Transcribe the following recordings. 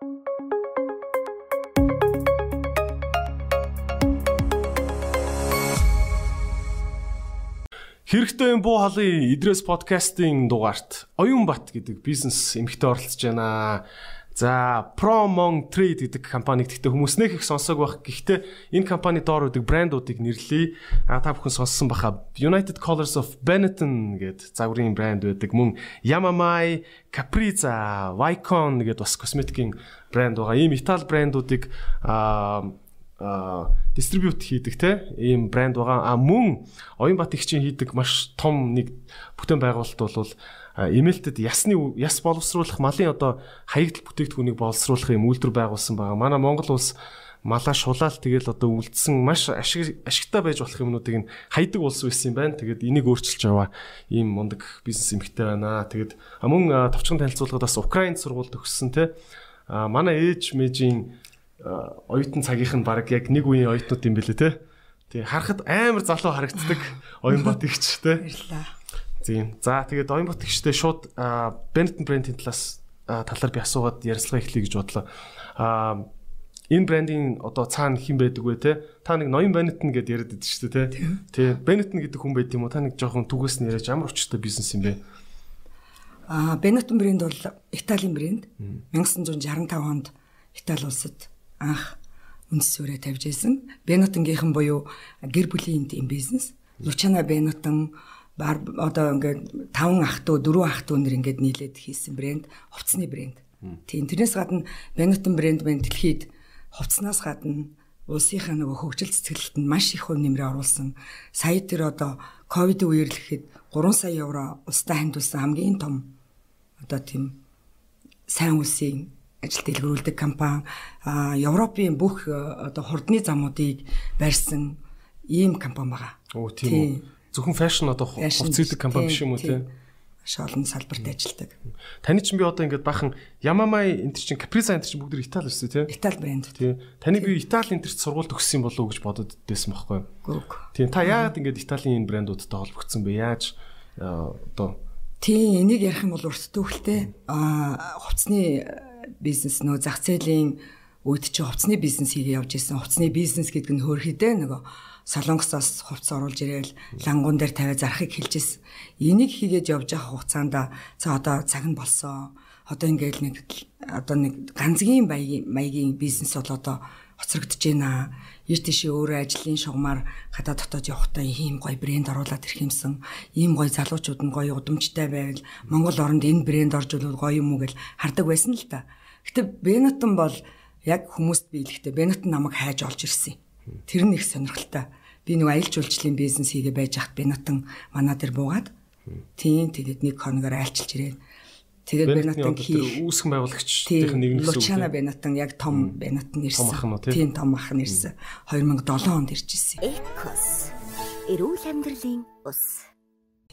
Хэрэгтэй юм буу халын Идрээс подкастын дугаарт Оюун Бат гэдэг бизнес эмэгтэй оролцож байна. За Promon Trade гэдэг компаниг гэхдээ хүмүүс нэх их сонсог байх. Гэхдээ энэ компани доор үүдэг брэндуудыг нэрлэе. А та бүхэн сонссон баха United Colors of Benetton гэдэг загварын брэнд байдаг. Мөн Yamamai, Capriza, Vicon гэдэг бас косметикийн брэнд байгаа. Ийм Итали брэндуудыг а дистрибьют хийдэг те ийм брэнд байгаа. А мөн Оюнбат их чинь хийдэг маш том нэг бүтээн байгуулалт бол эмээлтэд ясны яс боловсруулах малын одоо хаягдл бүтээгдэхүүнийг боловсруулах юм үйлдвэр байгуулсан байгаа. Манай Монгол улс малаа шулаал тэгэл одоо үлдсэн маш ашиг ашигтай байж болох юмнуудыг нь хайдаг улс байсан юм байна. Тэгээд энийг өөрчилж яваа ийм мундаг бизнес эмхтэй байна. Тэгээд мөн товчхон танилцуулгад бас Украинд сургуульд төгссөн те. А манай ээж мэжийн оюутан цагийнх нь баг яг нэг үеийн оюутнууд юм бэлээ те. Тий харахад амар залуу харагддаг оюун бат ихч те. Тийм. За тэгээд оюун бат ихчтэй шууд Benetton брэндийн талаас талаар би асуугаад ярилцлага эхлэе гэж бодлоо. Аа энэ брендийн одоо цаана хэн байдаг вэ те? Та нэг ноён Benetton гэдээ яриад байдаг шүү дээ те. Тий. Benetton гэдэг хүн байд юм уу? Та нэг жоохон түгээс нь яриач ямар өчтэй бизнес юм бэ? Аа Benetton брэнд бол Италийн брэнд. 1965 онд Итали улсад анх үндэс өрөө тавьж исэн. Бенотонгийнхан буюу гэр бүлийн тийм бизнес. Бенотон бар одоо ингээд 5 ах トゥ 4 ах トゥ нэр ингээд нийлээд хийсэн брэнд, хувцсны брэнд. Тийм тэрнээс гадна Бенотон брэнд мэн дэлхийд хувцснаас гадна улсынхаа нөгөө хөгжил цэцгэлэлтэнд маш их хувь нэмрээ оруулсан. Сая тэр одоо ковид үеэр л гэхэд 3 сая евро улстай хандуулсан хамгийн том одоо тийм сайн үлсийн ажил дэлгэрүүлдэг компани а Европын бүх э, одоо хурдны замуудыг барьсан ийм компани байгаа. Оо тийм үү. Зөвхөн фэшн одоо хувцсэлэг компани биш юм уу тийм маш олон салбарт ажилладаг. Таны чинь би одоо ингээд бахан Yamamai энэ чинь Capriza энэ чинь бүгд Итали шүү дээ тийм. Итали брэнд. Тийм. Таны би Итали энэ сургууль төгссөн болов уу гэж бодод байсан байхгүй юу? Тийм. Та яагаад ингээд Италийн энэ брэндуудтай холбогдсон бэ? Яаж э, одоо Тийм энийг ярих юм бол урт төвхөлтэй а хувцсны бизнес нөө зах зээлийн үед чи хувцсны бизнес хийгээ явж исэн. Хувцсны бизнес гэдэг нь хөөрхөдөө нөгөө солонгосоос хувцс оруулж ирээл лангуун дээр тавиа зарахыг хэлж исэн. Энийг хийгээд явж байгаа хугацаанд за одоо цаг нь болсон. Одоо ингээл нэг одоо нэг ганцгийн маягийн маягийн бизнес бол одоо хоцрогдож байна. Эрт тийшээ өөрөө ажлын шугамар гадаа дотоод явахдаа ийм гоё брэнд оруулаад ирэх юмсан. Ийм гоё залуучууд нь гоё удамжтай байвал Монгол оронд энэ брэнд орж ирвэл гоё юм уу гэж хардаг байсан л та. Гэтэ Бенетон бол яг хүмүүст биелэхдээ Бенетон намайг хайж олж ирсэн. Тэр нь их сонирхолтой. Би нэг аялал жуулчлалын бизнес хийгээ байж хат Бенетон манаа дээр буугаад тийм тэгээд нэг хоногоор айлчилж ирээд тэгээд Бенетон хий үүсгэн байгуулагчдын нэг нь Лучана Бенетон яг том Бенетон ирсэн. Тийм том ах нь ирсэн. 2007 онд ирж ирсэн. Эрүүл амьдралын ус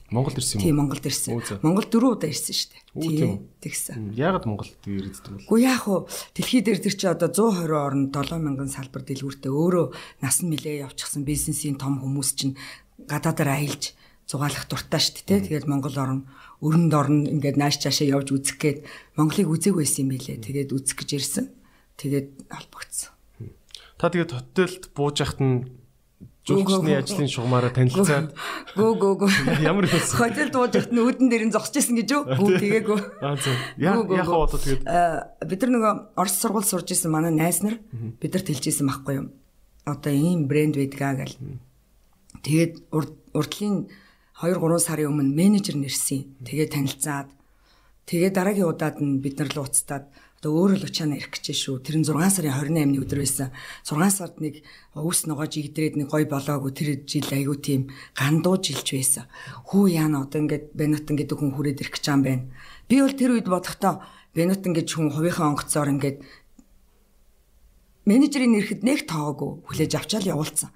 Монголд ирсэн юм? Тийм Монголд ирсэн. Монгол дөрөв удаа ирсэн шүү дээ. Тийм тэгсэн. Яагаад Монголд ирээддэг вэ? Уу яах вэ? Дэлхий дээр тэр чи одоо 120 орнд 7000 салбар дэлгүүртээ өөрөө нас нь нилээ явчихсан бизнесийн том хүмүүс чинь гадаадаар аялж зугаалах дуртай шүү дээ. Тэгээд Монгол орн өрөнд орн ингээд нааш цаашаа явж үзэх гээд Монголыг үзег байсан юм билэ. Тэгээд үзэх гэж ирсэн. Тэгээд албагдсан. Та тэгээд хотелд бууж яхад нь Жуулчны ажлын шугамаараа танилцаад гөө гөө гөө ямар бэ? Хотел дуужихт нь үүдэн дээр нь зогсож исэн гэж үү? Гүү тэгээгүй. Аа зөв. Яг одоо тэгээд бид нар нөгөө Орос сургууль сурж исэн манай найз нар бидэрт хэлжсэн байхгүй юу? Одоо ийм брэнд байдгаа гэл. Тэгээд урдлын 2 3 сарын өмнө менежер нэрсэн. Тэгээд танилцаад тэгээд дараагийн удаад нь бид нар л ууцтаад одоо өөрөө л учаана ирэх гэж шүү. Тэр нь 6 сарын 28-ны өдөр байсан. 6 сард нэг өвс ногоож игдрээд нэг гой болоогүй тэр жил айгүй тийм гандуу жилч байсан. Хүү яана одоо ингээд Бенатон гэдэг хүн хүрээд ирэх гэж юм байна. Би бол тэр үед бодохдоо Бенатон гэж хүн хувийнхаа онгоцоор ингээд менежерийн нэрэхэд нэг тоогүй хүлээж авчаал явуулсан.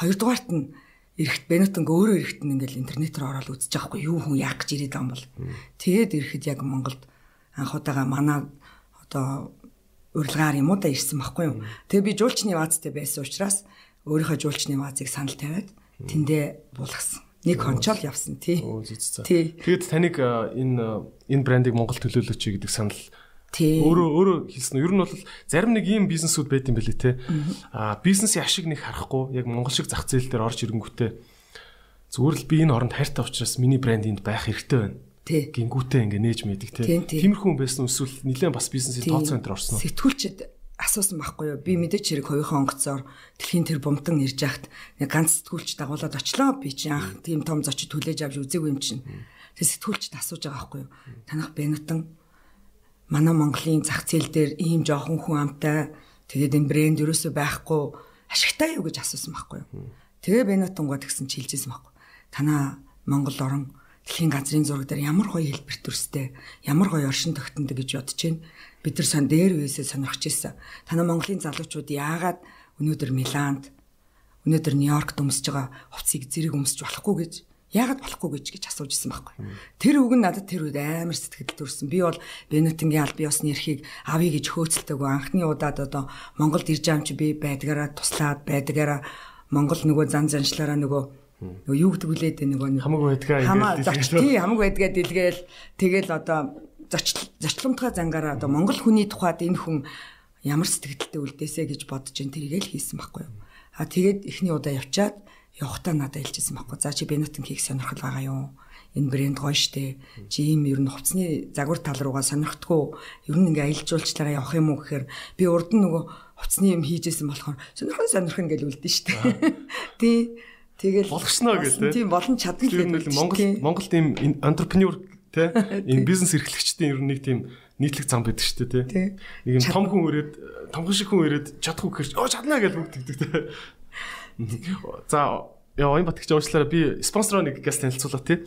Хоёрдугаарт нь эрэхт Бенатонг өөрөө эрэхт нь ингээл интернетээр ороод үзэж байгаа хгүй юу хүн яах гэж ирээд байгаа юм бол. Тэгээд эрэхэд яг Монголд анх удаага манай одоо урилгаар юм уу да ирсэн байхгүй юу. Тэгээ би жуулчны ваазтай байсан учраас өөрийнхөө жуулчны ваазыг санал тавиад тэндээ буулгасан. Нэг хончоол явсан тий. Тэгээд таныг энэ энэ брендийг Монгол төлөөлөөч гэдэг санал. Өөрөө өөрөө хэлсэн. Ер нь бол зарим нэг ийм бизнесүүд байт юм бэлээ те. Аа бизнесийн ашиг нэг харахгүй яг Монгол шиг зах зээл дээр орж ирэнгүүтээ зүгээр л би энэ оронд хайртай учраас миний брэнд энд байх хэрэгтэй байна. Тий. Гингүүтээ ингээ нээж мэдэг те. Тийм, тийм. Тиймэрхүү хүн байсан эсвэл нэлээд бас бизнесийн тооцоо энэ төр орсон уу? Сэтгүүлчд асуусан байхгүй юу? Би мэдээч хэрэг хоёрхан онгоцоор дэлхийн тэр бумтан ирж яхад нэг ганц сэтгүүлч дагуулад очлоо. Би чи анх тийм том зочид хүлээж авч үзээгүй юм чинь. Тэг сэтгүүлчд асууж байгаа байхгүй юу? Танах Бенутан манай Монголын зах зээл дээр ийм жоохон хүн амтай тэгээд энэ брэнд ерөөсөө байхгүй ашигтай юу гэж асуусан байхгүй юу? Тэгээ Бенутангоо тэгсэн чи хэлжсэн байхгүй. Танаа Монгол орон дэлхийн газрын зураг дээр ямар гоё хэлбэр төрстэй, ямар гоё оршин тогтнод гэж бодож байна. Бид нар сон дээр үесээ сонирхож ирсэн. Танаа Монголын залуучууд яагаад өнөөдөр Миланд, өнөөдөр Нью-Йоркт өмсөж байгаа хувцсыг зэрэг өмсөж болохгүй гэж яагаад болохгүй гэж гэж асууж исэн байхгүй. Тэр үг нь надад тэр үед амар сэтгэл төрсэн. Би бол Бенетингийн аль бие усны эрхийг авъя гэж хөөцөлтөөгөө анхны удаад одоо Монголд ирж байгаа юм чи би байдгаараа туслаад байдгаараа Монгол нөгөө зан заншлаараа нөгөө нөгөө юу гэдэг үлээд нөгөө нэг Хамаг байдгаа хамаа тий хамаг байдгаа дэлгээл тэгэл одоо зочломтгой зангаараа одоо монгол хүний тухайд энэ хүн ямар сэтгэлдээ үлдээсэ гэж бодож ин тэрийг л хийсэн байхгүй юу. А тэгээд эхний удаа явчаад явахтаа надад хэлчихсэн байхгүй. За чи Бенутин хийх сонирхол байгаа юу? Энэ брэнд гоё штэ. Чи ийм ер нь хувцсны загвар тал руугаа сонирхдгоо ер нь ингээ аялжуулчлаараа явах юм уу гэхээр би урд нь нөгөө хувцсны юм хийжсэн болохоор сонирхон сонирхон гэж үлдэн штэ. Тий. Тэгэл Болгосноо тий. Тийм болон чадна гэдэг Монгол тий. Монголд ийм entrepreneur те энэ бизнес эрхлэгчдийн ер нь нэг тийм нийтлэг зам байдаг шүү дээ. Тий. Нэг юм том хүн ирээд томхон шиг хүн ирээд чадахгүй гэхэрч оо чаднаа гэж бүгдэгдэг те. За яа энэ батгч уучлаарай би спонсороо нэг газ танилцуулаа тий.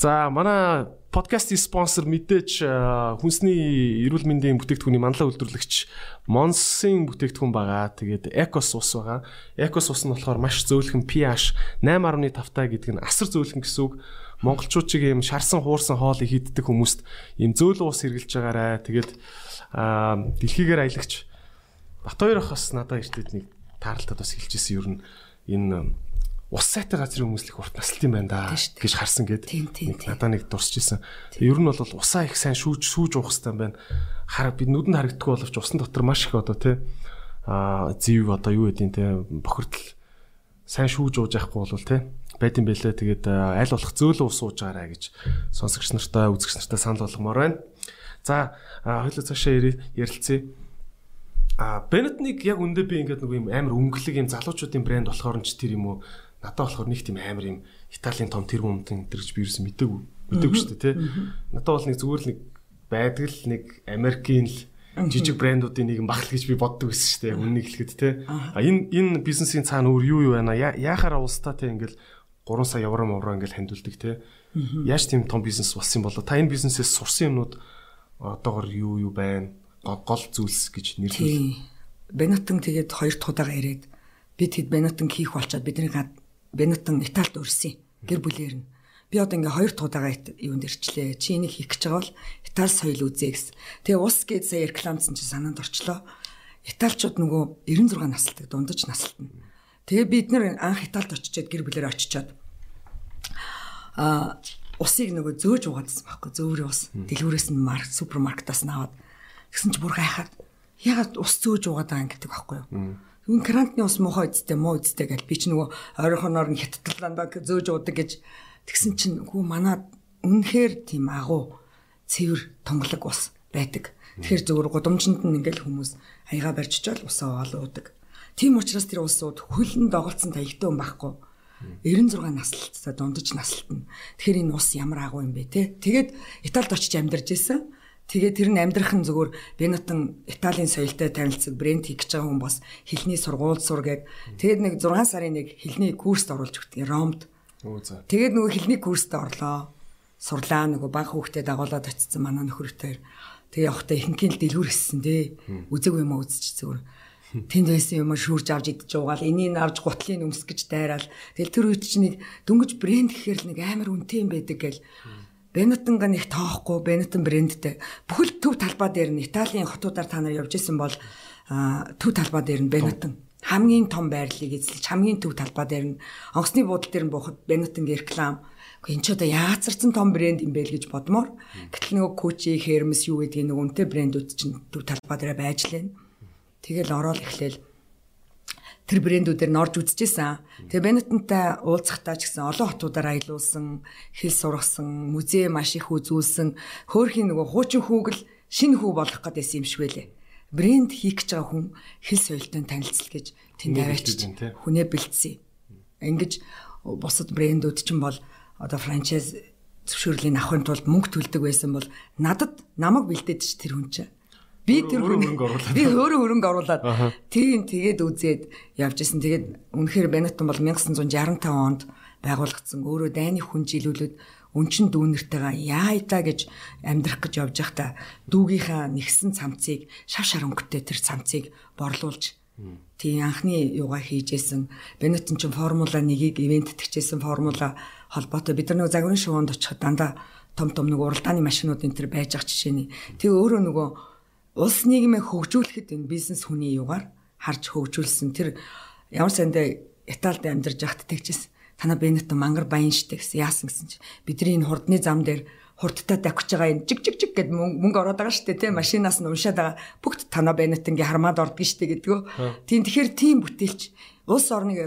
За манай подкастын спонсор мэдээж хүнсний эрүүл мэндийн бүтээгдэхүүний манлай үйлдвэрлэгч Монсын бүтээгдэхүүн байгаа. Тэгээд Ecos ус байгаа. Ecos ус нь болохоор маш зөөлхөн pH 8.5 таа гэдэг нь асар зөөлхөн гэсэн үг. Монголчууд чиг юм шарсан хуурсан хоолыг хийддэг хүмүүст ийм зөөлөн ус хэрглэж байгаарэ. Тэгээд дэлхийгээр аялагч Батбаяр ах бас надад иртэд нэг таарлалтад бас хэлжсэн ер нь энэ ус сайтай газрын хүмүүслэх урт насалт юм байна да гэж харсан гээд тийм, нэг нэг дурсчихсан. Ер нь бол усаа их сайн шүүж сүүж уух хэрэгтэй юм байна. Хар бид нүдэнд харагддаг боловч усан дотор маш их одоо тий а зэв одоо юу гэдیں те бохирдол сайн шүүж ууж яахгүй бол те байд юм бэлээ тэгээд аль болох зөөлөн ус ууж байгаарэ гэж сонсогч нартай үзэгч нартай санал болгомоор байна. За а, хоёулаа цаашаа ярилцъя. А Бенетник яг үндэ би ингээд нэг юм амар өнгөлөг юм залуучуудын брэнд болохоор нь ч тэр юм уу надад болохоор нэг тийм амар юм Италийн том тэр юмтын тэр гэж би юусэн мэдээгүй мэдээгүй шүү дээ тий. Надад бол нэг зүгээр л нэг байдаг л нэг Америкийн л жижиг брэндуудын нэг багт гэж би боддог байсан шүү дээ. Үннийг хэлэхэд тий. А энэ энэ бизнесийн цаана өөр юу юу байна? Я- Яахаар улстай тий ингээл 3 сая евро мовро ингээл хандуулдаг тий. Яаж тийм том бизнес болсон юм болоо? Та энэ бизнесээс сурсан юмнууд одоогор юу юу байна? Гол зүйлс гэж нэрлэв. Бенатон тэгээд хоёр дахь удаага ирээд би тэгэд Бенатон хийх болчоод бидний гад Бенатон Италид өрсөн гэр бүлээр нь. Би одоо ингээ хоёр ит- юунд ирчлээ. Чи энийг хийх гэж байгаа бол Итали соёл үзье гэсэн. Тэгээ ус гээд сая рекламцсан чи санаанд орчлоо. Италичууд нөгөө 96 насалдаг дундаж насалтна. Тэгээ бид нэр анх Италид очичоод гэр бүлээр очичоод а усыг нөгөө зөөж угаадсан байхгүй зөөврийн ус дэлгүүрээс нь марк супермаркетаас нь аваад тэгсэн чи бүр гайхаад ягаад ус зөөж угаад байгаа юм гэдэг байхгүй юу Юун крантны ус муухай үсттэй муу үсттэй гэл би чи нөгөө ойрхоноор нь хятадлан баг зөөж уудаг гэж тэгсэн чинь хүү манаа үнэхээр тийм агуу цэвэр тонголог ус байдаг тэгэхээр зөвөр гудамжинд нь ингээл хүмүүс аяга барьж чаал усаа олоодаг тийм учраас тэр усууд хөлн доголцсон таягтай юм байхгүй 96 наслалттай дундаж насалтна. Тэгэхээр энэ ус ямар агуу юм бэ те. Тэгээд Италид очиж амьдарч исэн. Тэгээд тэр нь амьдрах нь зүгээр Бенатон Италийн соёлтой танилцсан брэнд хийх гэж байгаа хүн бас хэлний сургууль сур гээд тэгээд нэг 6 сарын нэг хэлний курст оруулж өгдөг Ромд. Тэгээд нөгөө хэлний курст орлоо. Сурлаа нөгөө баг хүүхдэд дагуулад очсон манай нөхөртэй. Тэгээ явахдаа ихэнхийн л дэлгүүр хийсэн дээ. Үзэг юм уу үзчих зүгээр. Тэнд байсан юм шүүрж авч идэж уугаал энийг авч гутлын өмс гэж дайраал. Тэгэл тэр үед чинь нэг дөнгөж брэнд гэхээр л нэг амар үнэтэй юм байдаг гэл. Бенетонга нэг тоохгүй Бенетон брэндтэй. Бүхэл төв талбай дээр нь Италийн хотуудаар та нар явж исэн бол төв талбай дээр нь Бенетон хамгийн том байрлалыг эзлэж хамгийн төв талбай дээр нь онгоцны буудлын дээр нь буухад Бенетонгийн реклам Гэхдээ эн ч одоо яацарсан том брэнд юм бэ л гэж бодмоор. Гэтэл нөгөө Кучи, Hermes юу гэдгийг нөгөө үнэтэй брэндүүд чинь төв талбай дээр байж лээ. Тэгэл ороод эхлээл тэр брэндүүдээр норж үзчихсэн. Тэгээ Бенетонтай уулзахтаа ч гэсэн олон хотуудаар аялуулсан, хэл сургасан, музей маш их үзүүлсэн. Хөөхийн нөгөө хуучин хүүгэл шинэ хүү болох гэдээсэн юм шиг байлээ. Брэнд хийх гэж байгаа хүн хэл соёлтой танилцал гэж тэнд аваачиж хүнээ бэлдсэн. Ингэж бусад брэндүүд ч юм бол одоо франчайз зөвшөөрлийн авахын тулд мөнгө төлдөг байсан бол надад намайг бэлдээд ч тэр хүн чинь Би тэр хөрөнгө оруулаад би өөрөө хөрөнгө оруулаад тийм тэгээд үзээд явж исэн. Тэгээд үнэхээр Бенетон бол 1965 онд байгуулагдсан. Өөрөө дайны хүн жилүүлээд өнчин дүүнэртэйгээ яайта гэж амьдрах гэж явж байхдаа дүүгийнхаа нэгсэн цамцыг шав шар өнгөтэй тэр цамцыг борлуулж тийм анхны юугаа хийжсэн. Бенетон ч формула 1-ийг ивент тгчээсэн формула холбоотой бид нар нэг загварын шувуунд очиход дандаа том том нэг уралдааны машинууд энэ төр байж ах жишээний. Тэгээ өөрөө нөгөө улс нийгмээ хөгжүүлэхэд энэ бизнес хүний югаар харж хөгжүүлсэн тэр ямар сандаа Италид амьдарч байхад тэгчихсэн. Танаа Бенето мангар баян штэ гэсэн яасан гэсэн чи бидний энэ хурдны зам дээр хурдтай давхиж байгаа энэ жиг жиг жиг гэд мөнгө ороод байгаа штэ тий машинаас нь уншаад байгаа бүгд танаа Бенетонгийн хармаад ордгоо штэ гэдгөө. Тийм тэгэхээр тийм бүтээлч улс орныг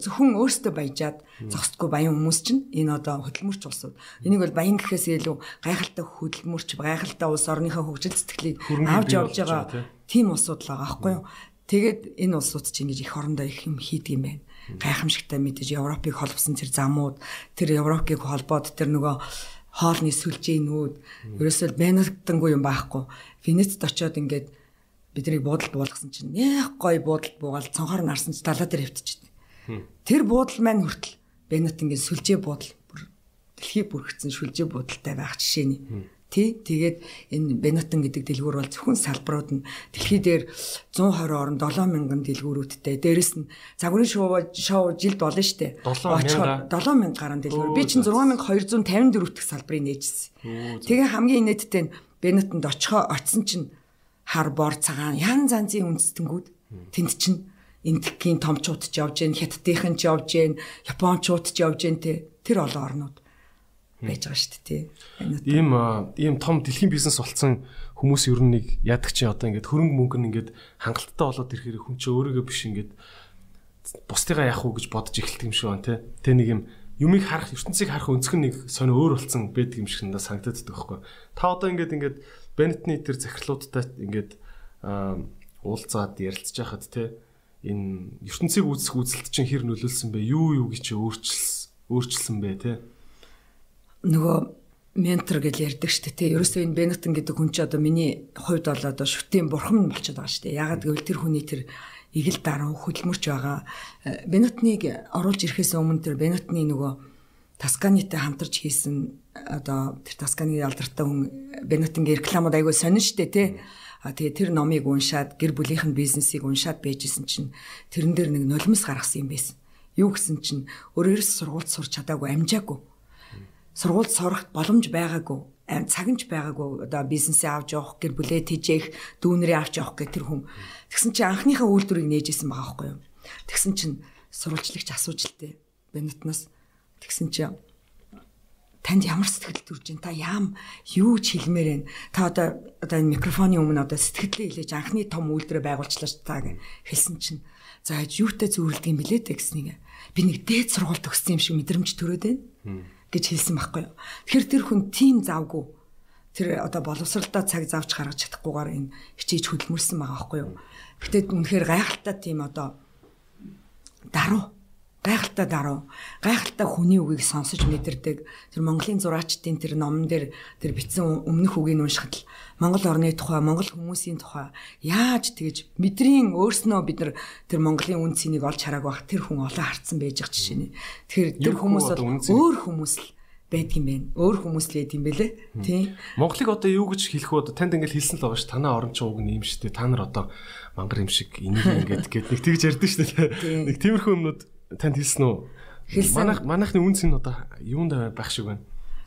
зөвхөн өөртөө баяжаад зогсдгүй баян хүмүүс чинь энэ одоо хөдөлмөрч улсууд. Энийг бол баян гэхээс илүү гайхалтай хөдөлмөрч гайхалтай улс орныхоо хөгжил сэтгэлийг авч явж байгаа тийм улсууд л байгаа байхгүй юу? Тэгээд энэ улсууд чинь ингэж их орондоо их юм хийдэг юм байна. Гайхамшигтай мэдээж Европыг холбосон тэр замууд, тэр Европыг холбоод тэр нөгөө хоолны сүлжээнүүд ерөөсөө бэнартангүй юм байхгүй. Венецд очиод ингээд биднийг буудалд буулгасан чинь нэх гой буудалд буугаал цонхоор нарсан чи далаа дээр хөвтчихсэн. Тэр буудал маань хүртэл Бенатингийн сүлжээ буудал бүр дэлхий бүрхсэн сүлжээ буудалтай байх жишээний. Тий. Тэгээд энэ Бенатон гэдэг дэлгүүр бол зөвхөн салбарууд нь дэлхий дээр 120 орн 7000 дэлгүүрүүдтэй. Дээрэс нь загварын шоу шоу жилд болно штэ. 7000 7000 гаруй дэлгүүр. Би чинь 6254 дэх салбарыг нээжсэн. Тэгээ хамгийн инээдтэй нь Бенатонд очихоо очсон чинь хар бор цагаан ян занзын үндэстэнгүүд тэнд чинь энтхийн томчууд ч явж гэн хятадын ч явж гэн японочууд ч явж гэн те тэр олон орнууд байж байгаа шүү дээ тий. Ийм ийм том дэлхийн бизнес болцсон хүмүүс ер нь нэг яадаг чи одоо ингээд хөрөнгө мөнгө нь ингээд хангалттай болоод ирэхээр хүн чи өөрийгөө биш ингээд бусдыгаа яах уу гэж бодож эхэлдэг юм шиг байна тий. Тэ нэг юм юмыг харах ертөнцийг харах өнцг нь нэг сонио өөр болсон байдаг юм шиг надад санагдаад байгаа байхгүй. Та одоо ингээд ингээд Бенетны тэр захирлуудтай ингээд уулзаад ярилцж байхад те энэ ертөнцийг үүсэх үзэлт чинь хэр нөлөөлсөн бэ? Юу юу гэж өөрчилсөн өөрчилсөн бэ те? Нөгөө ментор гэж ярьдаг шүү дээ те. Ерөөсөө энэ Бенетон гэдэг хүн чи одоо миний хувьд бол одоо шүтийн бурхан болчиход байгаа шүү дээ. Ягаад гэвэл тэр хүний тэр игэл даруй хөдөлмөрч байгаа. Бенетныг оруулж ирэхээс өмнө тэр Бенетны нөгөө Тасканитай хамтарч хийсэн одоо тэр Тасканы алдартай хүн Бенатингийн рекламууд айгүй сонин штэ тий. А тэгээ тэр номыг уншаад гэр бүлийнх нь бизнесийг уншаад байжсэн чинь тэрэн дээр нэг нулимс гаргасан юм байсан. Юу гэсэн чинь өөрөөс сургуульд сурч чадаагүй амжаагүй. Сургуульд сурах боломж байгаагүй цагнч байгаагүй одоо бизнесээ авч явах гэр бүлээ тэжээх дүүнэрээ авч явах гэх тэр хүн тэгсэн чинь анхныхаа үйлдвэрийг нээжсэн байгаа байхгүй юу тэгсэн чинь сурвалжлагч асууж л тээ бенетнаас Тэгсэн чи танд ямар сэтгэл төрж байна? Та яам юу ч хэлмээр байна? Та одоо одоо энэ микрофоны өмнө одоо сэтгэлээ хэлээж анхны том үйлдвэрээ байгуулчлаа ш та гэж хэлсэн чинь за юутай зөвлөдөг юм блэ тэгснийг би нэг дээд сургууль төгссөн юм шиг мэдрэмж төрөөд байна гэж хэлсэн байхгүй юу. Тэгэхээр тэр хүн тийм завгүй тэр одоо боловсралдаа цаг завж гаргаж чадахгүйгээр энэ хичээж хөдөлмөрсөн байгаа байхгүй юу. Гэтэ үнэхээр гайхалтай тийм одоо даруй гайхалтай даруй гайхалтай хүний үгийг сонсож мэдэрдэг тэр Монголын зураачдын тэр номон дээр тэр бичсэн өмнөх үгийг уншихад л Монгол орны тухай Монгол хүмүүсийн тухай яаж тэгэж мэдрийн өөрснөө бид нар тэр Монголын үн цэнийг олж хараагүй бах тэр хүн олон харцсан байж байгаа жишээ нь тэгэхээр тэр хүмүүс бол өөр хүмүүс л байдаг юм байна. Өөр хүмүүс л байд юм бэлээ. Тийм. Монголыг одоо юу гэж хэлэх вэ? Танд ингээл хэлсэн л байгаа ш. Танаа орон чинь уг нь юм шүү дээ. Та нар одоо мангар юм шиг энийг ингээд гээд нэг тэгж ярьдэн дээ. Нэг тиймэрхүү юмнууд танд хэлсэн үү? Хэлсэн. Манайх манайхны үнц нь одоо юунд байх шиг байна?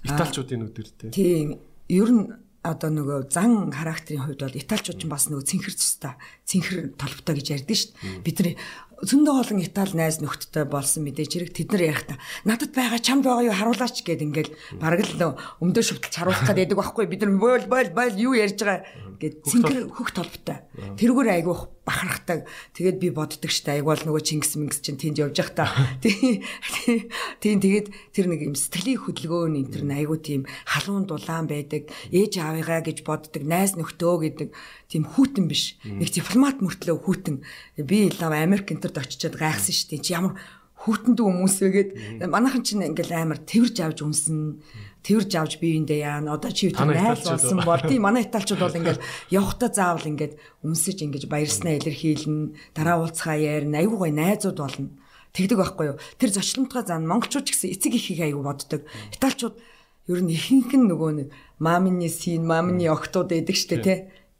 Италичуудын өдөр тий. Тийм. Ер нь одоо нөгөө зан характерын хувьд бол италичууд ч бас нөгөө цэнхэр цустай цэнхэр толботой гэж ярьдэн шүү дээ. Бид нар зөндөө олон Итали найз нөхдөдтэй болсон мэдээж хэрэг тэд нар ярих та надад байгаа чамд байгаа юу харуулаач гэд ингээл бараг л өмдөө шүтэлж харуулах гэдэг байхгүй бид нар бойл бойл бойл юу ярьж байгаа гэд цэнгэр хөх толботой. Тэрүүгээр айгуух бахархдаг. Тэгээд би боддог штэ айгуул нөгөө Чингис Мингс чинь тэнд явж явах та. Тийм тэгээд тэр нэг юм сэтгэлийн хөдөлгөөн энэ тэр айгуу тийм халуун дулаан байдаг. Ээж аавыгаа гэж боддог найз нөхдөө гэдэг тийм хүүтэн биш. Нэг дипломат мөртлөө хүүтэн. Би лав Америк энтерд очичоод гайхсан дээ. Чи ямар хүүтэнд хүмүүс вэ гээд манайхан чинь ингээл амар тэрж авч үнсэн тэрж авч биеиндээ яана? Одоо чи тэр найз болсон бол тийм манай италчууд бол ингээл явхдаа заавал ингээд үнсэж ингэж баярснаа илэрхийлнэ дараа уулзхаа ярина айгуу гой найзууд болно. Тэгдэг байхгүй юу? Тэр зочлонтгой зан монголчууд ч гэсэн эцэг ихийг айгуу боддог. Италчууд ер нь ихэнх нь нөгөө нэг мамины син мамины октод байдаг штэ тий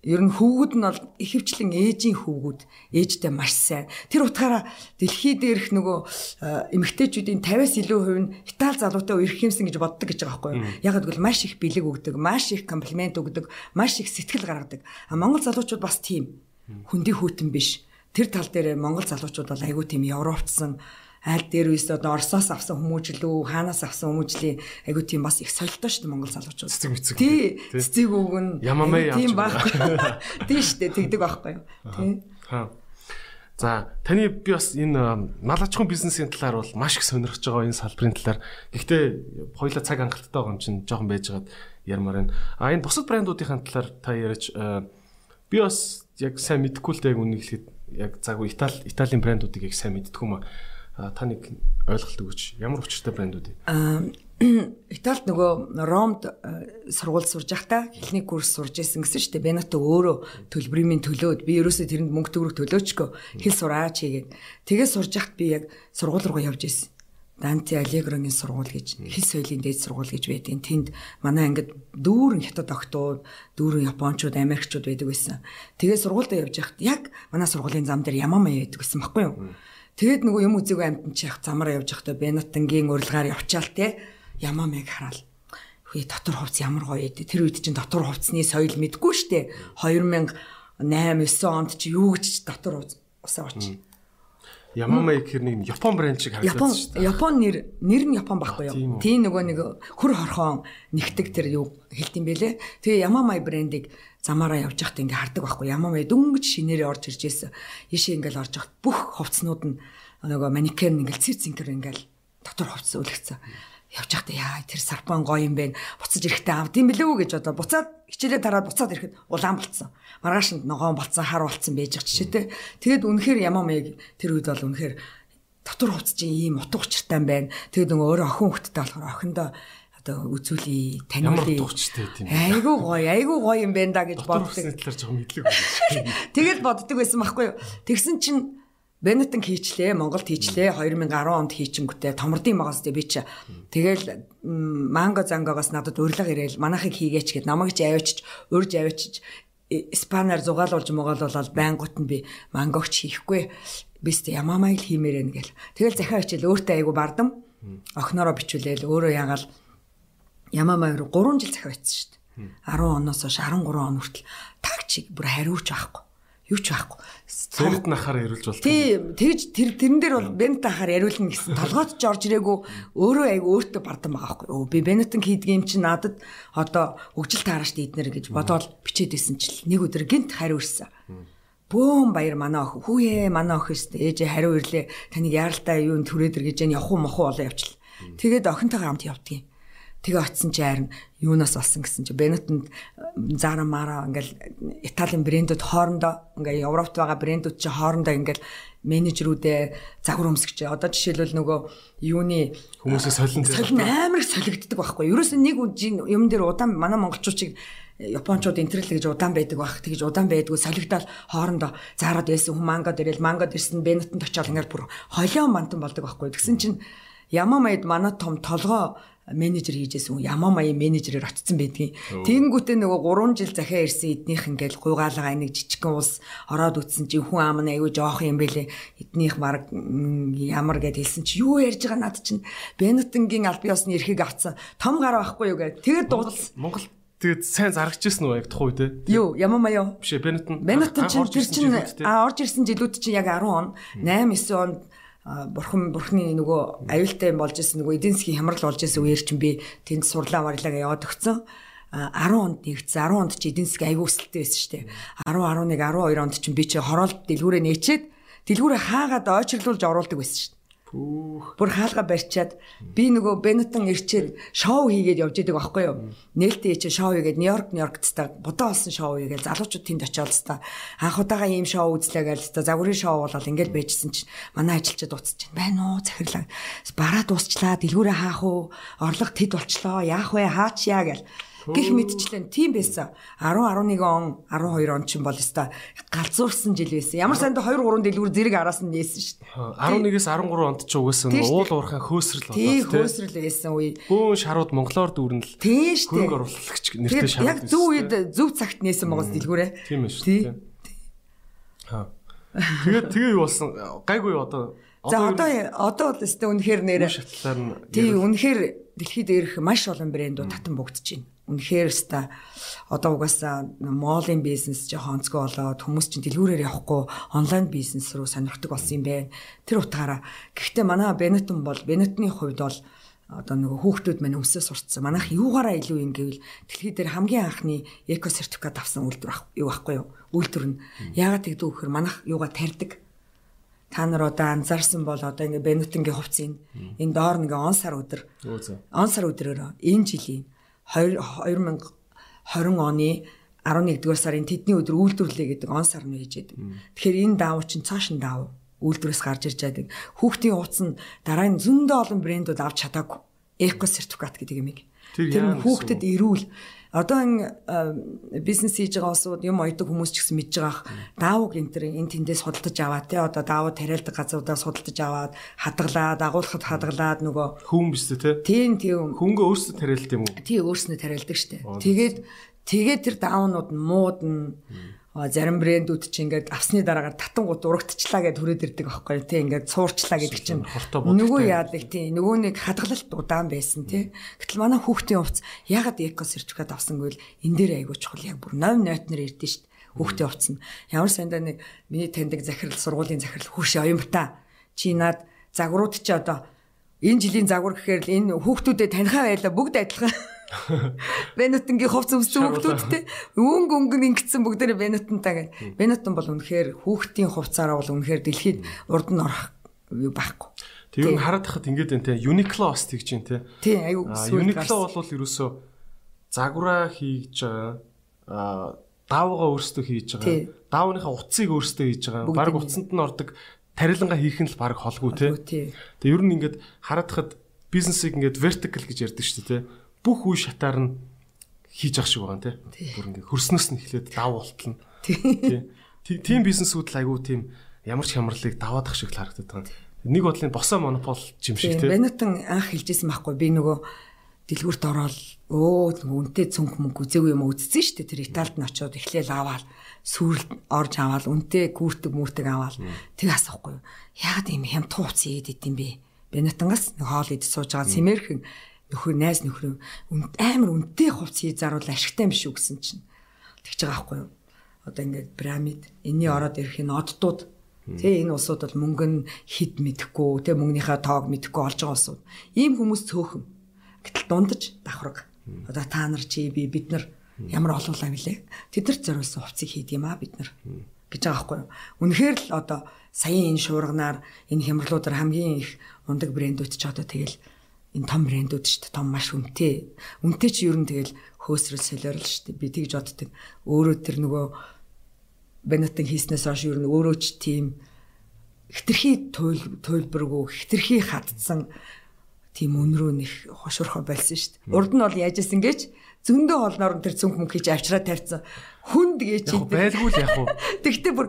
Ер нь хөвгүүд нь бол ихэвчлэн ээжийн хөвгүүд ээжтэй маш сайн. Тэр утгаараа дэлхий дээрх нөгөө э, эмэгтэйчүүдийн 50-аас илүү хувь нь Итали залуутай үерх юмсан гэж боддог гэж байгаа байхгүй юу? Яг гэвэл маш их бэлэг өгдөг, маш их комплимент өгдөг, маш их сэтгэл гаргадаг. А Монгол залуучууд бас тийм хүндий хүйтэн биш. Тэр тал дээр Монгол залуучууд бол айгүй тийм европцсан аль дээр үс одоо Оросоос авсан хүмүүжлүү хаанаас авсан хүмүүжлийн айгу тийм бас их солилдоо шүү дээ Монгол залуучууд. Цэцэг мэцэг. Тий. Цэцэг үг нь тийм байхгүй. Тий шүү дээ тэгдэг байхгүй юу. Тий. За таны би бас энэ мал аж ахуйн бизнесийн талаар бол маш их сонирхож байгаа энэ салбарын талаар. Гэхдээ хоёулаа цаг хангалттай байгаа юм чинь жоохон байжгаад ярмаар байна. А энэ бусад брэндуудын талаар та яриач би бас яг сайн мэдэхгүй л дээ үнийг хэлэхэд яг заагүй Итали Италийн брэндуудыг яг сайн мэддэг юм аа та нэг ойлголт өгөөч. Ямар учиртай брэндүүд вэ? Италид нөгөө Ромд сургууль сурж байхдаа эхний курс сурж исэн гэсэн дээ. Бенато өөрөө төлбөрийн төлөөд би ерөөсөө тэрэнд мөнгө төгрөг төлөөчгөө хэл сураач хийгээд. Тэгээ сурж байхад би яг сургууль руу явж исэн. Данти Аллегрогийн сургууль гэж хэл соёлын дээд сургууль гэж байдیں۔ Тэнд манай ангид дүүрэн хятад октод, дүүрэн японочууд, америкчууд байдаг байсан. Тэгээ сургуультай явж байхад яг манай сургуулийн зам дээр ямамаа байдаг гэсэн баггүй юу? Тэгэд нөгөө юм үзээгүй амтан чих замаараа явж байхдаа Бенатангийн урилгаар явчаал те ямаа мэг хараал. Хөөе дотор хувцс ямар гоё ээ. Тэр үед чинь дотор хувцсны соёл мэдгүй штэ. 2008 9 онд чи юу гэж дотор хувцс усаа очив. Ямамай гэхэр нэг Япон брэнд шиг харагдаж шүү дээ. Япон нэр нэр нь Япон байхгүй юу? Тийм нөгөө нэг хөр хорхон нэгтэг тэр юу хэлт юм бэлээ. Тэгээ Ямамай брэндийг замаараа явж байхад ингээ хардаг байхгүй. Ямамай дөнгөж шинээрээ орж ирж байсан. Ийшээ ингээл орж байхад бүх хувцснууд нь нөгөө манекен ингээл цэр цэнкэр ингээл дотор хувцс үлгцсэн явж байхдаа яа тэр сарпан гоё юм бэ? Буцаж ирэхдээ авд юм билүү гэж одоо буцаад хичээлээ тараад буцаад ирэхэд улаан болцсон. Маргаашнд ногоон болцсон хар болцсон байж байгаа жишээтэй тэгэд үнэхээр ямаа мэг тэр үед бол үнэхээр дотор хувцс чинь ийм утга учиртай юм байна. Тэгэд нөгөө өөрөө охин хөлттэй болохоор охиндоо одоо үзүүлээ таниулъя айгуу гоё айгуу гоё юм байна да гэж боддог талаар жоохон мэдлэг байна тэгэл боддог байсан байхгүй юу тэгсэн чинь Бенетон хийчлээ, Монголд хийчлээ. 2010 онд хийчингүүтээ томордын магаас би чи тэгэл манго зангогоос надад урилга ирээл манахыг хийгээч гэд намайг ч аваачч, урьж аваачч Испанаар зугаалуулж могололол байнгут нь би мангогч хийхгүй. Бист ямаамай л хиймээрэн гэл. Тэгэл захиа хичээл өөртөө айгу бардам. Охноороо бичүүлээл өөрөө ягаал ямаамай руу 3 жил захиа бичсэн шүү дээ. 10 оноос хойш 13 он хүртэл тагчиг бүр хариуч байхгүй юу ч байхгүй. Бент нахаар яриулж болтой. Тий, тэгж тэр тэрэн дээр бол бент нахаар яриулна гэсэн толгойд ч орж ирээгүй өөрөө айгу өөртөө бардан байгаа байхгүй. Өө би бенетэн хийдэг юм чинь надад одоо хөгжил таараш дийднэр гэж бодоол бичээд исэн чил нэг өдөр гинт хариу ирсэн. Бөөм баяр манай охин хүүе манай охин шүү дээ. Ээжээ хариу ирлээ. Таныг яаралтай юу түрээдэр гэж яах явах уу мохоо болоо явчихлаа. Тэгээд охинтойгоо хамт явдгийн. Тэгээ очисон чи харин юунаас болсон гэсэн чи Бенетонд Zara Mara ингээл Италийн брэндүүд хоорондоо ингээл Европт байгаа брэндүүд чи хоорондоо ингээл менежерүүдээ загвар өмсгч. Одоо жишээлбэл нөгөө юуны хүмүүсээ солин солин амар солигддог байхгүй. Ерөөс нь нэг юм дээр удаан манай монголчуудыг японочууд интернет гэж удаан байдаг байх. Тэгэж удаан байдгүй солигдоод хоорондоо заарад байсан хүмүүс манго дэрэл манго дэрсэн Бенетонд очиод ингээл бүр холио мантан болдог байхгүй. Тэгсэн чинь Ямаа маяд манай том толгоо менежер хийжсэн ямаа маяа менежерээр очсон байдгийн. Тэгэнгүүтээ нөгөө 3 жил захиа ирсэн эднийх ингээл гуйгаалгаа нэг жижигхэн ус ороод үтсэн чи хүн аам нь аягүй жоох юм бэлээ. Эднийх баг ямар гэд хэлсэн чи юу ярьж байгаа над чинь Бенетингийн аль биосны эрхийг авцсан. Том гар байхгүй юу гэд. Тэгээд дуудсан. Монгол Тэгээд сайн зарагчсэн уу яг тухай те? Юу, Ямама юу? Биш Бенетон. Бенетон чинь тэр чинь орж ирсэн жилүүд чинь яг 10 он, 8 9 онд бурхан бурхны нөгөө аюултай болж исэн нөгөө эдийн засгийн хямрал болж исэн үеэр чинь би тэнд сурлаа варлага яваад өгсөн. 10 онд нэгдсэн 10 онд чи эдийн засгийн аюул өсөлттэй байсан шүү дээ. 10 11 12 онд чинь би чи хороолт дэлгүүрээ нээчээд дэлгүүрээ хаагаад ойчрлуулж оруулдаг байсан шүү Пүүх. Бүр хаалга барьчаад би нөгөө Бенетон ирчээр шоу хийгээд явж идэг байхгүй юу? Нээлттэй чи шоу хийгээд Нью-Йорк, Нью-Йоркт та будаа болсон шоу хийгээл залуучууд тэнд очиод та анх удаага ийм шоу үзлээ гээл та загварын шоу болол ингээл байжсэн чинь манай ажилчид уцаж. Байна уу захирлаа. Бараа дуусчлаа, дэлгүүрээ хаах уу? Орлого тэд болчлоо. Яах вэ? Хаач яа гээл гих мэдчлэн тийм байсан. 10 11 он 12 он ч юм бол өста галзуурсан жил байсан. Ямар санд 2 3 дэлгүүр зэрэг араас нь нээсэн шүү дээ. 11-ээс 13 онд ч угаасан уул уурхай хөөсрөл болоод тийм хөөсрөл байсан үе. Бөөн шарууд монголоор дүүрнэл. Тийм шүү дээ. Хөрөнгө оруулагч нэртэй шарууд. Яг зөв үед зөв цагт нээсэн Монгол дэлгүүрээ. Тийм шүү дээ. Аа. Тэгээд тэгээ юу болсон? Гайгүй одоо За одоо одоо бол өстэй үнэхээр нэр шатлаар нь тий үнэхээр дэлхийд ирэх маш олон брэндүүд татан богдож байна. Үнэхээр өстэй одоо угаасаа молын бизнес жоохон онцгой болоод хүмүүс чинь дэлгүүрээр явахгүй онлайн бизнес руу сонирхдаг болсон юм байна. Тэр утгаараа гэхдээ манай Бенетон бол Бенетны хувьд бол одоо нөгөө хүүхдүүд мань өмсөө сурцсан. Манайх юугаараа илүү юм гэвэл дэлхий дээр хамгийн анхны эко сертификат авсан үйлдвэр юу байхгүй юу? Үйлдвэр нь. Яагаад тэгдэг вэ гэхээр манайх юугаа тарьдаг та нар одоо анзаарсан бол одоо ингээ Бенутингийн хувцсыг энэ доор ингээ он сар өдөр он сар өдрөөр энэ жилийн 2020 оны 11-р сарын тэдний өдөр үйлдвэрлэе гэдэг он сар нь хийж яадаг. Тэгэхээр энэ даав чинь цааш нь даав үйлдвэрээс гарч ирж яадаг. Хүүхдийн хувцс нь дараа нь зөндөө олон брэндүүд авч чадаагүй. Эко сертификат гэдэг юм. Тэр хүүхдэд ирүүл одоо энэ бизнес хийж байгаа улсууд юм ойдог хүмүүс ч гэсэн мэдж байгаа даавууг энэ төр энэ тэндээс судалдаж аваад те одоо даавуу тариалдаг газруудаа судалдаж аваад хадгалаад агуулхад хадгалаад нөгөө хүн биш те? Тийм тийм. Хөнгө өөрсдөө тариалдаг юм уу? Тий өөрснөө тариалдаг штэ. Тэгээд тэгээд тэр даавнууд нь муудна зарим брэндүүд чи ингээд авсны дараагаар татангууд урагтчлаа гэд хүрээд ирдэг аахгүй тий ингээд цуурчлаа гэдэг чинь нөгөө яадаг тий. Нөгөө нэг хадгалалт удаан байсан тий. Гэтэл манай хүүхдийн хувцс ягаад эко сертификат авсангүй л энэ дээр айгуу чухал. Яг бүр 8 нойтнэр ирдэ штт хүүхдийн хувцс нь. Ямар сандаа нэг миний таньдаг захирал сургуулийн захирал хүүш оюумта чи над загварууд чи одоо энэ жилийн загвар гэхээр энэ хүүхдүүдэд танихаа байла бүгд адилхан Бенутонгийн хувц өмссөн хүүхдүүдтэй өнгө өнгө ингэсэн бүгдээрээ Бенутонтаа гэх. Бенутон бол үнэхээр хүүхдийн хувцаараа бол үнэхээр дэлхийд урд нь орох юу байхгүй. Тэг юм хараад тахад ингэж байна те. Uniqlo бас тэгж байна те. Тийм айгу Uniqlo бол ерөөсөө загвараа хийж байгаа даавгаа өөрсдөө хийж байгаа. Даавныхаа утсыг өөрсдөө хийж байгаа. Бараг утсанд нь ордог тарилангаа хийх нь л баг холгүй те. Тэг ер нь ингэж хараад тахад бизнесийг ингэж vertical гэж ярьдаг шүү дээ те бүх үе шатаар нь хийж ах шиг байгаа тий. Бүр ингээ хөрснөөс нь эхлээд дав болтолно. Тий. Тийм бизнесүүд л айгүй тийм ямар ч хямралыг даваад ах шиг л харагдаад байгаа. Нэг бодлын босоо монопол юм шиг тий. Бенетон анх хэлжсэн байхгүй би нөгөө дэлгүүрт ороод өө үнтэй цүнх мөнгө үзээгүй юм үзсэн шүү дээ. Тэр Италид нь очиод эхлээл аваад сүрэлд орж аваад үнтэй гүртэг мүртэг аваад тэг асахгүй юу. Яг ийм хямд тууц ийдэд юм бэ. Бенетонгаас хоол идэж сууж байгаа сэмэрхэн нөхөр найз нөхөр амар үнэтэй хувц хий заруул ашигтай юм шүү гэсэн чинь. Тэгж байгаа байхгүй юу? Одоо ингээд пирамид энэний ороод ирэх энэ оддууд. Тий энэ улсууд бол мөнгө нь хид мэдэхгүй тий мөнгөнийхөө тоог мэдэхгүй олж байгаа улсууд. Ийм хүмүүс цөөхөн. Гэтэл дундаж давхраг. Одоо та нар чи би бид нар ямар олуулаа вүлээ тэдэрт зориулсан хувцсыг хийд юм а бид нар. Гэж байгаа байхгүй юу? Үнэхээр л одоо саяын энэ шуурганаар энэ хямралуудаар хамгийн их ундаг брэндүүд ч одоо тэгэл энэ том брэндүүд шүү дээ. Том маш үнэтэй. Үнэтэй чи ер нь тэгэл хөөсрөл солиорл шүү дээ. Би тэгж боддог. Өөрөө тэр нөгөө Бенетин хийснээс хойш ер нь өөрөө ч тийм хитрхи туйл туйлбаргүй хитрхи хатцсан тийм өнрөө нэг хошорхоо болсон шүү дээ. Урд нь бол яажсэн гэж зөндөө холноор тэр цүнх мөнх хийж авчраа тавьсан. Хүнд гэж чинь байлгүй л яг уу. Тэгтээ бүр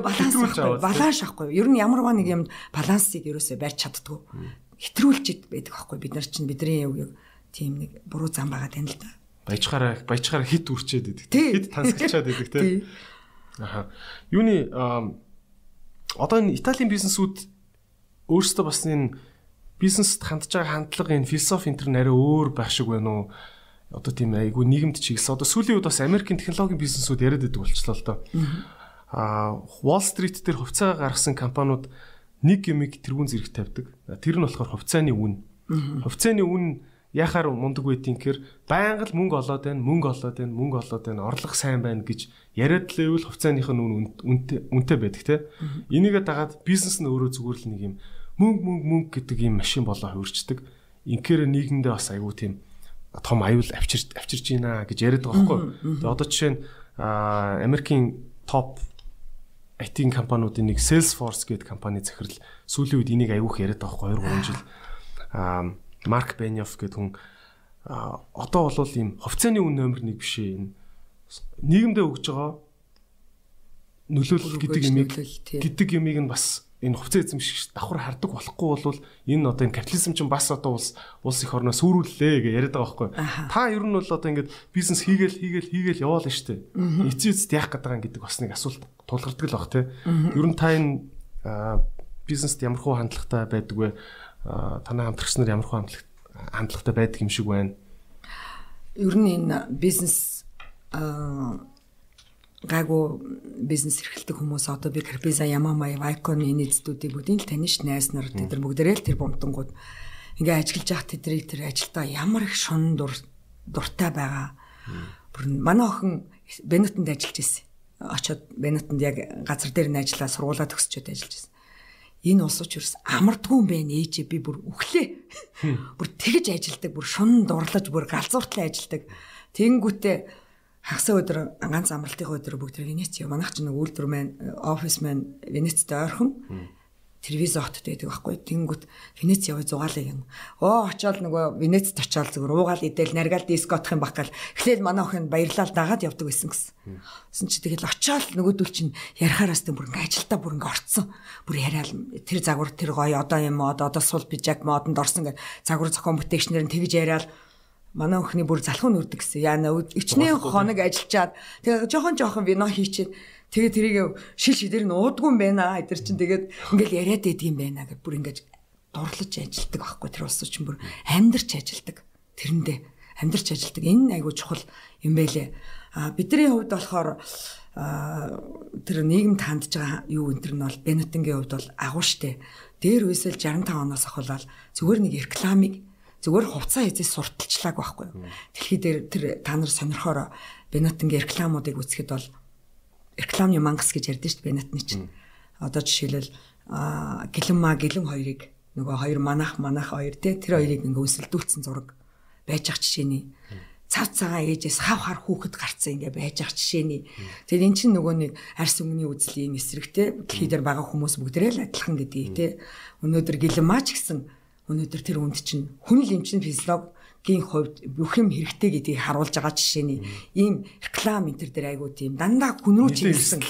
баланс. Баланс авахгүй. Ер нь ямарваа нэг юм балансыг ерөөсөө барьж чаддгүй хэтрүүлчихэд байдаг аахгүй бид нар чинь бидний яг тийм нэг буруу зам байгаа тань л да. Баяжгаараа баяжгаараа хит үрчээд идэг. Хит тансагчаад идэг те. Аха. Юуны одоо энэ Италийн бизнесүүд өөрсдөө бас энэ бизнест хандж байгаа хандлага энэ философи энэ төр нэрээ өөр байх шиг байна уу? одоо тийм айгүй нийгэмд чиглэсэн. Одоо сүүлийн үед бас Америкийн технологийн бизнесүүд яриад байдаг болчихлоо л доо. Аа Wall Street дээр хувьцаа гаргасан компаниуд нэг гэмиг тэрүүн зэрэг тавьдаг. Тэр нь болохоор хувьцааны үн. Хувьцааны үн яхаар мундаг байдгийг гэхээр байнга л мөнгө олоод байна, мөнгө олоод байна, мөнгө олоод байна, орлого сайн байна гэж яриад л байвал хувьцааных нь үн үнэтэй үнэтэй байдаг те. Энийгээ дагаад бизнес нь өөрөө зүгээр л нэг юм мөнгө мөнгө мөнгө гэдэг юм машин болоо хувирчдаг. Инхээр нийгэмдээ бас айгүй тийм том аюул авчирч авчирч байна гэж яриад байгаа байхгүй. Тэгээ одоо жишээ нь Америкийн топ IT компаниудын нэг Salesforce гэдэг компани захирал сүүлийн үед энийг аюух яриад байгаа 2 3 жил. Аа Марк Беньоф гэдэг хүн одоо бол ийм хувьцааны үн номер 1 биш ээ. Нийгэмдээ өгж байгаа нөлөөлөл гэдэг юмыг гэдэг юмыг нь бас энэ хувьцаа эзэмших давхар хардаг болохгүй бол энэ одоо энэ капитализм чинь бас одоо улс улс их орноо сүрүүллээ гэж яриад байгаа байхгүй. Та ер нь бол одоо ингээд бизнес хийгээл хийгээл хийгээл яваал нь штэ. Эцээ эцэд яах гэдэг юм гэдэг бас нэг асуулт тулгардаг л баг те. Ер нь та энэ бизнест ямар хуу хандлагатай байдаг вэ? танай хамтрагч нар ямар хөө хандлагатай байдаг юм шиг байна. Ер нь энэ бизнес гайгүй бизнес эрхэлдэг хүмүүс одоо би Карпиза, Ямамай, Вайкон энэ эзэдүүдийг бүгдийг л таних найз нар тэд нар бүгдээрээ л тэр бомтонгууд. Ингээ ажиллаж явах тэдрийг тэр ажилдаа ямар их шунан дур дуртай байгаа. Бүр манай охин Бенетонд ажиллаж ирсэн. Очоод Бенетонд яг газар дээр нь ажиллаа сургуулаа төгсчөөд ажиллаж ирсэн. Энэ улсууч ерөөс амардгүй юм байна ээжээ би бүр өглөө бүр тэгж ажилдаг бүр шунан дурлаж бүр галзууртлаа ажилдаг. Тэгэнгүүтээ хагас өдөр ганц амралтын өдөр бүгд Венец яа манайх ч нэг үйлдвэр маань офис маань Венецтэй ойрхон телевиз хотод байдаг байхгүй. Тэнгүүт Венец яваа зугаалаа юм. Оо очиод нөгөө Венецд очиод зүгээр уугаал идэл наргаал дискотх юм бахгаал. Эхлээл манай охин баярлал дагаад явдаг байсан гэсэн. Тэсэн чи тэгэл очиод нөгөөдөл чинь ярихаараас тэ бүр ингээ ажилдаа бүр ингээ орцсон. Бүр яриад тэр загвар тэр гоё одоо юм мод одоо сул пижак модонд орсон гэ загвар зохион бүтээгчнэр нь тэгж яриад манай өхний бүр залхуу нүрдэг гэсэн. Яна ичнээ хоног ажиллаад тэгээ жоохон жоохон вино хийчихэд Тэгээ тэрийг шил шидэр нь уудгүй юм байна. Эдэр чинь тэгээд ингээл яриад идэг юм байна гэж бүр ингээд дурлаж ажилтдаг байхгүй тэр улс чинь бүр амьдарч ажилтдаг. Тэрэндээ амьдарч ажилтдаг. Энэ айгуу чухал юм байлээ. А бидний хувьд болохоор тэр нийгэмд хандж байгаа юу энэ нь бол Бенетингийн хувьд бол агуу штэ. Дээр үесэл 65 оноос ахвал зүгээр нэг рекламыг зүгээр хувцас эзэс сурталчлааг байхгүй. Дэлхий дээр тэр та нар сонирхоор Бенетингийн рекламуудыг үзэхэд бол рекламны мангас гэж ярьдэн шүү дээ Бенатны чинь. Одоо жишээлбэл гэлэн ма гэлэн хоёрыг нөгөө хоёр манах манах хоёр те тэр хоёрыг ингээ өсөлдүүлсэн зураг байж ах жишээний цав цагаан ээжээс хав хар хүүхэд гарцсан ингээ байж ах жишээний. Тэгэхээр эн чинь нөгөө нэг арс өмнөний үзлийн эсрэгтэй дэлхий дээр байгаа хүмүүс бүгдээ л адилхан гэдгийг те. Өнөөдөр гэлэн маач гэсэн өнөөдөр тэр үнд чинь хүн л юм чинь физиолог гийн хувьд бүх юм хэрэгтэй гэдгийг харуулж байгаа жишээний ийм реклам энэ төр дээр айгуу тийм дандаа хүн рүү чиглэсэн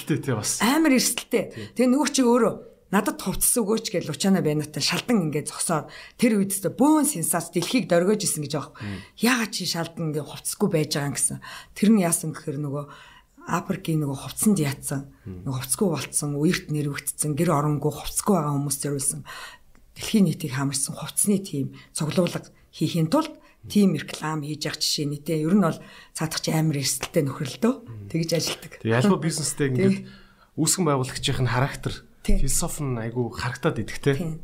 амар эрсдэлтэй. Тэгээ нөгөө чи өөрөө надад хувцас өгөөч гэж Лучана Бенатаа шалдан ингээд зогсоод тэр үед тест бөөн сенсац дэлхийг дөргиж исэн гэж аах. Яагаад чи шалдан ингээд хувцасгүй байж байгаа юм гэсэн. Тэр нь яасан гэхээр нөгөө Африкийн нөгөө хувцсанд яатсан. Нөгөө хувцсгүй болцсон, үерт нэрвэгдсэн, гэр оронгүй хувцсгүй байгаа хүмүүс зориулсан. Дэлхийн нийтийг хамарсан хувцсны тим цуглуулга хийхийн тулд тийм реклам хийж явах жишээ нь те. Ер нь бол цаадах чи амар эрсдэлтэй нөхрөлдөө тэгж ажилтдаг. Тэг ялбаа бизнестэй ингээд үүсгэн байгуулагчийн характер, философи нь айгүй харагтаад идэх те.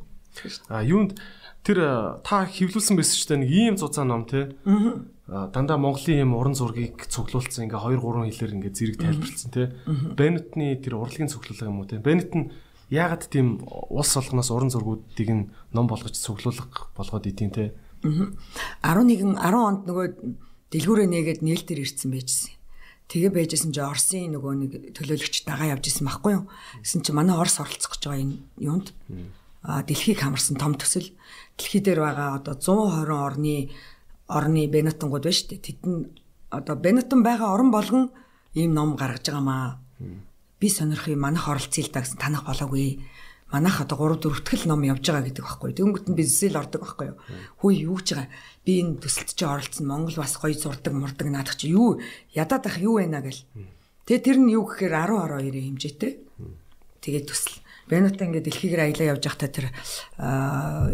А юунд тэр та хөвлүүлсэн байсан ч нэг ийм зузаан ном те. Дандаа Монголын юм уран зургийг цуглуулсан ингээ 2 3 хэлээр ингээ зэрэг тайлбарлсан те. Беннетны тэр урлагийн цуглуулга юм уу те. Беннет нь яагаад тийм улс олгоноос уран зургуудыг нь ном болгож цуглуулга болгоод идэв те. 11 10 онд нөгөө дэлгүүрээ нээгээд нээлтээр ирсэн байжсэн. Тэгээ байжсэн чи Орсын нөгөө нэг төлөөлөгч дагаа явж исэн байхгүй юу? Гэсэн чи манай Орос оролцох гэж байгаа энэ юунд а дэлхийг хамарсан том төсөл дэлхий дээр байгаа одоо 120 орны орны Бенетонгууд байна шүү дээ. Тэд нь одоо Бенетон байгаа орон болгон ийм ном гаргаж байгаамаа. Би сонирхъя манайх оролцъё л да гэсэн танах болоогүй манайх одоо 3 4 тгэл ном явж байгаа гэдэг байхгүй. Тэнгүүт нь бизнесэл ордог байхгүй юу. Хөөе юу гэж байгаа. Би энэ төсөлт чи оролцсон Монгол бас гоё зурдаг мурдаг наадах чи юу ядаад ах юу байна гэл. Тэгээ тэр нь юу гэхээр 10 12-ийн хэмжээтэй. Тэгээ төсөл Бенута ингээд дэлхийгээр аялаа явж байхдаа тэр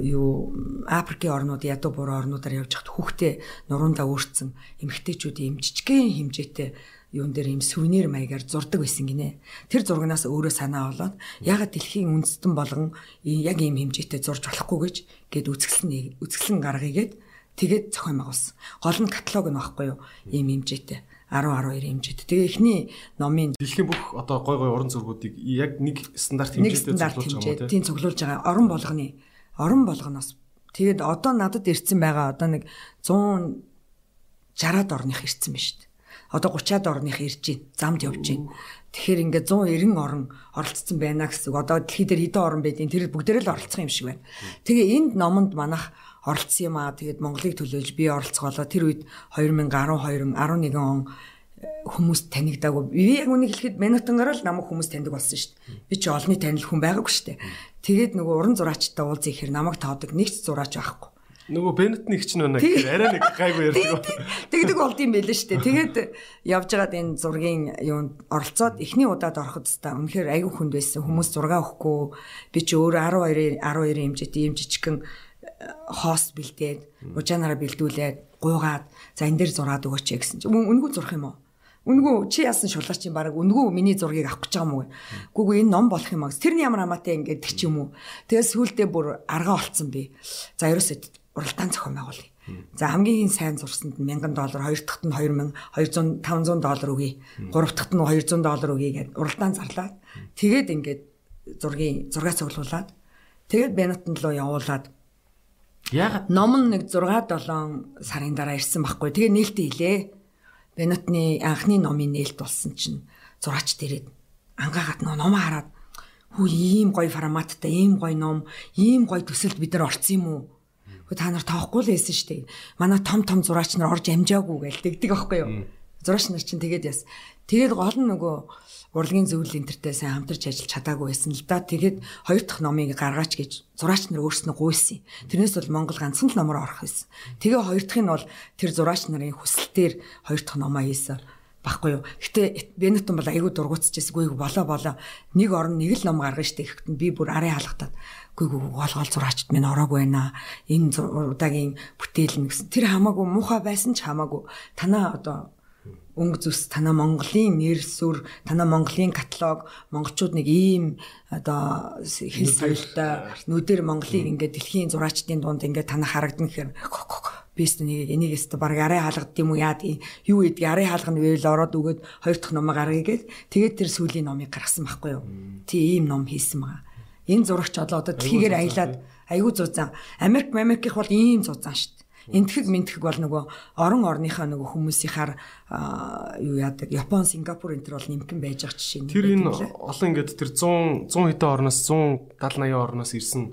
юу Африкийн орнууд ядуу буруу орнуудаар явж байхад хүүхдээ нурундаа өөрцсөн эмэгтэйчүүд юм жижигхэн хэмжээтэй юун дээр юм сүвнэр маягаар зурдаг байсан гинэ. Тэр зургнаас өөрөө санаа болоод ягаад дэлхийн үндэстэн болгон яг ийм хэмжээтэй зурж болохгүй гэж гээд үзэсгэлэн үзэсгэлэн гаргыгээд тэгээд зохион байгуулсан. Гол нь каталог нь багхгүй юу? Ийм хэмжээтэй. 10 12 хэмжээтэй. Тэгээ эхний номын дэлхийн бүх одоо гой гой уран зургуудыг яг нэг стандарт хэмжээтэй цуглуулж байгаа тийм цуглуулж байгаа. Орон болгоны орон болгоноос тэгээд одоо надад ирсэн байгаа одоо нэг 100 60-аад орных ирсэн ба шүү дээ одоо 30-аад орных ирж байна. Замд явж байна. Тэгэхээр ингээд 190 орн оролцсон байна гэсэн. Одоо дэлхий дээр хэдэн орн байдیں۔ Тэр бүгдээрээ л оролцсон юм шиг байна. Тэгээ энд номонд манах оролцсон юм аа. Тэгээд Монголыг төлөөлж би оролцголоо. Тэр үед 2012 11 он э, хүмүүс танигдаагүй. Би яг үнийг хэлэхэд минутангаар л намайг хүмүүс таньдаг болсон шүү дээ. Би ч олонний танил хүн байгаагүй шүү дээ. Тэгээд нөгөө уран зураачтай уулзъя гэхээр намайг тоодог нэгч зураач байхгүй. Нөгөө Бенетний ч нэг гэхээр арай нэг гайгүй ярьдаг. Тэгдэг болд юм байл шүү дээ. Тэгээд явж байгаад энэ зургийн юунд оролцоод эхний удаад ороход та үнэхээр аягүй хүнд байсан. Хүмүүс зураг өгөхгүй. Би ч өөрөө 12 12 хэмжээтэй юм жижигхэн хост бэлдээд, ужаанаараа бэлдүүлээд, гуугаад за энэ дээр зураад өгөөч гэсэн чинь үнгүй зурх юм уу? Үнгүү чи яасан шулаач юм баг үнгүү миний зургийг авах гэж байгаа юм уу? Гүгүү энэ ном болох юм аа. Тэрний ямар хамаатай ингээд ч юм уу. Тэгээс сүулдэ бүр аргаа олцсон би. За ерөөсөө уралдаан зохион байгуулъя. За хамгийн сайн зурсанд 1000 доллар, хоёр дахьт нь 2000, 200 500 доллар өгье. Гурав дахьт нь 200 доллар өгье гэд уралдаан зарлаад тэгээд ингээд зургийн зургаа цуглуулад тэгээд Бенатон руу явуулаад Ягаад ном нь нэг 6 7 сарын дараа ирсэн байхгүй. Тэгээ нээлттэй хэлээ. Бенатны анхны номын нээлт болсон чинь зураач дээрээ ангаагаад ном хараад хүү ийм гоё форматтай, ийм гоё ном, ийм гоё төсөлд бид нар орсон юм уу? та нар тоохгүй л байсан шүү дээ. Манай том том зураач нар орж амжаагүй гээл дэгдэг аахгүй юу? Зураач нар чинь тэгээд яс. Тэгээд гол нь нөгөө урлагийн зөвлөл энтертэй сайн хамтарч ажиллаж чадаагүй байсан л да. Тэгээд хоёр дахь номыг гаргаач гэж зураач нар өөрснөө гуйсан. Тэрнээс бол Монгол ганцхан л номоор орох байсан. Тэгээ хоёр дахь нь бол тэр зураач нарын хүсэлтээр хоёр дахь номоо хийсэн баггүй юу. Гэтэ Бенетон бол айгүй дургуутчихсэн. Үгүй болоо болоо. Нэг орн нэг л ном гаргана штэ гэхэд би бүр арын халахтаад үгүй гол гол зураачд минь ороогүй байна. Энэ удаагийн бүтээл нь гэсэн. Тэр хамаагүй муухай байсан ч хамаагүй. Танаа одоо өнгө зүс танаа Монголын нэр сүр танаа Монголын каталог монголчууд нэг ийм одоо хэл соёлтой нүдэр Монголыг ингээд дэлхийн зураачдын дунд ингээд танаа харагдана гэхээр бист нэг энийг өстө баг арай хаалгад юм уу яад юу гэдэг арай хаалганы väйл ороод өгөөд хоёр дахь номоо гаргая гээд тэгээд тэр сүүлийн номыг гаргасан байхгүй юу. Тий ийм ном хийсэн байгаа. Энэ зурагч одоо дэлхийгээр аялаад аягүй зузаан. Америк Америкийнх бол ийм зузаан шүү дээ. Энтгэг мэнтгэг бол нөгөө орон орныхаа нөгөө хүмүүсийнхаар юу яадаг Япон, Сингапур энэ төр бол нэмхэн байж байгаа жишээ нь. Тэр энэ олон ингээд тэр 100 100 хэдэн орноос 170 80 орноос ирсэн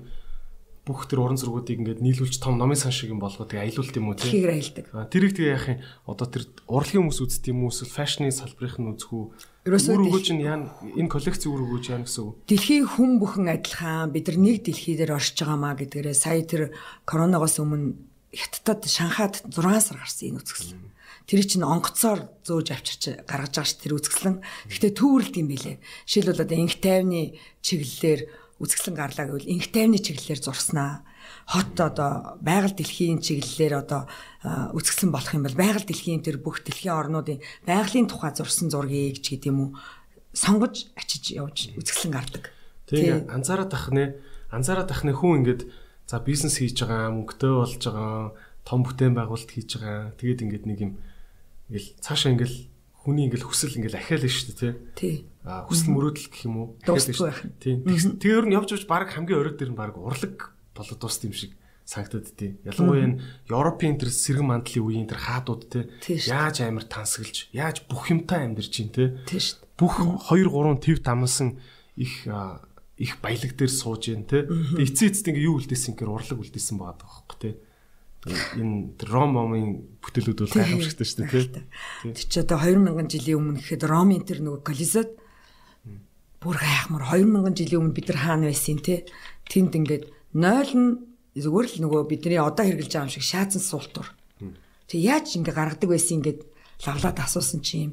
бүх тэр уран зургуудыг ингээд нийлүүлж том номын сан шиг юм болгоод тэгээ аялуулт юм уу тийм. Тэрийг аялдаг. Тэрийг тэгээ яах юм одоо тэр урлагийн хүмүүс үзт юм уу эсвэл фэшны салбарынх нь үзэх үү? Үр өгөөж нь яа энэ коллекцийн үр өгөөж яа гэсэн үг. Дэлхийн хүн бүхэн адилхан бид нар нэг дэлхий дээр оршиж байгаамаа гэдгээрээ сая тэр коронавигоос өмнө хятадд Шанхайд 6 сар гарсан энэ үзэсгэлэн. Тэр чинь онгоцоор зөөж авчирч гаргаж байгаа ш тэр үзэсгэлэн. Гэхдээ төвөрлөлт юм билэ. Жишээлбэл одоо инх тайвны чиглэлээр үзэсгэлэн гарлаа гэвэл инх тайвны чиглэлээр зурснаа хот одоо байгаль дэлхийн чиглэлээр одоо үзэсгэлэн болох юм бол байгаль дэлхийн тэр бүх дэлхийн орнуудын байгалийн тухай зурсан зургийг ч гэдэм үү сонгож очиж явж үзэсгэлэн гардаг. Тэгээ анзаараад ах нэ анзаараад ах нэ хүн ингээд за бизнес хийж байгаа мөнгөтэй болж байгаа том бүтээн байгуулалт хийж байгаа тэгээд ингээд нэг юм ингээл цаашаа ингээл хүний ингээл хүсэл ингээл ахиална шүү дээ тий. А хүсэл мөрөөдөл гэх юм уу? Ахиална шүү. Тий. Тэгэхээр нь явж явж баг хамгийн оройд дэр нь баг урлаг болоод дууст юм шиг санагдаад тий. Ялангуяа энэ Европын тэр сэргэн мандлын үеийн тэр хаадууд тий. Яаж амар тансаглаж, яаж бүх юмтай амьдарч чинь тий. Тий шүү. Бүх 2 3 төв дамсан их их баялаг дээр сууж जैन тий. Тэгээ эцээ эцэд ингээ юу үлдээсэн гэхээр урлаг үлдээсэн байгаа байхгүй тий. Энэ Ром момын бүтээлүүд бол гайхамшигтай шүү дээ тий. Тэг чи одоо 2000 жилийн өмнө гэхэд Ромын тэр нөгөө Колизод бүр гайхмар 2000 жилийн өмнө бид нар хаана байсан тий. Тэнд ингээд 0 нь зүгээр л нөгөө бидний одоо хэрглэж байгаа юм шиг шаацсан суултур. Тэг яаж ингэ гаргадаг байсан ингээд лавлаад асуусан чи юм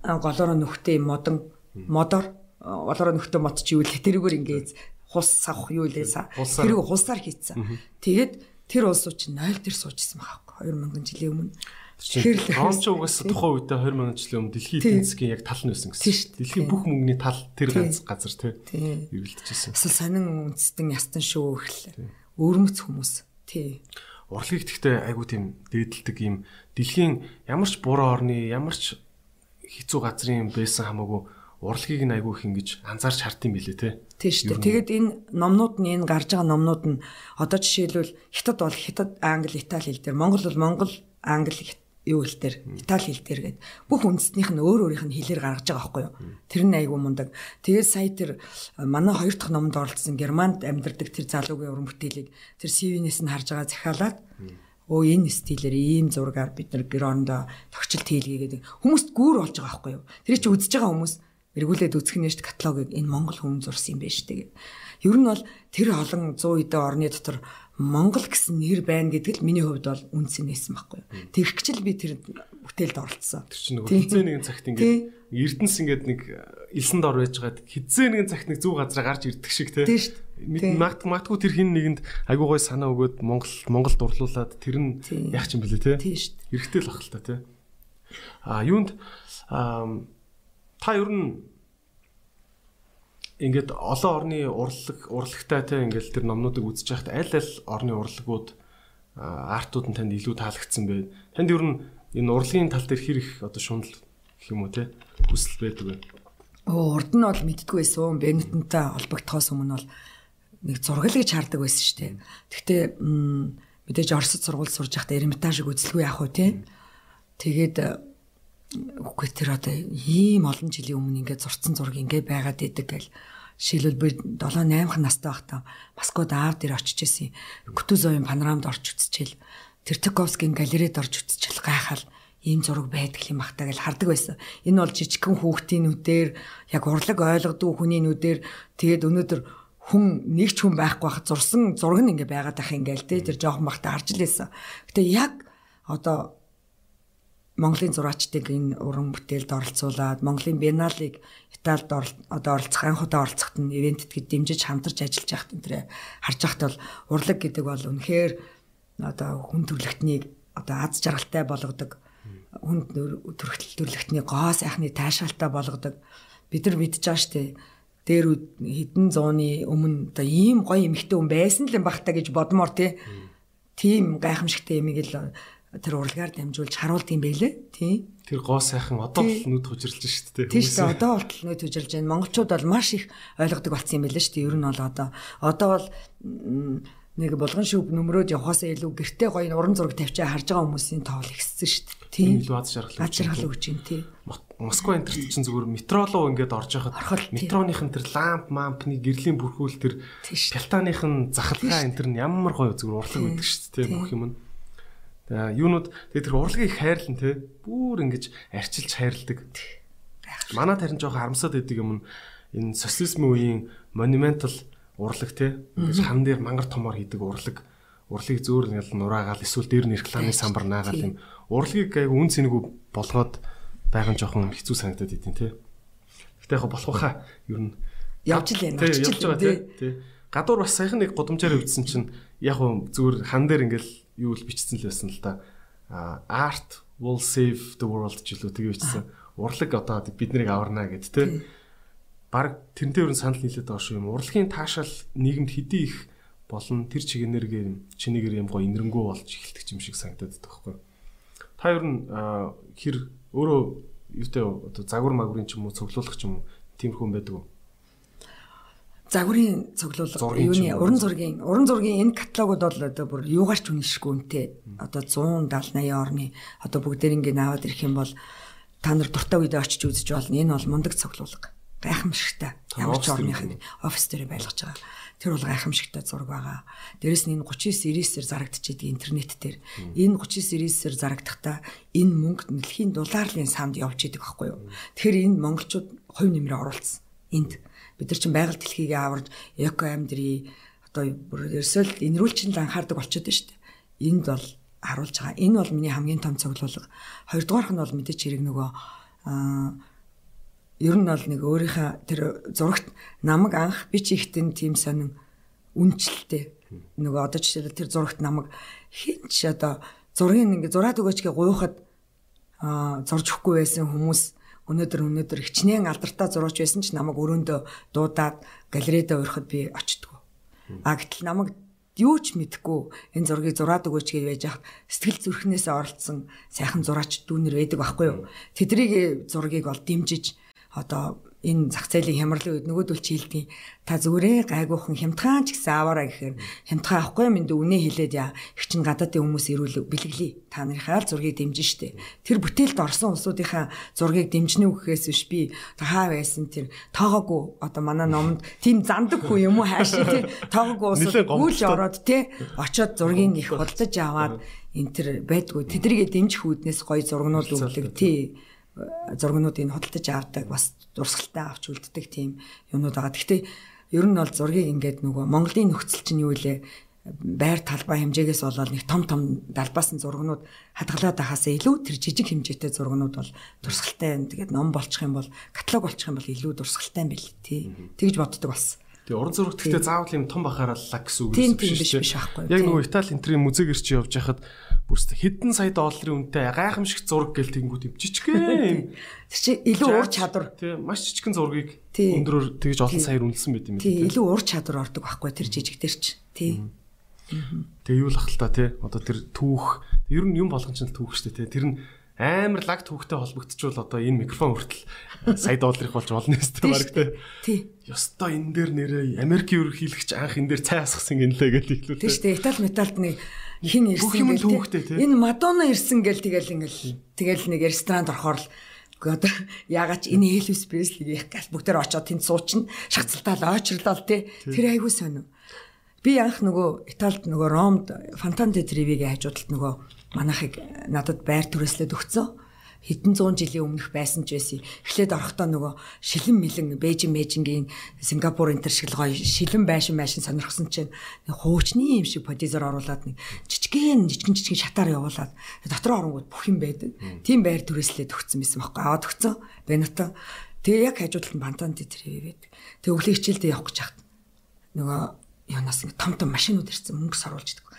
голоороо нүхтэй модон модор олороо нөхтөө мод чи юу л тэрүүгээр ингээд хус савх юу лээсаа тэрийг хулсаар хийцэн. Тэгээд тэр улсууд чинь 0 дээр суужсэн байгаа байхгүй 2000 жилийн өмнө. Тэгэхээр он ч угаас тухайн үедээ 20 жилийн өмнө дэлхийн эдийн засгийн яг тал нь байсан гэсэн чинь. Дэлхийн бүх мөнгөний тал тэр ганц газар тий. Эвлэлдэжсэн. Асал сонин үндэстэн ястан шүү гэхлээ. Өөрмөц хүмүүс тий. Урлагийг гэхдээ айгуу тийм дээдэлдэг юм дэлхийн ямар ч буруу орны ямар ч хэцүү газрын байсан хамаагүй урлагийг нь айгүй их ингэж анзаарч хард юм билээ те. Тийм шүү дээ. Тэгээд энэ номнууд нь энэ гарч байгаа номнууд нь одоо жишээлбэл хятад бол хятад, англи, итали хэл дээр, монгол бол монгол, англи, юу хэл дээр, итали хэл дээр гээд бүх үндэстнийх нь өөр өөрийнх нь хэлээр гаргаж байгаа байхгүй юу. Тэр нь айгүй мундаг. Тэгээд сая тэр манай хоёр дахь номонд оролцсон германд амьдардаг тэр залуугийн уран бүтээлийг тэр CV-нээс нь харж байгаа захиалаад өө энэ стилээр ийм зургаар бид нар герондо тогтчл хийлгээгээд хүмүүст гүүр болж байгаа байхгүй юу. Тэр чинь үзэж байгаа хүмүүс эргүүлээд үзэх нь шүү каталогийг энэ Монгол хүн зурсан юм байна шүү дээ. Ер нь бол тэр олон 100 эдэн орны дотор Монгол гэсэн нэр байна гэдг л миний хувьд бол үнсэн нээсэн байхгүй. Тэгвчл би тэр бүтээлд оролцсон. Тэр чинь нөгөө хизээ нэгэн цагт ингээд Эрдэнэс ингээд нэг элсэнд ор байж байгаад хизээ нэгэн цагт нэг зүг газараа гарч ирдэг шиг тий. Магт магтгүй тэр хин нэгэнд айгуу гой санаа өгөөд Монгол Монгол дурлуулад тэр нь яг ч юм бэлээ тий. Хэрэгтэй л ах л та тий. А юунд та ер нь ингээд олон орны урлаг урлагтай те ингээл тэр номнуудыг үзэж байхад аль аль орны урлагууд артууд нь танд илүү таалагдсан бэ? Танд ер нь энэ урлагийн тал дээр хэр их одоо шунал гэх юм уу те хүсэл байдаг вэ? Оо урд нь бол мэддгүй байсан. Бенетэнтэй холбогдохоос өмнө бол нэг зургал гэж хардаг байсан шүү дээ. Гэхдээ мэдээж Оросд сургууль сурж байхдаа Эрмитажиг үзэлгүй яах вэ те? Тэгээд үгүй тэр одоо ийм олон жилийн өмнө ингээд зурцсан зураг ингээд байгаад идэг гэл шилбэл би 7 8 настай байхдаа Москвад аав дээр очиж исэн. Кутузовын панорамд орж үзчихэл тэр Таковскийн галерейд орж үзчихэл гайхал ийм зураг байдаг юм бахтаа гэж хардаг байсан. Энэ бол жижигхэн хүүхдийн нүдээр яг урлаг ойлгодог хүний нүдээр тэгээд өнөөдөр хүн нэг ч хүн байхгүй хахад зурсан зураг нь ингээ байгаад ах ингээл тэ тэр жоохон бахта харж лээсэн. Гэтэ яг одоо Монголын зураачдыг энэ уран бүтээлд оролцуулаад Монголын биеналыг Италид одоо оролцох анхудаа оролцоход нь ивентэд гээд дэмжиж хамтарч ажиллаж байхад энэ төрөө харж байхад бол урлаг гэдэг бол үнэхээр одоо хүн төрөлхтнийг одоо аз жаргалтай болгодог хүн төрөлхтөл төрөлхтний гоо сайхны таашаалтай болгодог. Бид нар мэдж байгаа шүү дээ дээр хэдэн зууны өмнө одоо ийм гоё эмэгтэй хүн байсан л юм бах та гэж бодмоор тий тийм гайхамшигтай эмэг л тэр урлагаар дамжуулж харуулд юм байлээ. Тий. Тэр гоо сайхан одоо л нүд хужирлж шүү дээ. Тий шүү. Одоо бол нүд хужирлж байна. Монголчууд бол маш их ойлгодог болсон юм байлээ шүү дээ. Ер нь бол одоо одоо бол нэг булган шүүп нөмрөөд явахаасаа илүү гэрте гоё уран зураг тавьчаа харж байгаа хүмүүсийн тоол ихссэн шүү дээ. Тийм илүү аз жаргал. Аз жаргал өгч юм тий. Москва энтерт чинь зүгээр метро руу ингээд орж байхад метроных нь тэр ламп мампны гэрлийн бүрхүүл тэр пялтааных нь захалгаа энэ тэр ямар гоё зүгээр урлаг өгдөг шүү дээ. Бүх юм нь юунууд тэгээ тэр урлагийг хайрлан те бүр ингэж арчилж хайрладаг. Манай тарин жоох харамсаад идэг юм энэ социализмын үеийн монументал урлаг те ингэж хан дээр мангар томоор хийдэг урлаг урлагийг зөөр ингээл нураагаал эсвэл дээр нь рекламын самбар наагаал юм урлагийг айгу үн цэнэгүй болгоод байгаа нь жоохон хэцүү санагдаад идэв те. Гэтэ яг болох баха ер нь явж л байна. Явж байгаа те. Гадуур бас саяхан нэг гудамжаар өвдсөн чинь яг зүгээр хан дээр ингээл юу л бичсэн л байсан л да. Art will save the world ч илүү тэгээ бичсэн. Урлаг одоо бид нарыг аварна гэд тэ. Бараг тэрнтэй өрн санал нийлээд байгаа шүү юм. Урлагийн таашаал нийгэмд хэдий их болон тэр чигнэргээр чинээгээр юм гоо инэрэнгүү болж эхэлдэг юм шиг санагдаад байгаа байхгүй. Та ер нь хэр өөрөө юутай одоо загвар магврын ч юм уу цоглуулах ч юм уу тиймэрхүү юм байдаг уу? Загварын цуглуулга юуны уран зургийн уран зургийн энэ каталогууд бол одоо бүр юугаарч үнэлшгүй үнэтэй. Одоо 170 80 орны одоо бүгдээр ингэ наваад ирэх юм бол та нар дуртай үедээ очиж үзэж болно. Энэ бол мундаг цуглуулга. Гайхамшигтай. Ямар ч орных офис дээр байлгаж байгаа. Тэр бол гайхамшигтай зураг байгаа. Дээрэс нь энэ 39 90-ээр зарагдчихэдэг интернет дээр. Энэ 39 90-ээр зарагдахдаа энэ мөнгө дэлхийн дулаарлын санд явж идэг байхгүй юу? Тэгэхээр энэ монголчууд хувь нэмрээ оруулсан? Энд бид нар чинь байгаль дэлхийг аварж эко амьдрий одоо бүр ерөөсөө инрүүлчин л анхаардаг болчиход байна шүү дээ. Энд бол харуулж байгаа. Энэ бол миний хамгийн том цуглуулга. Хоёрдугаарх нь бол мэдээч хэрэг нөгөө ер нь бол нэг өөрийнхөө тэр зурагт намайг анх би ч ихтэн тийм сонин үнчлэлтэй. Нөгөө одоо жишээлбэл тэр зурагт намайг хинч одоо зургийг ингээ зураад өгөөчгээ гуйхад аа зурж өгөхгүй байсан хүмүүс өнөөдөр өнөөдөр хичнээн алдартай зураач байсан ч намайг өрөөндөө дуудаад галерейд өрөхөд би очтгоо. А гэтэл намайг юу ч мэдэхгүй энэ зургийг зураад өгөөч гэж байж хах сэтгэл зүрхнээсээ оролцсон сайхан зураач дүүнэр байдаг байхгүй юу. Тэдрийг зургийг бол дэмжиж одоо энэ зах зээлийн хямралын үед нөгөөдөл чи хэлдэг та зүгээрээ гайгуухан хямдхан ч гэсэн аваараа гэхээр хямдхан авахгүй юм дэ үнэ хэлээд яа. Их чин гадаадын хүмүүс ирүүл бэлгэлээ та нарынхаа зургийг дэмжин штэ. Тэр бүтээлд орсон улсуудынхаа зургийг дэмжнэ үхэхээс биш би хаа байсан тэр тоогоогүй. Одоо манай номонд тийм зандаг хүн юм уу? Хаашаа тий тоогоогүй улсууд гүйлж ороод тий очоод зургийг их худалдаж аваад энэ тэр байдгүй. Тэдрийг дэмжих үүднээс гоё зургнууд өглөг тий зургнуудыг худалдаж авдаг бас дурсгалтай авч үлддэг тийм юмнууд байгаа. Гэхдээ ер нь бол зургийг ингээд нөгөө Монголын нөхцөл чинь юу вэ? байр талбай хэмжээгээс болоод нэг том том далбаасан зургнууд хадгалаад байхаас илүү тэр жижиг хэмжээтэй зургнууд бол дурсгалтай. Тэгээд ном болчих юм бол каталог болчих юм бол илүү дурсгалтай юм байл тий. Тэгж боддог болсон. Тэгээ уран зурагт гэхдээ заавал юм том бахаараа лаг гэсэн үг биш биш аахгүй. Яг нөгөө Итали энтрийн музейг ирч явж байхад бүрстэ хэдэн сая долларын үнэтэй гайхамшигт зураг гэл тэнгүүд юм жижигхэн. Тэр чи илүү ур чадвар. Тий, маш жижигхэн зургийг өндрөөр тэгж олон саяар үнэлсэн байт юм тий. Тий, илүү ур чадвар ордог байхгүй тэр жижиг тэр чи. Тий. Тэгээ юу л ах л та тий. Одоо тэр түүх ер нь юм болгон ч түүх штэ тий. Тэр нь амар лаг түүхтэй холбогдчихвол одоо энэ микрофон хүртэл сая долларыг болж болно өстэй баг тий. Тий. Ёстой энэ дээр нэрээ Америкийн ерөнхийлөгч анх энэ дээр цай асгасан гинлээ гэж хэлүүлээ. Тий штэ Итали металд нэг хин ирсэн гэл энэ Мадонна ирсэн гэл тэгэл ингээл тэгэл нэг ресторанд орохоор л одоо ягаад ч энэ Элвис Преслиг их гал бүгдээр очоод тэнд суучна шахацалтаа ойчрлол тий тэр айгүй сонио би анх нөгөө Италид нөгөө Ромд Фантанте Тревигийн хажуудалд нөгөө манайхыг надад байр түрээслээд өгцөө хэдэн зуун жилийн өмнөх байсан ч байсан. Эхлээд орохдоо нөгөө шилэн мэлэн Бээжин Мэжингийн Сингапур энэ төр шиг гоё шилэн байшин байшин сонирхсан чинь хуучны юм шиг подизер оруулаад нэг жижигэн жижигэн жижигэн шатаар явуулаад дотроо оронгууд бүх юм байдаг. Тийм байр түрээслээд өгсөн байсан байхгүй аваад өгцөө. Бенато. Тэгээ яг хажуудлын бантан тэр байд. Тэгээ өглөө хичээлдээ явах гэж хахад нөгөө юунаас ингэ том том машинууд ирсэн мөнгө саруулж идэг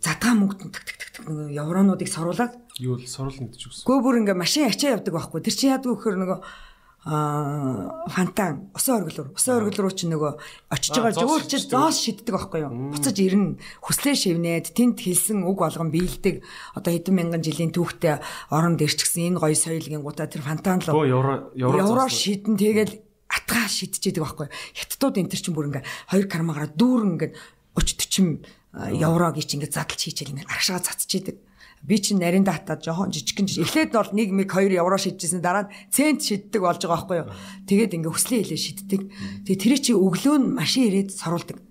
задгаа тэг нэг евронуудыг соруулаад юу л соруулна гэж үгсэн. Гөө бүр ингээ машин ачаа явдаг байхгүй. Тэр чинь яадаг вөхөр нөгөө аа фантан усан оргил руу усан оргил руу чинь нөгөө очиж байгаа жуурч зоос шиддэг байхгүй юу. Буцаж ирнэ. Хүслээ шивнээд тэнд хэлсэн үг болгон биелдэг. Одоо хэдэн мянган жилийн түүхтэй оронд ирчихсэн энэ гоё соёлын гутаа тэр фантан л евро евро шидэн тэгэл атгаа шидчихэдэг байхгүй. Хятадууд энэ төр чинь бүр ингээ хоёр кармагаараа дүүрэн ингээ 30 40 еврог ич ингээд задлж хийчихэл ингээд аргашгаа цацчихийдэг. Би чинь нарийн датаа жоохон жижигхэн жижиг. Эхлээд бол 1 мэг 2 евро шийдчихсэн дараа нь цент шиддэг болж байгаа байхгүй юу. Тэгээд ингээд хүслээ хэлээ шиддэг. Тэгээд тэр чи өглөө нь машин ирээд саруулдаг.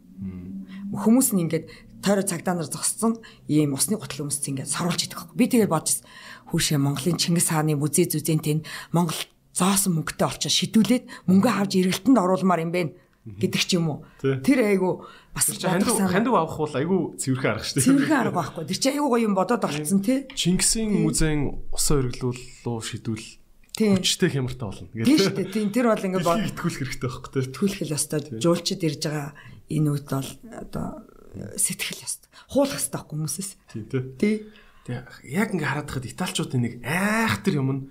Хүмүүс нь ингээд тойроо цагдаа нар зогссон ийм усны гутал өмсц ингээд саруулж идэг байхгүй. Би тэгээд бодчихсон. Хүүшээ Монголын Чингис хааны музей зүзэн тэнд Монгол зоосон мөнгөтэй олчоо шидүүлээд мөнгө авч эргэлтэнд оруулмаар юм бэ гэдэг ч юм уу. Тэр айгу бас хандив хандив авах бол айгу цэвэрхэн арга шүү дээ. Цэвэрхэн арга байхгүй. Тэр чинь айгу гоё юм бодоод олцсон тий. Чингисийн музейн усан өргөлүүлөө шидвэл хүчтэй хямртай болно гэдэг. Тийм шүү дээ. Тийм тэр бол ингээд бод итгүүлэх хэрэгтэй байхгүй тий. Итгүүлэх л ёстой. Жуулчид ирж байгаа энэ үед бол одоо сэтгэл ёстой. Хуулах ёстой байхгүй хүмүүсээс. Тий тий. Тий. Яг ингээд хараад хахад италчуудын нэг айхтар юм нь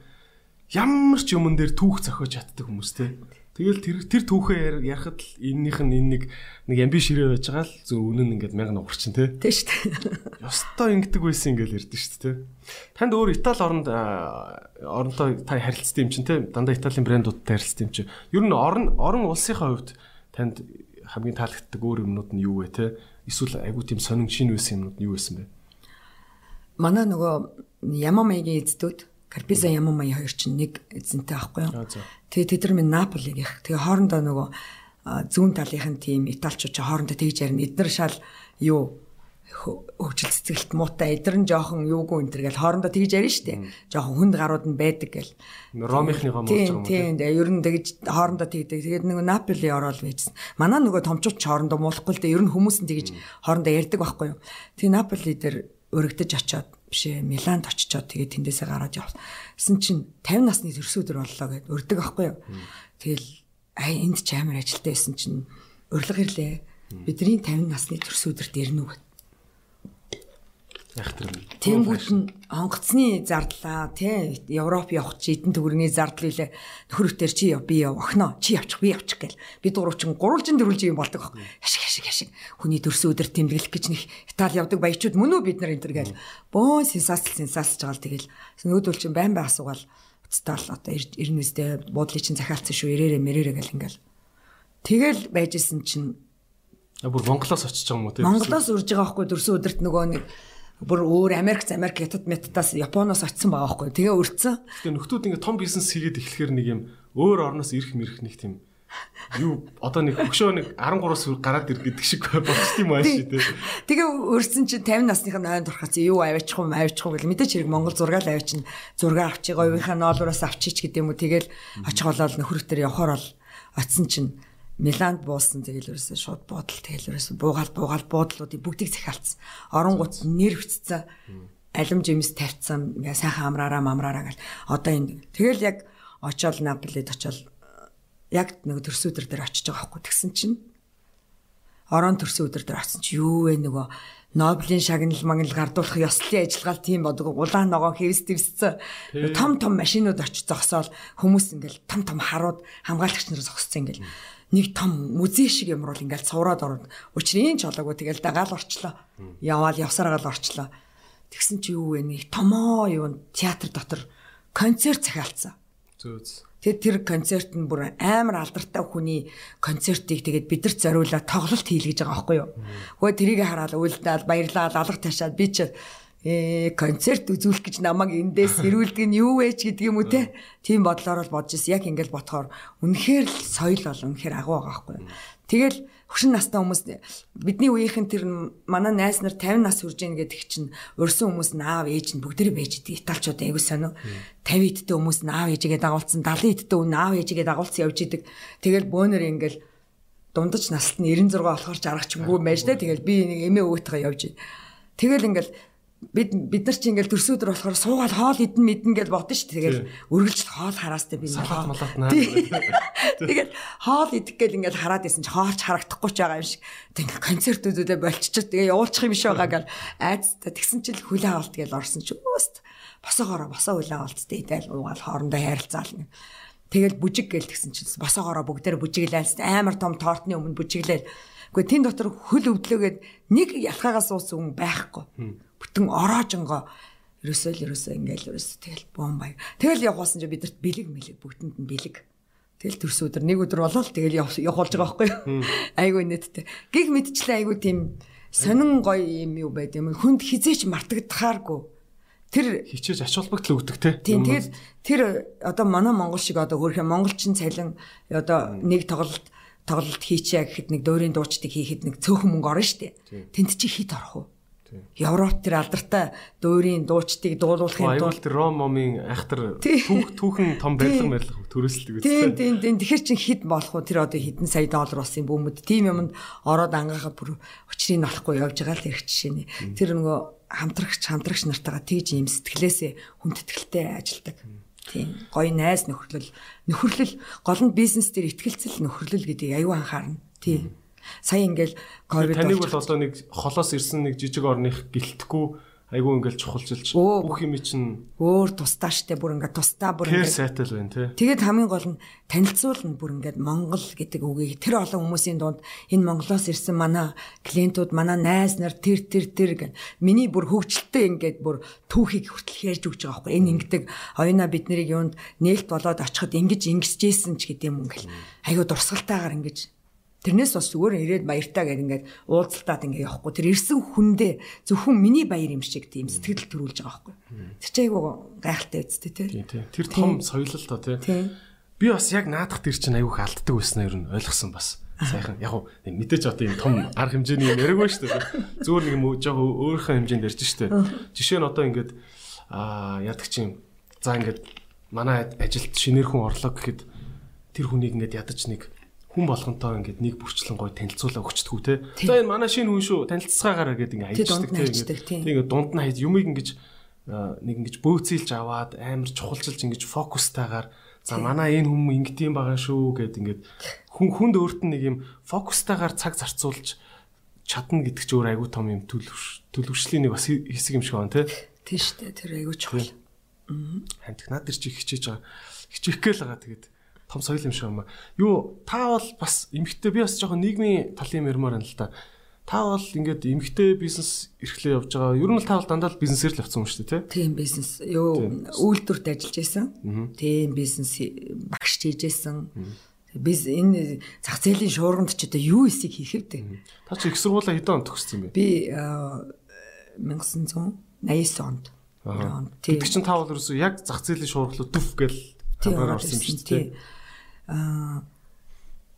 ямар ч юмн дээр түүх зохиож чаддаг хүмүүс тий. Тэгэл тэр тэр түүхээ ярихад л эннийх нь энэ нэг нэг амби ширээ байж байгаа л зөв үнэн ингээд мянган уурчин тий. Тий шүү дээ. Ёстой ингэдэг байсан ингээл ярьдэн шүү дээ. Танд өөр Итали оронд оронтой та харилцсан юм чинь тий. Дандаа Италийн брэндуудтай харилцсан юм чинь. Ер нь орон орон улсынхаа хувьд танд хамгийн таалагддаг өөр юмнууд нь юу вэ тий? Эсвэл айгуу тийм сонин шин байсан юмнууд нь юу байсан бэ? Манай нөгөө Ямамагийн эздүүд Карпиза Ямамай хоёр чинь нэг эзэнтэй аахгүй юу? Тэгээ тэд нар минь Наполиг их. Тэгээ хоорондоо нөгөө зүүн талынхын тим италчууд хоорондоо тэгж ярина. Эднэр шал юу хөгжил цэцгэлт муутай эдэр нь жоохон юугүй энэ төр гэл хоорондоо тэгж ярина штэ. Жоохон хүнд гарууд нь байдаг гэл. Ромынхныгоо муулж байгаа юм. Тийм тийм. Ер нь тэгж хоорондоо тэгдэг. Тэгээд нөгөө Наполи ороод байжсан. Манай нөгөө томчууд хоорондоо муулахгүй л дээ. Ер нь хүмүүс нь тэгж хоорондоо ярьдаг байхгүй юу. Тэгээ Наполи дээр өргөдөж очоод бишээ Миланд очичоод тэгээд тэндээсээ гараад явсан чинь 50 насны төрсөдөр боллоо гэд өрдөг аахгүй юу. Тэгэл ай энд ч амар ажилтаа байсан чинь урилга ирлээ. Бидний 50 насны төрсөдөрт ирнэ үү вэ? Тэнгүүд нь онгоцны зардлаа тий Европ явах чи эдэн төгрөгийн зардал үлээ. Нөхөрөөр чи яв би яв охноо чи явчих би явчих гэл. Бид гурвчин гурвалжин дөрвөлжин юм болдог аах. Яшиг яшиг яшиг. Хүний төрсөн өдөр тэмдэглэх гэж нэг Итали явдаг баячууд мөн үү бид нар энэ төр гэл. Бөөн сенсацл сенсацлж байгаа л тэгэл. Нүүдүүл чин байн бай асуугаал уцтаал одоо ирнэ үстэй буудлын чин захиалцсан шүү ирээрэ мэрээрэ гэл ингээл. Тэгэл байжсэн чин бүр Монголоос очиж байгаа юм уу? Тий Монголоос урж байгаа байхгүй дөрсөн өдөрт нөгөө нэг бүр өөр Америк, Америк хятад метадаас Японоос очсон байгаа байхгүй. Тэгээ өрцөн. Тэгээ нөхдүүд ингээ том бизнес хийгээд эхлэхээр нэг юм өөр орноос ирэх мэрэх нэг тийм юу одоо нэг хөшөө нэг 13-аас гараад ир гэдэг шиг болчих юм аа шүү дээ. Тэгээ өрсөн чинь 50 насных нь ойн дурхац юу аваачих юм аваачих гэл мэдээч хэрэг Монгол зургаал аваачин зураг авчиг оюуныхаа ноолоороос авчиж гэдэг юм уу тэгэл очих болол нөхрөтөр явахаар бол очсон чинь Миланд буусан тэгэл ерөөсөө шууд буудал тэгэл ерөөсөө буугаал буугаал буудлуудыг бүгдийг захиалцсан. Оронгууд нэр хвцсэн. Алим жимс тавьцсан. Сайхан амраараа мамраараа гэл. Одоо энэ тэгэл яг очоод Наполид очоод яг нэг төрсөн өдөр дээр очиж байгаа хөөхгүй тэгсэн чинь орон төрсөн өдөр дээр очсон чи юу вэ нөгөө Нобелийн шагнал магнал гардуулах ёслолын ажиллагаал тийм бодог улаан ногоо хэвс твсцэн том том машинууд очиж зогсоол хүмүүс ингээл том том харууд хамгаалагч нар зогсцсон ингээл нэг том музей шиг юм бол ингээл цувраад орно. Ч болоогүй тэгэл дагаал орчлоо. Яваал явсараагаал орчлоо. Тэгсэн чи юу вэ нэг томоо юу театр дотор концерт захиалцсан. Зөө зөө. Тэгээд тэр концерт нь бүр амар алдартай хүний концертыг тэгээд бидэрт зориулаад тоглолт хийлгэж байгаа байхгүй юу. Хөөе тэрийг хараад үйлдэл баярлаад алга ташаад би ч э концерт үзүүлэх гэж намайг эндээс ирүүлдэг нь юу вэ ч гэдэг юм уу те. Тийм бодлоор л бодож ирсэн. Яг ингээл бодохоор үнэхээр л соёл бол үнэхээр агуу байгаа байхгүй. Тэгэл хөшин настай хүмүүс бидний үеийнхэн тэр манай найз нар 50 нас хүрж ийн гэдэг чинь урьсан хүмүүс наав ээж нь бүгдээрээ байж идэг. Италичууд айгуу сонио. 50 идтэй хүмүүс наав ээжигээ дагуулсан, 70 идтэй хүн наав ээжигээ дагуулсан явж идэг. Тэгэл бөөнөр ингээл дундаж наст нь 96 болохоор жаргачгүй байж тэ. Тэгэл би нэг эмээ өвөтгөө явж. Тэгэл ингээл бид бид нар чи ингээл төрсөдөр болохоор суугаад хоол идэн мэдэн гэж бодсон шүү. Тэгэл үргэлж хоол хараастай би салат малат наа. Тэгэл хоол идэх гээл ингээл хараад исэн чи хоолч харагдахгүй ч байгаа юм шиг. Тэг ингээл концертүүдээ болчихчих. Тэгээ явуулчих юм биш байгаа гал айцтай тэгсэн чил хүлээ авалт гээл орсон чи өөст босоогоороо босоо хүлээ авалттай идэл уугаал хоорондоо хайрцаал. Тэгэл бүжиг гээл тэгсэн чи босоогоороо бүгдээр бүжиглээл амар том тортны өмнө бүжиглээл. Гэхдээ тэн дотор хөл өвдлөөгээд нэг ялхаагаас уусан хүн байхгүй бүтэн ороожонго ерөөсөө л ерөөсөө ингээл ерөөсөө тэгэл бомбай. Тэгэл явуулсан чи бидэрт бэлэг мэлэг бүгдэнд нь бэлэг. Тэгэл төрс өдөр нэг өдөр болол тэгэл явуулж байгаа байхгүй юу? Айгу нэттэй. Гих мэдчлээ айгу тийм сонин гоё юм юу байд юм. Хүнд хизээч мартагдахааргүй. Тэр хичээж ач холбогдол өгдөг те. Тийм тэгэл тэр одоо манай монгол шиг одоо хөрхөө монголчин цалин одоо нэг тоглолт тоглолт хийчээ гэхэд нэг дөөрийн дуучдыг хийхэд нэг цөөхөн мөнгө орно штэ. Тэнд чи хит орох уу? Европ тэр алдартай дуурийн дуучдыг дуулуулахын тулд тэр Ром момын айхтар түүх түүхэн том барилга барилга төрөсөлдөг үстэй. Тийм тийм тийм тэгэхэр чин хэд болох вэ? Тэр одоо хэдэн сая доллар болсон бөмбөд тийм юмд ороод ангахад бүр өчрийг нь олохгүй явж байгаа л эрх жишээ нэ. Тэр нөгөө хамтрагч хамтрагч нартайгаа тэгж юм сэтгэлээсээ хүндэтгэлтэй ажилдаг. Тийм гоё найз нөхөрлөл. Нөхөрлөл. Гол нь бизнес дээр ихтгэлцэл нөхөрлөл гэдгийг аюу анхаарна. Тийм Сая ингээл ковид таныг бол одоо нэг холоос ирсэн нэг жижиг орных гэлтэхгүй айгүй ингээл чухалчилж. Бүх юм чинь өөр тусдаа штэ бүр ингээд тусдаа бүр ингээд сайтай л байна тий. Тэгээд хамгийн гол нь танилцуулна бүр ингээд Монгол гэдэг үгийг. Тэр олон хүмүүсийн дунд энэ Монголоос ирсэн манай клиентууд манай найз нар тэр тэр тэр гэн. Миний бүр хөвгчлөлтөө ингээд бүр түүхийг хүртэл ярьж өгч байгаа байхгүй. Энэ ингээд оюуна бид нарыг юунд нээлт болоод очиход ингэж ингэсжсэн ч гэдэг юм ингээл айгүй дурсгалтайгаар ингэж Тэрнээс бас зүгээр ирээд баяртаа гэдэг ингээд уулзалтаад ингээд явахгүй. Тэр ирсэн хүндээ зөвхөн миний баяр юм шиг тийм сэтгэл төрүүлж байгаа байхгүй. Тэр чинь айгуу гайхалтай үсттэй тий. Тэр том соёлол тоо тий. Би бас яг наадах тэр чинь айгуух алддаг байсан ер нь ойлгосон бас. Сайхан яг уу мэдээж одоо юм том арга хэмжээний юм яриаггүй шүү дээ. Зүгээр нэг юм жоох өөрийнхөө хэмжээнд ярьж шүү дээ. Жишээ нь одоо ингээд аа яадаг чинь за ингээд манай ажилд шинээр хүн орлоо гэхэд тэр хүнийг ингээд ядаж нэг хүн болгонтой ингээд нэг бүрчлэн гой танилцуулаа өгчдөг үү те. За энэ манай шинэ хүн шүү танилцсаагаараа гэдэг ингээд аялждаг те. Тэг ингээд дунд нь хайж юмыг ингээд нэг ингэж бөөцөөлж аваад амар чухалчилж ингэж фокустайгаар за манай энэ хүмүүс ингэдэм байгаа шүү гэд ингээд хүн хүнд өөрт нь нэг юм фокустайгаар цаг зарцуулж чадна гэдэг чинь өөр айгүй том юм төлөвш төлөвшлийн нэг бас хэсэг юм шиг байна тий. Тийм шүү дээ тэр айгүй чухал. Хантик наад тэр чи хичээж байгаа. Хичээх гээл байгаа тэгээд том соёл юм шиг юм аа. Юу та бол бас эмгтээ би бас жоохон нийгмийн талын ярмаар байна л да. Та бол ингээд эмгтээ бизнес эрхлээ явж байгаа. Ер нь л та бол дандаа бизнесээр л явцсан юм шүү дээ, тий? Тийм бизнес. Юу үйлдвэрт ажиллаж байсан. Тийм бизнес багш хийж байсан. Biz энэ зах зээлийн шуурганд ч одоо юу эсийг хийх вэ? Та чи их сургуулаа хэдэн онд төгссөн бэ? Би 1989 онд. Тийм. Тэг чин та бол ерөөсөө яг зах зээлийн шуургалууд төв гэл хамгаар орсон юм шүү дээ. Аа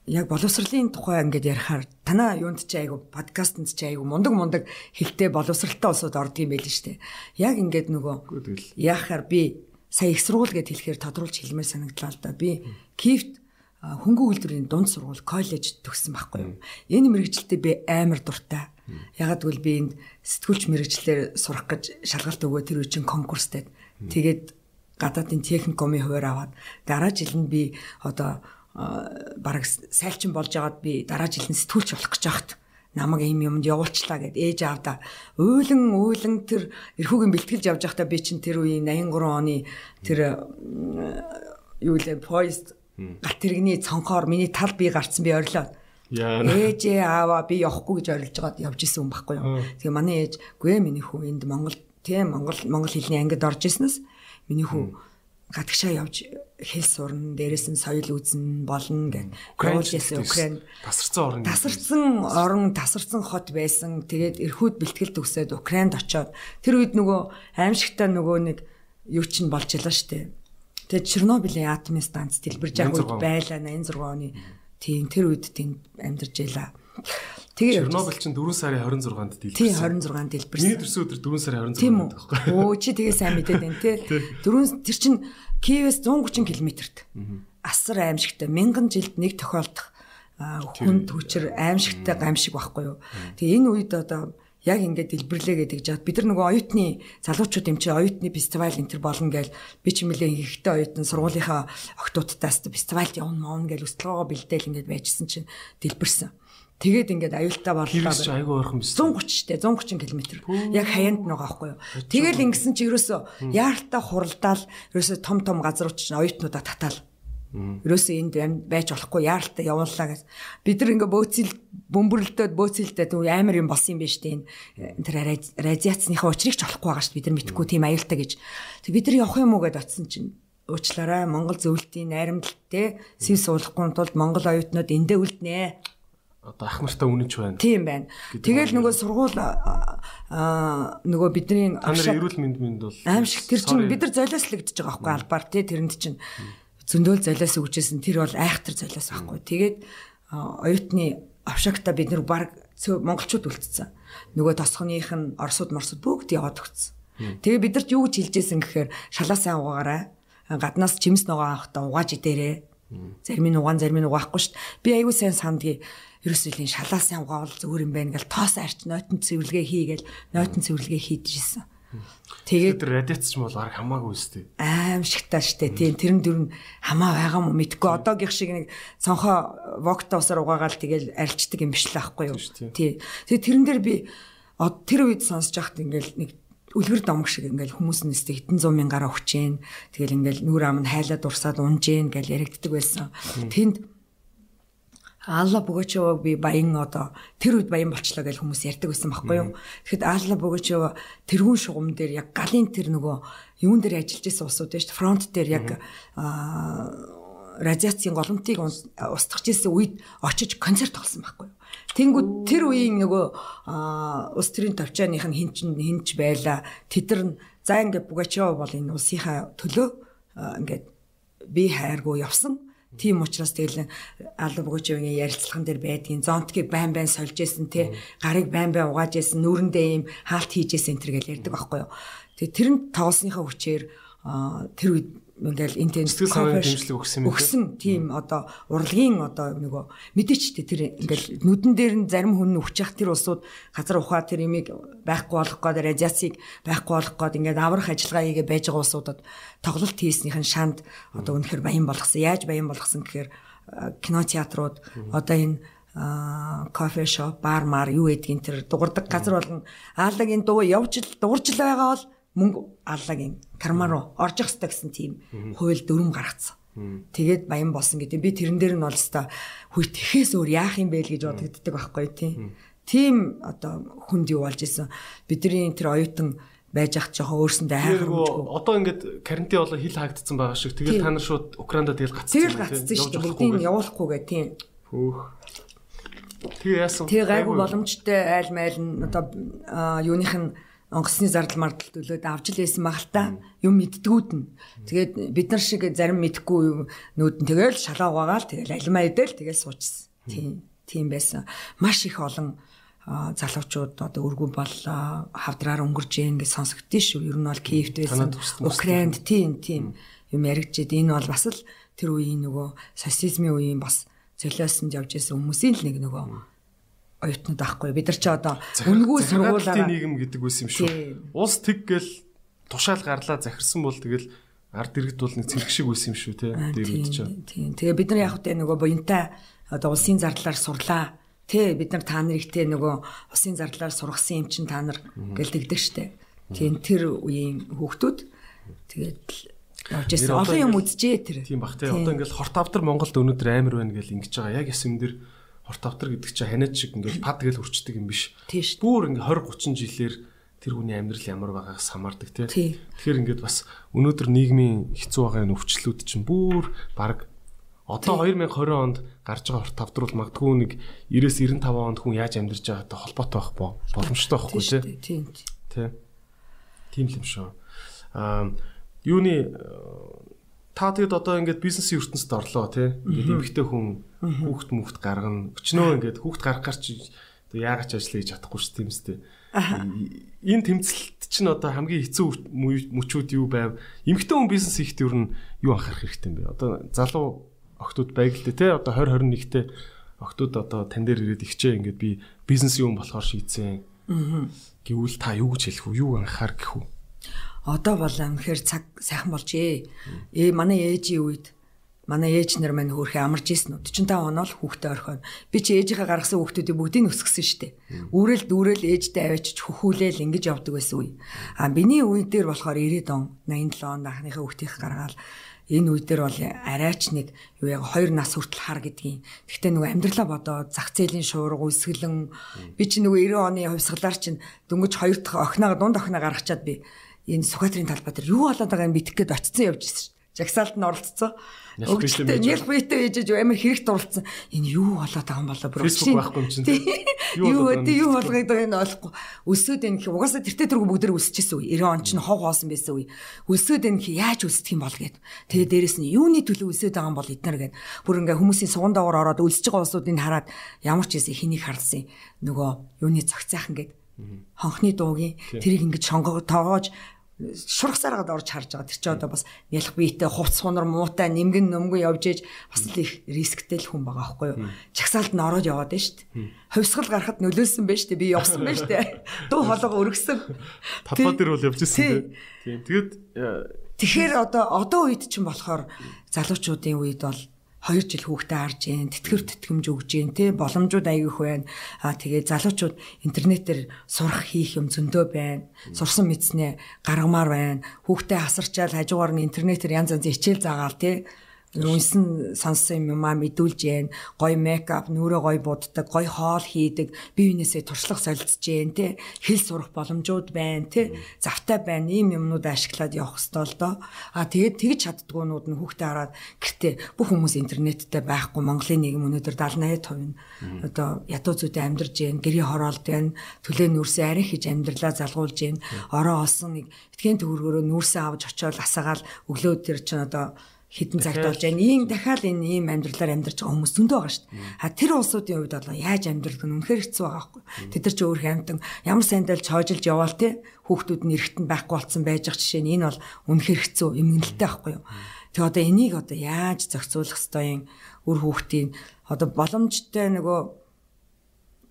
яг боловсролын тухай ингээд ярихаар танаа юунд ч айгу подкастэнд ч айгу мундаг мундаг хэлтэй боловсралтай улсууд ордог юм байл нь штэ. Яг ингээд нөгөө яахаар би сая их сургууль гэд хэлэхээр тодруулж хэлмээр санагдлаа л да. Би кифт хөнгөн үйлдвэрийн дунд сургууль коллеж төгссөн байхгүй юу. Энэ мэрэгжилтэд би амар дуртай. Ягаад гэвэл би энд сэтгүүлч мэрэгчлэр сурах гэж шалгалт өгөө тэр үе чинь конкурстэй. Тэгээд гадаадын техникумын хуваар аваад дараа жил нь би одоо бараг сайлчин болж агаад би дараа жил нь сэтгүүлч болох гэж байхад намайг ийм юмд явуулчлаа гэд ээж аавда уйлан уйлан тэр эрхүүгийн бэлтгэлж явж байхдаа би чинь тэр үеийн 83 оны тэр юу лээ поезд Галт тэрэгний цонхоор миний тал би гарцсан би орилоо. Ээжээ аава би явахгүй гэж орилж байгаад явж исэн юм баггүй юу. Тэгээ манай ээж гүй миний хүү энд Монгол тийм Монгол монгол хэлний ангид орж ирснээс миний хүү гадагшаа явж хэл сурна, дээрэс нь соёл үзнэ болно гэх. Украинээс Украин тасарсан орн. Тасарсан орн, тасарсан хот байсан. Тэгээд эрхүүд бэлтгэл төгсөөд Украинд очоод тэр үед нөгөө аимшигтай нөгөө нэг юу ч нь болж ялаа штэ Тэгээд Чернобылийн атомын станц дэлбэрж явах үед байлаа 86 оны. Тийм тэр үед тэнд амьдарч байлаа. Тэгээ Чернобыль чинь 4 сарын 26-нд дэлбэрсэн. Тийм 26-нд дэлбэрсэн. Миний төрсөн өдөр 4 сарын 26-нд байхгүй. Өө чи тэгээ сайн мэдээд байна те. 4 тэр чинь Киевээс 130 км-т. Асар аимшигтай мянган жилд нэг тохиолдох хүнд хүчээр аимшигтай гамшиг байхгүй юу. Тэгээ энэ үед одоо яг ингээд дэлбэрлээ гэдэг жаад бид нар нөгөө оюутны залуучууд юм чи оюутны фестивал энэ төр болно гээл би ч лээ ихтэй оюутан сургуулийнхаа октоудтаас фестивальд явна моон гээл өсөлгөөгөө бэлдээл ингээд байжсэн чинь дэлбэрсэн. Тэгээд ингээд аюултай борлоо. Чи айгүй ойрхон биз. 130 штэ 130 км. Яг хаяанд байгаа байхгүй юу. Тэгэл ингэсэн чи ерөөсө яаралтай хуралдаал ерөөсө том том газрууд чинь оюутнуудаа татаал Ерөөсөө энд байж болохгүй яаралтай явууллаа гэж. Бид нар ингээ бөөцөл бөмбөрлөлтөд бөөцөлтэй түр амар юм болсон юм байна шүү дээ. Тэр радиацныхаа учрыг ч олохгүй байгаа дээ. Бид нар мэдхгүй тийм аюултай гэж. Тэг бид нар явах юм уу гэд очсон чинь уучлаарай Монгол зөвлөлтийн найрамдалтай сэв суулгахгүй тулд Монгол оюутнууд эндээ үлднэ одоо ах нартай үнэнч байна. Тийм байна. Тэгэл нөгөө сургууль аа нөгөө бидний авшаа эрүүл мэнд мэнд бол аимшиг тэр чинь бид нар золиослогдож байгаа байхгүй албаар тий тэрэнд чинь зөндөөл золиос өгчээсэн тэр бол айхтар золиос байхгүй. Тэгээд оюутны авшагта бид нар баг монголчууд үлдсэн. Нөгөө тосхоных нь орсууд морсууд бүгд яваад өгсөн. Тэгээ бид нарт юу гэж хэлжсэн гэхээр шалаа сайн угаагаарай. Гаднаас чимс ногоо авахтаа угааж идээрээ. Зарим нь угаан зарим нь угаахгүй шүү дээ. Би аягүй сайн сандгийг ерөөсөлийн шалаа сайн угаавал зүгээр юм байна гэл тоос арч нойтон цэвэрлэгээ хийгээл нойтон цэвэрлэгээ хийжсэн. Тэгээд радиац ч бол арга хамаагүй үстэй. Аимшигтай штэ. Тийм тэрэн дөрн хамаа байгаа юм мэдгүй. Одоогийнх шиг нэг цонхоо вокта усаар угаагаал тэгэл арилчдаг юм биш л аахгүй юу. Тий. Тэгээд тэрэн дээр би тэр үед сонсож байхад ингээл нэг үлгэр домог шиг ингээл хүмүүс нэстэ хитэн 100 мянгаараа өгчээн. Тэгэл ингээл нүүр ам нь хайлаад урсаад унжээн гэж яригддаг байсан. Тэнд Алла Богочова би баян одоо тэр үед баян болчлоо гэж хүмүүс ярьдаг байсан байхгүй юу. Тэгэхэд Алла Богочова тэрүүн шугам дээр яг галын тэр нөгөө юун дээр ажиллаж байсан усууд байж фронт дээр яг радиацийн голомтыг устгах гэсэн үед очиж концерт олсон байхгүй юу. Тэнгүүд тэр үеийн нөгөө ус төрийн төвчааных нь хинч хинч байла. Тэдэр нь за ингээд Богочова бол энэ усынхаа төлөө ингээд би хайргуу явсан Тийм учраас тэгэл алба бөгөөжийн ярилцлаган дээр байдгийн зонтгийг байн байн сольж исэн те гарыг байн байн угааж исэн нүрэндээ ийм хаалт хийж исэн энэ төр гэж ярьдаг байхгүй юу. Тэгээ тэр нь тоглосныхаа хүчээр тэр үед ингээл энэ Сэтгэл санааны дэмжлэг өгсөн юм. Өгсөн. тийм одоо урлагийн одоо нөгөө мэдээч тэр ингээл нүдэн дээр нь зарим хүн өвчих тэр улсууд газар ухаа тэр имийг байхгүй болох гээд радиацийг байхгүй болох гээд ингээд аврах ажиллагаа хийгээ байж байгаа улсуудад тоглолт хийснийхэн шанд одоо үнэхээр баян болгосон. Яаж баян болгосон гэхээр кино театрууд одоо энэ кофе шоп, бар мар юу гэдгийг тэр дуурдаг газар болгон ааллагын дуу явж л дуурж л байгаа бол мөнгө аллагийн карма руу орж явах хэрэгтэй гэсэн тийм хууль дүрм гаргацсан. Тэгээд баян болсон гэдэг. Би тэрэн дээр нь бол өстой хүй тэхээс өөр яах юм бэ л гэж бодогддаг байхгүй тийм. Тийм одоо хүнд юу болж исэн. Бидний тэр оюутан байж ах жоохон өөрсөндөө хайхрамжгүй. Одоо ингээд карантин болоо хил хаагдсан байгаа шиг. Тэгээд та нар шууд Украинд тэгэл гацсан. Тэгэл гацсан шүү дээ. Бүгдийг явуулахгүйгээ тийм. Хөөх. Тэгээ яасан? Тэгээ гайгүй боломжтой айл майл нь одоо юуных нь онгоцны зардал мардал төлөөд авч л байсан баг л та юм мэддгүүд нь. Тэгээд бид нар шиг зарим мэдхгүй нүүд нь тэгэл шалаа угаагаал тэгэл алимаа идэл тэгэл суучсан. Тийм тийм байсан. Маш их олон залуучууд одоо өргөн бол хавдраар өнгөрж ийн гэж сонсогдсон шүү. Ер нь бол Киевт байсан. Украинд тийм тийм юм яригчээд энэ бол бас л тэр үеийн нөгөө социализмын үеийн бас золиосонд явж исэн хүмүүсийн л нэг нөгөө оюутнууд байхгүй бид нар ч одоо үнгүй сургуулаараа нийгэм гэдэг үс юм шүү. Улс тэг гэл тушаал гарлаа захирсан бол тэгэл ард иргэд бол нэг цэрэг шиг үс юм шүү те. Дэрүүд ч. Тийм. Тэгээ бид нар яг хөтэ нөгөө буянтай одоо улсын зардлаар сурлаа. Тэ бид нар та нарыгтэй нөгөө улсын зардлаар сургасан юм чин та нар гэлдэгдэг штэ. Тийм тэр үеийн хүүхдүүд тэгээд явж ирсэн. Олон юм үзжээ тэр. Тийм бах те. Одоо ингээл хорт автар Монголд өнөөдөр амар байна гэж ингэж байгаа. Яг ясэм дэр хорт автар гэдэг чинь ханиад шиг ингээл пад гэл хүрчдэг юм биш. Бүр ингээ 20 30 жилээр тэр хүний амьдрал ямар байгааг самардаг тий. Тэгэхээр ингээд бас өнөөдөр нийгмийн хэцүү байгаа энэ өвчлүүд чинь бүр баг одоо 2020 онд гарч байгаа хорт автар бол магадгүй нэг 90-95 онд хүн яаж амьдарч байгаатай холбоотой байх бо боломжтой байхгүй тий. Тийм. Тий. Тийм л юм шүү. Аа юуны та тэгэд одоо ингээд бизнесийн ертөнцид орлоо тий. Ингээд эмэгтэй хүн хүүхд мөхт гаргана. Өчнөө ингээд хүүхд гарах гарч яагаад ч ажил хийж чадахгүй шүү тийм үстэй. Энэ тэмцэлт чинь одоо хамгийн хэцүү мөчүүд юу байв? Эмэгтэй хүн бизнес хийхдээ ер нь юу анхаарах хэрэгтэй юм бэ? Одоо залуу охтууд байг л дээ те одоо 20 21-тэй охтууд одоо тань дээр ирээд ихчээ ингээд би бизнес юм болохоор шийдсэн. Гэвүүл та юу гэж хэлэх вэ? Юу анхаар гэх вэ? Одоо бол амхээр цаг сайхан болжээ. Ээ манай ээжийн үед манай ээж нар маань хөөрхөө амарч ийсэн үү 45 оноо л хүүхдээ орхино би чи ээжийнхээ гаргасан хүүхдүүдийг бүгдийг өсгсөн штэ үүрэл дүүрэл ээжтэй аваачиж хөхүүлээл ингэж явдаг байсан үе а биний үе дээр болохоор 90 он 87 он анхныхаа хүүхдийг гаргаал энэ үе дээр бол арайч нэг юу яг хоёр нас хүртэл хар гэдгийг. Гэхдээ нөгөө амьдралаа бодоод зах зээлийн шуурга үсгэлэн би чи нөгөө 90 оны хувьсгалаар чинь дөнгөж хоёр дахь охиноо дунд охиноо гаргачаад би энэ Сүхбаатарын талбай дээр юу болоод байгааг мэдэх гээд очсон явж ирсэн. Жагсаалд нь оролцсон. Нэл битээ ээжэж амар хэрэг дурлцсан. Энэ юу болоод байгаа юм болоо бүр. Facebook байхгүй юм чинь. Юу өдөө юу болгоод байгаа нь ойлгохгүй. Өсөөд энэ их угаасаа тэртээ тэргүй бүгд өсчихсэн үе. 90 он чинь хог хоосон байсан үе. Өсөөд энэ их яаж өсдөх юм бол гээд. Тэгээ дээрэс нь юуны төлөө өсөөд байгаа юм бол эднэр гээд. Бүр ингээ хүмүүсийн суган доогоор ороод өлсөж байгаа улсуудыг хараад ямар ч юм хэнийг харлсан. Нөгөө юуны цогцайхан гээд хонхны дуугийн тэрийг ингэж шонгоо тоогоож шургасаараад орж харж байгаа. Тэр чинь одоо бас нялх биетэй хувц сунар муутай нэмгэн нөмгөн явж ээж бас л их рисктэй л хүн байгаа байхгүй юу. Чагсаалд нь ороод яваад байна шүү дээ. Хувьсгал гарахад нөлөөсөн байна шүү дээ. Би явсан байна шүү дээ. Дуу хоолойгоо өргөсөн. Талбай дээр бол явж ирсэн тийм. Тэгээд Тэгэхээр одоо одоо үед чинь болохоор залуучуудын үед бол 2 жил хүүхдээ харж гэн тэтгэр тэтгэмж өгж гэн те боломжууд аягих байна. А тэгээ залуучууд интернетээр сурах хийх юм зөндөө байна. Сурсан мэдснээ гаргамаар байна. Хүүхдээ хасарчаал хажуугаар нь интернетээр янз янз хичээл заагаал те үнсэн сонссон юм аа мэдүүлж जैन гой мейкап нүрээ гой буддаг гой хоол хийдэг бие биенээсээ туршлага солилцож जैन те хэл сурах боломжууд байна те завтай байна ийм юмнууд ашиглаад явах хэвээр л доо а тэгээд тэгж чаддгуунууд нь хүүхдээ хараад гэртээ бүх хүмүүс интернеттэй байхгүй Монголын нийгэм өнөөдөр 70 80% одоо ядуу зүйтэй амьдарч जैन гэрийн хороолт байна төлөө нүрсээ арай хийж амьдралаа залгуулж जैन ороо олсон нэг этгээний төгрөгөөрөө нүрсээ авч очиод асаагаал өглөө тэр чинь одоо хідэн цагт болж байна. Ийм дахиад энэ ийм амьдралаар амьдарч байгаа хүмүүс зөндөө байгаа шүү дээ. А тэр улсуудын хувьд бол яаж амьдрах нь үнэхээр хэцүү байгаа байхгүй. Тэд нар ч өөрх амтан ямар сайндал чойжилж яваал те хүүхдүүд нь эрэхтэн байхгүй болсон байж байгаа жишээ нь энэ бол үнэхээр хэцүү эмгэнэлтэй байхгүй юу. Тэг одоо энийг одоо яаж зохицуулах ёстой юм үр хүүхдийн одоо боломжтой нөгөө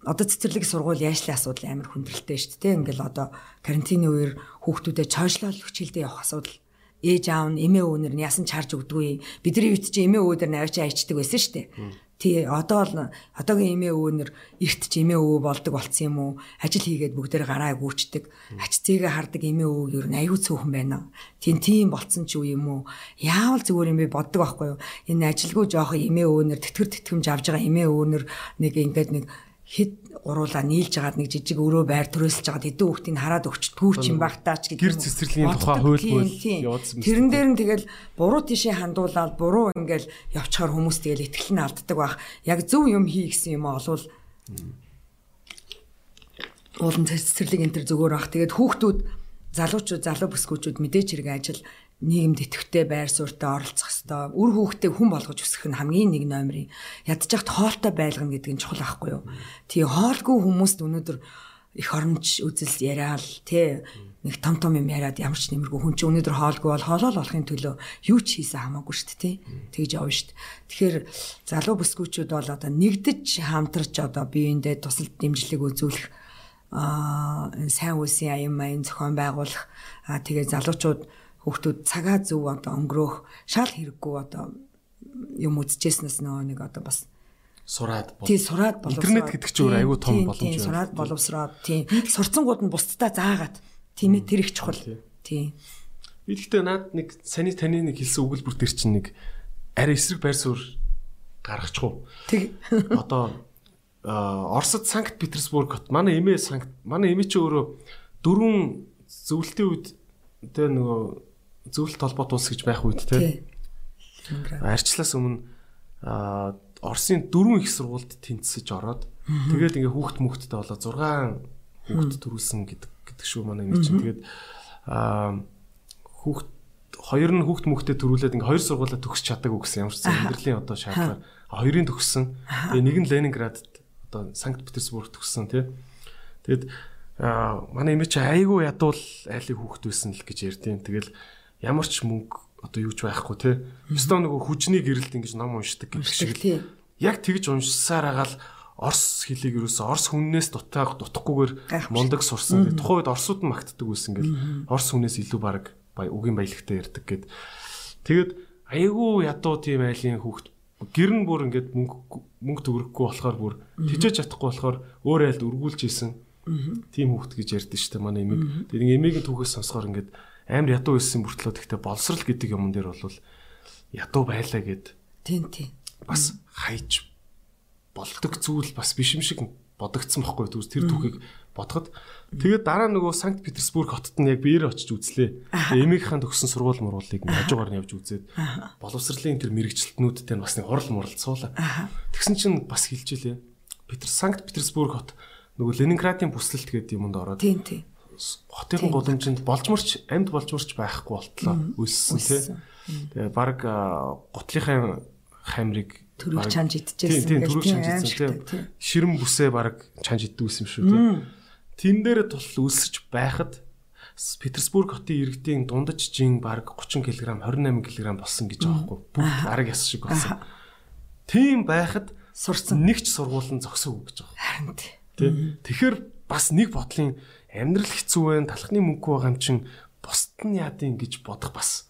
одоо цэцэрлэг сургууль яашлын асуудал амар хүндрэлтэй шүү дээ. Ингээл одоо карантины үеэр хүүхдүүдэд чойшлол хичээлдээ явах асуудал ээж аав нь эмээ өвнөр нь ясан чарж өгдөггүй. Бидний үед чи эмээ өвдөр навч аячдаг байсан шүү дээ. Тий одоо л одоогийн эмээ өвнөр эрт ч эмээ өвөө болдог болцсон юм уу? Ажил хийгээд бүгдээр гараа гүйчдэг. Ач зээгээ хардаг эмээ өвөө юу н аюу цөөхөн байна. Тийм тийм болцсон ч юу юм уу? Яавал зүгээр юм бэ боддог байхгүй юу? Энэ ажилгүй жоохон эмээ өвнөр тэтгэр тэтгэмж авж байгаа эмээ өвнөр нэг ингээд нэг хэд уруулаа нийлж агаад нэг жижиг өрөө байр төрөөсөлж агаад эдэн хүүхдийг хараад өгчдгүү ч юм багтаач юм. Гэр цэцэрлэгийн тухай хуйлбал явуулсан. Тэрэн дээр нь тэгэл буруу тишээ хандуулаад буруу ингээл явчихаар хүмүүс тэгэл итгэл нь алддаг байх. Яг зөв юм хий гэсэн юм олвол уулын цэцэрлэг энэ төр зүгээр бах. Тэгээд хүүхдүүд залуучууд залуу бүсгүүчүүд мэдээж хэрэг ажил нийгэмд идэвхтэй байр суурьтай оролцох хэвээр үр хүүхдээ хүн болгож өсгөх нь хамгийн нэг номерын ядчихт хоолтой байлгана гэдэг нь чухал байхгүй юу. Тэгээ хоолгүй хүмүүст өнөөдөр их оромж үзэл яриад тий нэг том том юм яриад ямар ч нэмэргүй хүн чинь өнөөдөр хоолгүй бол хоолоо олохын төлөө юу ч хийсэн хамаагүй шүү дээ тий тэгж явна шүү дээ. Тэгэхээр залуу бүсгүүчүүд бол одоо нэгдэж хамтарч одоо биеиндээ тусалд дэмжлэг үзүүлэх аа сайн үсийн аян маян зохион байгуулах аа тэгээ залуучууд хүүхдүүд цагаа зөв одоо өнгөрөөх шал хэрэггүй одоо юм үзчихснээс нөө нэг одоо бас сураад тий сураад боловсроод интернет гэдэг чинь өөр аюу том боломж байна. Сураад боловсроод тий сурцсангууд нь бусдаа заагаад тийм ээ тэр их чухал. Тий. Би гэхдээ наад нэг саний таны нэг хэлсэн өгүүлбэр төр чинь нэг арай эсрэг байр суурь гаргачихгүй. Тэг. Одоо Оросд Санкт Петербург хот манай эмээ Санкт манай эмээ чи өөрөө дөрвөн зөвлөлтийн үед тэ нөгөө зөвлөлт холбоот улс гэж байх үед те. Арчлаас өмнө Оросын дөрвөн их сургуульд тэнцсэж ороод тэгээд ингээ хүүхд мөхтдээ болоо 6 хүүхд төрүүлсэн гэдэг гэдэг шүү манай нэг чинь. Тэгээд хүүхд хоёр нь хүүхд мөхтдээ төрүүлээд ингээ хоёр сургуулаа төгсч чадаагүй гэсэн. Ямар ч амьдралын одоо шаардлага хоёрын төгссөн. Тэгээд нэг нь Ленинград одоо Санкт Петербург төгссөн тий. Тэгээд манай эмээ чи айгүй ядуул айлын хүүхд байсан л гэж ярьдیں۔ Тэгэл ямар ч мөнгө одоо юуж байхгүй те. Өстөө нөгөө хүчний гэрэлт ингэж ном уншдаг гэх шиг. Яг тэгж уншсаар агаал Орс хэлийг юусэн Орс хүннээс дутааг дутахгүйгээр мундаг сурсан. Тухайн үед Орсууд нь магтдаг байсан гэл Орс хүнээс илүү баг үгийн баялагтай ярьдаг гэд. Тэгэд айгүй ядуу тийм айлын хүүхд гэр нь бүр ингээд мөнгө мөнгө төгрөхгүй болохоор бүр тижэж чадахгүй болохоор өөр айлд өргүүлж исэн. Тийм хүүхд гэж ярьдэн шүү дээ манай эмийг. Тэгээд эмийг түүхээс сонсохоор ингээд амар ядуу байсан бүртлөө тэгтээ боловсрал гэдэг юм дээр бол ядуу байлаа гэд. Тийм тийм. Бас хайж болдог зүйл бас биш юм шиг бодогдсон байхгүй түр тэр түүхийг бодоход тэгээд дараа нөгөө Санкт Петербург хотод нь яг биеэр очиж үзлээ. Эмийнхээ төгсөн сургууль муруулыг хажуугаар нь явж үзээд боловсролын тэр мэрэгчлэтнүүдтэй бас нэг хурал мурал цуулаа. Тэгсэн чинь бас хэлжээ лээ. Петр Санкт Петербург хот нөгөө Ленинградын бүслэлт гэдэг юмд ороод. Тийм тийм хотын гудамжинд болжморч амьд болжморч байхгүй болтлоо өссөн тий. Тэгээ баг готлынхаа хамрыг төрөг чанж идчихсэн. Тийм төрөг чанж идсэн тий. Ширэн бүсээ баг чанж иддэг юм шүү тий. Тэн дээр тул өсөж байхад Петербург хотын иргэдийн дундаж жин баг 30 кг 28 кг болсон гэж байгаа байхгүй. Бүгд арга яс шиг болсон. Тийм байхад сурсан нэг ч сургууль нь зогсоогүй гэж байгаа. Харин тий. Тэгэхээр бас нэг бодлын амьдрал хэцүү байна, талхны мөнгө байгаа юм чин бусд нь яадын гэж бодох бас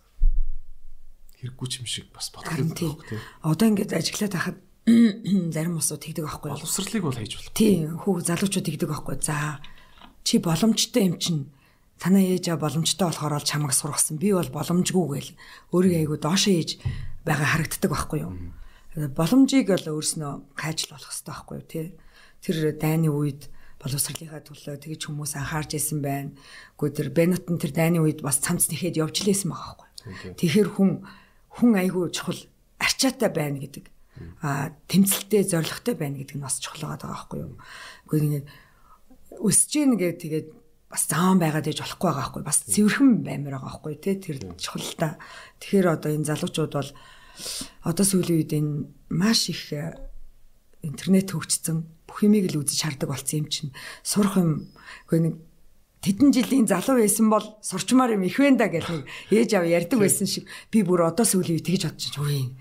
хэрэггүй юм шиг бас бодох юм тийм. Одоо ингээд ажиглаад байхад зарим усуд тэгдэг байхгүй юу? Боловсрлыг бол хийж болох. Тийм, хүү залуучууд тэгдэг байхгүй. За чи боломжтой юм чин танаа ээж аа боломжтой болохоор л чамайг сургасан. Би бол боломжгүй гээл өөрийгөө айгу доошоо ээж байгаа харагддаг байхгүй юу? Боломжийг л өөрснөө хайжл болох хэрэгтэй байхгүй юу? Тэ тэр дайны үед боловсролынхаа төлөө тэгж хүмүүс анхаарч исэн байна. Гэхдээ тэр Бенот нь тэр дайны үед бас цамц нэхэд явж лээсэн байгаа байхгүй. Тэгэхээр хүн хүн айгүй чухал арчаатай байна гэдэг. Аа тэмцэлтэй зоригтой байна гэдэг нь бас чухал байгаа байхгүй юу. Гэхдээ ингэ өсөж гин гэдэг тэгээд бас заан байгаад ээж болохгүй байгаа байхгүй бас цэвэрхэн баймир байгаа байхгүй тий тэр чухал та тэгэхээр одоо энэ залуучууд бол одоо сүүлийн үед энэ маш их э, интернет хөгжсөн юмыг л үзэж хардаг болсон юм чинь. Сурах юм үгүй нэг тэдэн жилийн залуу байсан бол сурчмаар юм их вэ да гэх нэг ээж аав ярьдаг байсан шиг би бүр одоо сүүлийн үед тэгж бодчих үгүй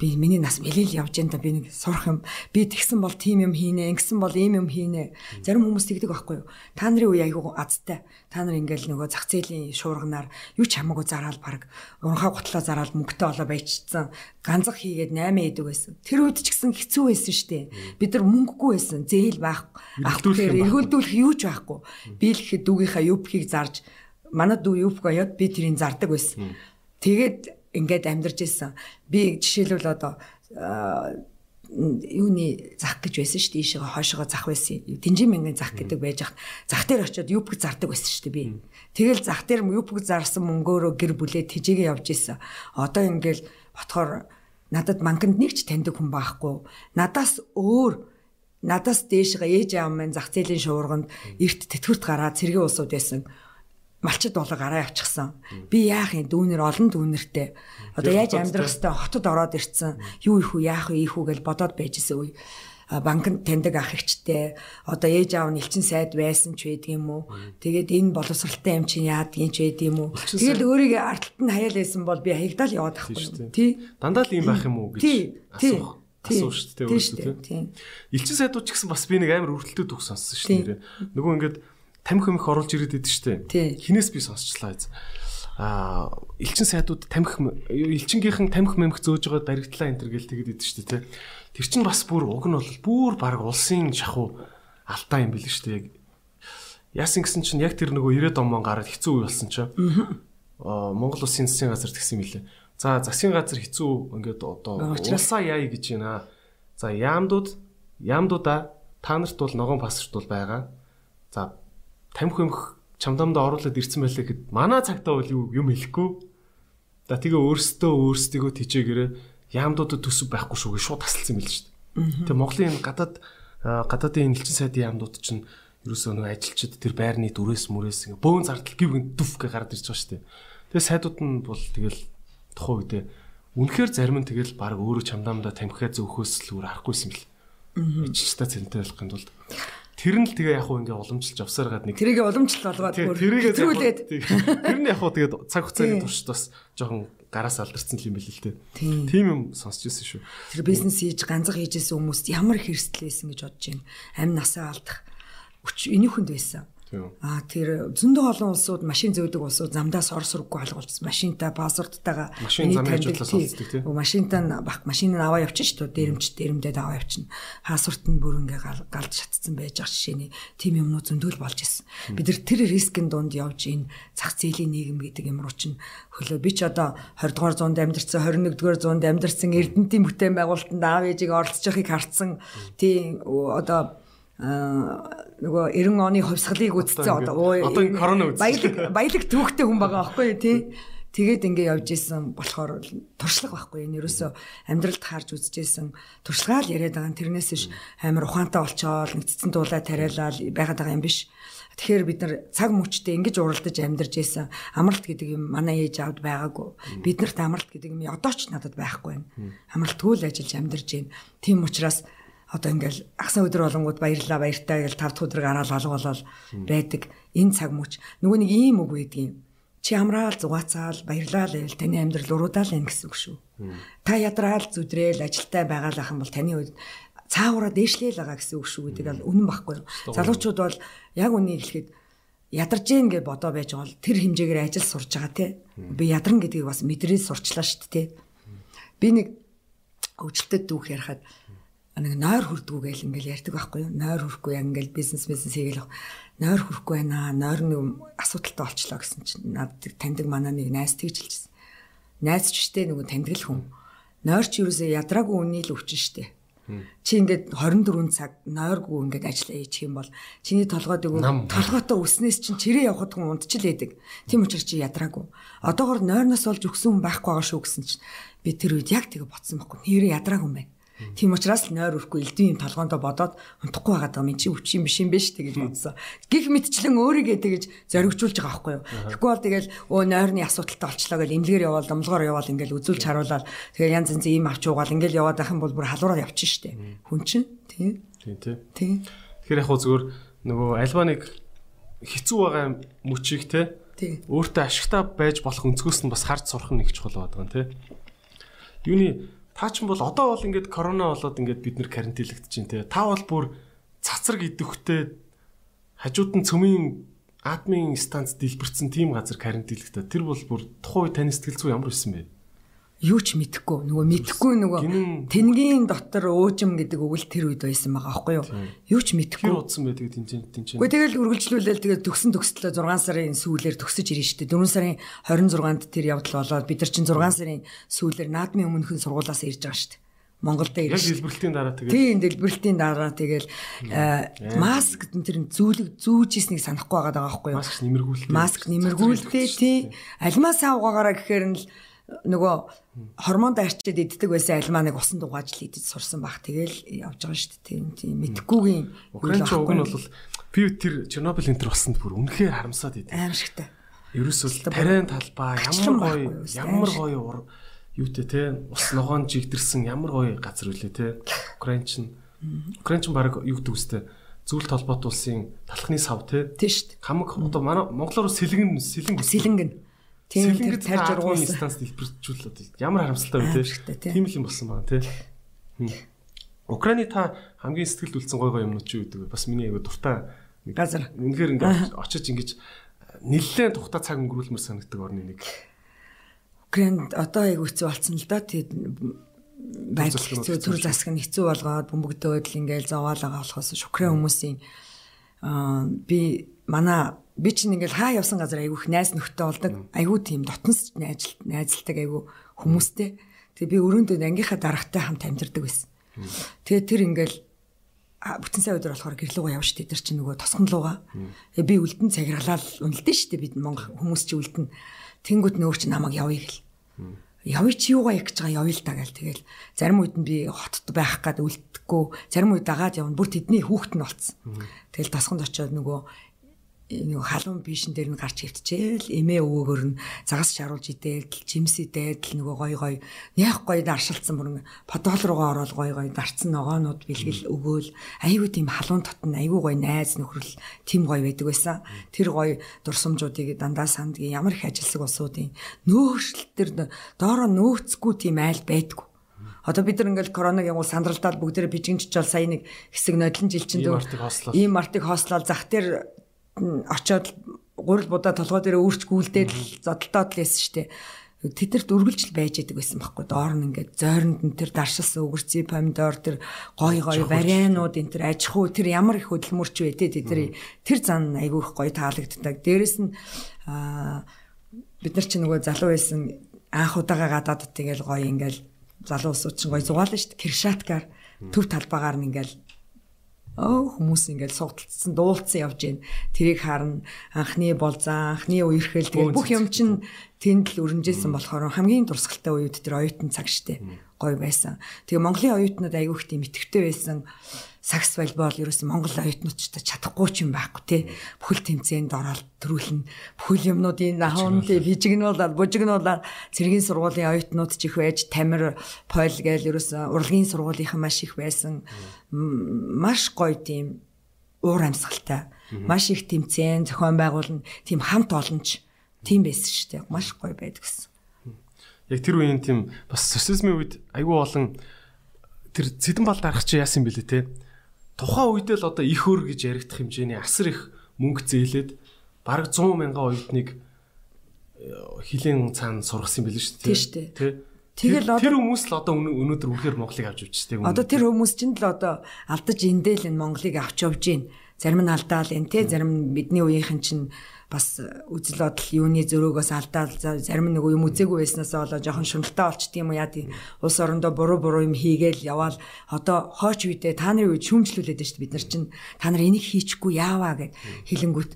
би миний нас мэлэл явж энэ да. Би нэг сурах юм. Би тэгсэн бол тим юм хийнэ ингэсэн бол ийм юм хийнэ. Зарим хүмүүс тэгдэг байхгүй юу? Та нарын үе айгуу азтай. Та нар ингээл нөгөө зах зээлийн шуурганаар юу ч хамаагүй зараал баг уранхаа гутлаа зараал мөнгөтэй олоо баяжчихсан ганцах хийгээд 8 идэг байсан. Тэр үед ч гэсэн хэцүү байсан штэ бид нар мөнгөгүй байсан. Зээл байх ахтүхээр эргүүлдүүлэх юу ч байхгүй. Би л ихэд дүүгийнхаа юпхийг зарж манай дүү юпг оёод би тэрийг зардаг байсан. Тэгээд ингээд амьдарч исэн. Би жишээлбэл одоо юуны зах гэж байсан шүү дээ. Ийшээ хойшоо зах байсан. Динжин мянган зах гэдэг байж хат. Зах дээр очиод юпг зардаг байсан шүү дээ би. Тэгэл зах дээр юпг зарсан мөнгөөрөө гэр бүлээ тижээгээ явж исэн. Одоо ингээл ботхоор надад банкнд нэг ч таньдаг хүн байхгүй. Надаас өөр надаас дээшгээ ээж аав маань зах зээлийн шуурганд эрт тэтгэврт гараад цэргийн улсууд байсан малчид болоо гараа явчихсан. Би яах юм дүүнэр олон дүүнэртэй. Одоо яаж амьдрах хэвээр хотод ороод ирцэн. Юу их үү яах вэ их үү гэж бодоод байжсэн үе. Банкнд таньдаг ах ихчтэй одоо ээж аав нь элчин сайд байсан ч байдаг юм уу. Тэгээд энэ боловсралтай юм чинь яадгийн ч байдаг юм уу. Тэгээд өөрийгөө арталт нь хаяал байсан бол би хаягдаал яваад ахгүй. Тий. Дандаа л юм байх юм уу гэж асуух асуу шүү дээ өөрөөсөө тий. Элчин сайдууд ч гэсэн бас би нэг амар өртөлтөд үг сонссон шүү дээ. Нөгөө ингээд тамхи хэмх оруулж ирээд идэв штэ. Хинээс би сонсчлаа. Аа элчин сайдууд тамхи элчингийнхэн тамхи мэмх зөөж байгаа баригдлаа энэ төр гэл тэгэд идэв штэ тий. Тэр чинь бас бүр уг нь бол бүр баг улсын шахуу алдаа юм бэл штэ. Яасан гэсэн чинь яг тэр нөгөө 90-ад он гараад хэцүү үе болсон чинь. Аа Монгол улсын засгийн газар тэгсэн юм лээ. За засгийн газар хэцүү ингээд одоо улсаа яая гэж байна. За яамдууд яамдуудаа та нарт бол ногоон паспорт бол байгаа. За тамхи хэмх чамдамдаа оруулаад ирсэн байлаа гэхэд манай цагтаа бол юм хэлэхгүй. За тэгээ өөрсдөө өөрсдийгөө тижээгээрээ яамдуудад төсөв байхгүй шүү гэж шууд тасалсан юм л шүү дээ. Тэгээ Монголын энэ гадаад гадаадын элчин сайдын яамдууд чинь ерөөсөө нэг ажилчид тэр байрны дүрээс мүрээс ингээ бөөн зардал гівгэн дүф гэ гараад ирж байгаа шүү дээ. Тэгээ сайдууд нь бол тэгэл тухайн үедээ үнэхээр зарим нь тэгэл баг өөрөө чамдаамдаа тамхиа зөөхөөс л үр харахгүйсэн бэл. Иччтэй цэнтэй болохын тулд Тэр нь л тэгээ яг хуу ингээ уламжилж авсаар гад нэг тэрийг уламжлалт болгоод тэрүүлээд тэр нь яг хуу тэгээ цаг хугацааны туршид бас жоохон гараас алдарсан юм бэл л дээ. Тийм юм сонсч ирсэн шүү. Тэр бизнес хийж ганцах хийжсэн хүмүүс ямар их хэрсэл байсан гэж бодож байна. Амь насаа алдах өч энийхэнд байсан. Аа тэр зөндөө олон улсууд машин зөөдөг улсууд замдаас ор сурггүй алгуулсан. Машинтай пассвордтайгаа машин зам хажуудлаас олцдог тийм. Машинтай бах машин нь аваа явчихна шүү дээ. Дэрэмч дэрэмдээд аваа явчихна. Пассворт нь бүр ингээ галж шатцсан байж байгаа жишээний тийм юмнууд зөндөл болж исэн. Бид нар тэр рискийн дунд явж энэ зах зээлийн нийгэм гэдэг юм руу чинь хөлөө би ч одоо 20 дугаар зуунд амьдарсан 21 дугаар зуунд амьдарсан Эрдэнэтийн бүтээн байгуулалтанд аав ээжийг оролцож байгааг харсан. Тийм одоо нөгөө 90 оны хувьсгалыг үзсэн одоо одоо корона үзсэн. Баялаг баялаг түүхтэй хүн байгаа байхгүй тий. Тэгээд ингээ явж исэн болохоор туршлага байхгүй энэ ерөөсөө амьдралд харж үзэжсэн туршлагаа л яриад байгаа. Тэрнээс ш амар ухаантай болчоол нэгдсэн дуулаа тариалал байгаад байгаа юм биш. Тэгэхээр бид нар цаг мөчтэй ингэж уралдаж амьдарч исэн. Амралт гэдэг юм манай ээж аавд байгаагүй. Биднэрт амралт гэдэг юм одоо ч надад байхгүй байна. Амралтгүй л ажиллаж амьдарч байна. Тийм учраас одоо ингээл агсан өдөр болонгууд баярлаа баяртай гэж 5 дахь өдөр гараал алга болол байдаг. Энэ цаг мөч. Нөгөө нэг ийм үг байдгийн чи амраал зугаацаал баярлаа л байвал таны амьдрал уруудаал юм гэсэн үг шүү. Та ядраал зүдрээл ажилтай байгаалах юм бол таны үед цаагаараа дээшлээл байгаа гэсэн үг шүү гэдэг бол үнэн баггүй. Залуучууд бол яг үнийг хэлэхэд ядарч гин гэж бодоо байж байгаа бол тэр хэмжээгээр ажил сурж байгаа те. Би ядарна гэдгийг бас мэдрээ сурчлаа шүү дээ би нэг өвчлөлтөд дүүх ярихад нэг нойр хүрдгүү гэл ингээл ярьдаг байхгүй юу? Нойр хүрхгүй яг ингээл бизнес бизнес хийгээл нойр хүрхгүй байна. Нойр нэг асуудалтай болчлоо гэсэн чинь надад таньдаг манай нэг найз тэгж хэлчихсэн. Найз ч штэ нөгөө таньдаг л хүн. Нойр ч юусоо ядраагүй үний л өвчин штэ. Чи ингээд 24 цаг нойргүй ингээд ажиллаа хийчих юм бол чиний толгойд өгөө толгойтой өснөөс чинь чирээ явахд хүн унтчил байдаг. Тийм учраас чи ядраагүй. Одоогор нойрноос олж өгсөн хүн байхгүй байгаа шүү гэсэн чинь би тэр үед яг тэгээ ботсон байхгүй. Нэр ядраагүй юм байна Тийм учраас л нойр өрөхгүй элдвийн юм толгоондоо бодоод унтахгүй байгаа даа. Min чи өвч юм биш юм биш тэгэж бодсон. Гих мэтчлэн өөрийгөө тэгэж зоригжуулж байгаа байхгүй юу. Тэгэхгүй бол тэгэл өө нойрны асуудалтай болчлоо гэж эмнэлгээр яваал, домлогоор яваал ингээл үзүүлж харуулаад тэгээ янз янз ийм авч уугаал ингээл яваад байх юм бол бүр халуураар явчих штэ. Хүн чинь тийм. Тийм тий. Тийм. Тэгэхээр яг хөө зүгээр нөгөө альва нэг хэцүү байгаа мөчийг те өөртөө ашигтай байж болох өнцгөөс нь бас харж сурах нь их чухал байдаг нь те. Юуны та ч юм бол одоо бол ингээд корона болоод ингээд бид нэр карантинлэгдэж байна те. Та бол бүр цацраг идэвхтэй хажууд нь цөмийн админ станц дэлбэрсэн тийм газар карантинлэгдээ. Тэр бол бүр тухайн үе таны сэтгэл зүй ямар байсан бэ? Юу ч мэдэхгүй. Нөгөө мэдэхгүй нөгөө тэнгийн дотор уужим гэдэг үг л тэр үед байсан байгаа аахгүй юу? Юу ч мэдэхгүй. Хэр удсан байдаг тэнцэн тэнцэн. Гэхдээ тэгэл үргэлжлүүлэл тэгээд төгсөн төгслөө 6 сарын сүүлээр төгсөж шүү дээ 4 сарын 26-нд тэр явдал болоод бид нар чинь 6 сарын сүүлээр наадмын өмнөхөн сургуулаас ирж байгаа шүү дээ Монголд Яг ирж дэлбэрэлтийн дараа тэгээд Тийм дэлбэрэлтийн дараа тэгэл маск тэр зүүлэг зүүжсэнийг санахгүй байгаа даа байхгүй юу? Маск нэмэргүүлдэг. маск нэмэргүүлтэй тий. Альмаа савгаагаараа гэхээр нь л нөгөө хормонд арчид иддэг байсан альмаа нэг усан дугааж л идэж сурсан баг тэгэл явж байгаа шүү дээ. Тийм тийм мэдхгүйгийн Украинч уг нь бол би тэр Чернобыль энэ төр болсонд бүр үнэхээр харамсаад идэв. аимшигтай Ерөөсөө тариан талбай ямар гоё ямар гоё ур юутэй те ус ногоон жигдэрсэн ямар гоё газар үлээ те. Украинч нь Украинч баг юу гэдэг үстэй зүйл толгойт улсын талхны сав те. Тийм шүү дээ хамаг одоо манай монголоор сэлгэн сэлэн сэлэнгэн тийм тарж ургуулсан. станц дэлбэржүүлээд ямар харамсалтай вэ те? Тий. тийм л юм болсон байна те Украины та хамгийн сэтгэлд үлдсэн гоё гоё юмнууд чи юу гэдэг вэ? Бас миний айгу дуртай газар. Үнэхээр ингээд очиж ингэж нэлээд тухтай цаг өнгөрүүлмээр санагддаг орны нэг. Украинд одоо айгу хэцүү болсон л да тийм байдал хэцүү төр засаг нь хэцүү болгоод бөмбөгдөөд л ингээл зовоолага болохоос Украин хүмүүсийн аа би манай би чинь ингээл хаа явсан газар айгүйх найз нөхдөд болдог. Айгүй тийм дотнос найз найзалдаг айгүй хүмүүстэй. Тэгээ би өрөөндөө ангийнхаа дарагтай хамт амьдардаг байсан. Тэгээ тэр ингээл бүтэн сая өдөр болохоор гэрлүүгээ явж штэ тэр чинь нөгөө тосгон лууга тэгээ би үлдэн цагиргалал үнэлдэн штэ бид монгол хүмүүс чи үлдэн. Тэнгууд нөөр чи намайг явъя гэл. Явъя чи юугаа их гэж байгаа явъя л та гэл. Тэгэл зарим үед нь би хотод байх гад үлдэхгүй. Зарим үед дагаад явна. Бүр тэдний хүүхэд нь болцсон. Тэгэл тасгонд очиод нөгөө нэг халуун бишэн дээр нь гарч хөвтчихээл эмээ өвөөгөр нь загас шаруулж идээд жимс идээд л нөгөө гой гой яг гой даршилсан бүр подол руугаа ороод гой гой дарцсан ногоонууд бэлгэл өгөөл. Айгүй тийм халуун татна айгүй гой найз нөхрөл тийм гой байдаг байсан. Тэр гой дурсамжуудыг дандаа сандгийн ямар их ажилсаг усуудын нөөшл тэр доороо нөөцгүй тийм айл байдгүй. Одоо бид нар ингээл коронавигийн гол сандралдаад бүгдээрээ бижигнчж бол сая нэг хэсэг нодлон жил чинь Ийм артыг хослол. ийм мартыг хослол. Зах дээр очоод гурил будаа толгой дээр өөрч гүйлдээд л зодолтоод л байсан штэ. Тэдэрт үргэлжил байж идэг байсан байхгүй. Доор нь ингээд зойронд нь тэр даршилсан өгөрцийн помидор тэр гой гой варианууд энэ тэр аж ахуй тэр ямар их хөдөлмөрч вэ те тэр тэр зан айгүй их гоё таалагддаг. Дээрэс нь бид нар чи нөгөө залуу байсан анх удаага гадаад тэгэл гоё ингээл залуу усууд чинь гоё зугаална шүү дээ. Киршаткаар төв талбаагаар нь ингээл хүмүүс ингээл суугдалцсан дуулцсан явж гин. Тэрийг харна. Анхны болзан анхны үерхэл тэгээд бүх юм чинь тэнд л өрнжсэн болохоор хамгийн дурсгалтай үед тэр оюутан цаг штэ. Гоё байсан. Тэгээ Монголын оюутнууд айгүйх тийм итгэвтэй байсан сакс волейбол ерөөсөн Монгол оюутнуудтай чадахгүй ч юм байхгүй те бүхэл тэмцээнд ороод төрүүлнэ. Бүхэл юмнуудын нахуун те бижигнуулаад бужигнуулаад цэргийн сургуулийн оюутнууд ч их байж тамир пол гээл ерөөсөн урлагийн сургуулийнхан маш их байсан. Маш гоё тийм уур амьсгалтай. Маш их тэмцээн зохион байгуулна тийм хамт олонч тийм байсан шүү дээ. Маш гоё байдаг гэсэн. Яг тэр үеийн тийм бас социализмын үед айгүй олон тэр цэдэн бал дарах чи яасан бэлээ те. Тухайн үед л одоо их өр гэж яригдах хэмжээний асар их мөнгө зээлээд бараг 100 мянган оюутныг хилийн цаана сургасан билээ шүү Тийм шүү дээ. Тэ. Тэгэл Тэр- хүмүүс л одоо өнөө- өнөөдөр үнэхээр Монголыг авч явчихдаг. Одоо тэр хүмүүс чинь л одоо алдаж эндэл энэ Монголыг авч явж гин. Зарим нь алдаал энэ те зарим бидний үеийнхэн чинь бас үзэл бодол юуны зөрөөгөөс алдаал за- зарим нөгөө юм үзээгүй байснаас болоо жоохон шуналтай болчт юм уу? Яа тийм? Улс орондоо буруу буруу юм хийгээл яваал. Одоо хооч үедээ та нарын үед шүүмжлүүлээд байна шүү бид нар чинь. Та нар энийг хийчихгүй яаваа гэд хэлэнгүүт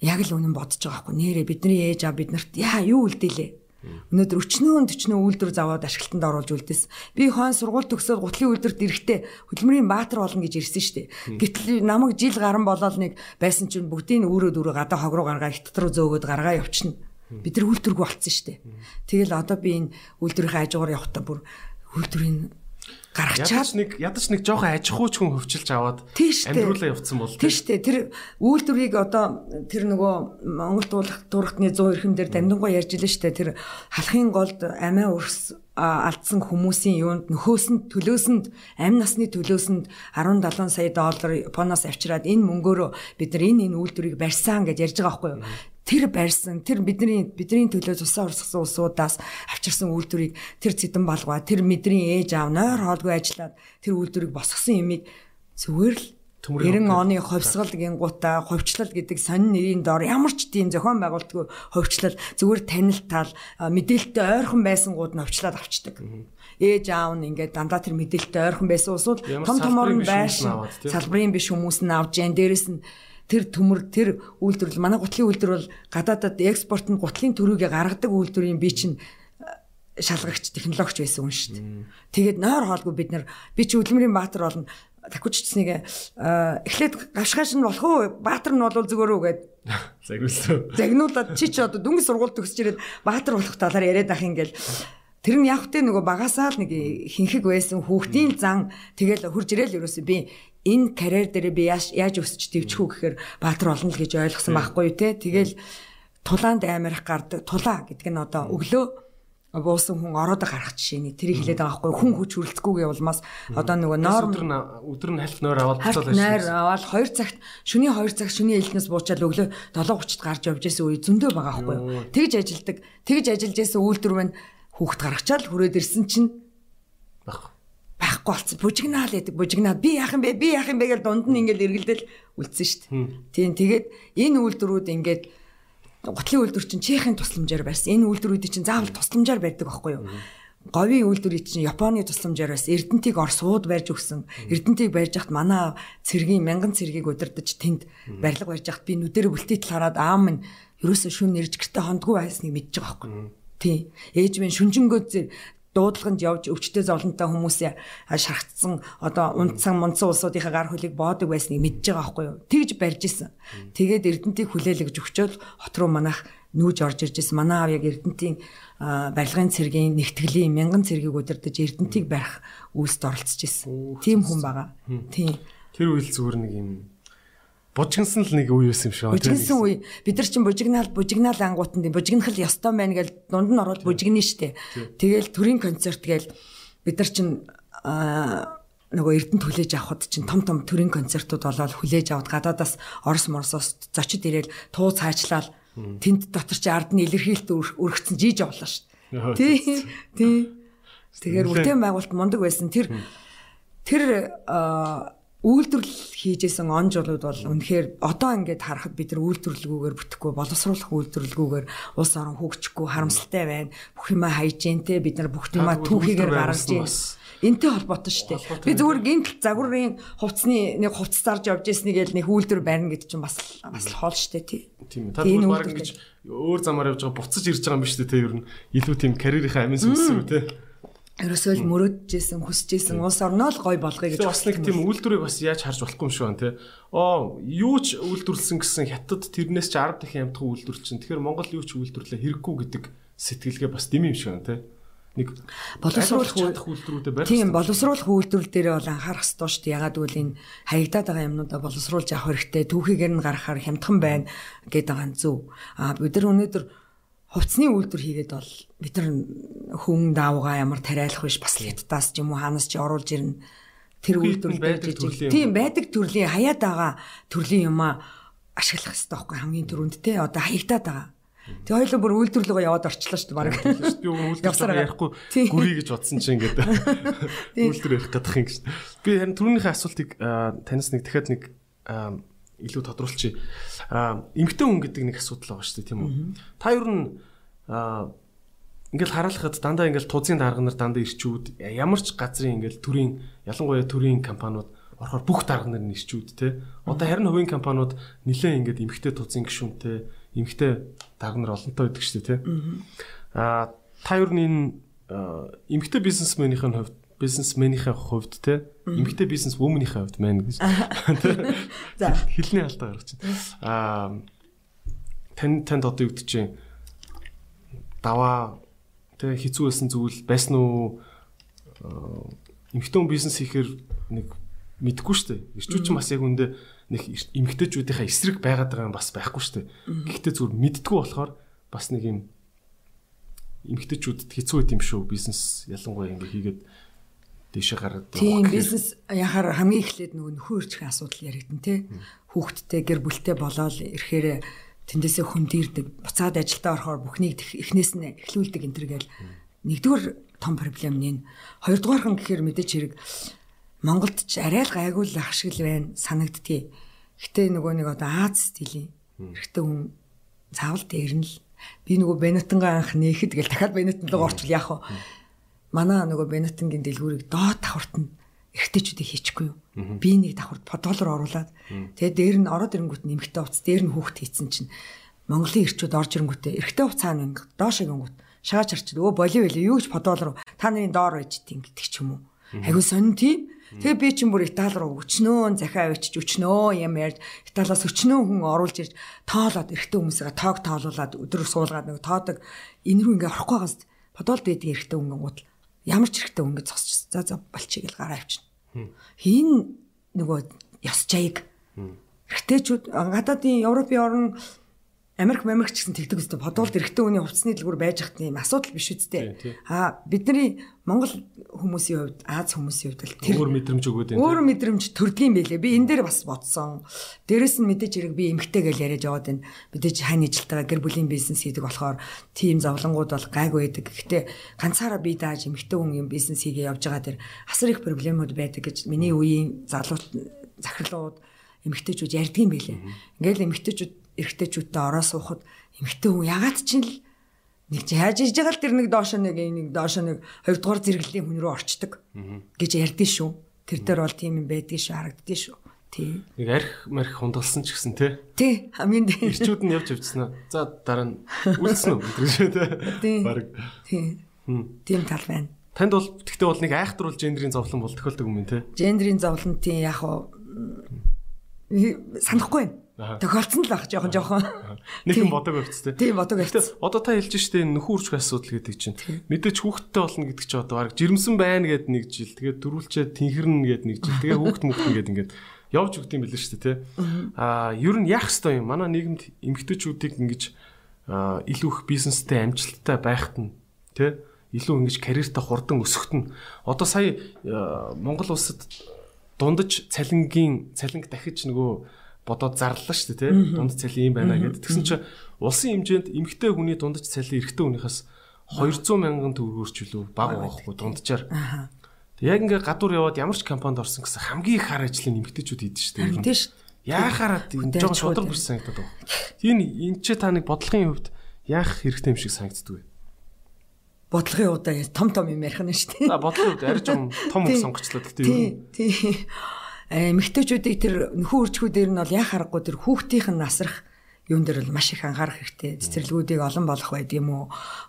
яг л үнэн бодож байгаа хгүй. Нэрэ бидний ээж аа бид нарт яа юу үлдээлээ Өнөөдөр өчнөө төчнөө үйлдвэр заваад ашиглалтанд оруулж үлдээсэн. Би хон сургууль төгсөөд гутлын үйлдвэрт ирэхдээ хөдөлмөрийн баатар болно гэж ирсэн шүү дээ. Гэтэл намайг жил гарan болоод нэг байсан чинь бүгдийг өөрөө дөрөв гадаа хог руу гаргаа их дотор зөөгөөд гаргаа явчихна. Бид нар үйлдвэргүй болцсон шүү дээ. Тэгэл одоо би энэ үйлдвэрийн хажуугаар явахдаа бүр үйлдвэрийн гаргачаад нэг ядаж нэг жоохон аж ахуйч хүн хөвчилж аваад амьдруулаа явцсан бол тийм шүү дээ. Тэр үйлдвэрийг одоо тэр нөгөө Монгол дуулах дурахтны 100 эрхэм дээр дамдангуй ярьж илэн шүү дээ. Тэр халахын голд амиа өрс алдсан хүмүүсийн юунд нөхөөсөнд төлөөсөнд амь насны төлөөсөнд 17 сая доллар Японоос авчираад энэ мөнгөөрөө бид нар энэ энэ үйлдвэрийг барьсан гэж ярьж байгаа байхгүй юу? Тэр барьсан тэр бидний бидний төлөө тусаа урсгасан улсуудаас авчирсан үйлдвэрийг тэр цэдэн балгаа тэр мэдрийн ээж аав нойр хоолгүй ажиллаад тэр үйлдвэрийг босгосон юмыг зүгээр л 90 оны ховсгал гингуудаа ховчлал гэдэг сонин нэрийн доор ямар ч тийм зохион байгуулалтгүй ховчлал зүгээр танилтал мэдээлэлтэй ойрхон байсан гууд нь ховчлаад авчдаг. Ээж аав нь ингээд дандаа тэр мэдээлэлтэй ойрхон байсан усуд том томор нь байшин салбарын биш хүмүүс нь авч जैन дээрэс нь тэр төмөр тэр үйлдвэрлэл манай гутлын үйлдвэр бол гадаадад экспорт нь гутлын төрөйг гаргадаг үйлдвэрийн би чинь э, шалгагч технологич байсан хүн шүү дээ. Тэгээд нойр хоолгүй бид нар би чи хөдөлмөрийн баатар болно такучцсныг э, эхлээд гавшгааш нь болох уу баатар нь бол зүгээр үү гэд загнуулсан. Загнуулаад чи ч одоо дүнгийн сургууль төгсөж ирээд баатар болох талаар яриад ах ингээл тэр нь яг хөтэ нөгөө багасаа л нэг хинхэг байсан хүүхдийн зан тэгэл хурж ирээл ерөөсөө би энэ карьер дээр би яаж яаж өсч дэвчих үү гэхээр баатар болно л гэж ойлгосон байхгүй те. Тэгэл тулаанд амирах гардаг. Тулаа гэдэг нь одоо өглөө буусан хүн ороод гарах жишээний тэрийг хэлээд байгаа байхгүй хүн хүч хүрэлцэхгүйгээ улмаас одоо нөгөө норм өдөр нь өдөр нь хальт нойр аваад буцаад байсан. Нойр аваад 2 цагт шөнийн 2 цагт шөнийн элнээс буучаад өглөө 7:30-д гарч явж исэн үе зөндөө байгаа байхгүй. Тэгж ажилдаг. Тэгж ажиллаж исэн үйлдвэр маань хүүхд гаргачаал хүрээд ирсэн чинь байхгүй байхгүй болсон. Бужигнаал гэдэг бужигнаал би яах юм бэ? Би яах юм бэ гэж дунд нь ингээд эргэлдэл үлдсэн шүү дээ. Тийм тэгээд энэ үйлдвэрүүд ингээд гутлын үйлдвэр чинь Чехийн тусламжаар барьсан. Энэ үйлдвэрүүдийг чинь заавал тусламжаар барьдаг байхгүй юу? говийн үйлдвэрийг чинь Японы тусламжаар бас Эрдэнтийг Оросууд барьж өгсөн. Эрдэнтийг барьж хахад манай цэргийн мянган цэргийг удирдах тэнд барилга барьж хахад би нүдэрэ бүлтийтэл хараад аав минь ерөөсөө шүн нэрж гэрте хондгүй байсныг мэдж байгаа байхгүй. Тийм. Ээж минь шүнжэнгөө дуудлаганд явж өвчтөе зовлонтой хүмүүсээ шархацсан одоо унтсан мунцсан улсуудынхаа гар хөлийг боодог байсныг мэдж байгаа байхгүй юу. Тэгж барьж исэн. Тэгээд Эрдэнтийг хүлээлгэж өгчөөл хот руу манах нүүж орж ирж исэн. Манай аав яг Эрдэнтийн барилгын цэргийн нэгтгэлийн мянган цэргийг удирдах Эрдэнтийг барих үйлсд оролцож исэн. Тийм хүн байгаа. Тийм. Тэр үйл зүгээр нэг юм бужигнсан л нэг үе байсан юм шиг байна. Бужигнсан үе. Бид нар чинь бужигнаал бужигнаал ангуутанд бужигнахал ёстой байна гэж дунд нь ороод бужигнэ штэ. Тэгэл төрийн концерт гээл бид нар чинь аа нөгөө эрдэнэ хүлээж авахд чинь том том төрийн концертууд болоод хүлээж аваад гадаадаас Орос Моросоос зочид ирээл туу цаачлал тэнд дотор чи ард нь илэрхийлэлт өргөцсөн жийж авлаа шүү. Тий. Тий. Тэгэхээр үртэн байгуулалт мундаг байсан. Тэр тэр үйлдвэрлэл хийжсэн он жолууд бол үнэхээр одоо ингээд харахад бид нар үйлдвэрлэлгүйгээр бүтэхгүй боловсруулах үйлдвэрлэлгүйгээр улс орон хөгжихгүй харамсалтай байна. Бүх юмаа хайжэнтэй бид нар бүх юмаа түүхийгээр гаргаж байна. Энтэй холбоотой шүү дээ. Би зүгээр гинт загварын хувцсны нэг хувцас зарж явж ирснийг л нэг үйлдвэр барина гэдэг чинь бас бас хоол шүү дээ тий. Тийм. Та бол баг ингэж өөр замаар явж байгаа буцаж ирж байгаа юм биш үү те ер нь илүү тийм карьерийнхаа амин сүнсэн үү те ерөөсөө л мөрөджсэн хүсэжсэн улс орноо л гой болгоё гэж бас нэг тийм үйлдвэрийг бас яаж харж болохгүй юм шиг байна те. Оо юу ч үйлдвэрлсэн гэсэн хятад тэрнээс ч 10 дахин амтхан үйлдвэр чинь. Тэгэхээр Монгол юу ч үйлдвэрлээ хэрэггүй гэдэг сэтгэлгээ бас дэм юм шиг байна те. Нэг боловсруулах үйлдвэрүүдэд барих. Тийм боловсруулах үйлдвэрлэл дээр бол анхаарах ёстой шүү дээ. Ягаад гэвэл энэ хаягдаад байгаа юмнуудаа боловсруулж авах хэрэгтэй. Түүхийгээр нь гаргахаар хямдхан байна гэдэг байгаа нь зөв. Аа бид нар өнөөдөр хувцсны үйлдвэр хийгээд бол бид нар хүн даавгаа ямар тариалах биш бас леттаас ч юм уу хаанаас ч оруулж ирнэ. Тэр үйлдвэрлэл байдаг төрлийн тийм байдаг төрлийн хаяад байгаа төрлийн юм ашиглах хэрэгтэй байхгүй хамгийн түрүүнд те одоо хаягдаад байгаа. Тэг хоёул бүр үйлдвэрлэгөө яваад орчлоо шүү дээ баг. Би өөр үйлдвэрлэл ярихгүй. Гүрий гэж бодсон чинь ингээд үйлдвэр ярих гэдэг юм гэж. Би харин түрүүнийхээ асуултыг танаас нэг дахиад нэг илүү тодруулчих. Эмгтэн хүн гэдэг нэг асуудал байгаа шүү дээ тийм үү. Та ер нь ингээл хараалахад дандаа ингээл тузын дарга нар дандаа ирчүүд ямар ч газрын ингээл төрийн ялангуяа төрийн компаниуд орохоор бүх дарга нар нь ирчүүд те. Одоо харин хувийн компаниуд нэлээ ингээд эмгтээ тузын гишүүнтэй эмгтээ дарга нар олонтой байдаг шүү дээ те. А та юу энэ эмгтэй бизнесменийхэн хувьд бизнесменийхэн хувьд те эмгтэй бизнес woman-ийн хувьд мэн гэж. За хэлний алдаа гаргаж байна. Аа тань танд одоо юу гэдэг чинь даваа тэг хэцүү байсан зүйл байсан уу эмгтэн бизнес хийхээр нэг мэдгүй шүү дээ. Ирчүүч бас яг үндэ нэг эмгтэжүүдийнхаа эсрэг байгаад байгаа юм бас байхгүй шүү дээ. Гэхдээ зүгээр мэддгүү болохоор бас нэг юм эмгтэжүүдэд хэцүү байт юм шүү бизнес ялангуяа ингэ хийгээд дэшээ гараад Тийм бизнес яхаар хамгийн эхлээд нөгөө нөхөн өрчхийн асуудал яригдэн тий. Хүүхдтэй гэр бүлтэй болоод ирэхээр тэндээсээ хүндийрдэг. Буцаад ажилдаа орохоор бүхнийг эхнээс нь эхлүүлдэг энэ төр гээл нэгдүгээр том проблем нь. Хоёрдугаарх нь гэхээр мэдээч хэрэг Монголд ч арай л гайгүй л ах шиг л байна санагдтыг. Гэтэ нөгөө нэг одоо Аз стилийн эрэгтэй хүн заавал дээр нь л би нөгөө Бенетонга анх нээхэд гэл дахиад Бенетон руу орчвол яах вэ? Манай нөгөө Бенетонгийн дэлгүүрийг доод давхурт нь эрэгтэйчүүдийг хийчихгүй юу? Би нэг давхурт подолоор оруулаад тэгээ дээр нь ороод ирэнгүүт нэмэгтэй уц дээр нь хүүхд хийцэн чинь. Монголын эрчүүд орж ирэнгүүтээ эрэгтэй уцаа нь доош ирэнгүүт шааж харчид өө боли байли юу гэж подол руу та нарын доор байж тийм гэдэг ч юм уу. Айгуу сонин тийм. Тэгээ би чинь бүр Итали руу өчнөө захиа авчиж өчнөө юм ярьж Италиас өчнөө хүн оруулж ирж тоолоод эрэгтэй хүмүүсээ тоог тоолуулаад өдөр суулгаад нэг тоодог. Энэ рүү ингээ орохгүй байгаас подолд байдаг эрэгтэй хүн гутал ямар ч эрэгтэй ингээ зогсож за за болчих гэл гараа авчна. Хин нөгөө ёс жаяг эрэгтэйчүүд гадаадын Европын орн Америк Америк ч гэсэн тэгдэг үстэй бодвол эрэгтэй хүний хувцсны дэлгүүр байж хат юм асуудал биш үстэй. Аа бидний Монгол хүмүүсийн хувьд Аз хүмүүсийн хувьд тэр өөр мэдрэмж өгөөд энэ. Өөр мэдрэмж төрдгийм байлээ. Би энэ дээр бас бодсон. Дээрэс нь мэдээж хэрэг би эмгтэй гэж яриад яваад байна. Мэдээж хань ижилтайгаа гэр бүлийн бизнес хийдэг болохоор тийм зовлонгууд бол гайгүй байдаг. Гэхдээ ганцаараа би дааж эмгтэй хүн юм бизнес хийгээ явж байгаа тэр асар их проблемууд байдаг гэж миний үеийн залуу захирлууд эмгтэйчүүд ярьдгийм байлээ. Ингээл эмгтэйчүүд эрэгтэйчүүдтэй ороо суухад эмэгтэй хүн ягаад ч л нэг чи хайж иж байгаа л тэр нэг доошо нэг нэг доошо нэг хоёрдугаар зэрэглэлийн хүн рүү орчдөг гэж ярьдэн шүү. Тэр дээр бол тийм юм байдгийн шүү харагддгийн шүү. Тий. Нэг арх марх хундалсан ч гэсэн тий. Тий. Хамгийн дээр. Ирчүүд нь явж явцсан аа. За дараа нь үлдсэн үү гэдэг шүү тий. Бараг. Тий. Тийм тал байна. Танд бол тэгтээ бол нэг айхтар бол гендрийн зовлон бол тохиолдог юм тий. Гендрийн зовлон тий яг уу санахгүй байна Тохиолдсон л ах жоохон жоохон. Нэг юм бодог байвцтэй. Тийм бодог байвц. Одоо та хэлж штэ нөхөн үржих асуудал гэдэг чинь. Мэдээч хүүхдтэй болно гэдэг чинь одоо баг жирэмсэн байна гэд нэг жил. Тэгээд дөрвөлчээ тэнхэрнэ гэд нэг жил. Тэгээд хүүхд мөхтөн гэд ингээд явж өгд юм билээ штэ тий. Аа ер нь яах хэвээр юм. Манай нийгэмд эмгтээчүүдийг ингэж илүү их бизнестэй амжилттай байхад нь тий илүү ингэж карьертаа хурдан өсөхт нь одоо сая Монгол улсад дундаж цалингийн цалинг дахиж нөгөө бодоод зарлаа шүү дээ тий. Дунд цалин юм байна гэдэг. Тэгсэн чинь улсын хэмжээнд эмгтэй хүний дундаж цалин эрэгтэй хүнийхээс 200 мянган төгрөгөөр ч үлээ баг байхгүй дунджаар. Яг ингээ гадуур яваад ямар ч компанид орсон гэсэн хамгийн их хар ажлын эмгтэйчүүд хийдэж шүү дээ. Тийм шүү. Яахаараа энэ жоо шудраг биш санагдаад байна. Тийм энэ ч та нэг бодлогын хувьд яах хэрэгтэй юм шиг санагддаг вэ? бодлогын удаа том том юм ярих нь шүү дээ. А бодлогын хувьд арай жоохон том үг сонгочлоо гэхдээ юу. Тийм. Эмэгтэйчүүдийг тэр нөхөн үрчгүүдээр нь бол яа харахгүй тэр хүүхдийнх нь насрах юун дээр бол маш их анхаарах хэрэгтэй. Цэцэрлэгүүдийг олон болох байд юм уу?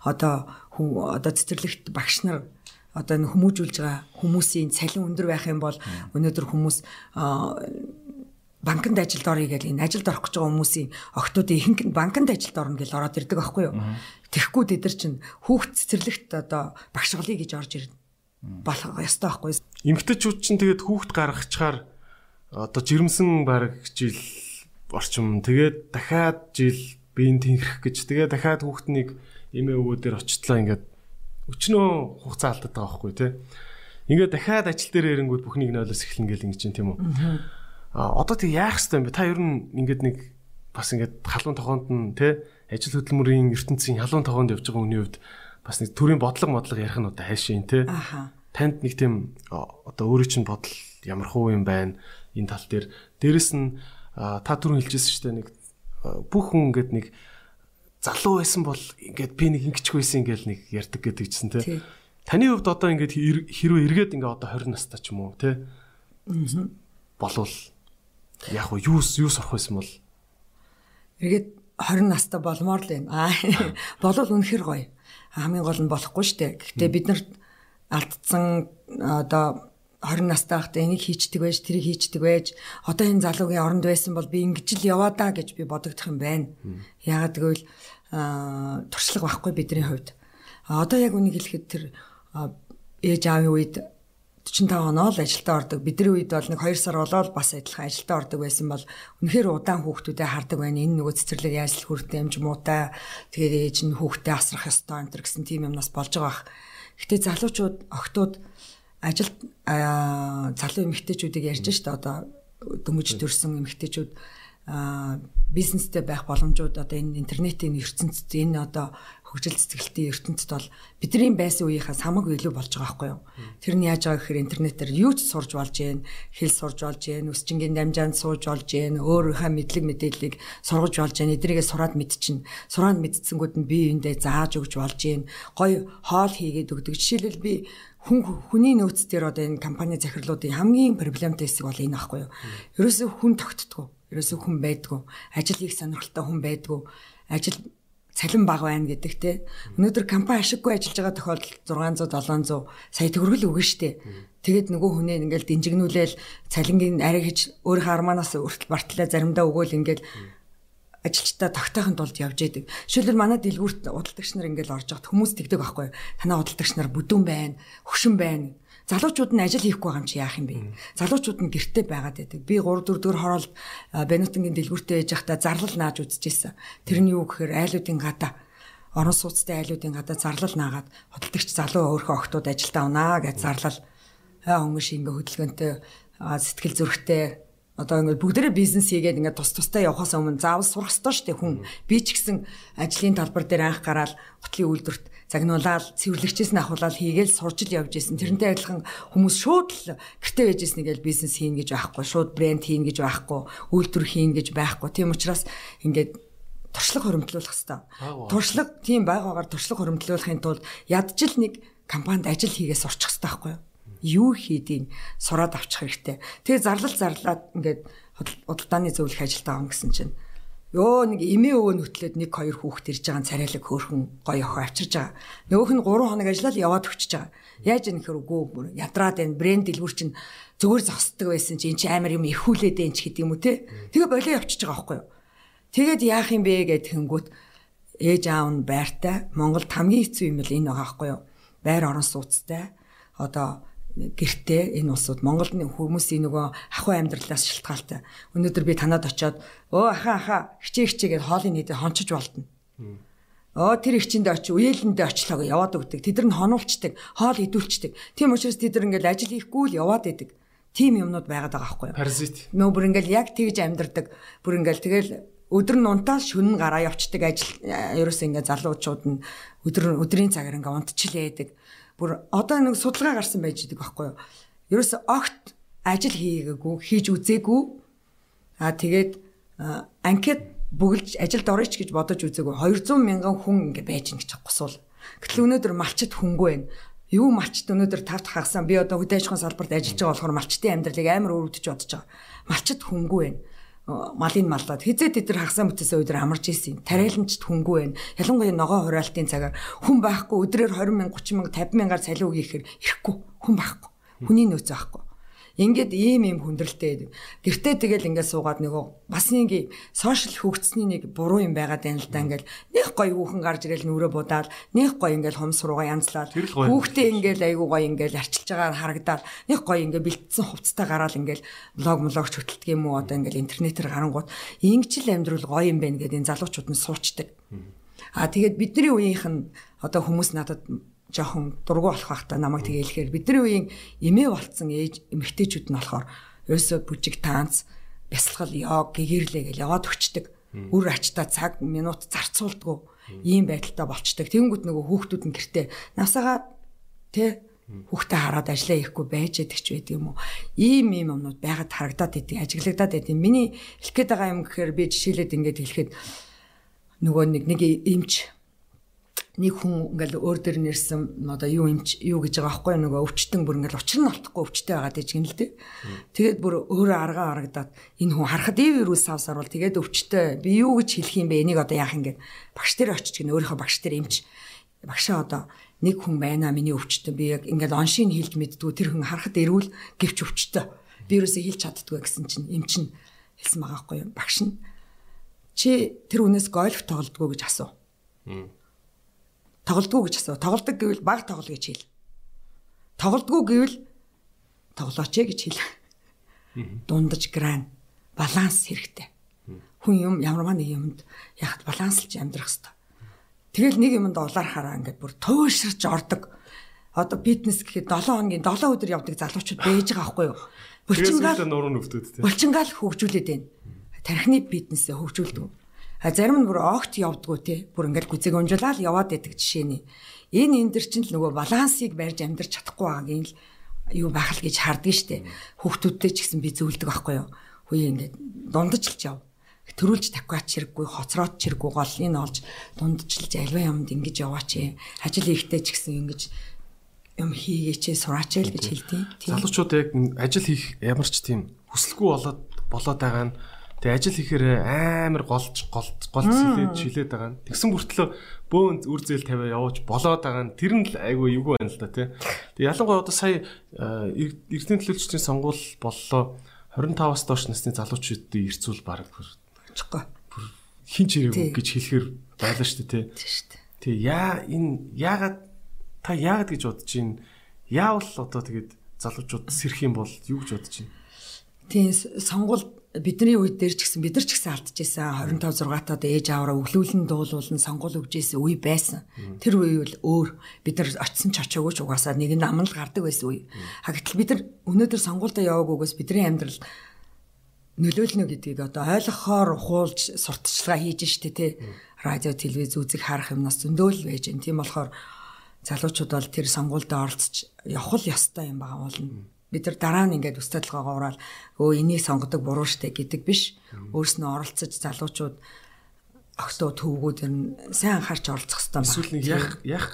Одоо одоо цэцэрлэгт багш нар одоо хүмүүжүүлж байгаа хүмүүсийн цалин өндөр байх юм бол өнөөдөр хүмүүс банкнд ажилд орё гэж энэ ажилд орох гэж байгаа хүмүүсийн октоодын ихэнх нь банкнд ажилд орно гэж ороод ирдэг байхгүй юу? Тэгэхгүй тэд нар чинь хүүхд цэцэрлэгт одоо багш голыг гэж орж ирнэ болох ёстой байхгүй. Эмэгтэйчүүд чинь тэгээд хүүхд гаргахчаар одоо жирэмсэн баг жил орчим тэгээд дахиад жил биеийн тэнхрэх гэж тэгээд дахиад хүүхднийг эмээ өвөө дээр очтлоо ингээд өчнөө хугацаа алдаад байгаа байхгүй тий. Ингээд дахиад ажил дээр ирэнгүүд бүхнийг нойлоос эхлэн гэл ингэж чинь тийм үү. А одоо тэг яах хэвтэй юм бэ? Та ер нь ингээд нэг бас ингээд халуун тохоонд нь тий ажил хөдөлмөрийн ертөнцийн халуун тохоонд явж байгаа хүний хувьд бас нэг төрийн бодлого модлого ярих нь одоо хайшин тий. Танд нэг тийм одоо өөрөө чинь бодол ямар хуу юм байна энэ тал дээр. Дээрэс нь та түрүүн хэлжсэн шүү дээ нэг бүх хүн ингээд нэг залуу байсан бол ингээд би нэг ингэчих байсан ингээл нэг ярьдаг гэдэг чинь тий. Таны хувьд одоо ингээд хэрвээ эргээд ингээд одоо 20 настай ч юм уу тий. болвол яг уу юу юу сурах байсан бол эргээд 20 настай болмоор л байна. Аа болвол үнэхэр гоё. Хамгийн гол нь болохгүй шүү дээ. Гэхдээ бид нар алдсан одоо 20 настай байхдаа энийг хийчдэг байж, тэрийг хийчдэг байж, одоо энэ залуугийн оронд байсан бол би ингэж л яваа даа гэж би бодогдох юм байна. Яагаад гэвэл туршлага байхгүй бидний хувьд. Одоо яг үнийг хэлэхэд тэр ээж аавын үед 45 оноо л ажилдаа ордог. Бидний үед бол нэг 2 сар болоод бас адилхан ажилдаа ордог байсан бол үнэхээр удаан хүүхдүүдэд хардаг байна. Энэ нөгөө цэцэрлэг яаж л хүртээ амж муутай. Тэгээд ээж нь хүүхдээ асрах ёстой энэ гэсэн тийм юмнаас болж байгаа бах. Гэтэ залуучууд, охтууд ажилд залуу эмэгтэйчүүдийг ярьж штэ одоо дөнгөж төрсэн эмэгтэйчүүд бизнестэй байх боломжууд одоо энэ интернетийн ертөнцид энэ одоо хөгжил цэцгэлтийн ертөнцид бол бидний байсан үеийнхээс хамаагүй илүү болж байгаа байхгүй юу. Тэр нь яаж байгаа гэхээр интернетээр юу ч сурж болж гэн, хэл сурж болж гэн, өсчингийн дамжаанд сууж болж гэн, өөрийнхөө мэдлэг мэдээллийг сургаж болж гэн, эдрийгээ сураад мэдчин. Сураад мэдсэнгүүд нь бие биендээ зааж өгч болж гэн. Гой хоол хийгээд өгдөг. Жишээлбэл би хүн хүний нөөц дээр одоо энэ компани захирлуудын хамгийн проблемтай хэсэг бол энэ аахгүй юу. Ерөөсөө хүн тогтдгоо. Ерөөсөө хүн байдгүй. Ажил хийх сонирхолтой хүн байдгүй. Ажил цалин бага байна гэдэг те. Өнөөдөр компани ашиггүй ажиллаж байгаа тохиолдолд 600 700 сая төгрөгөл өгнө штэ. Тэгээд нөгөө хүнээ ингээл динжигнүүлээл цалингийн арай гэж өөрийнхөө арманаас өртөл бартлаа заримдаа өгөөл ингээл ажилчдаа тогтоохын тулд явж идэг. Жишээлбэл манай дэлгүүрт удалдагч нар ингээл орж явахад хүмүүс тэгдэг байхгүй. Танаа удалдагч нар бүдүүн байна, хөшин байна. Залуучууд нь ажил хийхгүй байгаа юм чи яах юм бэ? Залуучууд нь гэртээ байгаад байдаг. Би 3 4 дэх хороолт Бенутингийн дэлгүүртээ яж байхдаа зарлал нааж үзчихсэн. Тэр нь юу гэхээр айлуудын гадаа орон сууцтай айлуудын гадаа зарлал наагаад худалдагч залуу өөрхөн охтууд ажилдаа унаа гэж зарлал хөнгөш ингээ хөдөлгөөнтэй сэтгэл зүрхтэй одоо ингээд бүгдээрээ бизнес хийгээд ингээд тус тустай явахаас өмнө заавал сурах ёстой шүү дээ хүн. Би ч гэсэн ажлын талбар дээр анх гараад гутлын үйлдвэрт загнуулаад цэвэрлэгчээс нь ахуулаад хийгээл сурж ил явж исэн. Тэрнтэй адилхан хүмүүс шууд л гэртээ байж исэн нэгэл бизнес хийн гэж байхгүй, шууд брэнд хийн гэж байхгүй, үйлдвэр хийн гэж байхгүй. Тийм учраас ингээд туршлага хоригдлуулах хэрэгтэй. Туршлага тийм байгаагаар туршлага хоригдлуулахын тулд ядчил нэг компанид ажил хийгээ сурчих хэрэгтэй байхгүй юу? Юу хийдгийг сураад авчих хэрэгтэй. Тэгээ зарлал зарлаад ингээд худалдааны зөвлөх ажилд авах гэсэн чинь ёо нэг эмээ өвөө нүтлээд нэг хоёр хүүхэд ирж байгаа царайлаг хөөхөн гоё охин авчирж байгаа. Нөгөөх нь 3 хоног ажиллаад яваад өчөж байгаа. Яаж юм нөхөр үгүй ядраад энэ брэнд дэлгүүр чинь зүгээр зогсдог байсан чинь чи амар юм эрхүүлээд энэ ч гэдэг юм уу те. Тэгээ болоо явчихж байгаа байхгүй юу. Тэгээд яах юм бэ гэд хэнгүүт ээж аав нь байртай Монголд хамгийн хэцүү юм бол энэ байгаа байхгүй юу. Байр орон сууцтай одоо гэртээ энэ улсууд Монголд хүмүүсийн нөгөө ахуй амьдралаас шалтгаалтай. Өнөөдөр би танад очиод өө аха аха хичээ хичээгээд хоолыг нийтээ хончиж болтно. Оо тэр ихчэндээ очи үеэлэндээ очлоо яваад өгдөг. Тэд нар хонуулцдаг, хоол идүүлцдэг. Тийм учраас тэд нар ингээл ажил хийхгүй л яваад идэг. Тим юмнууд байгаад байгаа байхгүй юу? Паразит. Нөө бүр ингээл яг тэгж амьдардаг. Бүр ингээл тэгэл өдөр нь унтаал шүн гараа явцдаг ажил ерөөсөө ингээ залуучууд нь өдөр өдрийн цагаар ингээ унтчихлээдэг бүр одоо нэг судалгаа гарсан байж идэг байхгүй юу. Ерөөсө огт ажил хийгээгүй, хийж үзээгүй. Аа тэгээд анкет бүгэлж ажилд орооч гэж бодож үзээгүй. 200 мянган хүн ингэ байж гин гэж госвол. Гэтэл өнөөдөр малчит хөнгөө байна. Юу малчит өнөөдөр тавт хагасан би одоо хөдөө аж ахуйн салбарт ажиллаж байгаа болохоор малчтын амьдралыг амар өөрөвдөж бодож байгаа. Малчит хөнгөө байна малын маллаад хизээ тэд нар хагасаа бүтээсээ өдөр амарч ийсэн. Тариаланчд хөнгүү байна. Ялангуяа ногоо хураалтын цагаар хүн байхгүй өдрөөр 20 мянга 30 мянга 50 мянгаар цалин өгөхээр ирэхгүй хүн байхгүй. Хүний нөөц байхгүй. Ингээд ийм ийм хүндрэлтэй. Гэртээ тэгэл ингээд суугаад нөгөө бас нэг сошиал хөгжсөний нэг буруу юм байгаад байна л да ингээд нэг гоё хүүхэн гарч ирэл нүрээ будаад нэг гоё ингээд хомс руугаа янзлаад хүүхдээ ингээд айгуу гоё ингээд арчилж байгаа харагдаад нэг гоё ингээд бэлдсэн хувцастай гараал ингээд блог блогч хөтэлдэг юм уу одоо ингээд интернетээр гарангууд ингэжл амьдрал гоё юм байна гэдэг энэ залуучууд нь суучдаг. А тэгээд бидний үеийнх нь одоо хүмүүс надад жоохон дургу болох байхдаа намайг тэгээ хэлэхээр бидний үеийн эмээ болцсон ээж эмэгтэйчүүд нь болохоор ерөөсөө бүжиг танц бясалгал йог гэгэрлээ гэж яваад өчтдөг. Үр ачта цаг минут зарцуулдгүү ийм байдалтай болчдөг. Тэнгүүд нөгөө хүүхдүүд нь гэртээ насаага тэ хүүхдээ хараад ажиллаа хийхгүй байж яддаг ч байдаг юм уу. Ийм ийм юмнууд байгаад харагдаад идэв, ажиглагдаад идэв. Миний хэлэх гээд байгаа юм гэхээр би жишээлээд ингэж хэлэхэд нөгөө нэг нэг эмч нэг хүн ингээл өөр дөр нэрсэн одоо юу юмч юу гэж байгаа байхгүй нөгөө өвчтөн бүр ингээл учир нь олдохгүй өвчтэй байгаа гэж гин л дээ. Тэгээд бүр өөрөө аргаа харагдаад энэ хүн харахад ив вирус авсаар бол тэгээд өвчтэй би юу гэж хэлэх юм бэ? Энийг одоо яах юм? гээд багш дээр очиж гин өөрийнхөө багш дээр эмч. Багшаа одоо нэг хүн байна миний өвчтөн. Би яг ингээд оншийг хэлж мэддгүү. Тэр хүн харахад эрүүл гэвч өвчтөө би юусоо хэлж чаддгүй гэсэн чинь эм чин хэлсэн байгаа байхгүй багш нь чи тэр хүнээс гольф тоглодгоо гэж асуу. Тоглодгоо гэж асуу. Тоглодог гэвэл баг тоглоё гэж хэл. Тоглодгоо гэвэл тоглооч ээ гэж хэл. Дундаж гран баланс хэрэгтэй. Хүн юм ямарваа нэг юмд яхад баланслж амьдрах хэрэгтэй. Тэгэл нэг юмд улаархаараа ингээд бүр тууширч ордог. Одоо фитнес гэхэд 7 хоногийн 7 өдөр явдаг залуучууд байж байгаа байхгүй юу? Булчингаал нуруу нүвтүүд тийм. Булчингаал хөгжүүлээд байна. Тархины фитнесээ хөгжүүлдэг. А зарим нь бүр огт явдггүй те. Бүр ингээд гүзэг унжуулаад яваад байдаг жишээний. Энэ энэ төр чинь л нөгөө балансыг барьж амьдрч чадахгүй байгаагийн л юу байх л гэж харддаг штэ. Хүүхдүүдтэй ч гэсэн би зөвлөдөг байхгүй юу. Хөөе ингээд дундажлж яв. Төрүүлж таквач хэрэггүй, хоцроод ч хэрэггүй гол энэ олж дундажлж альва юмд ингэж яваач. Ажил хийхдээ ч гэсэн ингэж юм хийгээч сураач л гэж хэлдэг. Залуучууд яг ажил хийх ямар ч тийм хүсэлгүй болоод болоод байгаа нь Тэгээ ажил хийхээр амар голж голж голж хилээд шилээд байгаа нь. Тэгсэн бүртлөө бөөн үр зээл тавиа явууч болоод байгаа нь тэр нь л айгүй эвгүй байна л да тий. Тэгээ ялангуяа одоо сая эрдэнэ төлөвчдийн сонгуул боллоо 25-аас доош насны залуучуудын ирцүүл баг очихгүй. Хин ч ирээгүй гэж хэлэхэр байлаа шүү дээ тий. Тэг яа энэ яагаад та яагаад гэж бодож байна? Яавал одоо тэгээд залуучууд сэрх юм бол юу гэж бодож байна? Тийм сонгуул бидний үед дээр ч гэсэн бид нар ч гэсэн алдчихсан 25 6 таад ээж аваараа өглөөлн дуулуулн сонгол өгжсэн үе байсан. Тэр үе бол өөр бид нар очисон ч очоогүй ч угаасаа нэг нь амнал гардаг байсан үе. Хагтал бид нар өнөөдөр сонгуультай яваагүйгээс бидний амьдрал нөлөөлнө гэдгийг одоо ойлгохоор хуулж сурталчилгаа хийж штэ тий. Радио, телевиз үзэг харах юмнаас зөндөөл байж гэн. Тийм болохоор залуучууд бол тэр сонгуультай оролцож явах л ёстой юм байгаа болно бид нар дараа нь ингээд толгоогоо ураал өө энийг сонгодог буруу штэ гэдэг биш. Өөрснөө оролцож залуучууд огтоо төвгүүд нь сайн анхаарч оролцох хэрэгтэй байна. Эсвэл нэг яг яг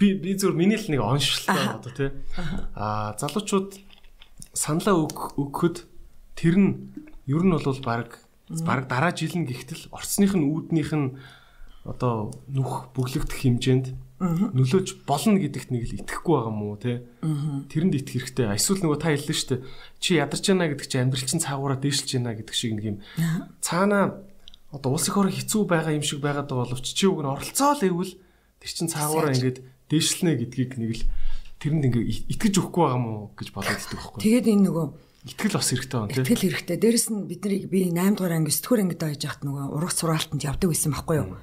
би би зөв миний л нэг оншилттой одоо тий. Аа залуучууд саналаа өгөхөд тэр нь ер нь бол баг баг дараа жил нь гихтэл орцных нь үүднийх нь одоо нүх бүглэгдэх хэмжээнд нөлөөж болно гэдэгт нэг л итгэхгүй байгаа мó те. Тэрэнд итгэх хэрэгтэй. Эсвэл нөгөө та хэллээ шүү дээ. Чи ядарч байна гэдэг чи амьдрал чинь цаагаараа дээшилж байна гэдэг шиг нэг юм. Цаана одоо улс их орон хэцүү байгаа юм шиг байгаад байгаа боловч чи үг нь оролцоо л эвгүй тэр чин цаагаараа ингээд дээшлэнэ гэдгийг нэг л тэрэнд ингээд итгэж өгөхгүй байгаа мó гэж бодоод идэх байхгүй. Тэгээд энэ нөгөө Итгэл бас хэрэгтэй байна тийм. Итгэл хэрэгтэй. Дээрэс нь бидний би 8 дугаар анги 9 дугаар ангид байж хахад нөгөө ургац сураалтанд явдаг байсан байхгүй юу?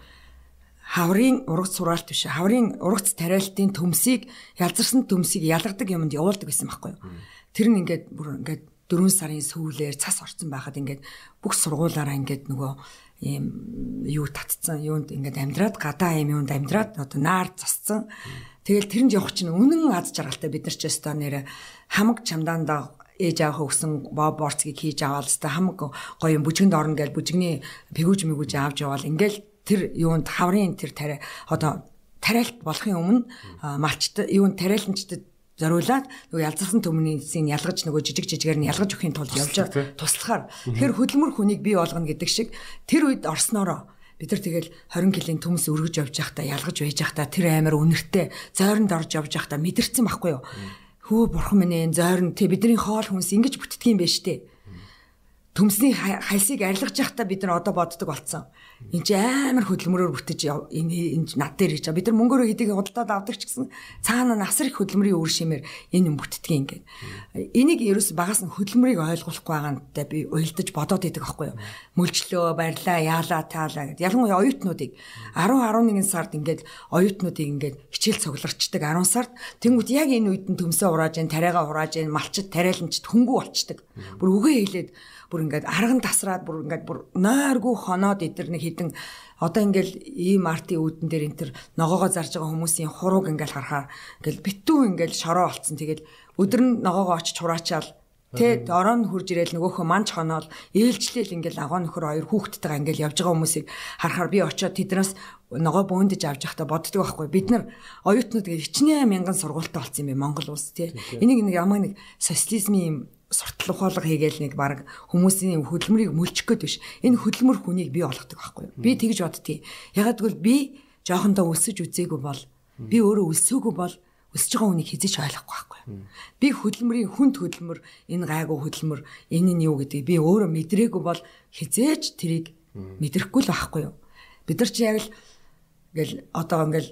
Хаврын ургац сураалт биш хаврын ургац тариалтын төмсийг ялзарсан төмсийг ялгадаг юмд явуулдаг гэсэн байхгүй юу. Тэр нь ингээд бүр ингээд 4 сарын сүүлээр цас орсон байхад ингээд бүх сургуулаараа ингээд нөгөө ийм юу татцсан юунд ингээд амьдраад гадаа ийм юунд амьдраад одоо наар засцсан. Тэгэл тэрэнд явах чинь үнэн аз жаргалтай бид нар ч өстой нэрэ хамаг чамдаандаа ээж ааваа өгсөн боб борцгийг хийж аваад өстой хамаг гоё бүжгэнд орно гэж бүжгний пэгүүж мэгүүж авч яваал ингээл тэр юунд хаврын тэр тариа одоо тариалт болохын өмнө малчтай юунд тариаланчдад зориулаад нөгөө ялзарсан төмнийсийг ялгаж нөгөө жижиг жижигээр нь ялгаж өгөхийн тулд явж туслахаар. Тэр хөдөлмөр хүнийг бий болгоно гэдэг шиг тэр үед орсноороо бид нар тэгэл 20 кг төмс өргөж явж байхдаа ялгаж байж байхдаа тэр амар үнэртэй зойронд орж явж байхдаа мэдэрсэн байхгүй юу? Хөө бурхан минь энэ зойрон тэ бидний хоол хүнс ингэж бүтдгийм байж тээ төмсний хальсыг арилгаж явахдаа бид нар одоо боддог болцсон Энд чи амар хөдөлмөрөөр бүтэж энэ энэ над дээр гэж. Бид нар мөнгөөрөө хэдийг худалдаад авдаг ч гэсэн цаана насар их хөдөлмөрийн үр шимээр энэ юм бүтдэг ингээд. Энийг ерөөс багаас нь хөдөлмөрийг ойлгуулахгүй байгаантай би уйлдаж бодоод идэг аахгүй юу. Мөлчлөө барьлаа, яалаа, таалаа гэд. Ялангуяа оюутнуудыг 10 11 сард ингээд оюутнуудыг ингээд хичээл цугларчдаг 10 сард тэнгууд яг энэ үед нь төмсөө урааж, тариагаа урааж, малчд тариаланчд хөнгүү болчдаг. Бүр үгээ хэлээд бүр ингээд арган тасраад бүр ингээд бүр нойргүй хоноод эдэр нэг хідэн одоо ингээл ийм артын үүдэн дээр энэ төр ногоогоо зарж байгаа хүмүүсийн хурууг ингээл харахаар ингээл битүү ингээл шороо олцсон. Тэгэл өдөр нь ногоогоо очиж хураачаал. Тэ ороо нь хурж ирээл нөгөөхөө манч хоноол ээлжлээл ингээл агоо нөхөр хоёр хүүхдтэйгээ ингээл явж байгаа хүмүүсийг харахаар би очиод тэднээс ногоо бөөндөж авч явахдаа боддөг байхгүй. Бид нар оюутнууд гэж хичнээн мянган сургуультай болсон юм бэ? Монгол улс тий энийг нэг ямар нэг социализмын суртал ухаалга хийгээл нэг баг хүмүүсийн хөдөлмөрийг мөлчих гээд биш. Энэ хөдөлмөр хүнийг бий болгодог байхгүй юу? Би тэгж боддتي. Ягаад гэвэл би жоохондоо өсөж үзээгүй бол би өөрөө өсөөгүй бол өсөж байгаа хүнийг хизээч ойлгохгүй байхгүй. Би хөдөлмөрийн хүнд хөдөлмөр энэ гайгүй хөдөлмөр энэ нь юу гэдгийг би өөрөө мэдрээгүй бол хизээч тэрийг мэдрэхгүй л байхгүй юу. Бид нар чи яг л ингээл одоо ингээл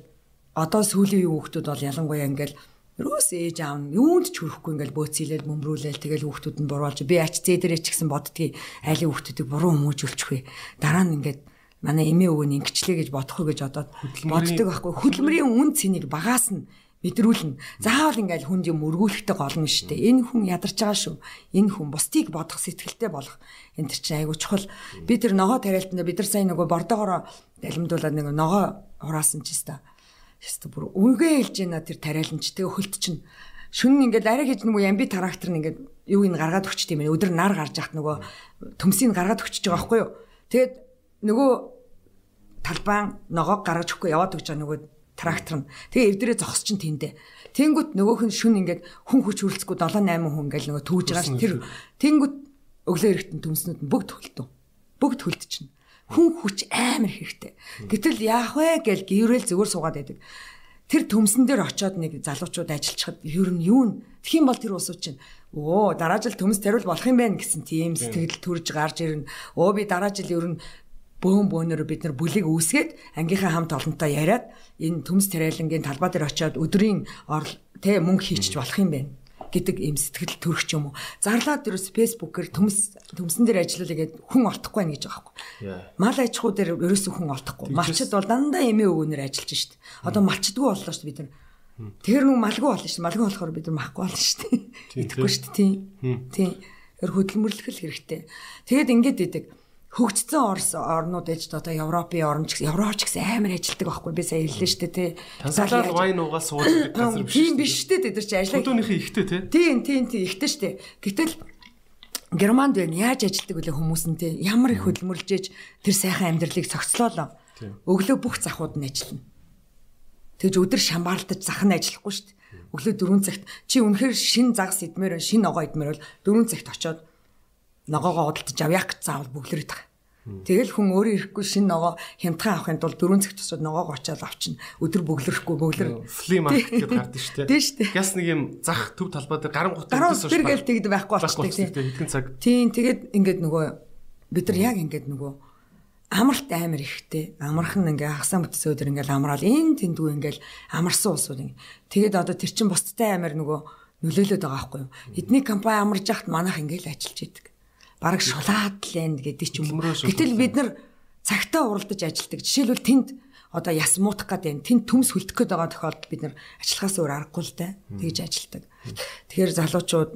одоо сүүлийн үеийн хүүхдүүд бол ялангуяа ингээл Рус ээж аав нь юунд ч хүрэхгүй ингээл бөөцөөлөл мөмрүүлэл тэгэл хүүхдүүд нь буруулж би ач зээдэрээ ч гэсэн боддгийг айлын хүүхдүүдийг буруу хүмүүжүүлчих вэ. Дараа нь ингээд манай эмээ өвөө нь ингэчлээ гэж бодох уу гэж одоод боддог байхгүй. Хөдөлмөрийн үн цэнийг багаас нь мэдрүүлнэ. Заавал ингээл хүнд юм өргүүлэхтэй гол нь шүү дээ. Энэ хүн ядарч байгаа шүү. Энэ хүн бусдыг бодох сэтгэлтэй болох. Төр чинь айгу чухал. Би тэр ногоо тариалтанда бид нар сайн нөгөө бордоогоор далимдуулаад нэг ногоо хураасан ч юм Яста бүр үнгээ хэлж байна тэр тариаланч тэгээ хөлт чинь. Шүн ингээд арай хийж нөгөө ямби трактор нь ингээд юу ин гаргаад өчт юм ээ өдөр нар гарч яхад нөгөө төмсийг гаргаад өчөж байгаа байхгүй юу? Тэгээд нөгөө талбайн ногоог гаргаж өгөхгүй яваад өгч байгаа нөгөө трактор нь тэгээ эвдрээ зогс чинь тэндэ тэнгүүт нөгөөх нь шүн ингээд хүн хүч хөрөлцөхгүй 7 8 хүн ингээд нөгөө түүж байгаа ш тэр тэнгүүт өглөө эрэхтэн төмснүүд нь бүгд хөлтөө бүгд хөлт чинь хүн хүч амар хэрэгтэй. Гэтэл яах вэ гэж гэрэл зүгээр суугаад байдаг. Тэр төмсөн дээр очиод нэг залуучууд ажиллахад ер нь юу н Тэгхийн бол тэр усууд чинь оо дараа жил төмс тариул болох юм байна гэсэн тийм сэтгэл төрж гарч ирнэ. Оо би дараа жил ер нь бөөн бөөнөр бид нар бүлийг үүсгээд ангийнхаа хамт олонтой яриад энэ төмс тариалангийн талбай дээр очиод өдрийн тэ мөнгө хийчих болох юм байна гэдэг ийм сэтгэл төрөх юм уу. Зарлаад ерөөс фэйсбүүкээр төмс төмсөн дээр ажиллалаа гэдэг хүн олдохгүй байх гэж байгаа байхгүй. Мал аж ахуй дээр ерөөсөө хүн олдохгүй. Малчд бол дандаа эмээ өвгөнөр ажиллаж шít. Одоо малчдгүй боллоо шүү бид нар. Тэр нэг малгүй болно шүү. Малгүй болохоор бид нар махгүй болно шүү. Идэхгүй шүү. Тийм. Тийм. Тэр хөдөлмөрлөх л хэрэгтэй. Тэгээд ингэж идэг хөгжсөн орнууд ээж одоо Европын орн ч гэсэн Европч гэсэн амар ажилтдаг байхгүй би сая хэллээ шүү дээ тий. Танзаниад вайн уугаа суудаг газар биш. Тийм биш шүү дээ тэд чи ажиллаа. Хөдөөнийхөө ихтэй тий. Тийм тийм тийм ихтэй шүү дээ. Гэтэл Германд байна яаж ажилтдаг вэ хүмүүс нь тий. Ямар их хөдөлмөрлж ээж тэр сайхан амьдралыг цогцлоолоо. Өглөө бүх захууд нь ажиллана. Тэгж өдөр шамбаарлаж зах нь ажиллахгүй шүү дээ. Өглөө 4 цагт чи үнэхээр шин загас идмээр шин ногоо идмээр бол 4 цагт очоод ногоогоо худалдаж авъя гэж заавал бөглөрөд байгаа. Тэгэл хүн өөрөө ирэхгүй шин ногоо хямдхан авахын тулд дөрөв цагт тусаад ногоог очиад авчин өдөр бөглөрөхгүй бөглөр. Фли маркет гэдэг гардаг шүү дээ. Тийм шүү дээ. Гяс нэг юм зах төв талбай дээр гаран гутаа дэс шүү. Тэр гэл тэгд байхгүй болчихсон тийм. Хэдэн цаг. Тийм тэгээд ингээд нөгөө бид нар яг ингээд нөгөө амралт амар ихтэй. Амархан ингээ хагасаа бүтсээ өдөр ингээл амраал энэ тэндүү ингээл амарсан усууд ингээ. Тэгээд одоо тэр чин бусдтай амар нөгөө нөлөөлөд байгаа байхгүй юу. Эдний компани амарж яхад манайх ингээл ажиллаж идэг бараг шулаад лэнд гэдэг ч юм уу. Гэтэл бид нар цагтаа уралдаж ажилдаг. Жишээлбэл тэнд одоо яс муутах гэдэг тэнд төмс хөлдөх гээд байгаа тохиолдолд бид нар ажиллахаас өөр аргагүй л дээ. Тэгж ажилдаг. Тэгэхээр залуучууд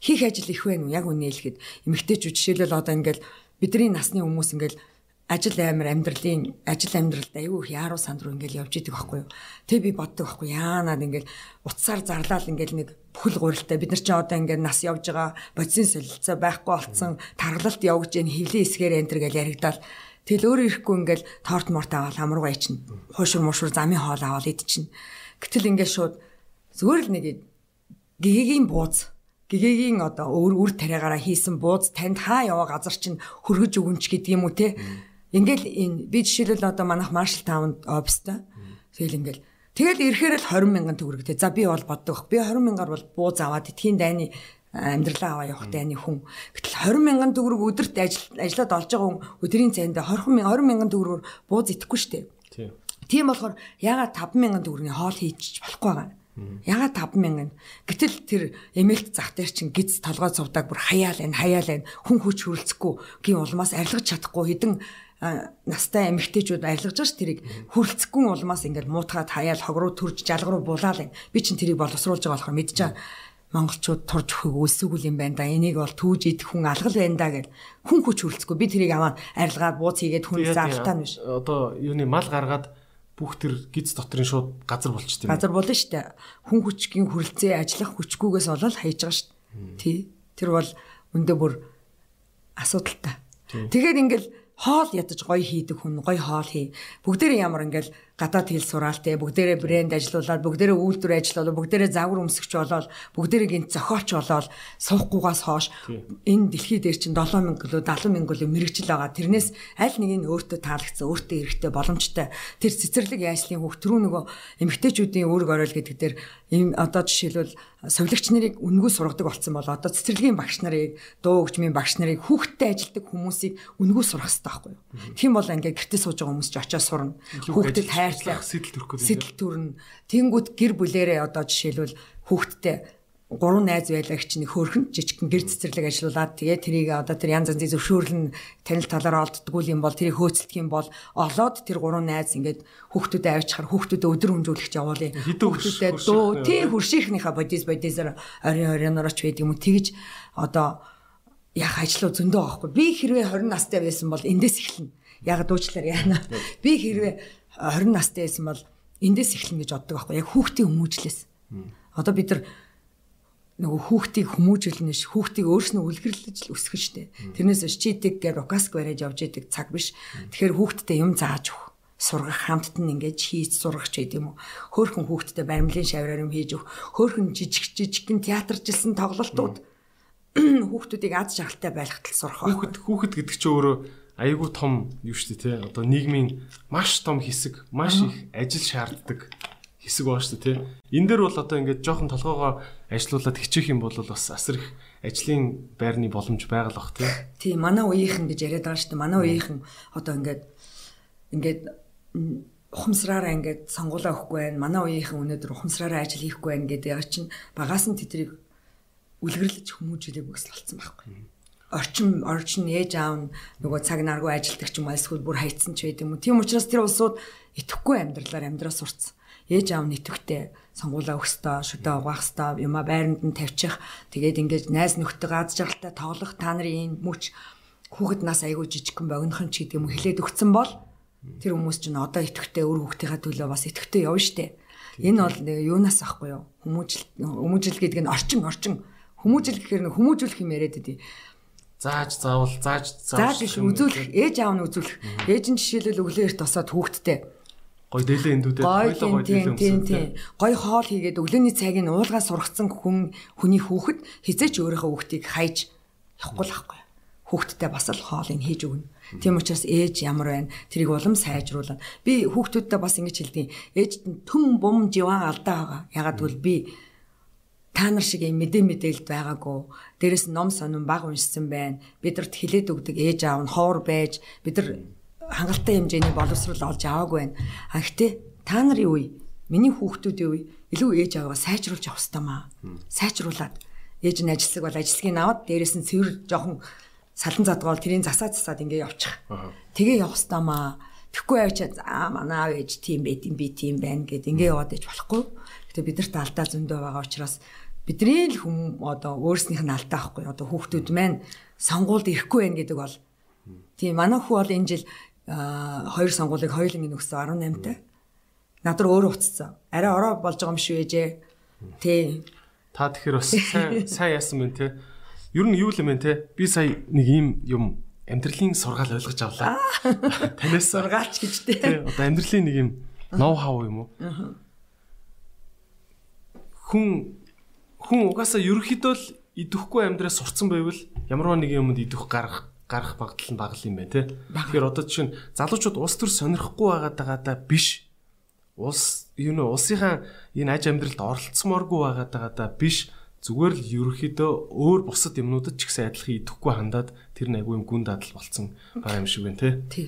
хийх ажил их байна уу? Яг үнэ хэлэхэд эмэгтэйчүүд жишээлбэл одоо ингээл бидний насны хүмүүс ингээл ажил амир амьдралын ажил амьдралд аюу их яаруу санд руу ингээл явж идэг байхгүй юу. Тэг би боддог байхгүй яанаад ингээл утсаар зарлал ингээл нэг бүхэл гурилтай бид нар ч одоо ингээл нас явж байгаа бодисын солилцоо байхгүй болцсон таргалалт явж гэн хөвлийн эсгээр энтер гэж яригдал Тэгэл өөрөө ирэхгүй ингээл торт морт аваад хамруугаа ичнэ. Хуушур мушур замын хоол аваад идчихнэ. Гэтэл ингээд шууд зүгээр л нэг гэгээгийн бууз гэгээгийн одоо өөр үр тариагаараа хийсэн бууз танд хаа яваа газар чинь хөргөж өгөнч гэдэг юм уу те Ингээл энэ би жишээлбэл одоо манайх Marshall Town офистай. Тэгэл ингээл тэгэл ирэхээр л 20 мянган төгрөг те. За би бол боддог. Би 20 мянгаар бол бууз аваад эдхийн дайны амьдралаа аваа явах дайны хүн. Гэтэл 20 мянган төгрөг өдөрт ажиллаад олж байгаа хүн өдрийн цайнд 20 мянган 20 мянган төгрөгөөр бууз идэхгүй дээ. Тийм. Тийм болохоор ягаад 5 мянган төгрөгийн хоол хийчих болохгүй байгаа. Ягаад 5 мянган. Гэтэл тэр эмээлт зах дээр чинь гиз толгой цувдаг бүр хаяал энэ хаяал энэ хүн хүч хөрөлцөхгүй гин улмаас арилгаж чадахгүй хідэн настай эмэгтэйчүүд арилгаж ш тэрийг хүрлцэхгүй улмаас ингээд муутгаад хаяал хог руу төрж жалга руу булаал юм. Би чинь тэрийг боловсруулж байгаа болохоор мэдж байгаа. Монголчууд турж өгөх өсөөгөл юм байна да. Энийг бол түүж идэх хүн алгал байна да гэж хүн хүч хөрөлцөхгүй. Би тэрийг аваад арилгаад бууц хийгээд хүн заалтаа нь биш. Одоо юуны мал гаргаад бүх тэр гиз дотрын шууд газар болчтой юм. Газар болно дээ. Хүн хүчгийн хүрлцээ ажиллах хүчгүйгээс болол хайж байгаа дээ. Тий. Тэр бол өндөө бүр асуудалтай. Тэгээд ингээл хоол ядаж гоё хийдэг хүн гоё хоол хий. Бүгдээрээ ямар ингээл гадаад хэл сураал те бүгдээрээ брэнд ажиллуулаад бүгдээрээ үйлдвэр ажиллуулаад бүгдээрээ загвар өмсгч болоод бүгдээрээ гинт зохиолч болоод суухгүйгаас хойш энэ дэлхий дээр чинь 7000 гэлөө 70000 гэлөө мэрэгжил байгаа. Тэрнээс аль нэг нь өөртөө таалагдсан, өөртөө эрэхтэй боломжтой. Тэр цэцэрлэг яашлын хөх түрүү нөгөө эмгтээчүүдийн үүрэг оройл гэдэг дээр ийм одоо жишээлбэл совилогч нарыг үнгүй сургадаг болсон бол одоо цэцэрлэгийн багш нарыг дуу хөгжмийн багш нарыг хүүхдтэй ажилдаг хүмүүсийг үнгүй сургах хэрэгтэй байхгүй юу. Тийм бол ингээд гэртээ сууж байгаа хүмүүс ч очиж сурна. Хүүхдэд хайрлах сэтэл төрөх гэдэг. Сэтэл төрнө. Тэнгүүд гэр бүлэрээ одоо жишээлбэл хүүхдтэй гурван найз байлагч нэг хөөрхөн жижигхэн гэр цэцэрлэг ажиллаулаад тэгээ тэрийг одоо тэр янз янзын зөвшөөрлөн танил талаараа олддггүй юм бол тэрийг хөөцөлдөх юм бол олоод тэр гурван найз ингээд хүүхдүүдэд авчхаар хүүхдүүдэд өдөр хөнжүүлэх явуулъя. Хүүхдүүдэд дөө тий хуршийнхнийхаа бодис бодисоор орин оринорооч байдаг юм уу тэгж одоо яг ажиллаа зөндөө байхгүй. Би хэрвээ 20 настай байсан бол эндээс эхэлнэ. Яг дуучлаар яана. Би хэрвээ 20 настай байсан бол эндээс эхэлнэ гэж боддог байхгүй. Яг хүүхдийн хүмүүжлээс. Одоо бид нар нөгөө хүүхдийг хүмүүжүүлнэ ш хүүхдийг өөрснөө үлгэрлэж өсгөн штэ. Тэрнээс чидэг гэ рокаск бариад явж идэг цаг биш. Тэгэхээр хүүхдтэй юм зааж өг сургах хамтд нь ингээд хийж сургах ч гэдэм үү. Хөөхөн хүүхдтэй баримлын шавраар юм хийж өг. Хөөхөн жижиг жижигхэн театржилсан тоглолтууд хүүхдүүдийг аз жаргалтай байлгахтал сурах. Хүүхэд хүүхэд гэдэг чинь өөрөө айгүй том юу шүү дээ тий. Одоо нийгмийн маш том хэсэг, маш их ажил шаарддаг хэсэг баа шүү дээ тий. Энэ дээр бол одоо ингээд жоохон толгоогоо ажилуулад хичээх юм бол бас асар их ажлын байрны боломж байгаа л бах тий. Тий, манай үеийнхэн гэж яриад байгаа шүү дээ. Манай үеийнхэн одоо ингээд ингээд ухамсараараа ингээд сонгуулаа өгөхгүй байна. Манай үеийнхэн өнөөдөр ухамсараараа ажил хийхгүй байна гэдэг яг чинь багаас нь тэдрийг үлгэрлэж хүмүүжүүлэх бүсэл болсон байхгүй орчин орчин ээж аав нөгөө цаг наргүй ажилдаг ч юм эсвэл бүр хайцсан ч байд юм уу. Тийм учраас тэр улсууд итгэхгүй амьдралаар амьдраа сурцсан. Ээж аав нь итгэвтэй сонгуулаа өгөх ёстой, шүдэ угаах ёстой, юма байранд нь тавьчих. Тэгээд ингээд найз нөхдөд аз жаргалтай тоглох та нарын энэ мүч хүүхэд нас айгүй жижигхэн богинохон ч гэдэг юм хэлээд өгцөн бол тэр хүмүүс чинь одоо итгэвтэй өр хүүхдийнхаа төлөө бас итгэвтэй явна штэ. Энэ бол юунаас ахгүй юу? Хүмүүжил хүмүүжил гэдэг нь орчин орчин хүмүүжил гэхээр хүмүүжүүлэх юм яриад байдیں۔ Зааж заавал зааж зааж биш үзүүлэх ээж аав нь үзүүлэх. Ээж нь жишээлбэл өглөөрт тосоод хүүхдтэй. Гой дээлээ эндүүдээ. Хоёлоо гой дээлээ өмсөв гой хоол хийгээд өглөөний цагийг уулгаас сургацсан хүн хүний хүүхэд хизээч өөрийнхөө хүүхдийг хайж явахгүй л ахгүй хүүхдтэй бас л хоолыг хийж өгнө. Тийм учраас ээж ямар байна? Тэрийг улам сайжруулаад би хүүхдүүдтэй бас ингэж хэлдэг ээж төм бум живан алдаа байгаа. Ягаад гэвэл би та нар шиг юм мэдээ мэдээлэлд байгаагүй. Дээрэс нь ном сонин баг уншсан байна. Бидэрт хилээд өгдөг ээж аав нь ховор байж бид нар хангалттай хэмжээний боловсрол олж аваагүй байна. А гэтээ та нарын үе, миний хүүхдүүдийн үе илүү ээж аваа сайжруулж авах хэрэгтэй маа. Сайжруулад ээж нь ажилсаг бол ажилсгийг аваад дээрэс нь цэвэр жоохон салан задгаал тэрийн засаа засаад ингээ явчих. Тэгээ явах хэрэгтэй маа. Тэгэхгүй авчаа за манай аав ээж тийм байт юм би тийм байна гэд ингээ яваад ээж болохгүй. Гэтэ бидэрт алдаа зөндөө байгаа учраас бидний л хүм одоо өөрснийх нь алдаа байхгүй одоо хүүхдүүд маань сонгуульд ирэхгүй байх гэдэг бол тийм манай хүү бол энэ жил хоёр сонгуулийг хоёулангийн өгсөн 18 таа. Надар өөр уцсан. Арай ороо болж байгаа юм шүү ээжээ. Тий. Та тэгэхээр бас сайн сайн яасан мэн те. Ер нь юу л юм бэ те? Би сая нэг ийм юм амьдралын сургаал ойлгож авлаа. Танаас сургаалч гэж те. Одоо амьдралын нэг юм ноу хав юм уу? Хүн хүн угаасаа ерөөхдөө л идэхгүй амьдраа сурцсан байвал ямар нэг юмд идэх гарах гарах багтал нь багл юм байна те. Тэгэхээр одоо жишээ нь залуучууд улс төр сонирхгүй байгаад байгаадаа биш. Улс юу нэ улсынхаа энэ аж амьдралд оролцсомооргүй байгаад байгаадаа биш. Зүгээр л ерөөхдөө өөр бусад юмнуудад ч ихсэн адилхан идэхгүй хандаад тэр нэг юм гүн дадал болцсон байгаа юм шиг байна те. Тий.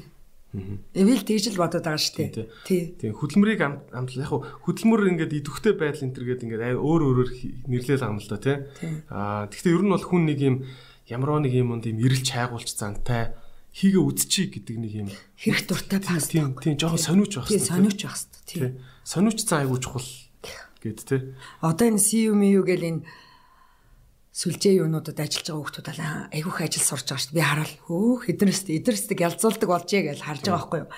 Эвэл тэгж л бодоод байгаа шүү дээ. Тий. Тийм хөдөлмөрийг амтлах яг хөдөлмөр ингээд идэвхтэй байдал энэ төр гэдэг ингээд өөр өөрөөр нэрлээл юм л да тий. Аа тэгвэл ер нь бол хүн нэг юм ямар нэг юм юм ирэлж хайгуулч зантай хийгээ үдчий гэдэг нэг юм хэрэг дуртай паст. Тийм тийм жоохон сониуч байх. Тийм сониуч байх хэрэгтэй. Тийм. Сониуч цаа айгуу чухал гэд тий. Одоо энэ CU MU гэл энэ сүлжээ юунуудад ажиллаж байгаа хүмүүс алаа айгүйх ажил сурж байгаа шүү. Би хараал хөөх эднэрс эднэрсдэг ялцуулдаг болжээ гэж харж байгаа байхгүй юу.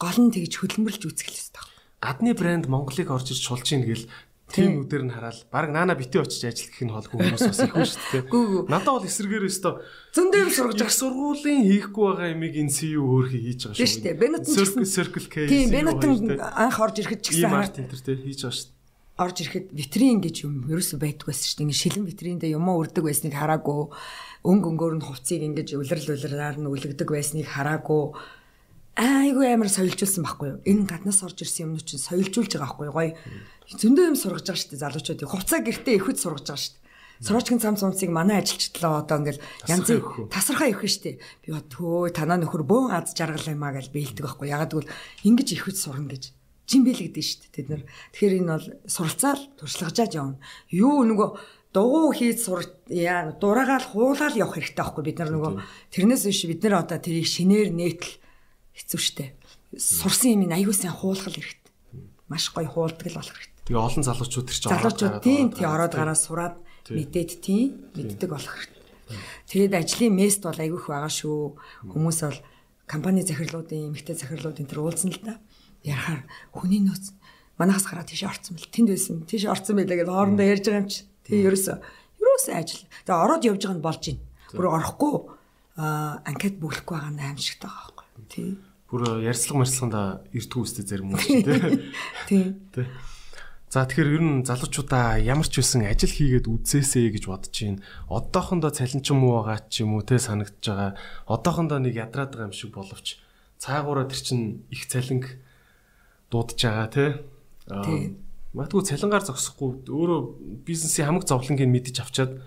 Гол нь тэгж хөдөлмөрлж үзэх л хэрэгтэй. Гадны брэнд Монголыг орж ирж шулж ийн гэл тийм үдээр нь хараад баг наана битээ очиж ажил гэх нь холгүй хүмүүс бас их шүү дээ. Надад бол эсрэгээр өстө Зөндөө юм сургаж их сургуулийн хийхгүй байгаа ямиг энэ CEO өөрхий хийж байгаа Тийм шүү дээ. Бенетон ч Circle гэсэн- K. Тийм, хоёр дээ. анх орж ирэхэд ч ийм гэсэн арт энэ төр те хийж байгаа шүү. Орж ирэхэд витрин гэж юм ерөөсөө байдаг байсан шүү дээ. Ингээ шилэн витриндээ юмаа өрдөг байсныг хараагүй. Өнгө өнгөөр нь хувцсыг ингэж улирал улираар нь үлгдэг байсныг хараагүй. Айгүй амар соёлжуулсан байхгүй юу? Энэ гаднаас орж ирсэн юмнууд чинь соёлжуулж байгаа байхгүй юу? Гоё зөндөө юм сургаж байгаа шүү дээ залуучууд. Хувцаа гэртээ ихэд сургаж байгаа шүү дээ. Сурвачгийн цам цумцыг манай ажилчлаа одоо ингээл янзын тасархаа нь штэ. Би бод төө танаа нөхөр бөөн аз жаргал юмаа гэж бэлдэг байхгүй. Ягаад гэвэл ингэж ихэд сурна гэж жимбэлэгдэн штэ тэд нар. Тэгэхээр энэ бол суралцаал туршлагажаад явна. Юу нөгөө дугуй хийж сур яа дураагаал хуулаад явах хэрэгтэй байхгүй бид нар нөгөө тэрнээс биш бид нар одоо тэрийг шинээр нээтэл хэцүү штэ. Сурсан юм аягүй сайн хуулах хэрэгтэй. Маш гоё хуулдаг л болох хэрэгтэй. Тэгээ олон залуучууд тэр чинь Залуучууд тийм тий ороод гараад сураад мэдээд тийм мэддэг болох хэрэгтэй. Тэгээд ажлын мест бол айгүй их байгаа шүү. Хүмүүс бол компани захирлуудын, эмэгтэй захирлуудын тэр уулзсан л да. Ярахаар хүний нөөц манахаас гараад тийш орцсон бэл. Тэнд байсан. Тийш орцсон байлаа гэдээ хоорондоо ярьж байгаа юм чи. Тэгээ ерөөсөө ерөөсөө ажил. Тэгээ ороод явж байгаа нь болж байна. Бүр орохгүй анкет бүглэхгүй байгаа нь аимшигтай байгаа байхгүй. Тий. бүр ярьцлага марцлаганда эртгүү үстэй зарим хүмүүс тий. Тий. Тий. За тэгэхээр ер нь залуучуудаа ямар ч байсан ажил хийгээд үзээсэй гэж бодож байна. Одоохондоо цалинчин муу байгаа ч юм уу те санагдаж байгаа. Одоохондоо нэг ядраад байгаа юм шиг боловч цаагаараа тэр чин их цалинг дуудаж байгаа Тий. Магадгүй цалингаар зогсохгүй өөрөө бизнесийн хамаг зовлонгийг мэдэж авчаад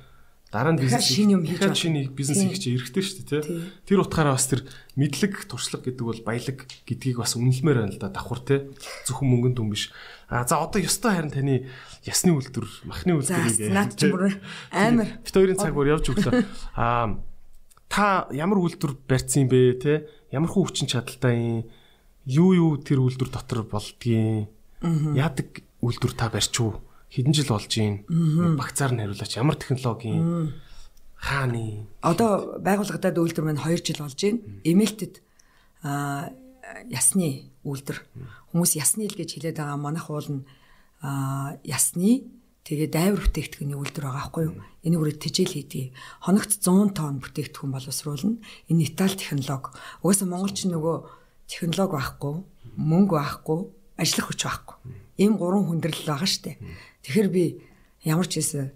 дараа нь бизнес шинэ юм хийж шинэ бизнес Тий. хийх чинь эрэхтэй шүү дээ Тий. те. Тэр утгаараа бас тэр мэдлэг туршлага гэдэг бол баялаг гэдгийг бас үнэлмээр байна л да давхар те. Зөвхөн мөнгөнд дүн биш. А за одоо ёстой харин таны ясны үйлдвэр, махны За үйлдвэрийг наад чи бүр амар Бит хоёрын цаг бүр явж өглөө. Аа та ямар үйлдвэр барьсан юм бэ те? Ямар хүү хүчин чадалтай юм? Юу юу тэр үйлдвэр дотор болдгийг? Яадаг үйлдвэр та барьч уу? Хэдэн жил болж юм? Багцаар нь хариулаач. Ямар технологийн? Хааны? Одоо байгууллагадад үйлдвэр маань 2 жил болж байна. Эмээлтэд аа ясны үйлдвэр. Хүмүүс ясны л гэж хэлээд байгаа манайх уул нь ясны тэгээ дайвар бүтээгдэхүүний үйлдвэр байгаа байхгүй юу? Энийг үрээ тижэл хийдэг. Хоногт 100 тонн бүтээгдэхүүн боловсруулна. Энэ Итали технологи. Угаасаа монголч нөгөө технологи байхгүй, мөнгө байхгүй, ажиллах хүч байхгүй. Ийм гурван хүндрэл байгаа штэ. Тэгэхээр би ямар ч хэсэ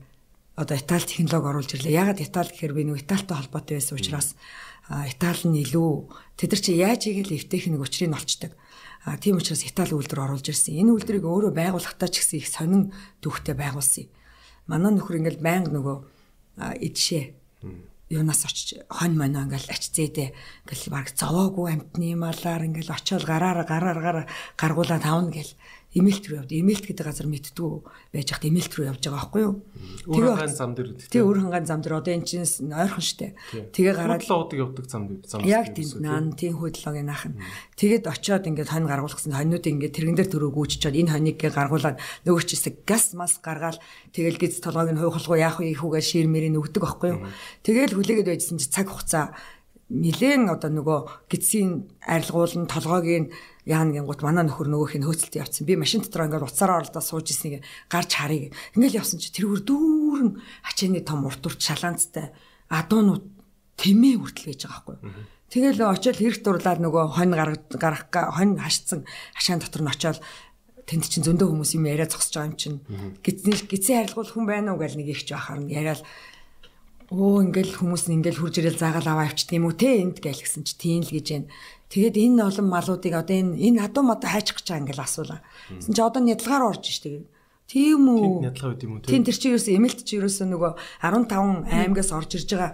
одоо Итали технологи оруулж ирлээ. Ягаад Итали гэхээр би нэг Италитай холбоотой байсан учраас Итали нь илүү тэд нар чи яаж игээл эвтэхник учрыг олцдог. А тийм учраас Итали үйлдвэр оруулж ирсэн. Энэ үйлдвэрийг өөрөө байгуулахтаа ч гэсэн их сонин дүүхтэй байгуулсан юм. Манай нөхөр ингээл байнга нөгөө идшээ юунаас очиж хонь моно ингээл ачцээдээ ингээл баг зовоогүй амтны малаар ингээл очиод гараар гараар гараар гаргуулаад авна гэл имэйлт рүү явд. Имэйлт гэдэг газар мэдтгүү байж хат имэйлт рүү явж байгаа байхгүй юу? Өөр хаан зам дээр үү? Тэгээ өөр хангаан зам дээр одоо эн чинь ойрхон штэ. Тэгээ гараад Худлаа удаг явдаг зам дээр зам. Яг тийм наан тийм хөдөлгөөгийн наах нь. Тэгэд очиод ингээд хонь гаргуулсан хоньнууд ингээд тэрэн дээр төрөө гүйчичээд энэ хоньыг гээ гаргуулад нөгөө ч хэсэг газ мас гаргаал тэгэл гиз толгойг нь хуйхалгуу яах вэ ихүүгээ ширмэрийг өгдөг байхгүй юу. Тэгэл хүлээгээд байжсэн чи цаг хугацаа нилээн одоо нөгөө гидсийн арилгуул нь толгойг нь яана гингут манай нөхөр нөгөөх нь хөөцөлт явцсан. Би машин дотор ингээд уцаараа оролдоо сууж ирснийг гарч харъя. Ингээл явсан чи тэр бүр дүүрэн ачааны том урт урт шалаанцтай адуунууд тэмээ хүртэл байж байгаа байхгүй. Тэгэл очиод хэрэг дурлаад нөгөө хонь гарах га хонь хашцсан хашаан дотор нь очиод тэнд чинь зөндөө хүмүүс юм яриа зогсож байгаа юм чинь гидсний гидсийн харилгуул хүн байна уу гэл нэг байхаар нь яриад Оо ингээл хүмүүс ингээл хурж ирэл заагаал аваа авчдаг юм уу те энд гээл гисэн чи тийм л гэж байна. Тэгээд энэ олон малуудыг одоо энэ энэ адуу мада хайчих гэж байгаа ингээл асуулаа. Гэсэн чи одоо нядлгаар орж штеп. Тийм үү? Нядлага байд юм уу те? Тийм тэр чи ерөөсөө эмэлт чи ерөөсөө нөгөө 15 аймагаас орж ирж байгаа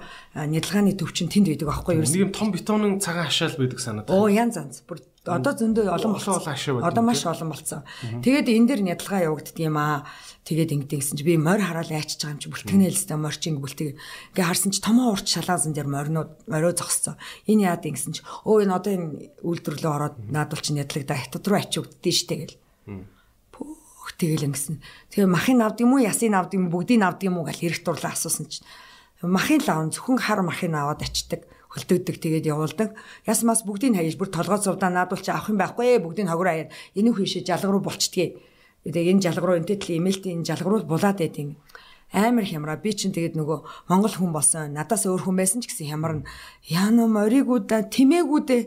нядлгааны төв чинь тэнд байдаг аахгүй юу? Нэг юм том бетонын цагаан хашаал байдаг санаад. Оо янз янз. Бүр одоо зөндөө олон Олон олон ашиг байдаг Одоо маш олон болцсон. Тэгээд энэ дэр нядалгаа явагддаг юм аа. Тэгээд ингэдэг гэсэн чи би морь хараал яачиж байгаа юм чи бүлтгэнэлстэй морчин бүлтэг. Ингээ харсан чи томоо урт шалаазан дээр моринууд морио зогссон. Энэ яад ингэсэн чи өө энэ одоо энэ үйлдвэрлэлөө ороод наадвал чи нядлагдаа хятад руу ачигддээ штэ гэл. Пүүх тэгэл ингэсэн. Тэгээ махын авд юм уу ясыг авд юм бүгдийг авд юм уу гэл хэрэг дурлаа асуусан чи. Махын лавн зөвхөн хар махыг аваад ачдаг хөлтөөдөг тэгээд явуулдаг. Яс мас бүгдийг хаяж бүр толгой зовдоо наадвал чи авах юм байхгүй ээ бүгдийг хогроо хаяад. Энийг хийшээ жалга руу болчдгийг. Тэгээд энэ жалгаруу энтэй тэл имэйлтийн жалгаруу булаад байдیں۔ амар хямраа. Би чинь тэгээд нөгөө монгол хүн болсон. Надаас өөр хүн байсан ч гэсэн хямар нь яана моригуда тимээгүүдээ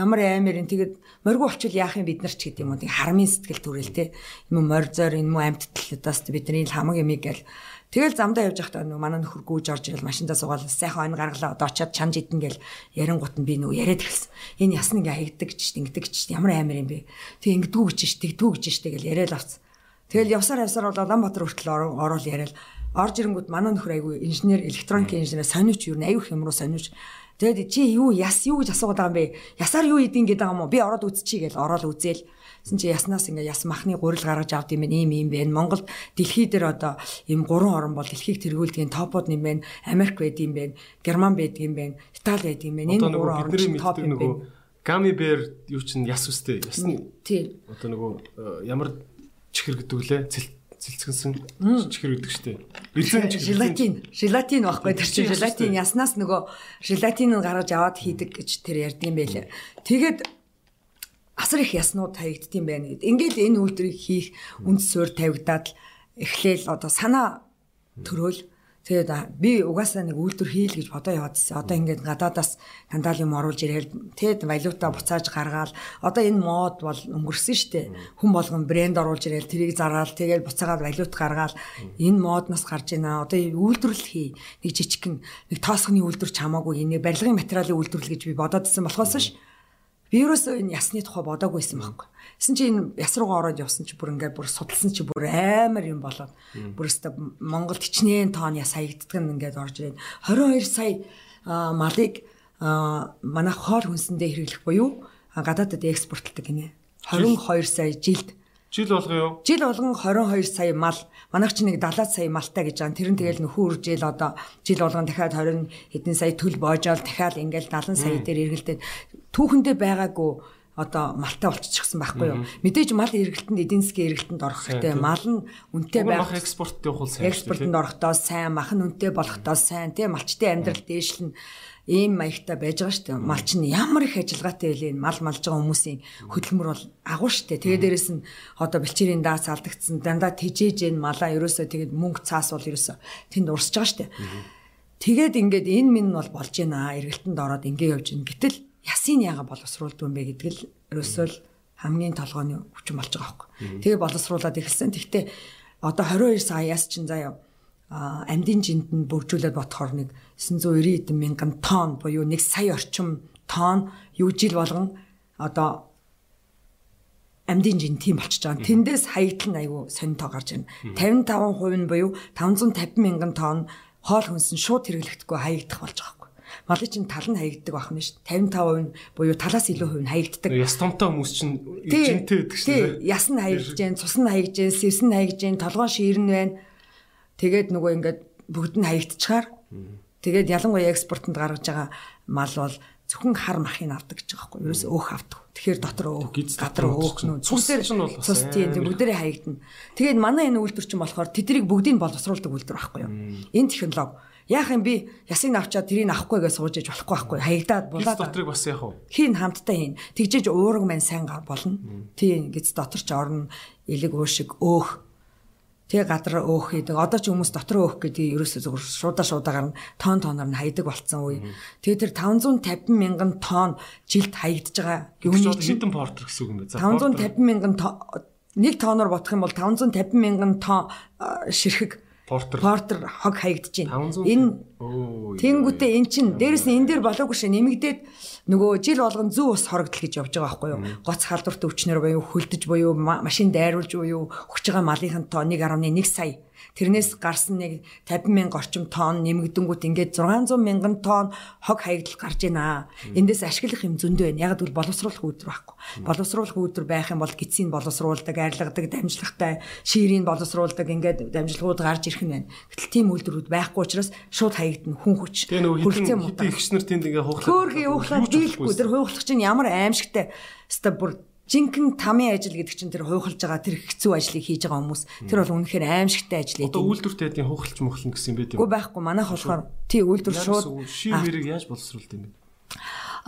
ямар амар юм. Тэгээд моргу болчвол яах юм бид нар ч гэдэг юм уу. Харамын сэтгэл төрөл те. Юм морь зойр энэ муу амьдталтаас бидний хамаг юм гээл Тэгэл замдаа явж байхдаа нөгөө манай нөхөр гүйж орж ирэл машиндаа суугаад сайхан ойн гаргалаа одоо очиад чанж идэн гэл ярингут нь би нөгөө яриад эхэлсэн. Энэ ясна ингээ хаягдаг ч ингэдэг ч ямар амар юм бэ. Тэг ингэдэггүй гэж ш тэгдэггүй гэж ш тэгэл яриад авц. Тэгэл явсаар явсаар бол Улаанбаатар хүртэл орол яриад орж ирэнгүүт манай нөхөр айгүй инженер электроник инженер сониуч юу айгүй хямруу сониуч Тэгээд чи юу яс юу гэж асуугаад байгаа юм бэ? Ясаар юу идэв гэдэг юм уу? Би ороод үзчихье гэж ороод үзээл. Син чи яснаас ингээ яс махны гурил гаргаж авд юм ийм ийм байна. Монголд дэлхий дээр одоо ийм гурван орн бол дэлхийг тэргүүлдэг топод юм байна. Америк байд юм байна. Герман байд юм байна. Итали байд юм байна. Энэ гурван орн чинь топ юм байна. Гами бэр юу чинь яс үстэй. Ясны. Тийм. Одоо нөгөө э, ямар чихэр гэдэг лээ. Цэлт цэлцгэнсэн чихэр гэдэг штеп. Эзэн желатин. Желатин байхгүй тэр чинь желатин яснаас нөгөө желатиныг гаргаж аваад хийдэг гэж тэр ярьдсан байлээ. Тэгээд асар их яснууд хаягдтiin байна гэд. Ингээд энэ үйлдвэрийг хийх үнд суурь тавигдаад эхлээл одоо санаа төрөөл Тэгээд би угаасаа нэг үйлдвэр хийл гэж бодоо яваадсэн. Одоо ингээд гадаадаас дандаа юм оруулж ирээл тэгэд валюта буцааж гаргаал. Одоо энэ мод бол өнгөрсөн дээ. Хүн болгон брэнд оруулж ирээл тэрийг заргаал. Тэгээд буцаагаад валют гаргаал. Энэ модноос гарч ийна. Одоо үйлдвэрлэл хий. Нэг жижигхэн нэг тоосхны үйлдвэр ч хамаагүй энэ барилгын материалын үйлдвэрлэл гэж би бодоодсэн болохоос ш. Би ерөөсөө энэ ясны тухай бодоагүйсэн байхгүй. Тэсэн чи энэ яс руугаа ороод явсан чи бүр ингээд бүр судалсан чи бүр амар юм болоод бүр өстө Монголд хичнээн тоон яс хаягддаг нь ингээд орж ирээд 22 сая малыг манай хоол хүнсэндээ хэрэглэх буюу гадаадад экспортлдог гинэ. 22 сая жилд Жил болгоо юу? Жил болгон 22 сая мал. Манайх чи нэг 70 сая малтай гэж байгаа. Тэр нь тэгэл нөхөр жил одоо жил болгон дахиад 20 хэдэн сая төл боожоол дахиад ингээл 70 сая дээр эргэлдээд түүхэндээ байгаагүй одоо малтай болчихсон байхгүй юу. Мэдээж мал эргэлтэнд эдийн засгийн эргэлтэнд орох хэрэгтэй. Мал нь үнэтэй байх. Мах экспорт явуул сайн. Экспортод орохдоо сайн, мах нь үнэтэй болохдоо сайн, тийм малчтын амьдрал дээшлэн ийм маягтай байж байгаа шүү дээ. Мал чинь ямар их ажиллагаатай вэ? Мал малж байгаа хүмүүсийн хөдөлмөр бол агуу шүү дээ. Тэгээ дээрэс нь одоо бэлчээрийн даац алдагдсан дандаа тижээж энэ малаа ерөөсөө тэгээд мөнгө цаас бол ерөөсөө тэнд урсж байгаа шүү дээ. Тэгээд ингээд энэ минь бол болж байна. Эргэлтэнд ороод ингээд явж байна. Гэтэл ясын яга боловсруулдаг юм бэ гэдэг л ерөөсөө л хамгийн толгойн хүчин болж байгаа байхгүй. Тэгээ боловсруулаад эхэлсэн. Тэгтээ одоо 22 саяас чинь заяа амьдын жинд нь бүржүүлээд бодохоор нэг 990 эдэн мянган тонн буюу 1 сая орчим тонн юу жил болгон одоо амьдын жин тийм болчихж байгаа. Тэндээс хаягдл нь айгүй сонирхоо гарч байна. 55% нь буюу 550 мянган тонн хоол хүнс нь шууд хэрэглэгдэхгүй хаягдах болж байгаа малын чинь тал нь хаягддаг байх нь шүү. 55% нь буюу талаас илүү хувь нь хаягддаг. Яс томтой хүмүүс чинь эжэнтэй гэдэг шүү. Тий, яс нь хаягдж जैन, цус нь хаягдж जैन, сэвс нь хаягдж जैन, толгойн шиир нь байна. Тэгээд нөгөө ингээд бүгд нь хаягдчихаар. Тэгээд ялангуяа экспортод гаргаж байгаа мал бол зөвхөн хар махыг авдаг гэж байгаа байхгүй юу? Ерөөс өөх авдаг. Тэгэхээр дотор өөх, гадар өөх нүү. Цус дээр чинь бол цус тийм бүгдээрээ хаягдана. Тэгээд манай энэ үйлдвэр чинь болохоор тэдрийг бүгдийг боловсруулдаг үйлдвэр байхгүй юу? Энэ технологи Яах юм би ясыг авчаад тэрийг авахгүйгээ сууж иж болохгүй байхгүй хаягдаад булаад дотрыг бас яах вэ? Хийн хамтдаа хийн. Тэгжээж уураг маань сайн болно. Тийм гэж дотор ч орно элэг уушиг өөх тэг гадар өөх гэдэг. Одоо ч хүмүүс дотор өөх гэдэг ерөөсөө зөвхөн шуудаа шуудаа гарна тон тоноор нь хайдаг болцсон үе. Тэгээ тэр 550 мянган тонн жилд хаягдж байгаа юуны хэдэн портер гэсэн үг юм бэ? 550 мянган нэг тоноор бодох юм бол 550 мянган тонн ширхэг Портер Портер хог хаягдж байна. Энэ Тэнгүүтээ эн чин дээрэс нь энэ дээр болоогүй шээ нэмэгдээд нөгөө жил болгон зүү ус хорогдол гэж явж байгаа байхгүй юу? Гоц халдвартай өвчнөр буюу хөлдөж буюу машин дайруулж буюу өгч байгаа малынхан тоо 1.1 сая Тэрнээс гарсан нэг 50 мянга орчим тонн нэмэгдэнгүүт ингээд 600 мянган тонн хог хаягдал гарч байна. Эндээс ашиглах юм зөндөө байна. Яг гэвэл боловсруулах үйлдвэр байхгүй. Боловсруулах үйлдвэр байх юм бол гидсийг боловсруулдаг, арилгадаг, дамжлагтай, шиирийг боловсруулдаг ингээд дамжлагууд гарч ирэх нь байна. Гэтэл тийм үйлдвэрүүд байхгүй учраас шууд хаягдана хүн хүч. Хитэн хитэн ихснэр тэнд ингээд хуухлах. Хөөргийн хуухлах дийлэхгүй. Тэр хуухлах чинь ямар аимшигтай. Хэвээ бүр жинхэнэ тамийн ажил гэдэг чинь тэр хуухалж байгаа тэр хэцүү ажлыг хийж байгаа хүмүүс тэр бол үнэхээр аимшигтай ажил ээ. Одоо үйлдвэртэй хэдийн хуухалж мөхлөн гэсэн юм тийм үү? Үгүй байхгүй манайх болохоор тий үйлдвэр шууд шив мэрийг яаж боловсруулт юм бэ?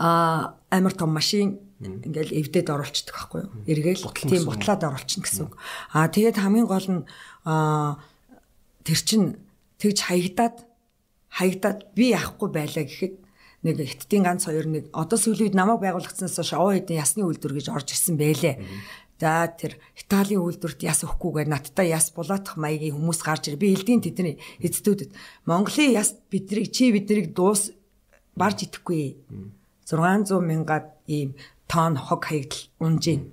а амар том машин ингээл эвдээд оруулцдаг байхгүй юу? Эргээл тийм бутлаад оруулчихна гэсэн үг. А тэгээд хамгийн гол нь а тэр чин тэгж хаягдаад хаягдаад би яахгүй байлаа гэхэд нэг хиттийн ганц хоёр нэг одоо сүүлийн үед намайг байгуулагдсанаас хойш овоо хэдэн ясны үйлдвэр гэж орж ирсэн байлээ. За тэр Италийн үйлдвэрт яс өгөхгүйгээр надтай яс булаатах маягийн хүмүүс гарч ир. Би элдийн тэдний эцдүүдэд Монголын яс биднийг чи биднийг дуус барж идэхгүй. 600 мянгаад ийм тонн хог хаягдал унжийн.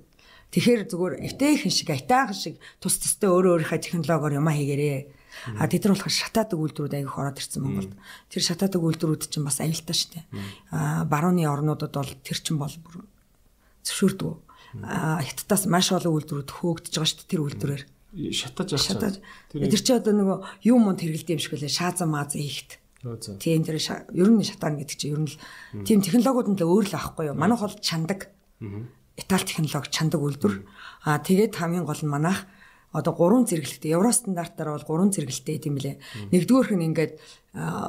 Тэгэхээр зүгээр эвтэйхэн шиг айтаахан шиг тус тустай өөрөө өөрийнхөө технологиор юм хийгэрээ. А тэд нар болохоор шатаадаг үйлдвэрүүд аявих ороод ирсэн Монголд. Тэр шатаадаг үйлдвэрүүд чинь бас аюултай шүү дээ. А барууны орнуудад бол тэр чинь бол бүр зөвшөөрдөг. А хятадаас маш олон үйлдвэрүүд хөөгдөж байгаа шүү дээ тэр үйлдвэрээр. Шатаж шатаж. Тэр чинь одоо нөгөө юм мод хэрэгэлдэм юм шиг үлээ шааза мааз хийхт. Тийм тэр ер нь шатаан гэдэг чинь ер нь л тийм технологиуд нь л өөр л аахгүй юу. Манайх бол чандаг. Итали технологи чандаг үйлдвэр. А тэгээд хамгийн гол нь манайх одоо гурван зэрэглэлтэй евро стандартаар бол гурван зэрэглэлтэй гэм билээ. Нэгдүгээрх нь ингээд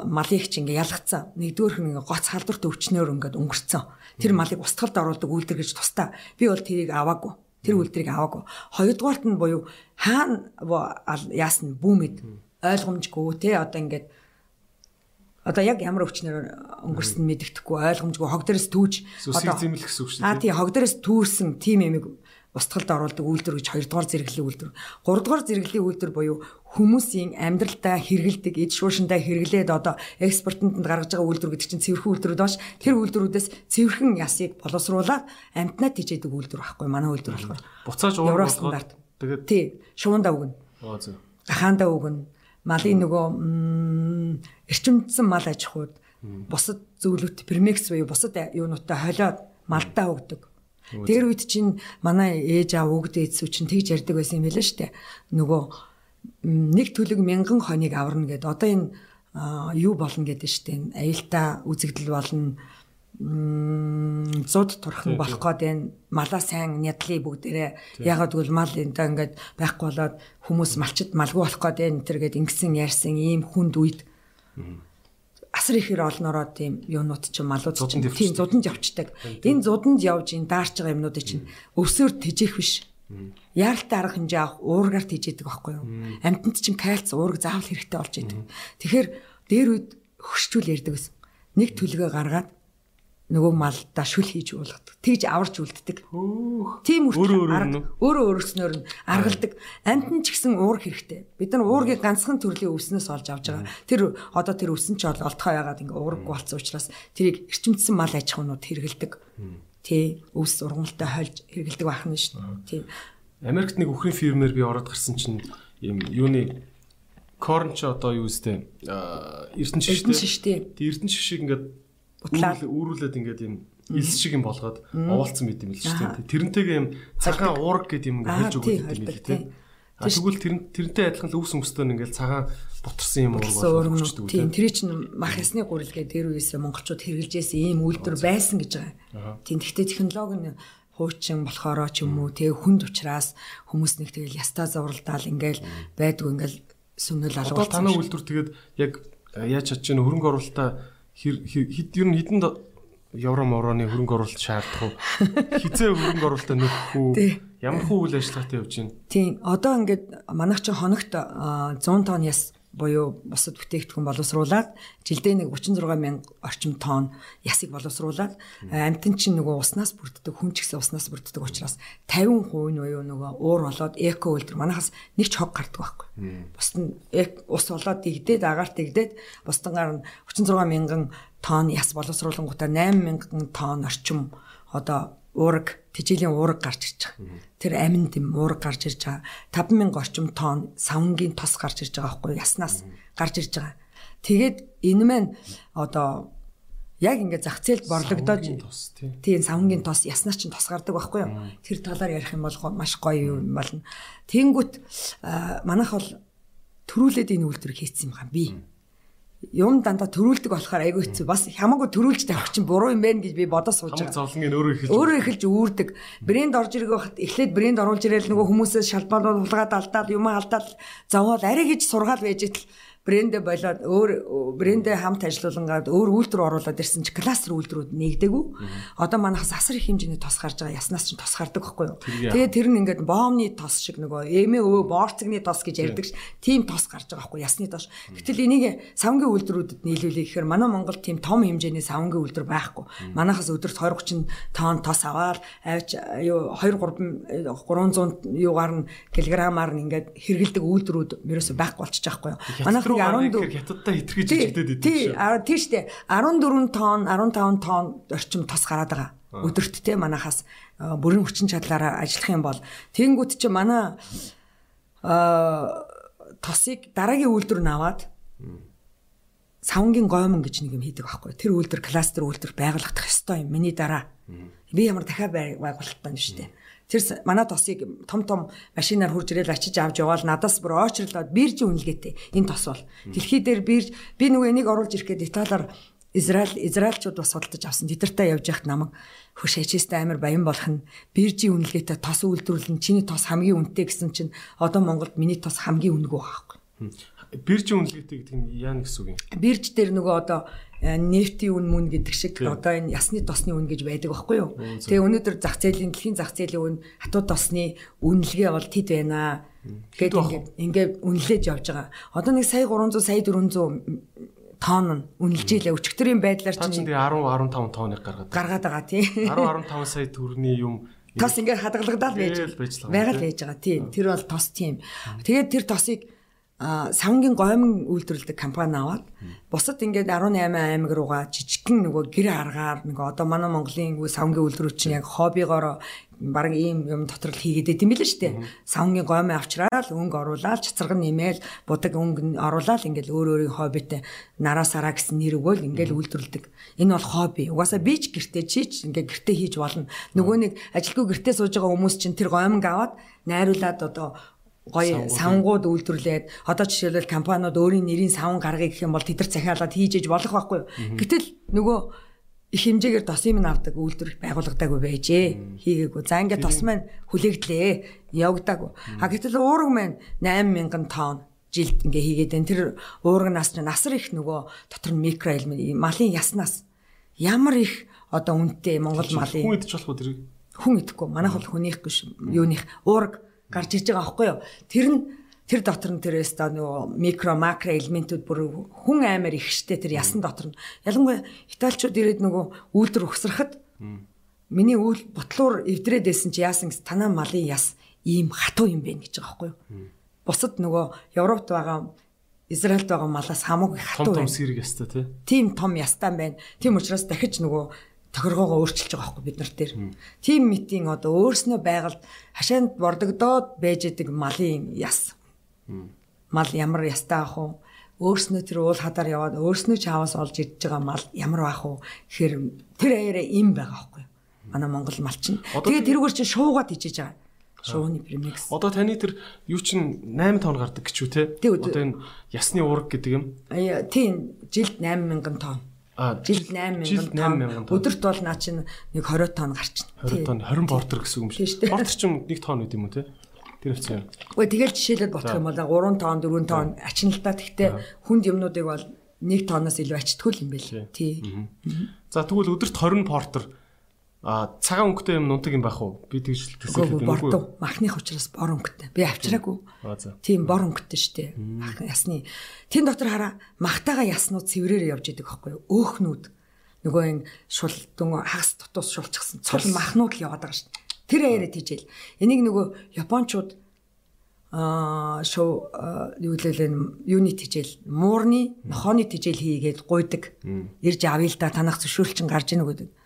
малыг чи ингээд ялгцсан. Нэгдүгээрх нь ингээд гоц халдварт өвчнөөр ингээд өнгөрцөн. Тэр малыг устгалд оруулдаг үйлдвэр гэж тустай. Би бол тэрийг аваагүй. Тэр үйлдвэрийг аваагүй. Хоёрдугаарт нь буюу хаана яасан бүүмэд ойлгомжгүй те одоо ингээд одоо яг ямар өвчнөр өнгөрсөн мэддэхгүй ойлгомжгүй хог дээрээс түүж одоо зэмлэх гэсэн үг шүү дээ. Аа тий хог дээрээс түүрсэн тим ямиг устгалд оруулдаг үйлдвэр гэж хоёрдугаар зэрэглэлийн үйлдвэр. Гуравдугаар зэрэглэлийн үйлдвэр буюу хүмүүсийн амьдралдаа хэрэгэлдэг, эд шуушиндаа хэрэглээд одоо экспортонд гаргаж байгаа үйлдвэр гэдэг чинь цэвэрхэн үйлдвэрүүд бааш. Тэр үйлдвэрүүдээс цэвэрхэн ясыг боловсруулаад амтнаа тижээдэг үйлдвэр байхгүй манай үйлдвэр болохоор. Буцааж уур стандарт. Тэгээд тий, шуунда өгнө. Аа зөв. Гахаанда өгнө. Малын нөгөө эрчимдсэн мал аж ахуйд бусад зөвлөлт премекс буюу бусад юунуудтай холиод малдаа өгдөг Тэр үед чинь манай ээж аав өгд эцүү чинь тэгж ярьдаг байсан юм байлаа штэ. Нөгөө нэг төлөг мянган хоног аварна гэд одоо энэ юу болно гэдэг штэ. Аюултай үзэгдэл болно зуд турхан болох гээд байна. Малаа сайн нядлыг бүгдээрээ ягаад гэвэл мал энэ ингээд байхгүй болоод хүмүүс малчд малгүй болох гээд байна. Тэр гээд ингэсэн ярьсан ийм хүнд үед асар ихээр олноороо тийм юунууд ч малууд ч тийм зуданд явцдаг. Энэ зуданд явж ин даарч байгаа юмнуудыг чинь өвсөөр тэжээх биш. Яаралтай арга хэмжээ авах уургаар тэжээдэг байхгүй юу? Амьтанд чинь кальц уураг заавал хэрэгтэй болж идэг. Тэгэхээр дээр үед хөшчүүл ярьдаг гэсэн. Нэг төлгөө гаргаад нөгөө малдаа шүл хийж уулгадаг. Тэгж аварч үлддэг. Тийм үртэл арга өөрөө өөрснөөр нь аргалдаг. Амтэн ч гэсэн уур хэрэгтэй. Бид нар уургийг ганцхан төрлийн өвснөөс олж авч байгаа. Тэр одоо тэр өвсөн ч бол олдохоо ягаад ингээ уург болцсон учраас тэрийг эрчимдсэн мал аж ахуйнууд хэрэгэлдэг. Тий, өвс ургамалтай хольж хэрэгэлдэг байх нь шүү дээ. Тий. Америкт нэг үхрийн фирмээр би ороод гарсан чинь юм юуны корн ч одоо юу үстэй эрдэнэ шиштэй. Тий эрдэнэ шишийг ингээд бутлаад үүрүүлээд ингээд юм илс шиг юм болгоод овоолцсон байт юм л шүү дээ. Тэрнтэйгээ юм цагаан уураг гэдэг юм ингээд хэлж өгöd юм л тийм. А тэгвэл тэр тэрнтэй адилхан л өвс өмстөө ингээд цагаан бутарсан юм уу болчихдог үү? Тийм, тэр чинь мах ясны гурилгээ дээр үеэс монголчууд хэрэгжилжсэн ийм үйлдвэр байсан гэж байгаа. Тийм, гэхдээ технологи нь хуучин болохоороо ч юм уу тэгээ хүнд учраас хүмүүс нэг тэгэл ястаа зуралдаал ингээл байдгүй ингээл сүнэл алгуулсан. Одоо танай үйлдвэр тэгээд яг яаж чадж чинь хөрөнгө оруулалтаа хэд ер нь хэдэнд евро мороны хөрөнгө оруулалт шаардах уу? Хизээ хөрөнгө оруулалтаа нөхөх үү? Ямар хүү үйл ажиллагаатай явж байна? Тийм. Одоо ингээд манайх чинь хоногт 100 тонн яс буюу бусад бүтээгдэхүүн боловсруулад жилдээ нэг 36 мянга орчим тонн ясыг боловсруулад амтэн чинь нөгөө уснаас бүрддэг хүн ч гэсэн уснаас бүрддэг учраас 50% нь буюу нөгөө уур болоод эко үйлдвэр манахаас нэг ч хог гардаг байхгүй. Бусд нь ус болоод дигдээд агаарт дигдээд бусдангаар нь 36 мянган тонн яс боловсруулангуудаа 8 мянган тонн орчим одоо уураг тэжээлийн уураг гарч ирж байгаа. Тэр амин дэм уураг гарч ирж байгаа. 5000 орчим тонн савнгийн тос гарч ирж байгаа байхгүй яснаас гарч ирж байгаа. Тэгээд энэ маань одоо яг ингээд зах зээлд борлогдоод тийм савнгийн тос яснаас чинь тос гардаг байхгүй юу? Тэр талаар ярих юм бол маш гоё юм болно. Тэнгүүт манайх бол төрүүлээд энэ үйлдвэр хийцсэн юм хаа би юм дандаа төрүүлдэг болохоор айгүй хэцүү. Бас хамаагүй төрүүлж тавих чинь буруу юм байна гэж би бодож сууж байгаа. Зовлонгийн өөрөө эхэлж өөрөө эхэлж үүрдэг. Брэнд орж ирэх байхад эхлээд брэнд оруулж ирээл нөгөө хүмүүсээс шалбарууд хулгаад алдаад юм алдаад зовоод арай гэж сургаал байж итэл брэндэ болоод өөр брэндэ хамт ажиллуулангаад өөр үйлдвэр оруулаад ирсэн чи кластер үйлдвэрүүд нэгдэгүү. Одоо манайхаас асар их хэмжээний тос гарч байгаа. Яснаас ч тос гардаг байхгүй юу? Тэгээд тэр нь ингээд боомны тос шиг нөгөө эмээ өвөө боорцгны тос гэж ярьдаг ш. Тим тос гарч байгаа байхгүй ясны тос. Гэтэл энийг савнгийн үйлдвэрүүдэд нийлүүлэх гэхээр манай Монгол тийм том хэмжээний савнгийн үйлдвэр байхгүй. Манайхаас өдөрт 20 30 тонн тос аваад авч юу 2 3 300 юугаар нь килограммаар нь ингээд хэрэгэлдэг үйлдвэрүүд ерөөсөй байхгүй болчихж байгаа байхгүй юу? Манайх руу 14 хятадтай хитрхиж ижигдээд идэв шүү. Тий, тий штэ. 14 тонн, 15 тонн орчим тос гараад байгаа. Өдөрт те манахаас бүрэн хүчин чадлаараа ажиллах юм бол тэнгуут чи манай а тосыг дараагийн үйлдвэр нь аваад савнгийн гомон гэж нэг юм хийдэг байхгүй. Тэр үйлдвэр кластер үйлдвэр байгуулагдах ёстой юм. Миний дараа. Би ямар дахиад байгуулалт байна шүү дээ. Тэр манай тосыг том том машинаар хурж ирэл ачиж авч яваал надаас бүр очрлоод биржийн үнэлгээтэй энэ тос бол дэлхий дээр бирж би нөгөө энийг оруулж ирэхэд Италиар Израиль Израильчууд бас судалдаж авсан. Тэдэртэй явж яхад намайг хөш ачистэ амир баян болох нь биржийн үнэлгээтэй тос үйлдвэрлэн чиний тос хамгийн үнэтэй гэсэн чинь одоо Монголд миний тос хамгийн үнэгүй байхгүй. Биржийн үнэлгээтэй гэдэг нь яа гэсэн үг юм? Бирж дээр нөгөө одоо нефтийн үн мөн гэдэг шиг одоо энэ ясны тосны үн гэж байдаг байхгүй юу. Тэгээ өнөөдөр зах зээлийн дэлхийн зах зээлийн үн хатуу тосны үнэлгээ бол тэд байна. Гэт ингээд ингээд үнэлж явж байгаа. Одоо нэг сая 300 сая 400 тонн үнэлж илээ өчтөрийн байдлаар чинь тэгээ 10 15 тонныг гаргаад гаргаад байгаа тий. 10 15 сая төгрөний юм тос ингээд хадгалагдаад байж байгаа. Байж байгаа тий. Тэр бол тос тийм. Тэгээд тэр тосыг савнгийн гомн үйлдвэрлэдэг компани аваад бусад ингээд 18 аймаг руугаа жижигхэн нөгөө гэр аргаар нөгөө одоо манай Монголын савнгийн үйлдвэрүүд чинь яг хоббигоор баг ийм юм дотор л хийгээд идэм билээ шүү дээ. Савнгийн гомын авчраал өнгө оруулаад цацраг нэмэл будаг өнгө оруулаад ингээд өөр өөрийн хоббитэй нараа сараа гэсэн нэр өгөөл ингээд үйлдвэрлэдэг. Энэ бол хобби. Угаасаа би ч гэртээ чийч ингээд гэртээ хийж болно. Нөгөө нэг ажилгүй гэртээ сууж байгаа хүмүүс чинь тэр гомонг аваад найруулад одоо гоё савнгууд үйлдвэрлээд одоо жишээлбэл компаниуд өөрийн нэрийн савн гаргая гэх юм бол тэд нар захиалаад хийж иж болох байхгүй юу. Гэтэл нөгөө их хэмжээгээр тосын минь авдаг үйлдвэр байгуулагдаагүй байжээ. Хийгээгүй. За ингээд тос маань хүлээгдлээ. Явагдаагүй. А гэтэл уураг маань 8000 тонн жилд ингээ хийгээд энэ тэр уураг нас нь насар их нөгөө дотор нь микроэлемент малын яснаас ямар их одоо үнэтэй Монгол малын хүн идэж болох уу тэр хүн идэхгүй манайх бол хүнийх гэж юуных уураг гарч ирж байгаа байхгүй юу. Тэр нь тэр дотор нь тэр өстө нөгөө микро макро элементүүд бүр хүн аймаар ихштэй тэр ясан дотор нь ялангуяа италичууд ирээд нөгөө үйлдвэр өгсрахад миний үйл ботлуур эвдрээд байсан чи яасан гэс танаа малын яс ийм хатуу юм бэ гэж байгаа байхгүй юу. Бусад нөгөө Европт байгаа Израильд байгаа малаас хамаагүй хатуу байна. Том том сэрэг ястай тий. Тийм том ястай байна. Тийм учраас дахиж нөгөө тохиргоогоо өөрчилж байгаа байхгүй бид нар дээр. Тим митинг одоо өөрснөө байгальд хашаанд бордогдоод байж идэг малын яс. Мал ямар ястай ах уу? Өөрснөө тэр уул хадаар яваад өөрснөө чааваас олж идж байгаа мал ямар байх уу? Тэгэхээр тэр аяараа им байгаа байхгүй. Манай Монгол мал чинь. Тэгээд тэрүүгээр чинь шуугаад ичиж байгаа. Шууны премикс. Одоо таны тэр юу чин 8 тонн гардаг гэж үү те? Одоо энэ ясны уураг гэдэг юм. Тийм жилд 8000 тонн жилд 8000 тонн. Өдөрт бол наа чинь нэг 20 тонн гарчна. 20 тонн 20 бортер гэсэн юм шиг. Бортер чинь 1 тонн үт юм уу те? Тэр хэвчээ. Үгүй тэгэл жишээлээд бодох юм бол 3 тонн 4 тонн ачна л та. Гэхдээ хүнд юмнуудыг бол 1 тонноос илүү ачтгүй юм байл. Тий. За тэгвэл өдөрт 20 портер А цагаан өнгөтэй юм нунтаг юм байх уу? Би тэгж төсөөлөд юм уу? Махных учраас бор өнгөтэй. Би авчираагүй. Тийм бор өнгөтэй штэ. Мах ясны. Тэн дотор хараа махтаага яснууд цэврээр явж идэг байхгүй юу? Өөхнүүд. Нөгөө энэ шул дүн хагас дотоос шулчихсан. Цол махнууд л яваад байгаа штэ. Тэр аяараа тийжэл. Энийг нөгөө японочууд аа шоу юу лээ юуны тижэл муурны нохооны тижэл хийгээд гуйдаг. Ирж авъя л да танах зөвшөөрөл чин гарч ийн гэдэг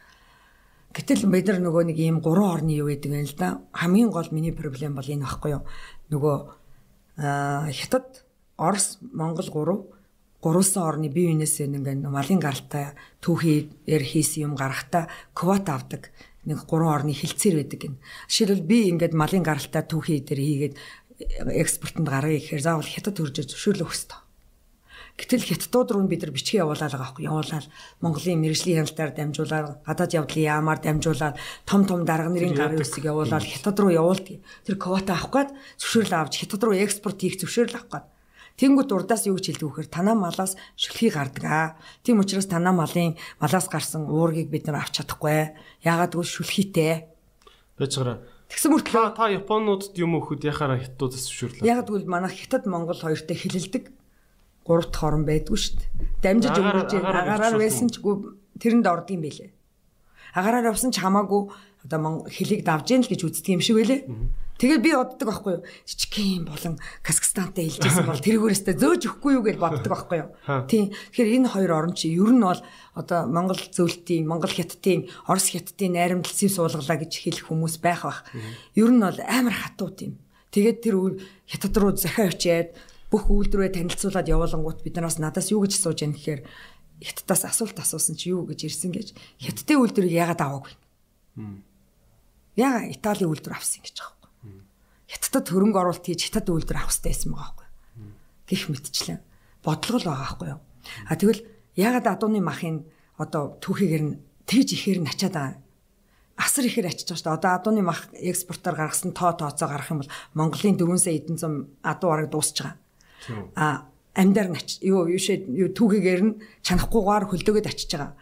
Гэтэл бид нар нөгөө нэг ийм гурван орны юу гэдэг юм л да. Хамгийн гол миний проблем бол энэ багхгүй юу. Нөгөө хятад, Орос, Монгол гурав гурван орны бие биенээсээ нэг малын гаралтай түүхээр хийсэн юм гарахтаа квота авдаг нэг гурван орны хилцээр байдаг гин. Жишээлбэл би ингээд малын гаралтай түүхий дээр хийгээд экспортод гаргая гэхээр заавал хятад төрж зөвшөөрлөх хэрэгтэй. Гэтэл хятадууд руу бид нар бичгээ явуулаад байгаа байхгүй явуулаад Монголын мэрэгжлийн хяналтаар дамжуулаад гадаад явдлын яамаар дамжуулаад том том дарга нарын гарын үсэг явуулаад хятад руу явуулдаг. Тэр квота авах гээд зөвшөөрөл авч хятад руу экспорт хийх зөвшөөрөл авах гээд Тэнгүүд урдаас юу гэж хэлдэг вэхээр танаа малаас шүлхий гардаг аа. Тийм учраас танаа малын малаас гарсан уургийг бид нар авч чадахгүй. Яагаад гэвэл шүлхийтэй. Бачгараа. Тэгсэн мөртлөө Та Японуудад юм өгөхөд яхаараа хятадуудаас зөвшөөрлөө. яагаад гэвэл манай Хятад Монгол хоёртой хилэлдэг. Гурав дахь орн байдгүй шүү дээ. Дамжиж өнгөрч агаараар байсан ч тэрэнд ордгийм байлээ. Агаараар явсан ч хамаагүй одоо Монгол хэлийг давж яах л гэж үздэг юм шиг байлээ. Тэгээд би боддог байхгүй юу? Жижигхэн болон Казахстантай хэлжсэн бол тэргүүрээсээ зөөж өгөхгүй юу гэж боддог байхгүй юу? Тийм. Тэгэхээр энэ хоёр орн чи ер нь бол одоо Монгол зөвлөлтийн, Монгол хятадын, Орос хятадын найрамдлын суулгалаа гэж хэлэх хүмүүс байх бах. Ер нь бол амар хатууд юм. Тэгээд тэр хятад руу захиа очиад бүх үйлдвэрээ танилцуулаад явуулангууд бид нараас надаас юу гэж сууж яах гэхээр хятадаас асуулт асуусан чи юу гэж ирсэн гэж хятадын үйлдвэрийг яагаад аваагүй? Яагаад Италийн үйлдвэр авсан гэж байгаа юм. Хятадд хөрөнгө оруулалт хийж хятад үйлдвэр авах хэрэгтэй байсан байгаа байхгүй. Гэх мэтчлэн бодлого л байгаа байхгүй юу. А тэгвэл яагаад адууны махын одоо түүхийгэр нь тэгж ихээр нь ачаад байгаа. Асар ихээр ачиж байгаа шүү дээ. Одоо адууны мах экспортоор гаргасан тоо тооцоо гарах юм бол Монголын 4 сая эдэн зам адуу арга дуусч байгаа. А амьдар нь юу юу шээ юу түүхийгэр нь чанахгүйгээр хөлдөөгд ачиж байгаа.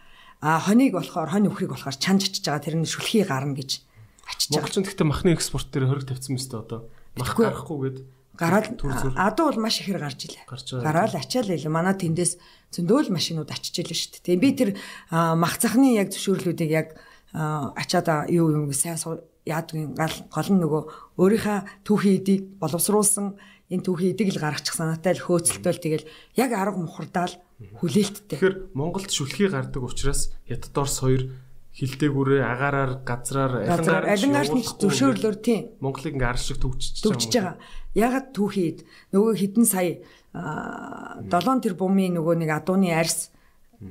А хоныг болохоор хонь өхрийг болохоор чанж ачиж байгаа. Тэр нь шүлхий гарна гэж ачиж байгаа. Монголчин гэхдээ махны экспорт дээр хориг тавьсан мэт одоо. Мах гарахгүйгээд Гараад адуу бол маш ихээр гарч илээ. Гараад ачаал илээ. Манай тэндээс зөндөөл машинууд очиж илээ шүү дээ. Би тэр мах цахны яг зөвшөөрлүүдийг яг ачаад юу юм сайн яадгийн гол нь нөгөө өөрийнхөө түүхийн эдийг боловсруулсан энэ түүхийн эдийг л гаргачих санаатай л хөөцөлтөөл тэгэл яг арга мухардаал хүлээлттэй. Тэгэхээр Монголд шүлхий гардаг учраас Хятад Орос хоёр хилдээгүүрээ агаараар газраар алингаар нь зөвшөөрлөөр тийм Монголыг ингээ арш шиг төвчж төгжиж байгаа. Ягаад түүхийд нөгөө хідэн сая 7 тэрбумын нөгөө нэг адууны арьс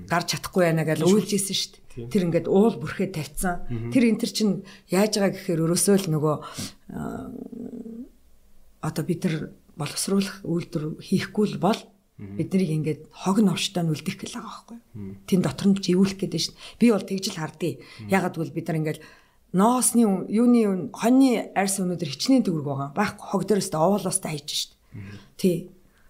гарч чадахгүй байна гэж үйлжсэн шүү дээ. Тэр ингээд уул бүрхээ тавьсан. Тэр энэ төр чинь яаж байгаа гэхээр өрөөсөө л нөгөө одоо бид нар боловсруулах үйлдвэр хийхгүй л бол биднийг ингээд хог новштой нь үлдэх гэл байгаа байхгүй. Тэн дотор нь живүүлэх гэдэг дээ. Би бол тэгж л хардъя. Ягаад гэвэл бид нар ингээд ноосны юуны хоньны арьс өнөдөр хичнээн төгрөг байгаа. Баг хог дээрээс тэ овоолоостай хайж шүү дээ. Тий.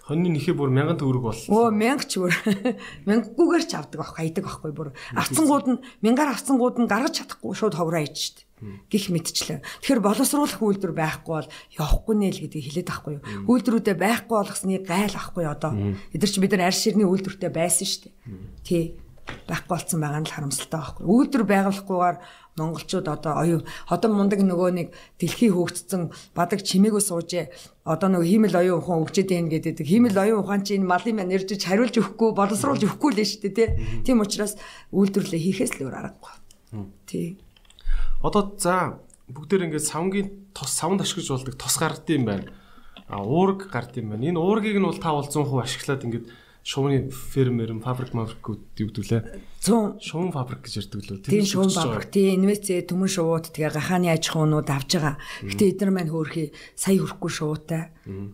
Хоньны нэхээ бүр 1000 төгрөг болсон. Өө мянга ч бүр мянгаггүйгээр ч авдаг байхгүй хайдаг байхгүй бүр авцсангууд нь мянгаар авцсангууд нь гаргаж чадахгүй шууд ховроо штт гих мэдчлээ. Тэгэхээр боловсруулах үйлдвэр байхгүй бол явахгүй нэ л гэдгийг хэлээд байхгүй юу. Үйлдвэрүүдээ байхгүй болгосны gaйл ахгүй одоо. Эдгэр чи бид нар арьс ширний үйлдвэртэй байсан штт. Тий. Байхгүй болсон байгаа нь л харамсалтай байхгүй. Үйлдвэр байгуулахгүйгээр монголчууд одоо оюу одоо мундаг нөгөө нэг дэлхий хөөгдсөн бадаг чимээгүй суужээ одоо нөгөө хиймэл оюун ухаан өгчээд байна гэдэг. Хиймэл оюун ухаан чинь малын маань ирж хариулж өгөхгүй боловсруулж өгөхгүй л шүү дээ тий. Тийм учраас үйлдвэрлэлээ хийхээс л өөр аргагүй. Тий. Одоо за бүгдээр ингээд савнгийн тос савнд ашиглаж болдог тос гардыг юм байна. А уург гардыг юм байна. Энэ уургийг нь бол та бол 100% ашиглаад ингээд шувны фермер, фабрик, фабрикүүд югдүүлээ. 100 Шувн фабрик гэж ярьдаг лөө. Тийм шуун баврах, тийм инвестиц төмөн шувууд тэгээ гахааны аж ахуйнууд авж байгаа. Гэтэ эдгээр маань хөөрхий сая хүрэхгүй шуутай.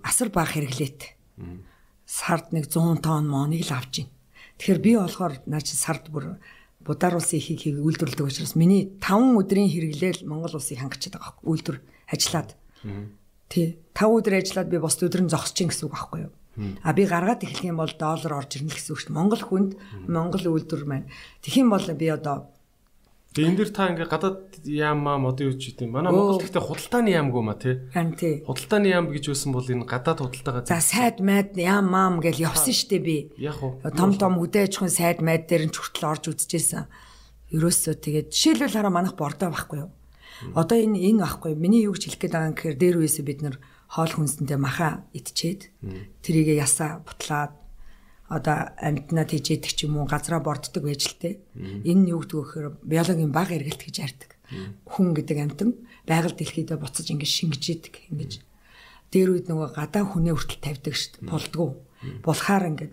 Асар бага хэрэглээт. Сард нэг 100 тонн моныг л авж гин. Тэгэхээр би болохоор наа чи сард бүр Будар улсын ихийг хийг үйлдвэрлэдэг учраас миний 5 өдрийн хэрэглээл Монгол улсыг хангачаад байгаа байхгүй үйлдвэр ажиллаад. Тий. 5 өдөр ажиллаад би бос өдөр нь зогсож гин гэсэн үг байхгүй юу? А би гаргаад эхлэх юм бол доллар орж ирнэ гэсэн үг шүү дээ. Монгол хүнд Монгол үйлдвэр маань. Тэгэх юм бол би одоо Тэгээ энэ дэр та ингээд гадаад яамаа модын үуч гэдэг юм. Манай Монгол гэхдээ худалдааны яамгүй ма тий. харин тий. Худалдааны яам гэж байсан бол энэ гадаад худалдаагаа За сайд майд яам маам гэж явсан штэ би. яг уу Том том үдэ аж ахуйн сайд майд дээр нь хүртэл орж үзчихсэн. Ерөөсөө тэгээд жишээлбэл хараа манах бордоо байхгүй юу? Одоо энэ энэ байхгүй? Миний юу гэж хэлэх гээд байгаа юм гэхээр дээр үесээ бид нар хоол хүнсэндээ маха идчихэд тэрийг ясаа бутлаад одоо амтнаа тижээдэг ч юм уу газраа борддог байж л те. Энэ нь юу гэдэг вэ гэхээр биологийн баг эргэлт гэж ярьдаг. Хүн гэдэг амтан байгаль дэлхийдээ буцаж ингэж шингэж идэг ингэж. Дээр үед нөгөө гадаа хүнээ хүртэл тавьдаг шүү дээ. Болдгоо. Булахаар ингэж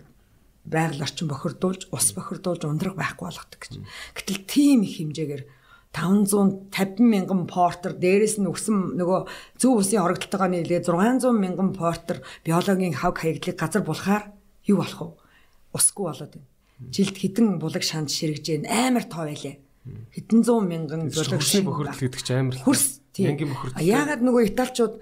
байгаль орчин бохирдуулж, ус бохирдуулж ундрах байхгүй болгодог гэж. Гэтэл тийм их хэмжээгээр 550 мянган портер дээрэс нь өгсөн нөгөө зөв усын хоригдлтойгоо нийлээ 600 мянган портер биологийн хав хаягдлыг газар булахаар юу болох вэ? Усгүй болоод байна. Жилд хідэн булаг шанд ширэгж байна. Амар тоо байлаа. Хэдэн зуун мянган булаг хөрсний бохирдол гэдэг чинь амар л хөрс бохирдол. А яагаад нөгөө италичууд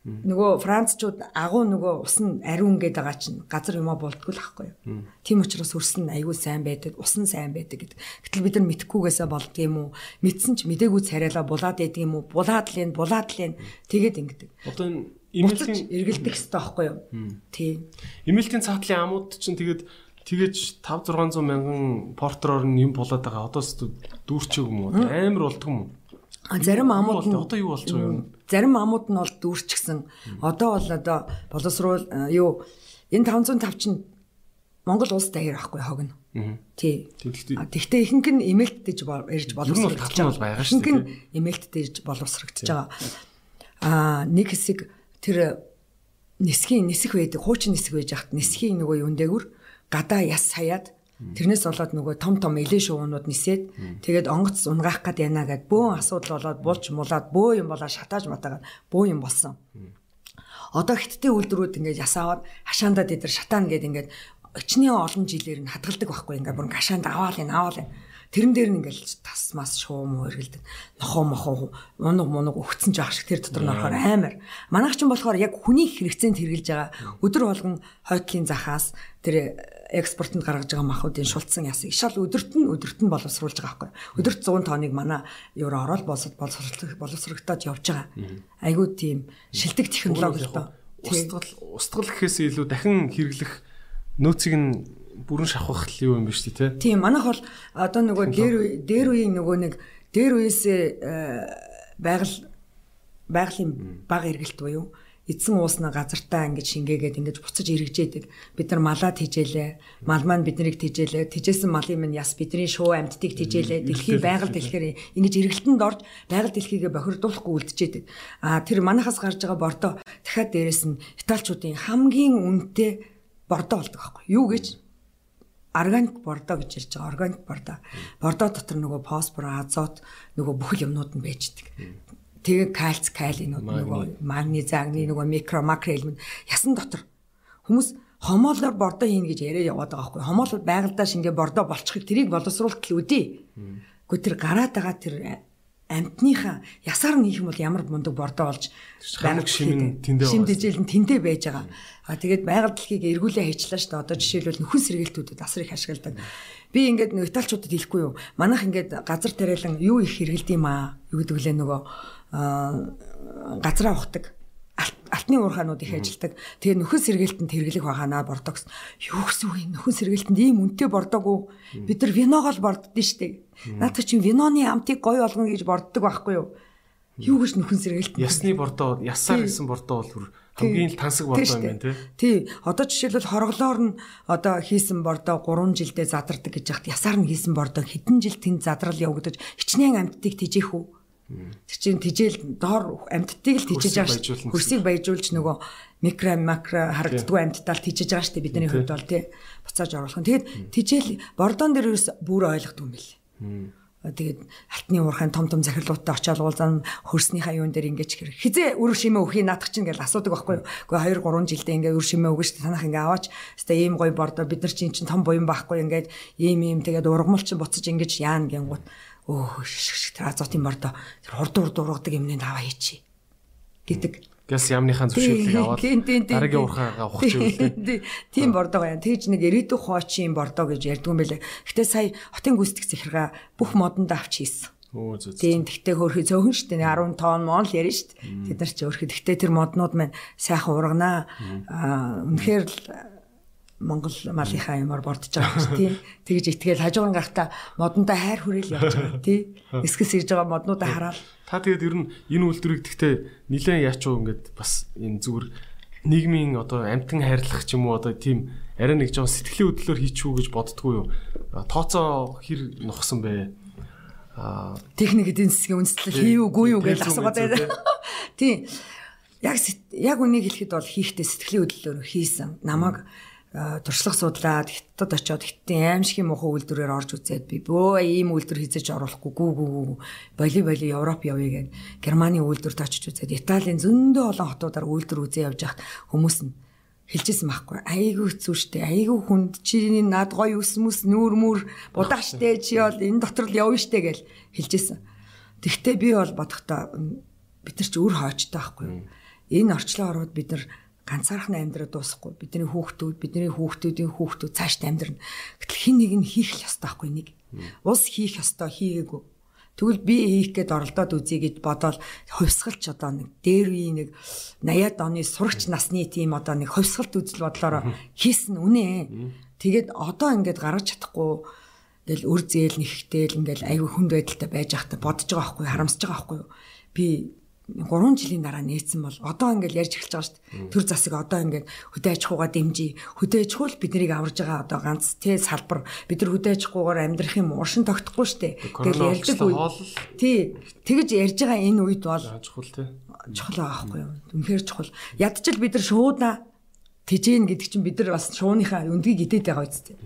нөгөө францчууд агуу нөгөө ус нь ариун гэдэг байгаа чинь газар юмаа болдгоо л ахгүй юу. Тийм учраас хөрс нь аягүй сайн байдаг, ус нь сайн байдаг гэдэг. Гэтэл бид нар мэдхгүйгээсээ болдго юм уу? Мэдсэн ч мдээгүй царайлаа булаад байдаг юм уу? Булаад л энэ, булаад л энэ тэгээд ингэдэг. Одоо энэ имэйлтийн эргэлдэх хэрэгтэй байхгүй юу? Тийм. Имэйлтийн цаатлын амууд чинь тэгээд тэгэж 5 600 мянган портроор нь юм болоод байгаа. Одоо дүүрчээг юм уу? Амар болдго юм уу? Зарим амууд нь одоо юу болж байгаа юм? Зарим амууд нь бол дүүрчихсэн. Одоо бол одоо боловсруул юу энэ 505 чинь Монгол улс даяар ахгүй хогно. Тий. Тэгвэл ихэнх нь эмээлтдэж ирж боловсрогдож байгаа. Ихэнх нь эмээлтдэж боловсрогдож байгаа. Аа нэг хэсэг тэр нисхийн нисэх байдаг, хуучин нисэх байж хат нисхийн нөгөө юун дээгүр гадаа яс хаяад Тэрнээс болоод нөгөө том том элен шуунууд нисээд тэгээд онгоц унгаах гээд яана гэд бөөн асуудал болоод булж мулаад бөө юм болоо шатааж матаагаад бөө юм болсон. Одоо хиттийн үйлдвэрүүд ингээд ясаагаад хашаандаа дээр шатаана гэд ингээд өчнөө олон жилээр нь хадгалдаг байхгүй ингээд бүр гашаанд аваал энэ аваал энэ Тэрэн дээр нь ингээл тас мас шуум өргөлдөг. Нохоо мохоо унаг мунаг өгцөн жаах шиг тэр дотор нь орохоор амар. Манайх ч болохоор яг хүний хэрэгцээнд хэрглэж байгаа. Өдөр болгон хойтлын захаас тэр экспортод гаргаж байгаа махуудын шулцсан ясыг шал өдөрт нь өдөрт нь боловсруулж байгаа байхгүй. Өдөрт 100 тонныг манай евро ороод болсод боловсрогдоод явж байгаа. Айгуу тийм шилдэг технологи л доо. Устгал устгал гэхээс илүү дахин хэрэглэх нөөцийг нь бүрэн шавхах юу юм биш үү те. Тийм манайх бол одоо нөгөө дээр дээр үеийн нөгөө нэг дээр үеэсээ байгаль байгалийн баг эргэлт буюу эзэн уусна газартаа ингэж шингээгээд ингэж буцаж эргэжээдэг. Бид нар малаа тижээлээ. Мал маань биднийг тижээлээ. Тижээсэн малын минь яс бидний шуу амьдтыг тижээлээ. Дэлхийн байгаль дэлхээр ингэж эргэлтэнд орж байгаль дэлхийгээ бохирдуулахгүй үлдчихэд. А тэр манахаас гарч байгаа бордоо дахиад дээрэс нь италчуудын хамгийн үнэтэй бордоо болдог байхгүй юу гэж органик бордоо гэж ярьж байгаа органик бордоо. Бордоо дотор нөгөө фосфор, азот нөгөө бүхэл юмнууд нь байждаг. Тэгээ кальц, калинууд нөгөө магниз, агни нөгөө микро, макро элемент ясан дотор хүмүүс хомоолоор бордоо хийн гэж яриад яваад байгаа байхгүй. Хомоол байгальдаа шингээ бордоо болчихыг тэрийг боловсруулалт л үдээ. Гэхдээ тэр гараад байгаа тэр амтныхаа ясаар нь хийх юм бол ямар мундаг бордоо болж байгаль шим тэндээ шим дэжэл нь тэндээ байж байгаа. А тэгээд байгаль дэлхийг эргүүлээ хийчлаа шүү дээ. Одоо жишээлбэл нөхөн сэргээлтүүдэд асар их ашигладаг. Би ингээд нэг италчуудад хэлэхгүй юу. Манайх ингээд газар тариалан юу их хэрэгэлдэм аа. Юу гэдэг лээ нөгөө газраа ухдаг алтны уурхаанууд их ажилдаг. Тэгээ нөхөн сэргээлтэнд хэрэглэх байгаанаа бордогс. Юу гэсэн үг юм? Нөхөн сэргээлтэнд ийм үнэтэй бордог уу? Бид нар виногол борддоо штэ. Наадах чинь виноны амтыг гоё болгоно гэж борддог байхгүй юу? Юу гэж нөхөн сэргээлтэнд. Ясны бордоо, ясаар гэсэн бордоо бол хамгийн л тансаг бордоо юм байна тий. Тий. Одоо жишээлбэл хорглоор нь одоо хийсэн бордоо 3 жилдээ задардаг гэж яхад ясаар нь хийсэн бордоо хэдэн жил тэнд задрал явагдаж хичнээн амттыг тижээх үү? Тэр чинь тижэл доор амьдтыг л тижэж байгаа шүү. Хөрсийг баяжуулж нөгөө микро макро харагддгүй амьдтал тижэж байгаа шүү бидний хувьд бол тий буцааж оруулах нь. Тэгээд тижэл бордон дээр ерөөс бүр ойлгохгүй юм бэл. Тэгээд алтны уурхайн том том захирлуудтай очиад уулзан хөрснийхаа юун дээр ингэж хэрэг. Хизээ өр шимээ өхий наадах чинь гэж асуудаг байхгүй юу? Гэхдээ 2 3 жилдээ ингээ өр шимээ өгөж танах ингээ аваач. Хэвээ ийм гоё бордоо бид нар чинь том буян байхгүй ингээд ийм ийм тэгээд ургамал чинь буцаж ингэж яана гэнгүүт өөх шиш тэр азотын бордоо тэр хурд хурд ургадаг юмныг аваа хийчи гэдэг. Гэс ямныхаа зөвшөөрлийг аваад дараагийн урхаагаа ухаж ивэл тийм бордоо байна. Тэгж нэг ирээдүйн хоочийн бордоо гэж ярьдгүй юм байлээ. Гэтэ сая хотын гүйцэтгэх захиргаа бүх модонд авч хийсэн. Өө зөө. Тийм тэгтээ хөөрхий зөөхөн шүү дээ 10 тонн мон л ярина шүү дээ. Тэд нар ч өөрхий тэгтээ тэр моднууд маань сайхан урганаа. Аа үнэхээр л Монгол малынхаа юмар бордож байгаа юм тий. Тэгж итгээл хажууган гарахта модонтой хайр хүрээл явж байгаа тий. Эсгэс ирж байгаа моднуудаа хараад та тэгээд ер нь энэ үйлдвэрийг гэхдээ нилээн яач уу ингээд бас энэ зүгээр нийгмийн одоо амтан хайрлах ч юм уу одоо тийм арай нэг жоо сэтгэлийн хөдлөлөөр хийчихүү гэж боддгоо юу. Тооцоо хэр нухсан бэ? Аа техник эдийн засгийн үндэслэл хийвгүй юу гэж асуугаад байна. Тийм. Яг яг үнийг хэлэхэд бол хийхдээ сэтгэлийн хөдлөлөөр хийсэн. Намайг mm -hmm туршлага судлаад хятад очиод хиттийн аимшиг муухай үйлдвэрээр орж үзээд би бөө ийм үйлдвэр хийцэж оруулахгүй гүү гүү боли боли Европ явъя гэд Германы үйлдвэрт очиж үзээд Италийн зөндөө олон хотуудаар үйлдвэр үзээ явж хахад хүмүүс нь хэлжсэн байхгүй айгүй хэцүү шттэ айгүй хүнд чиний над гоё ус мүс нүүр мүр будаа шттэ чи бол энэ дотор л явна шттэ гэл хэлжсэн. Тэгвэл би бол бодохдоо бид нар ч үр хоочтой байхгүй энэ орчлон ороод бид нар ганцаархан амьдраад дуусахгүй бидний хүүхдүүд бидний хүүхдүүдийн хүүхдүүд цаашд амьдрна. Гэтэл хин нэг нь хийх ёстой байхгүй нэг. Ус хийх ёстой хийгээгүй. Тэгвэл би хийх гээд оролдоод үзье гэж бодоод хувьсгалч одоо нэг дээр үе нэг 80-аад оны сурагч насны тийм одоо нэг хувьсгалт үзэл бодлоор хийсэн үнэ. Тэгээд одоо ингээд гаргаж чадахгүй ингээл үр зээл нэхтэл ингээл аюу хүнд байдалтай байж байхдаа бодож байгаа байхгүй харамсаж байгаа байхгүй би 3 жилийн дараа нээсэн бол одоо ингээл ярьж эхэлж байгаа шүү дээ. Төр засаг одоо ингээд хөдөө аж ахуйгаа дэмжиж, хөдөө аж ахуй биднийг аварж байгаа одоо ганц тэ салбар бид нар хөдөө аж ахуйгаар амьдрах юм уршин тогтохгүй шүү дээ. Тэгэл ярьж байгаа. Тий. Тэгэж ярьж байгаа энэ үед бол чухал тий. Чухал байгаа байхгүй юу? Үнэхээр чухал. Ядчил бид нар шуудаа тэжээн гэдэг чинь бид нар бас шууныхаа өндгийг идээд байгаа үсттэй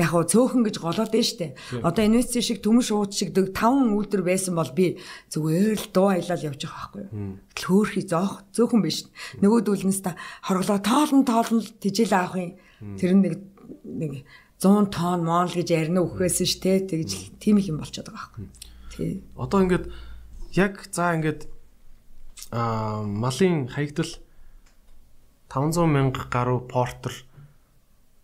яг хөө цөөхөн гэж голоод дээ штэ. Одоо инвестици шиг төмөн шууд шиг 5 үйлдвэр байсан бол би зүгээр л дуу аялал байгаа байхгүй юу. Хөөхий зоох цөөхөн биш. Нөгөөдүүлнээс та хорглоо тоолн тоолн тижэл авах юм. Тэр нэг нэг 100 тонн моол гэж ярина өгөхөөс ш тэ тэгж тийм их юм болчиход байгаа байхгүй. Тий. Одоо ингээд яг за ингээд аа малын хаягдал 500 мянга гаруй портер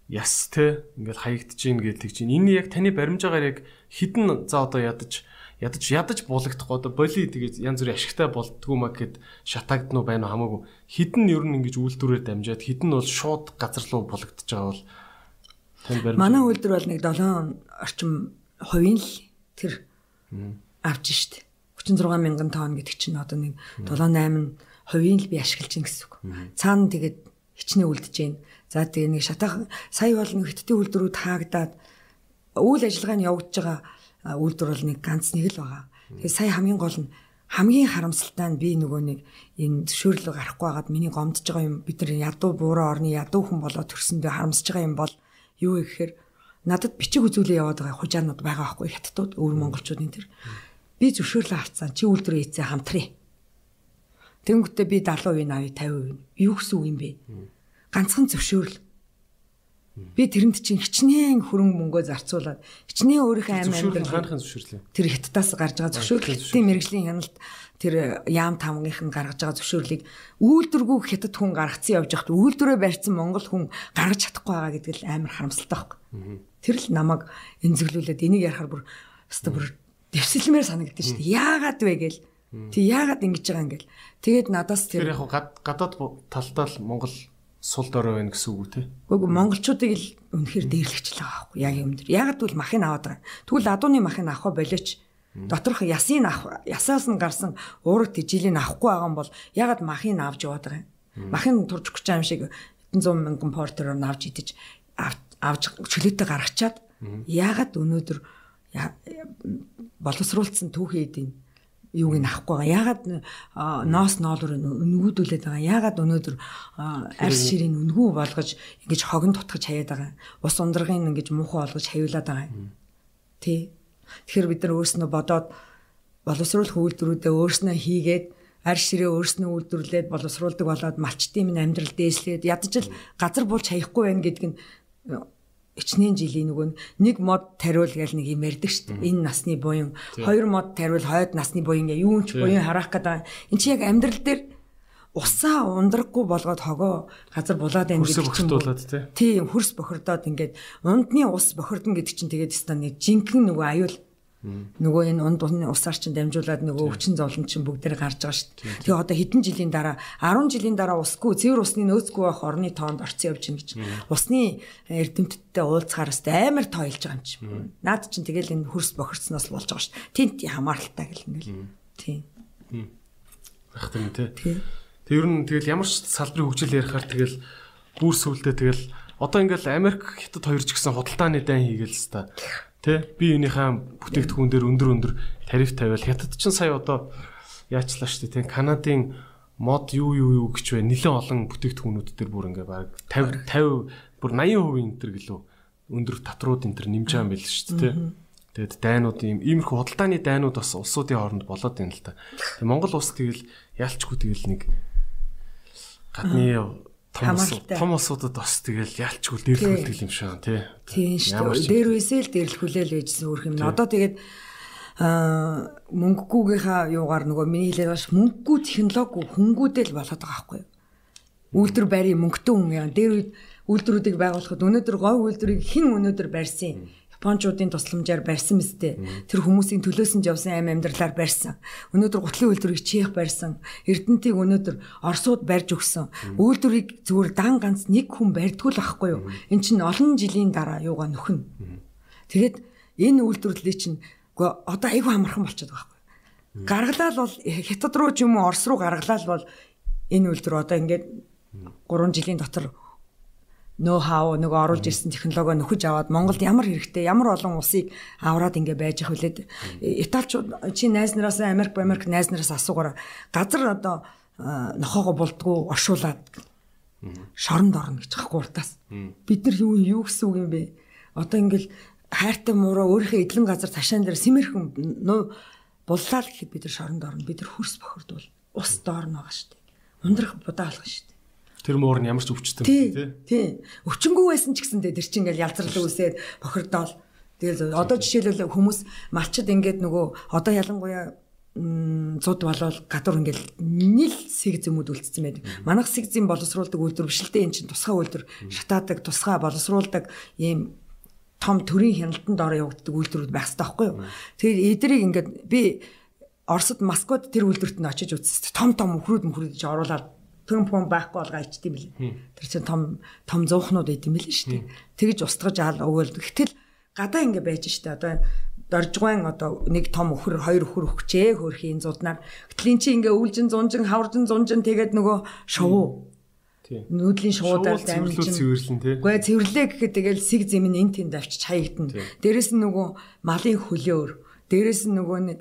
яс те? Ингээд хаягдж гин гэдэг чинь энэ яг таны баримжаагаар яг хідэн за одоо ядаж ядаж ядаж буулагдахгүй одоо боли тэгээд янз бүрийн ашигтай болдгоо маа гэд шатагднуу байна уу хамаагүй. Хідэн ер нь ингэж үйлдвэрээр дамжаад хідэн бол шууд газар руу буулагдаж байгаа бол тань баримж манай үйлдвэр бол нэг 7 орчим хувийн л тэр авч штт. 36 мянган тонн гэдэг чинь одоо нэг 7 8 хувийн л би ашиглаж гин гэсэн үг. Цаана тэгээд хичнээн үлдэж гин За тэгээ нэг шатаах сая бол нэг хиттийн үйлдвэрүүд хаагдаад үйл ажиллагаа нь явагдаж байгаа үйлдвэр бол нэг ганц нэг л байгаа. Тэгээ сая хамгийн гол нь хамгийн харамсалтай нь би нөгөө нэг энэ зөвшөөрлөг гарахгүй байгаад миний гомдж байгаа юм бид нар ядуу буураа орны ядуу хүн болоод төрсөндөө харамсаж байгаа юм бол юу гэхээр надад бичиг үзүүлээ яваад байгаа хужаанууд байгаа байхгүй хятадууд өвөр монголчуудын тэр би зөвшөөрлөө авцсан чи үйлдвэрээ хийцээ хамтрий Тэнгүүтээ би 70% авъя 50%. Юу гэсэн үг юм бэ? Ганцхан зөвшөөрөл. Би тэрэнд чинь хичнээн хөрөнгө мөнгөө зарцуулаад хичнээн өөрийнхөө амь амьдрал хаанхын зөвшөөрлөө. Тэр хятадаас гарч байгаа зөвшөөрлөлтийн мэрэгжлийн хяналт тэр яам тамгийнх нь гаргаж байгаа зөвшөөрлийг үйлдвэргүй хятад хүн гаргацсан явж байхад үйлдвэрээ барьсан монгол хүн гаргаж чадахгүй байгаа гэдэг л амар харамсалтай байхгүй. Тэр л намайг эмзэглүүлээд энийг ярахаар бүр өстө бүр дэвсэлмээр санагдаж шүү дээ. Яагаад вэ гээл. Тэг яагаад ингэж байгаа юм гээл. Тэгээд надаас тэр яг гадаад талдаа л Монгол сул дорой байна гэсэн үг үү те. Үгүй монголчуудыг л үнэхээр дээрлэгч л байгаа байхгүй яг юм дээр. Ягаад гэвэл махыг аваад байгаа. Тэгвэл адууны махыг авах болооч доторх ясыг авах ясаас нь гарсан уураг тижилийг авахгүй байгаа юм бол ягаад махыг авч яваад байгаа юм. Махын турж өгч байгаа юм шиг 100 мянган портероор авч идэж авч чөлөөтэй гаргачаад ягаад өнөөдөр боловсруулсан түүхий эдийн юуг нь авахгүй байгаа. Ягаад ноос ноолор өнгүүдүүлээд байгаа. Ягаад өнөөдөр арьс ширийн өнгөө болгож ингэж хогн тутгаж хаяад байгаа. Ус ундрагын ингэж муухай болгож хавиулаад байгаа. Тэ. Тэгэхээр бид нар өөрснөө бодоод боловсруулах үйлдвэрүүдээ өөрснөө хийгээд арь ширээ өөрснөө үйлдвэрлээд боловсруулдаг болоод малчтын минь амьдрал дээслээд ядаж л газар болж хаяхгүй байх гэдэг нь ичнээн жилийн нөгөө нэг мод тариул гэл нэг юм ярьдаг шүү дээ. Энэ насны буян, хоёр мод тариул хойд насны буян гэ юун ч буян харах гэдэг. Энд чи яг амьдрал дээр усаа ундраггүй болгоод хогоо газар булаад байна гэдэг чинь. Тийм хөрс бохирдоод ингээд ундны ус бохирдно гэдэг чинь тэгээд нэг жинхэнэ нөгөө аюул Нөгөө энэ унд усаар чинь дамжуулаад нөгөө өвчин зовлон чинь бүгдээр гарч байгаа шүү дээ. Тэгээ одоо хэдэн жилийн дараа 10 жилийн дараа усгүй цэвэр усны нөөцгүй байх орны тоонд орцсон явж гин гэж. Усны эрдэмтдтэй уулзахаараас амар тойлж байгаа юм чинь. Наад чинь тэгэл энэ хөрс бохирцноос болж байгаа шүү дээ. Тэнт хамааралтай гэл ингээл. Тийм. Ах тийм тий. Тэг ер нь тэгэл ямар ч салбарын хөгжил ярихаар тэгэл бүр сүултээ тэгэл одоо ингээл Америк хятад хоёр ч гэсэн худалдааны дайн хийгээл л та. Тэ би энийхээ бүтээгдэхүүн дээр өндөр өндөр тариф тавиал хятад ч сая одоо яачлаа шүү дээ. Тэ Канадын мод юу юу юу гэж бай нэлээд олон бүтээгдэхүүнүүд дээр бүр ингээ баг 50 50 бүр 80% энэ төр гэлөө өндөр татрууд энэ төр нэмж байгаа юм байл шүү дээ. Тэгээд дайнууд ийм иймэрхүү худалдааны дайнууд бас улсуудын хооронд болоод байна л та. Монгол улс тэгэл яалчгүй тэгэл нэг гадны том улсуудад бас тэгэл ялчгүй дээрлэхүүлдэг юм шиг тий. Тийм шүү дээ. Дээр үсэл дээрлэхүүлээл байжсэн өөр юм. Одоо тэгээд аа мөнгөгүйгийнхаа юугаар нөгөө миний хэлээд баш мөнгөгүй технологи хөнгүүдээ л болоод байгаа байхгүй юу. Үйлдвэр байрын мөнгөтэй хүн яа. Дээр үед үйлдвэрүүдийг байгуулахад өнөөдөр гой үйлдвэрийг хэн өнөөдөр барьсан Япончуудын тусламжаар барьсан мэт тэр хүмүүсийн төлөөсөн явсан аим амьдралаар барьсан. Өнөөдөр гутлын үйлдвэрийг Чех барьсан. Эрдэнтийг өнөөдөр Оросууд барьж өгсөн. Үйлдвэрийг зүгээр дан ганц нэг хүн барьдгүй л байхгүй юу? Эн чинь олон жилийн дараа юугаа нөхөн. Тэгээд энэ үйлдвэрлэлийг чинь одоо айгүй амархан болчиход байгаа байхгүй. Гаргалал бол хятад руу ч юм уу Орос руу гаргалал бол энэ үйлдвэр одоо ингээд 3 жилийн дотор нөө хав нөгөө оруулж ирсэн технологи нөхөж аваад Монголд ямар хэрэгтэй ямар олон улсыг авраад ингэ байж их хүлээд Италичууд чи найз нараас Америк Америк найз нараас асуугаар газар одоо нохоогоо булдгуу оршуулад шоронд орно гэж хахгүй уртаас. Бид нар юу юу гэсэн үг юм бэ? Одоо ингээл хайртай муураа өөрийнхөө эдлэн газар ташаан дээр симэрхэн буллаа л гэхэд бид нар шоронд орно. Бид нар хөрс бохирдвол ус доорно байгаа шүү дээ ундрах будаа алга шүү дээ Тэр муур нь ямар ч өвчтөн тий. Тий. Өвчнгүү байсан ч гэсэндээ тэр чинь ингээл ялзрал үсээд бохирдоол. Тэгэл одоо жишээлбэл хүмүүс малчд ингээд нөгөө одоо ялангуяа зуд болол гадуур ингээл нийл сэг зэмүүд үлдсэн байдаг. Манайх сэг зэм боловсруулдаг үйлдвэр биш л дээ эн чинь тусгай үйлдвэр шатаадаг, тусгай боловсруулдаг ийм том төрийн хяналтанд ороо явагддаг үйлдвэрүүд байх хэрэгтэй байхгүй юу? Тэгээд эдрийг ингээд би Оросд Москвад тэр үйлдвэрт нь очиж үзсэн. Том том өхрүүд мөхрүүд чи оруулаад пүн пүн байхгүй бол гайчт юм билээ. Тэр чинь том том зуухнууд байт юм билээ шүү дээ. Тэгж устгаж аал өгөөл. Гэтэл гадаа ингэ байж штэ одоо доржгоон одоо нэг том өхөр хоёр өхөр өгчээ хөрхийн зуднаар. Гэтэл эн чинь ингээ үлжин зунжин хавржин зунжин тэгээд нөгөө шувуу. Нүүдлийн шуудаар дамжин цэвэрлэн тий. Үгүй цэвэрлээ гэхэд тэгэл сэг зэм нь эн тэнд авчиж хаягдана. Дээрэс нь нөгөө малын хөлөөр, дээрэс нь нөгөө нэг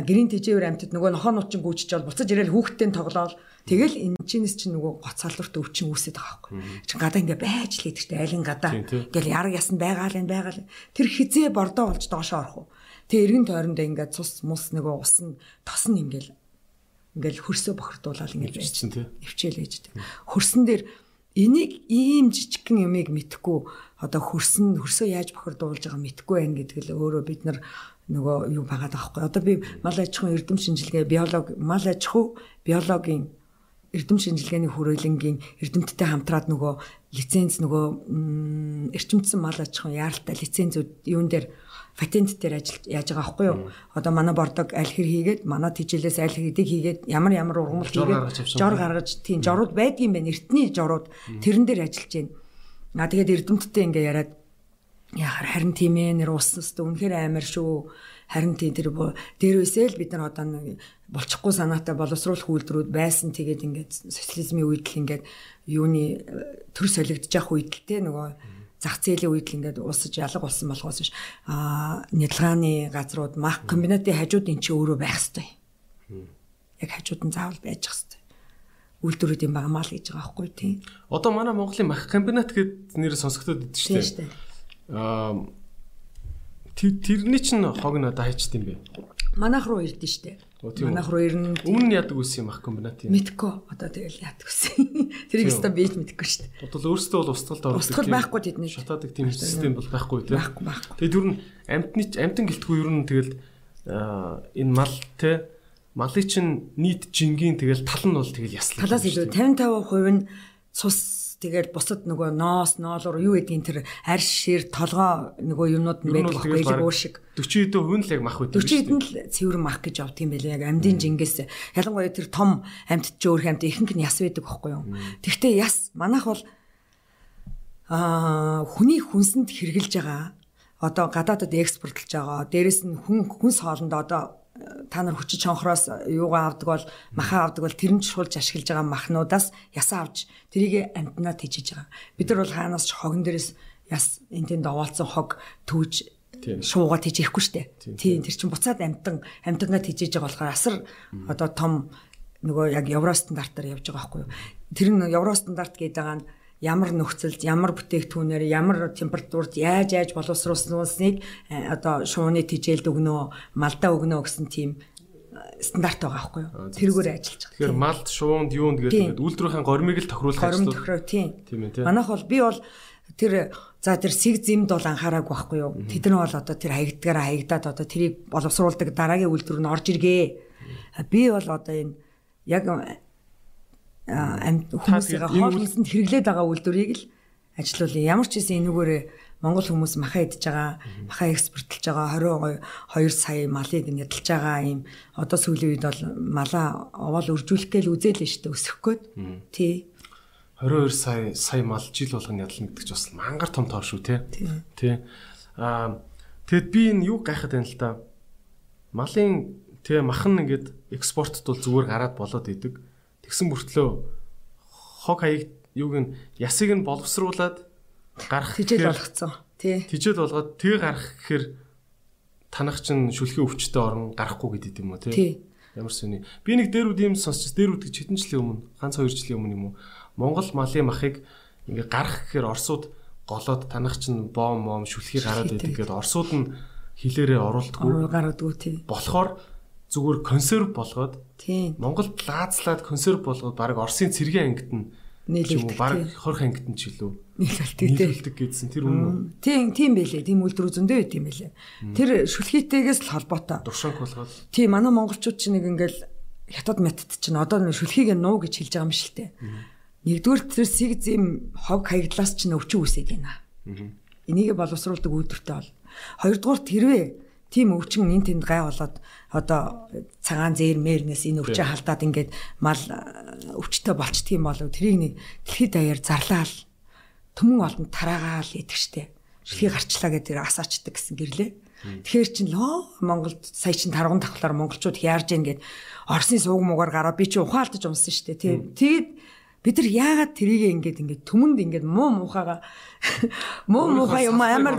гэрийн тэжээвэр амтд нөгөө нохоо нуучин гүйчж бол буцаж ирээл хүүхдтэй тоглоол Тэгэл энэ чинээс чинь нөгөө гоц салварт өвчин үүсээд байгаа байхгүй. Чи гадаа ингээ байж л идэгтэй айлын гадаа. Ингээл яраг ясан байгаал энэ байгаал. Тэр хизээ бордоо болж доошоо орох уу. Тэг эргэн тойрондоо ингээ цус мус нөгөө ус нь тос нь ингээл ингээл хөрсөө бохирдуулаад ингээл байж чинь тий. Эвчээл ээжтэй. Хөрсөн дээр энийг ийм жижигхэн юмыг мэдхгүй одоо хөрсөн хөрсөө яаж бохирдуулж байгаа мэдхгүй байх гэдэг л өөрөө бид нар нөгөө юу байгаа даахгүй. Одоо би мал аж ахуйн эрдэм шинжилгээ биологи мал аж ахуй биологийн эрдэм шинжилгээний хүрээлэнгийн эрдэмтдтэй хамтраад нөгөө лиценз нөгөө эрчимдсэн мал аж ахуйн яаралтай лицензүүд юун дээр патент дээр ажиллаж яаж байгаа байхгүй юу? Одоо манай бордог аль хэр хийгээд манай тижлээс аль хэдийг хийгээд ямар ямар ургамал хийгээд жор гаргаж тийм жорууд байдгийн байна. Эртний жорууд тэрэн дээр ажиллаж байна. Аа тэгээд эрдэмтдтэй ингээ яриад яхаар харин тийм ээ нэр уснаас үнэхээр амар шүү Харин тийм тэр дээрөөсөө л бид нар одоо нэг болчихгүй санаатай боловсруулах үйлдвэрүүд байсан. Тэгээд ингээд социализмын үед л ингээд юуны э, төр солигдож явах үед л те нөгөө зах зээлийн үед л ингээд уусаж ялга болсон болохоос биш а нядалгааны газрууд мах комбинатын хажууд эн чинь өөрөө байх хэвээр. Яг хажууд нь заавал байж хэвээр үйлдвэрүүд юм байгаа маа л гэж байгаа байхгүй тийм. Одоо манай Монголын мах комбинат гэдэг нэр сонсогдоод идэв шүү дээ. Аа тэрний чинь хог нь одоо хайчт юм бэ? Манайх руу ирдэ штэ. Манайх руу ирнэ. Өмнө нь яадаг үс юм ах комбинат юм. Мэдгүй. Одоо тэгэл яадаг үс. Тэрийг өстө бийж мэдэхгүй штэ. Бодвол өөрөөсөө бол устгалд ордог. Устгал байхгүй тэдний. Шатаадаг тийм систем бол байхгүй тийм. Байхгүй байхгүй. Тэгээд ер нь амтны амтан гэлтгүй ер нь тэгэл энэ мал те малын чинь нийт жингийн тэгэл тал нь бол тэгэл яслаа. Талаас илүү 55% нь цус Тэгээд бусад нөгөө ноос, ноолоор юу гэдгийг тэр арш шир толгоо нөгөө юмнууд нь байдаг байхгүй яг уушиг. 40 хэдэн нь л яг мах байдаг. 40 хэдэн л цэвэр мах гэж авт юм байлээ. Яг амьдын жингээс ялангуяа тэр том амьд ч өөр амьд ихэнх нь яс байдаг байхгүй юу. Тэгвэл яс манайх бол аа хүний хүнсэнд хэрглэж байгаа. Одоо гадаадад экспортлж байгаа. Дээрэс нь хүн хүнс хоолнд одоо та нар хүчит чонхроос юугаа авдаг бол маха авдаг бол тэр нь шулж ашиглаж байгаа махнуудаас ясаа авч тэрийг амтнаа тижиж байгаа. Бид нар бол хаанаас ч хогон дээрээс яс энэ тэнд овоолцсон хог түүж шууга тижихгүй штэ. Тийм тэр чин буцаад амтан амтангаа тижиж байгаа болохоор асар одоо том нөгөө яг евро стандартаар явж байгаа байхгүй юу. Тэр нь евро стандарт гэдэг байгаа нь ямар нөхцөлд ямар бүтээгдэхүүнээр ямар температурт яаж яаж боловсруулсныг э, одоо шууны тижээлд өгнө малдаа өгнө гэсэн тийм стандарт байгаа байхгүй юу? Тэргээр ажиллаж байгаа. Тэгэхээр малд, шуунд, юунд гэдэг үйлдвэрийн горимыг л тохируулах ажил. Горим тохироо тийм. Тийм ээ тийм. Манайх бол би бол тэр за тэр сэг зэмд бол анхаараг байхгүй юу? Тэд нар бол одоо тэр хаягдгаараа хаягдаад одоо тэрийг боловсруулдаг дараагийн үйлдвэр нь орж иргээ. Би бол одоо энэ яг амьд хүмүүсийн хоолносонд хэрэглээд байгаа үйлдвэрийг л ажилуулъя. Ямар ч хэсэн энүүгээрээ Монгол хүмүүс маха идж байгаа, маха экспортлж байгаа 22 сая малыг нэдэлж байгаа юм. Одоо сүүлийн үед бол малаа овоол үржүүлэх гээл үзээлээ шүү дээ өсөх гээд. Тий. 22 сая сая мал жил болгоно ядална гэдэг чинь бас мангар том тоо шүү те. Тий. Аа тэгэд би энэ юу гайхаад байна л да. Малын тэгээ махан ингээд экспортт бол зүгээр гараад болоод идэг. Тэгсэн мөртлөө хог хаяг юуг нь ясыг нь боловсруулад гарах тижэл болгоцсон. Тий. Тижэл болгоод тэг гарах гэхээр танах чинь шүлхийн өвчтөй орон гарахгүй гэдэг юм уу тий. Ямар сони. Би нэг дээрүүд юм сонсч дээрүүд гэж хэдэн жилийн өмнө ганц хоёр жилийн өмнө юм уу Монгол малын махыг ингээ гарах гэхээр орсууд голоод танах чинь бом мом шүлхий гараад байдаг гэдээ орсууд нь хилээрээ оруулдаггүй. гаргадгүй тий. Болохоор зүгээр консерв болгоод тий. Монголд лаацлаад консерв болгоод баг Оросын цэргийн ангид нь нийлүүлдэг. Бараг 20 ангид нь ч илүү нийлүүлдэг нийлүүлдэг гэдсэн тэр үнэн. Тийм тийм байлээ. Тийм үйлдвэр зөндөө байт юм байлээ. Тэр шүлхийтэйгээс л холбоотой. Дуршанг болгоод. Тийм манай монголчууд чинь нэг ингээл хятад метод чинь одоо шүлхийг нуу гэж хэлж байгаа юм те. Нэгдүгээр тэр сэг зэм хог хаягдлаас чинь өвчин үсээд байна. Энийг боловсруулдаг үйлдвэртэй бол. Хоёрдугаар тэрвээ тийм өвчин эн тэнд гай болоод одоо цагаан зээрмэрнээс энэ өвчөө халдаад ингээд мал э, өвчтөй болчдөг юм болов тэрийг нэг дэлхийд даяар зарлаал төмөн олонд тараагаал идэх штеп. Шилхий гарчлаа гэдэг асаачдаг гэсэн гэрлээ. Тэгэхээр чин лөө Монголд сая чин тарган давхлаар монголчууд яарж ийн гэд Орсын сууг муугаар гараа би чи ухаалтаж унсан штеп. Тэгээд бид нар яагаад тэрийг ингээд ингээд төмөнд ингээд муу муухайгаа муу муухай юм амар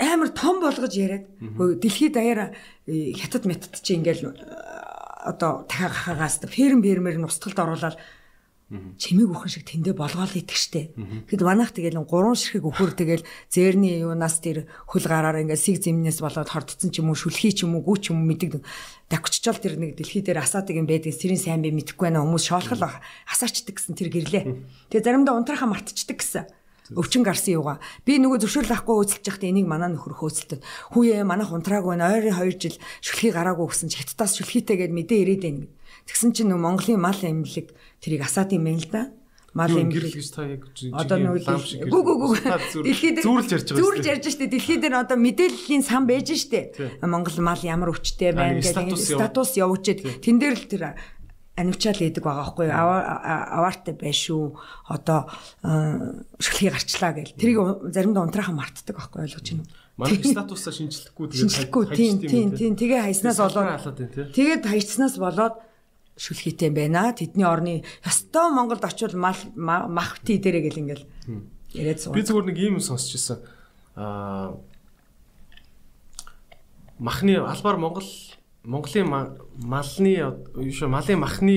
амар том болгож яриад дэлхийд даяараа э, хятад метод чи ингээл э, одоо тахаагаас ферм фермэр нь устгалд оруулаад чимээг өхөн шиг тэндэ болгоол штэ. Тэгэд манайх тэгэл гурван ширхэг өхөр тэгэл зээрний юунаас тэр хөл гараар ингээд сиг зэмнээс болоод хордцсон ч юм уу шүлхий ч юм уу гүү ч юм мэддэг. Дагччаал тэр нэг дэлхий дээр асаадаг юм байдаг сэрийн сайн би мэдэхгүй байна хүмүүс шоолхол асаачдаг гэсэн тэр гэрлээ. Тэгээ заримдаа унтрахаа мартчихдаг гэсэн өвчин гарсан юугаа. Би нөгөө зөвшөөрөл авахгүй хөөцөлж байхдаа энийг манаа нөхөр хөөцөлтөд. Хүүе манайх унтраагүй байна. Ойрын 2 жил шүлхий гараагүй гэсэн чи хятадаас шүлхийтэйгээд мэдээ ирээд байна. Тэгсэн чинь нөгөө Монголын мал эмнэлэг тэрийг асаад юм байна л да. Мал эмнэлэг гэж та яг одоо нөгөө гү гү гү дэлхийд зүүрлж ярьж байгаа. Зүүрлж ярьж штэ. Дэлхийд дээр одоо мэдээллийн сан байж штэ. Монгол мал ямар өвчтэй байна гэдэг статус явуулчихэд тэн дээр л тэр анивчаал идэг байгаа байхгүй аваартай байш шүү одоо шүлхий гарчлаа гэл. Тэрийг заримдаа унтраахан мартдаг байхгүй ойлгож байна уу? Манай статусаа шинжлэхгүй тэгээд тийм тийм тийм тэгээ хайснаас болоод тэгээд хайцснаас болоод шүлхийтэй байна. Тэдний орны ёстой Монголд очивол мал махти дээрээ гэл ингээл яриад суув би зүгээр нэг юм сонсч ирсэн аа махны албаар Монгол Монголын малны юу малын махны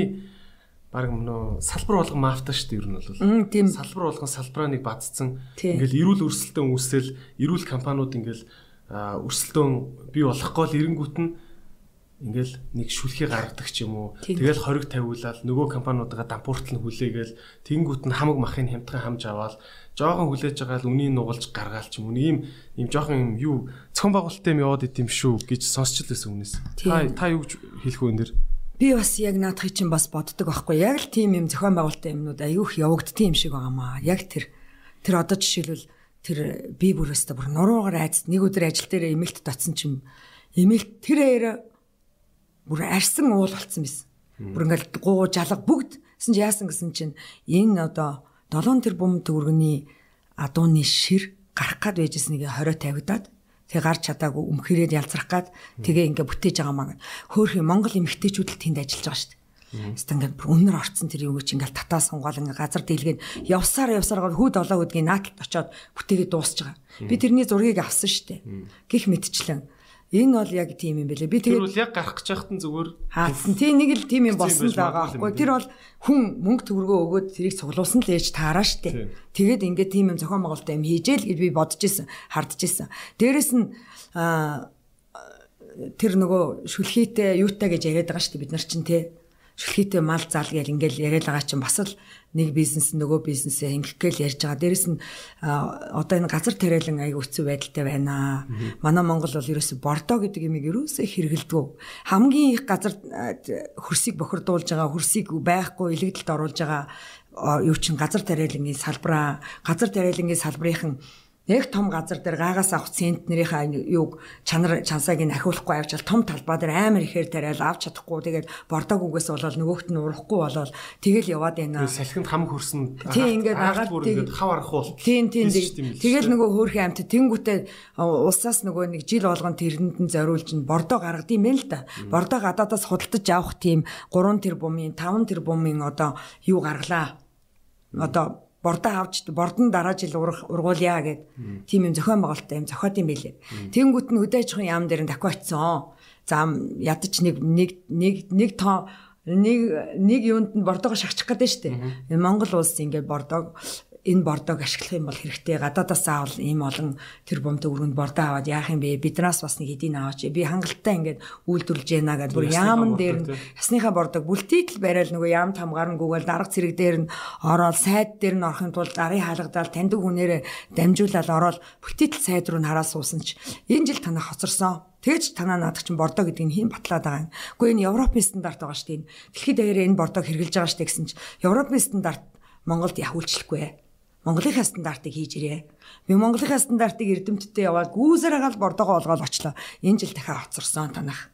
баг нөө салбар болгон мафта шүү дээ ер нь бол. Тийм. Салбар болгон салбараа нэг бадцсан. Ингээл эрүүл өрсөлдөөн үүсэл эрүүл компаниуд ингээл өрсөлдөөн бий болохгүй л эренгүүт нь ингээл нэг шүлхий гаргадаг ч юм уу. Тэгэл хориг тавиулаад нөгөө компаниудаа дампууртал нь хүлээгээл тэнгүүт нь хамаг махын хямдхан хамж аваад жоохон хүлээж байгаа л үнийг нугалж гаргаал ч юм уу. Ийм ийм жоохон юм юу цохон байгуулалттай юм яваад идэм шүү гэж сонсч л байсан үнээс. Та та юу хэлэх вэ энэ дэр? Би бас яг наадахыг чинь бас боддог байхгүй. Яг л тийм юм зохион байгуулалттай юмнууд аюух явагддсан юм шиг байгаамаа. Яг тэр тэр одоо жишээлбэл тэр би бүрөөсөө бүр нуруугаар айц нэг өдөр ажил дээр эмэлт татсан чим эмэлт тэр аяра бүр арьсан уул болцсон байсан. Бүр ингээл гуу жалга бүгд гэсэн чи яасан гэсэн чинь энэ одоо 7 тэрбум төгрөгийн адууны шир гарах гад байжсэн нэг 20 тавигдаад тэг гарч чадаагүй өмхөрөөд ялзрах гад тэгээ ингээ бүтээж байгаа маа. Хөөхи Монгол эмэгтэйчүүд л тэнд ажиллаж байгаа шүү дээ. Эсвэл ингээд өнөр орцсон тэр юм чи ингээл татаа сунгаал ингээ газар дийлгээд явсаар явсаар хүүд олоо гэдгийг нааталт очоод бүтээгээ дуусч байгаа. Би тэрний зургийг авсан шүү дээ. Гэх мэтчлэн Энэ бол яг тийм юм бэлээ. Би тэгээд Тэр бол яг гарах гэж байхад нь зүгээр хаацсан. Тийм нэг л тийм юм болсон л байгаа байхгүй. Тэр бол хүн мөнгө төгрөгөө өгөөд тэрийг цуглуулсан л ээж таараа штэ. Тэгээд ингээд тийм юм зохион байгуулалтаа юм хийжээл гэж би бодож исэн, хардж исэн. Дээрэс нь тэр нөгөө шүлхийтэй юутай гэж яриад байгаа шүү дээ бид нар чинь те шүлхийтэй мал зал гэл ингээл яриад байгаа чинь бас л нэг бизнес нөгөө бизнесээ ингэх гээл ярьж байгаа. Дээрэс нь одоо энэ газар тариалан аяг өцөв байдалтай байна. Манай Монгол бол ерөөсө бордоо гэдэг юмыг ерөөсөө хэрэгэлдэг. Хамгийн их газар хөрсийг бохирдуулж байгаа, хөрсийг байхгүй илэгдэлд оруулж байгаа юу чин газар тариалангийн салбараа, газар тариалангийн салбарынхан яг том газар дээр гаагаас авах центнэрийнхаа юуг чанар чансааг нь ахиулахгүй авчаал том талбай дээр амар ихээр тариал авч чадахгүй тэгээд бордог үгээс болол нөгөөхт нь урахгүй болол тэгэл яваад байна. Салхинд хам хөрсөн тийм ингээд агаад ингээд хав арахгүй бол тийм тийм тэгэл нөгөө хөөрхөн амт тэнгүүтээ улсаас нөгөө нэг жил болгон тэрэнд нь зориулж нь бордоо гаргадсан юм л да. Бордоо гадаадаас худалдаж авах тийм 3 тэрбумын 5 тэрбумын одоо юу гаргалаа. Одоо бордоо авч бордон дараа жил ургуулъя гэд тийм юм зохион байгуулалттай юм зохиот юм билээ. Тэнгүүт нь өдөө ажихын яам дээр нь дахиад очсон. За ядаж нэг нэг нэг нэг тоо нэг нэг юунд нь бордоогоо шахчих гэдэг нь шүү дээ. Монгол улс ингээд бордоог энэ бордоог ашиглах юм бол хэрэгтэй гадаадаас аавал ийм олон тэр бомт өргөнд бордоо аваад яах юм бэ биднээс бас нэг эдийн аваач би хангалттай ингээд үйлдвэрлэж яана гэдэг бүр яамн дээр нь ясныхаа бордоог бүлтийтэл барайл нөгөө яам тамгаар нь гүгээл дарга цэрэг дээр нь ороод сайд дээр нь орохын тулд арын хаалгадаал таньдаг хүнээрээ дамжуулаад ороод бүлтийтэл сайд руу хараа суусан ч энэ жил танаа хоцорсон Тэгж танаа наадаг чинь бордоо гэдэг нь хэн батлаад байгаа юм. Гэхдээ энэ Европын стандарт байгаа шүү дээ. Дэлхийд даяараа энэ бордоог хэрэгжилж байгаа шүү дээ гэсэн чинь Европын стандарт Монголд явуулчихгүй. Монголынхаа стандартыг хийж ирээ. Би Монголынхаа стандартыг эрдэмтдээ яваад гүүсээр хагаал бордогоо олгоод очлоо. Энэ жил дахиад хоцорсон танах.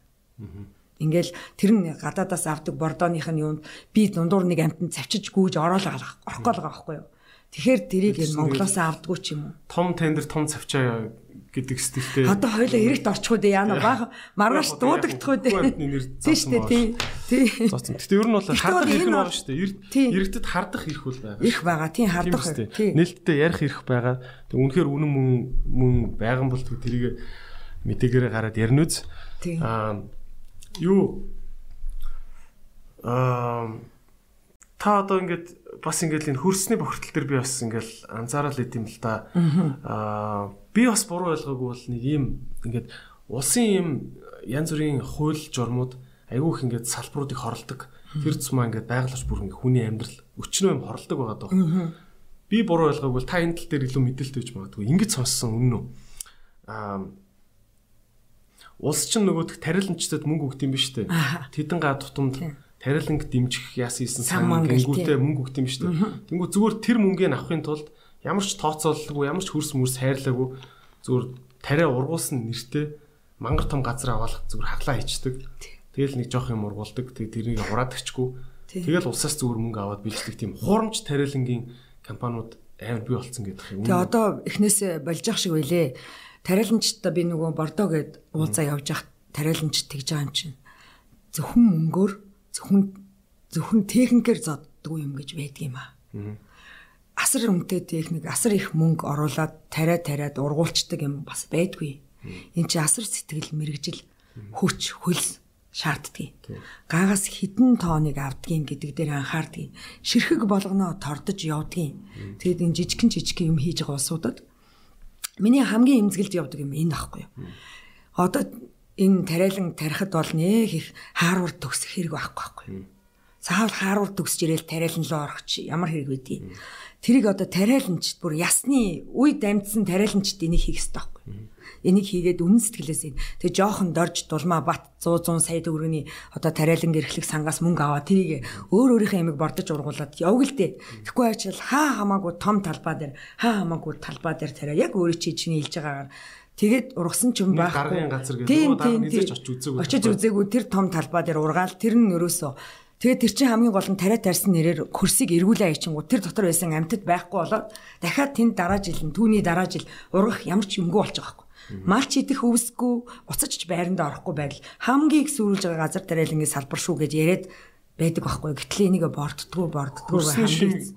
Ингээл тэр нь гадаадаас авдаг бордооных нь юунд би дундуур нэг амтнд цавчиж гүүж ороолоо орохгүй байгаа байхгүй юу. Тэгэхээр тэрийг энэ Монголоос авдггүй ч юм уу. Том тендер том цавчаа гэдэг стилтэй. Одоо хоёлаа эрэгт орчих үү яана баг маргааш дуудагдах үү дээ. Тийм шүү дээ. Тийм. Зоцсон. Гэтэ ер нь бол хардах ирэх байгаа шүү дээ. Эрэгтэд хардах ирэх үл байгаа. Ирэх байгаа. Тийм хардах. Нээлттэй ярих ирэх байгаа. Тэг үнэхээр үнэн мөн мөн байган бол тэрийг мэдээгээр гараад ярина үз. Аа юу аа та одоо ингээд бас ингээд энэ хөрсний бохирдол төр би бас ингээд анзаарал идэм л та. Аа би бас буруу ойлгоогүй бол нэг юм ингээд улсын юм янз бүрийн хууль журмууд айгүй их ингээд салбаруудыг хорлдог. Тэр цумаа ингээд байгаль орчин бүр ингээд хүний амьдрал өчнөө юм хорлдог байгаа даа. Би буруу ойлгоогүй та энэ тал дээр илүү мэдээлэлтэй гэж магадгүй. Ингээд сонссон үнэн үү? Аа улс чинь нөгөөдх тарилмчдад мөнгө өгд юм биш үү? Тэдэн га тутамд тариланг дэмжих яасан исэн сан гэнгүүтээ мөнгө өгд юм биш үү? Тэнгүү зүгээр тэр мөнгөийг авахын тулд ямар ч тооцоололгүй ямар ч хөрс мөрс хайрлаагүй зүгээр тариа ургуулсан нэртэй мангар том газар аваалах зүгээр хаглаа хийчдэг. Тэгэл нэг жоох юм ургуулдаг. Тэг тэрийг хураадаг,чгүй. Тэгэл улсаас зүгээр мөнгө аваад бэлждэг тийм хурамч тариалангийн компаниуд амар бий болцсон гэдэг юм. Тэг одоо эхнээс болж ах шиг байлээ. Тариаланчтай би нөгөө бордоо гээд уулзаа явж ах тариаланч тэгж байгаа юм чинь. Зөвхөн мөнгөөр зөвхөн зөвхөн техникээр зоддгүй юм гэж байдаг юм аа. Асар үнэтэй техник, асар их мөнгө оруулаад тариа тариад ургуулцдаг юм бас байдгүй. Энд чи асар сэтгэл мэрэгжил хүч хөлс шаарддаг. Гаагаас хідэн тооныг авдгийн гэдэг дээр анхаардгийг. Ширхэг болгоноо тордож явдгийн. Тэгэд энэ жижигхэн жижигхэн юм хийж байгаа улсуудад миний хамгийн эмзэгэлж явдаг юм энэ байхгүй юу. Одоо энэ тариалан тарихад бол нэг их хаарвар төгсөх хэрэг байхгүй байхгүй. Заавал хаарвар төгсж ирээл тариалан руу орох чи ямар хэрэг байдгийг. Тэрийг одоо тариаланч бүр ясны үе дамжсан тариаланчд энийг хийх хэрэгтэй байхгүй. Энийг хийгээд үнэн сэтгэлээс тэгээ жоохон дорж дулмаа бат 100 100 сая төгрөгийн одоо тариалан гэрхлэх сангаас мөнгө аваа тэрийг өөр өөрийнхөө ямиг бордож ургуулад явг л дээ. Тэгэхгүй ачаал хаа хамаагүй том талбай дээр хаа хамаагүй талбай дээр тариа яг өөрөө чи чиний хэлж байгаагаар Тэгээд ургасан ч юм байхгүй. Даргын газар гэдэг нь дарга низэж очиж үзээгүй. Очиж үзээгүй тэр том талбай дээр ургаал тэр нь өрөөсөө Тэгээд тэр чинь хамгийн гол нь тариа тарьсан нэрээр хөрсийг эргүүлээ аячингуу тэр дотор байсан амьтад байхгүй болоод дахиад тэнд дараа жил нь түүний дараа жил ургах ямар ч юмгүй болж байгаа байхгүй. Малч идэх өвсгүй буцаж ч байранда орохгүй байдал хамгийн их сүрүүлж байгаа газар тариалангийн салбар шүү гэж яриад байдаг байхгүй. Гэтэл энийг борддггүй борддггүй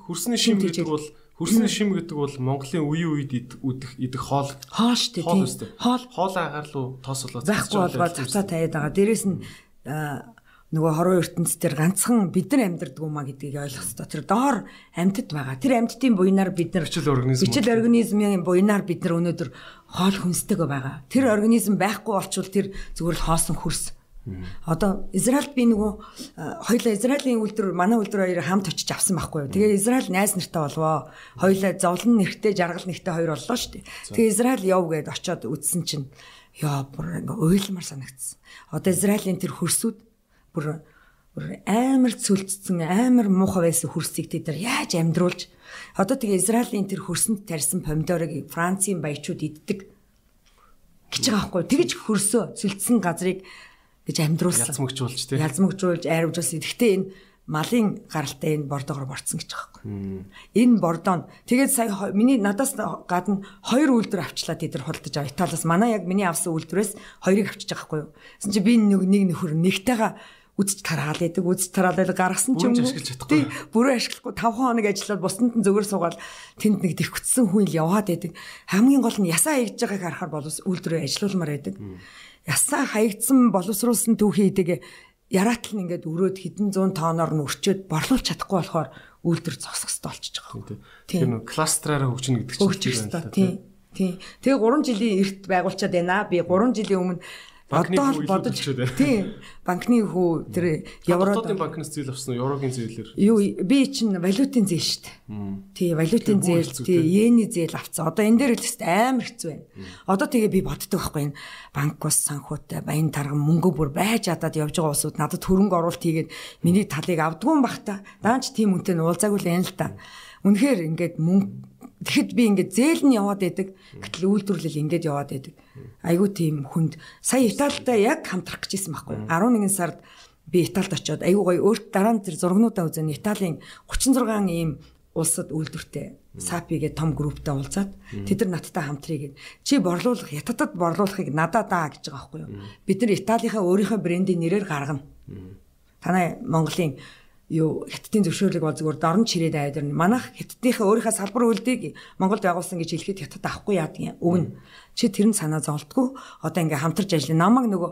хөрсний шим гэдэг бол Хөрсний шим гэдэг бол Монголын үеийн үед идэх идэх хоол. Хоол шүү дээ. Хоол. Хоол. Агаар руу тоосолоо захгүй болгоод цацаа тавиад байгаа. Дээрээс нь нөгөө хорон ертөнц төр ганцхан бид нар амьдардаг юм а гэдгийг ойлгох хэрэгтэй. Тэр доор амьтад байгаа. Тэр амьтдын буйнаар бид нар бичил организм бичил организмын буйнаар бид нар өнөөдөр хоол хүнсдэг байгаа. Тэр организм байхгүй болчвол тэр зүгээр л хоосон хөрс. Одоо Израильд би нөгөө хоёлаа Израилийн үйлдвэр манай үйлдвэр хоёр хамт очиж авсан байхгүй юу. Тэгээ Израиль найз нартай болвоо. Хоёлаа зовлон нэрхтээ жаргал нэрхтээ хоёр боллоо шүү дээ. Тэгээ Израиль яв гээд очиод үзсэн чинь яа бүр ингээ уйлмар санагдсан. Одоо Израилийн тэр хөрсүүд бүр амар цөлцсөн амар муухай байсан хөрсийг тэд нар яаж амьдруулж? Одоо тэгээ Израилийн тэр хөрсөнд тарьсан помидорыг Францын баячууд иддэг. Гэж байгаа байхгүй тэгж хөрсөө цөлцсөн газрыг гэж амьдруулсан. Язмагжуулж тий. Язмагжуулж айрвжуулсан гэхдээ энэ малын гаралтай энэ бордоогоор борцсон гэж байгаа байхгүй энэ бордоо тэгээд сая миний надаас гадна хоёр үйлдвэр авчлаа тэд нар худалдаж аваа Италиас манай яг миний авсан үйлдвэрээс хоёрыг авчиж байгаа байхгүй юу? Гэсэн чи би нэг нэг нөхөр нэгтэйгээ үзэж тараал байдаг үзэж тараал байдаг гаргасан ч юм уу тий бүрөө ашиглахгүй 5 хоног ажиллаад бусдад нь зүгээр суугаад тэнд нэг тэрхүтсэн хүн ил яваад байдаг хамгийн гол нь ясаа хийж байгааг харахаар боловс үйлдвэрээ ажилуулмаар байдаг ясаа хаягдсан боловсруулсан түүхий идэг яраатал нь ингээд өрөөд хэдэн зуун тооноор нь өрчөөд борлуулж чадахгүй болохоор үйлдвэр зогсох хэрэгтэй болчихж байгаа. Тийм кластраараа хөгжинэ гэдэг чинь л да. Тийм. Тийм. Тэгээ 3 жилийн эрт байгуулчаад байна. Би 3 жилийн өмнө Одоо л бодож тийм банкны хүү тэр евро Хотын банкнаас зээл авсан уу еврогийн зээлэр юу би чинь валютын зээл шүү дээ. Тий валютын зээл тий йений зээл авцсан одоо энэ дээр л тест амар хэцүү байна. Одоо тэгээ би боддог байхгүй энэ банк ус санхутай баян тарган мөнгө бүр байж чадаад явж байгаа улсууд надад хөрөнгө оруулалт хийгээд миний талыг авдгүй юм бах та. Даанч тийм үнтэй нь уулзаагүй л юм л та. Үнэхээр ингээд мөнгө Тэгэхэд би ингээд зээл нь яваад байдаг. Гэтэл үйлдвэрлэл ингээд яваад байдаг. Айгуу тийм хүнд сая Италитай яг хамтрах гэж исэн байхгүй. 11 сард би Италид очиод айгуу гоё өөрт дараа нь тэр зургнуудаа үзэн Италийн 36 ийм улсад үйлдвэртэй САПигээ том групптэй уулзаад тэд нар надтай хамтрыг чи борлуулах хятадд борлуулахыг надад даа гэж байгаа байхгүй юу. Бид нар Италийнхаа өөрийнхөө брендийн нэрээр гаргана. Танай Монголын юу хятадын зөвшөөрлөг бол зүгээр дорн чирээд аваад ирнэ. Манайх хятадынхаа өөрийнхөө салбар үйлдийг Монголд байгуулсан гэж хэлэхэд хятад авахгүй яадаг юм. Өгнө. Чи тэр нь санаа зовлтгүй. Одоо ингээ хамтарч ажиллана. Намаг нөгөө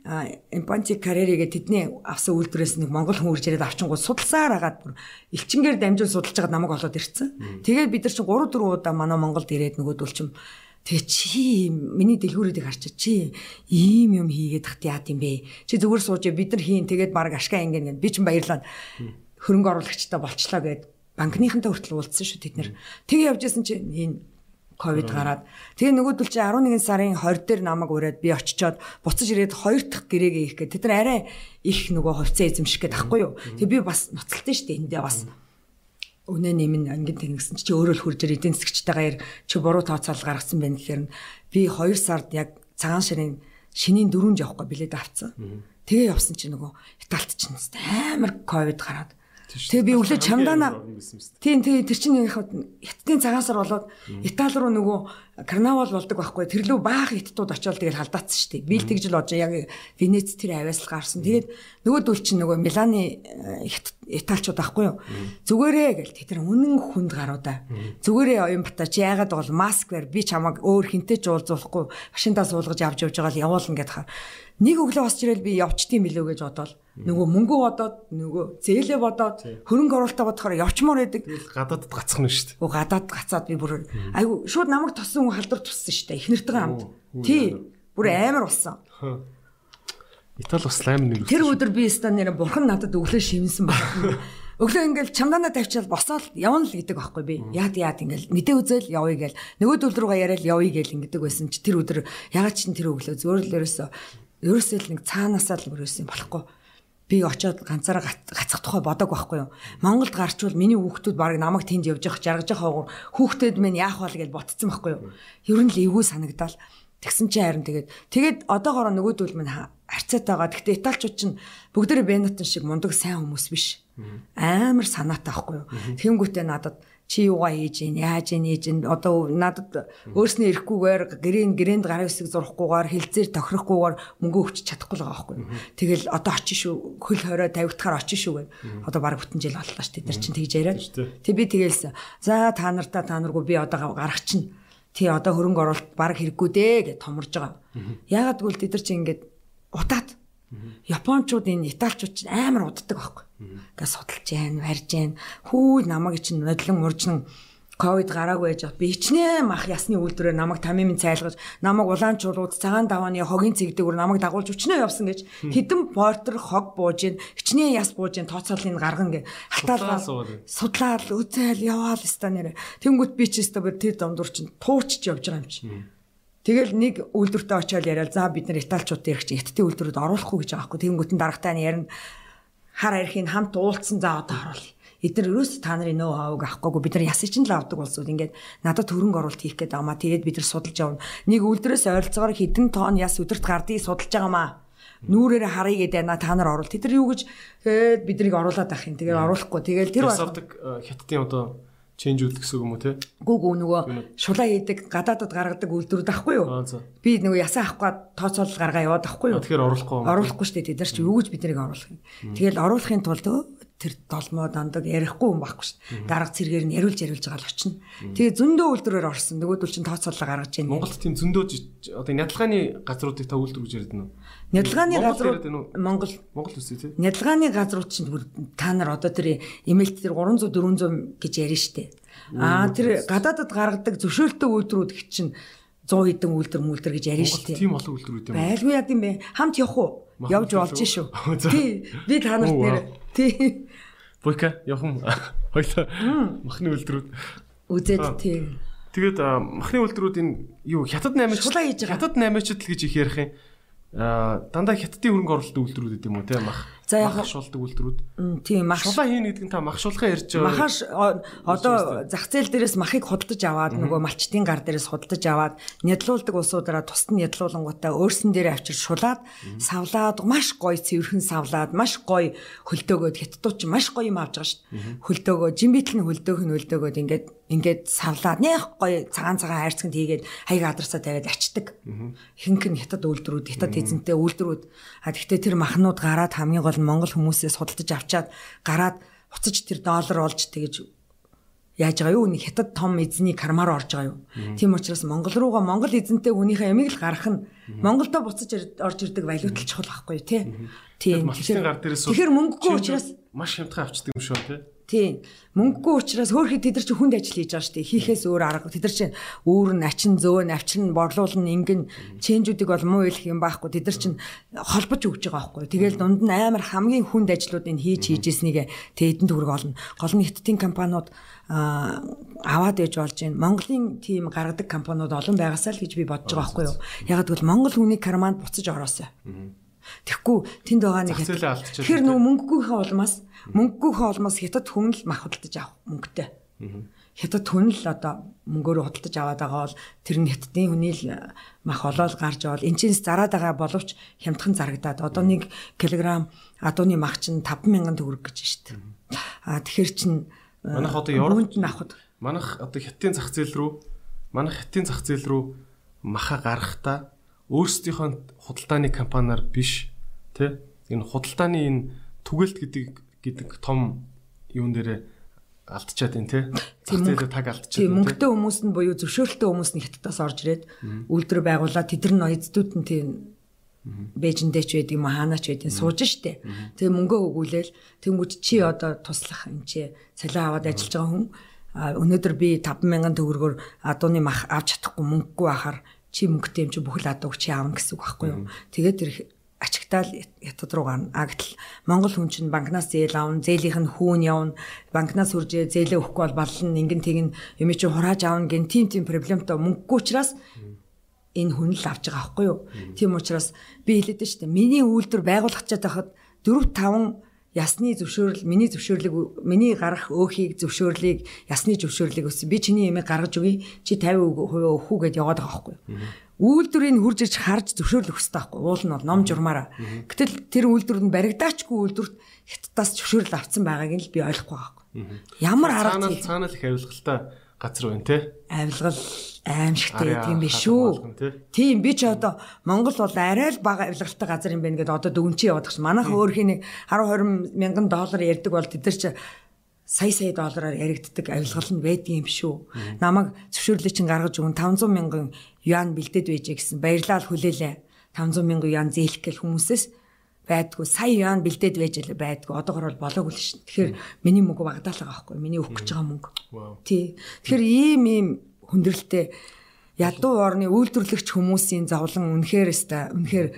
Эмпанти карьеригээ тэдний авсан үйлдвэрээс нэг монгол хүн үрж ирээд авчингууд судалсаар агаад бүр элчингээр дамжуул судалж байгаад намайг олоод ирсэн. Тэгээд бид нар чинь 3 4 удаа манай Монголд ирээд нөгөөдөл чим Тэгээ чи миний дэлгүүрүүдийг харчаа чи ийм юм хийгээд тахт яад юм бэ? Чи зүгээр сууж бид нар хийн тэгээд баг ашгаа ингэн гэд би ч баярлаад хөрөнгө оруулагчтай болчлаа гэд банкныхантай хүртэл уулзсан шүү тэд нэр. Тэгээ явж исэн чи энэ ковид гараад тэгээ нөгөөдөл чи 11 сарын 20 дээр намайг ураад би очичоод буцаж ирээд хоёр дахь гэрээгээ хийх гээд тэд нар арай их нөгөө хувьцаа эзэмших гээд ахгүй юу. Тэгээ би бас ноцолтой шүү дээ эндээ бас. Mm -hmm өнөө нэмэн ангин тэгнэсэн чи өөрөө л хурж эдийн засгчтайгаар чи буруу тооцоол гаргасан байх гэхээр би 2 сард яг цагаан ширийн шинийн дөрөв явахгүй билет авцсан. Тэгээ явсан чи нөгөө Италид ч амар ковид гараад Тэгээ би өглөө чамдаана. Тийм тийм тэр чинь яг хятадын цагаансар болоод Итали руу нөгөө карнавал болдог байхгүй. Тэр лөө баах хятадууд очиод тэгэл халдаацсан шүү дээ. Би л тэгж л бодож яг Венец тэр авиас л гарсан. Тэгээд нөгөө дүүл чинь нөгөө Миланы Италичууд байхгүй юу? Зүгээрээ гэл тэр үнэн хүнд гаруудаа. Зүгээрээ оюун бата чи яагаад бол маск бэр би чамаг өөр хинтээ ч уулзуулахгүй машиндаа суулгаж авч явж байгаа л явуулна гэдээ нэг өглөө босч ирэл би явчтiin билүү гэж бодоод нөгөө мөнгө бодоод нөгөө зээлээ бодоод хөрөнгө оруулалтаа бодохоор явчмаар байдаг. Гадаадд гацхан нь шүү дээ. Оо гадаад гацаад би бүр айгу шууд намайг тоссон халдвар туссан шүү дээ. Эхнэртэйгээ хамт. Тий. Бүр амар болсон. Итали бас лайм нэг. Тэр өдөр би стан нэр бурхан надад өглөө шивнсэн байна. Өглөө ингээл чамдаанаа тавьчаал босоод явна л гэдэг байхгүй би. Яад яад ингээл мэдээ үзэл явъя гээл. Нөгөөдөл рүүгээ яриад явъя гээл ингэдэг байсан чи тэр өдөр ягаад ч тэр өглөө зөөр л ерөөсөө ерөөсөө л нэг цаанаасаа л өрөөсөн болохгүй би очиод ганцаараа гацах тухай бодог байхгүй юу. Монголд гарчвал миний хүүхдүүд баг намайг тэнд явж явах жаргаж явах хүүхдүүд минь яах вэ гэж ботцсон байхгүй юу. Ер нь л эвгүй санагдаал. Тэгсэн чинь харин тэгээд тэгээд одоогоор нөгөөдөл минь харьцаатайгаа. Гэхдээ италчууд чинь бүгдээрээ Бенатон шиг мундаг сайн хүмүүс биш. Амар санаатай байхгүй юу. Тэнгүүтээ надад чи юугаа хийж ийн яаж ийн хийж ийн одоо надад өөрснөө ирэхгүйгээр гэрийн гэрээнд гарын үсэг зурхгүйгээр хилцээр тохирохгүйгээр мөнгө өгч чадахгүй л байгаа байхгүй. Тэгэл одоо очиж шүү хөл хорой тавигдахаар очиж шүү гэв. Одоо баг бүтэн жил боллоо шүү. Тэд нар чинь тэгж яриад. Тэг би тэгэлсэн. За та нартаа та наргүй би одоо гарах чинь. Тий одоо хөрөнгө оруулалт баг хэрэггүй дээ гэж томорж байгаа. Яагаад гэвэл тэд нар чинь ингээд удаад Япончууд энэ италичууд чинь амар уддаг байхгүй. Ингээ судалж जैन, барьж जैन. Хүү намайг чинь нодлон муржин ковид гараагүй байж би хичнээн мах ясны үйлдвэрээр намайг тамийн цайлгаж намайг улаанчуулууд цагаан давааны хогийн цэгдэгүр намайг дагуулж өчнөө явсан гэж хідэн портер хог бууж ин хичнээн яс бууж ин тооцоолын гарган гэ хатаал судлаад үзэл яваал ста нэрэ тэнгүүт би ч өстө тэр дондор чин туучж явж байгаа юм чи Тэгэл нэг үйлдвэртээ очиод яриад за бид нар италичууд ирэх чинь хятадын үйлдвэрүүд оруулахгүй гэж байгаа хгүй. Тэнгүүт нь дарагтай нь ярина хар архийг хамт уулцсан за одоо харуулъя эдгээр ерөөс та нарын нөө хавыг авахгүйгүй бид нар ясаж нь л авдаг болсууд ингээд надад хөрөнгө оруулалт хийх гээд байгаамаа тэгээд бид нар судалж явна. Нэг үйлдвэрээс ойролцоогоор хэдэн тонн яс өдөрт гардыг судалж байгаамаа. Нүүрээр харъя гэдэг байна та нар оруулалт. Тэд нар юу гэж тэгээд биднийг оруулаад авах юм. Тэгээд оруулахгүй. Тэгээд тэр авдаг хятадын одоо ченжүүд гэсэн юм уу те? Гүү гүү нөгөө шулаа хийдэг гадаадад гаргадаг үйлдвэрүүд ахгүй юу? Би нөгөө ясаа авах гээд тооцоолол гаргаа яваад ахгүй юу? Тэгэхээр оруулахгүй. Оруулахгүй шүү дээ. Тэд нар чи юу гэж биднийг оруулах юм. Тэгэл оруулахын тулд тэр долмоо дандаа ярихгүй юм байхгүй шүү. Дарга цэргээр нь яриулж яриулж байгаа л очино. Тэгээ зөндөө үйлдвэрээр орсон. Нөгөөдөл чинь тооцоолол гаргаж байна. Монголд тийм зөндөө одоо нядалгааны газруудыг та үйлдвэр гэж яриад нь. Нядалгааны газрууд Монгол Монгол үсэ тий. Нядалгааны газрууд чинь та нар одоо тэр эмэлт тэр 300 400 гэж ярина штэ. Аа тэр гадаадад гаргадаг зөвшөөрөлтөө үйлдвэрүүд их чинь 100 хэдэн үйлдвэр мүлдэр гэж яриа штэ. Тийм олон үйлдвэрүүд юм. Байлгүй яд юм бэ? Хамт явах уу? Явж болж шүү. Тий. Би та нарт нэр тий. Буйка явхан хоёлоо махны үйлдвэрүүд үзээд тий. Тэгээд махны үйлдвэрүүд энэ юу хятад 8-ч хятад 8-ч л гэж их ярих юм дандаа хятадын хөрөнгө оруулалт үйлдвэрүүд гэдэг юм уу те мах за яг шуулдаг үйлдвэрүүд. тийм мах шулаа хийн гэдэг нь та мах шуулгаа ярьж байгаа. Махаш одоо зах зээл дээрээс махыг худалдаж аваад нөгөө малчтын гар дээрээс худалдаж аваад нядлуулдаг улсуудаараа тусад нь нядлуулангуудаа өөрсөн дээрээ авчир шулаад савлаад маш гоё цэвэрхэн савлаад маш гоё хөлдөөгөөд хятадууд ч маш гоё юм авч байгаа шүү дээ хөлдөөгөө жимбитл нь хөлдөөх нь хөлдөөгөөд ингээд ингээд савлаад нэх гоё цагаан цагаан хайрцагт хийгээд хаяг адарсаа тавиад ачдаг. Хинх нь хятад үйлдвэрүүд хятад эзэнтэй үйлдвэрүүд. А тэгвэл тэр махнууд гараад хамгийн гол нь монгол хүмүүсээс худалдаж авчаад гараад буцаж тэр доллар олж тэгэж яаж байгаа юу? Нэг хятад том эзний кармаар орж байгаа юу? Тийм учраас монгол руугаа монгол эзэнтэй хүнийхээ ямиг л гарах нь монголдо буцаж орж ирдэг валютал чухал байхгүй тий? Тийм. Тэгэхээр мөнгөгүй учраас маш хямдхан авчдаг юм шүү тий Тийм. Мөнгөгүй учраас хөөхий тэд нар чи хүнд ажил хийж байгаа шүү дээ. Хийхээс өөр арга. Тэд нар чи өөр нь ачин зөөн, авчин борлуулна, ингэн чэнжүүдийг бол муу хэлэх юм байхгүй. Тэд нар чи холбож өгч байгаа байхгүй. Тэгэл дунд нь амар хамгийн хүнд ажлуудыг хийж хийжсэнийг тэдэнд төгрөг олно. Гол нь хиттийн компаниуд аваад ээж болж байна. Монголын тийм гаргадаг компаниуд олон байгаасаа л гэж би бодож байгаа байхгүй юу. Яг гэвэл Монгол хүний карманд буцаж ороосоо. Тэгэхгүй тэнд байгаа нэг тэгэхээр нөгөө мөнгөгүйхээ улмаас Мөнгөгүйхөө олмоос хятад хүн л мах худалдаж авах мөнгөтэй. Хятад хүн л одоо мөнгөөрөө худалдаж аваад байгаа бол тэр нь хятадын хүний л мах олоод гарч явал эн чинь зараад байгаа боловч хямдхан зарагдаад. Одоо 1 кг адууны мах чинь 5000 төгрөг гэж штт. А тэгэхэр чин манайх одоо Европт авахд манайх одоо хятадын зах зээл рүү манайх хятадын зах зээл рүү маха гарахтаа өөрсдийнхөө худалдааны компаниар биш тэ энэ худалдааны энэ түгэлт гэдэг гэдэг том юун дээрээ алдчихад байна те. Зах таг алдчихад байна. Мөнгөтэй хүмүүс нь буюу зөвшөөрөлтэй хүмүүс нь хятадаас орж ирээд үйлдвэр байгуулаад тэд нар эцдүүд нь тийм Бээжиндээ ч байдаг юм хаанач байдаг сууж штэ. Тэгээ мөнгөө өгүүлээл тэнгуүч чи одоо туслах юм чи цалин аваад ажиллаж байгаа хүн өнөөдөр би 5000 төгрөгөөр адууны мах авч чадахгүй мөнгөгүй байхаар чи мөнгөтэй юм чи бүхэл адууг чи аавна гэсэн үг байхгүй юу. Тэгээд тэр ачигтаал ятад руу гарна. А гэтэл Монгол хүн чинь банкнаас зээл авна, зээлийнх нь хүүн явна, банкнаас үржээ зээлээ өгөхгүй бол баллан ингэн тэгин юм чи хурааж авна гэн тим тим проблемтой мөнгөгүй учраас энэ хүн л авч байгаа байхгүй юу. Тийм учраас би хэлээд дээ. Миний үйлдвэр байгуулах чад байхад 4 5 ясны зөвшөөрөл миний зөвшөөрлийг миний гарах өөхийг зөвшөөрлийг ясны зөвшөөрлийг өссөн би чиний ямиг гаргаж өгье. Чи 50% өгөх үү гэдээ яваад байгаа байхгүй үйлдвэрийг хурж иж харж зөвшөөрөл өгөх хэрэгтэй байхгүй уул нь бол ном журмаараа. Гэтэл тэр үйлдвэр нь баригдаачгүй үйлдвэрт хятадаас зөвшөөрөл авсан байгааг нь л би ойлгохгүй байхгүй ямар арга цаанаа цаанаа л их авилгалтай газар байна те авилгал аимшигтэй тийм биш шүү тийм би ч одоо Монгол бол арай л бага авилгалтай газар юм байна гэдээ одоо дүнчээ яваад гэсэн манайх өөрхийн нэг 10 20 мянган доллар ярьдаг бол тэд нар ч сая сая доллараар яригддаг авилгал нь байдаг юм шүү. Намайг зөвшөөрлөө чинь гаргаж өгөн 500 мянган юан бэлдээд байжээ гэсэн баярлал хүлээлээ. 500 мянган юан зээлэх гэл хүмүүсээс байдгүй. Сая яан бэлдээд байж л байдгүй. Одоогор бол болоогүй л шин. Тэгэхээр миний мөнгө багдаал байгаа байхгүй. Миний өгөх гэж байгаа мөнгө. Тий. Тэгэхээр ийм ийм хүндрэлтэй ядуу орны үйлдвэрлэгч хүмүүсийн зовлон үнэхээр өста үнэхээр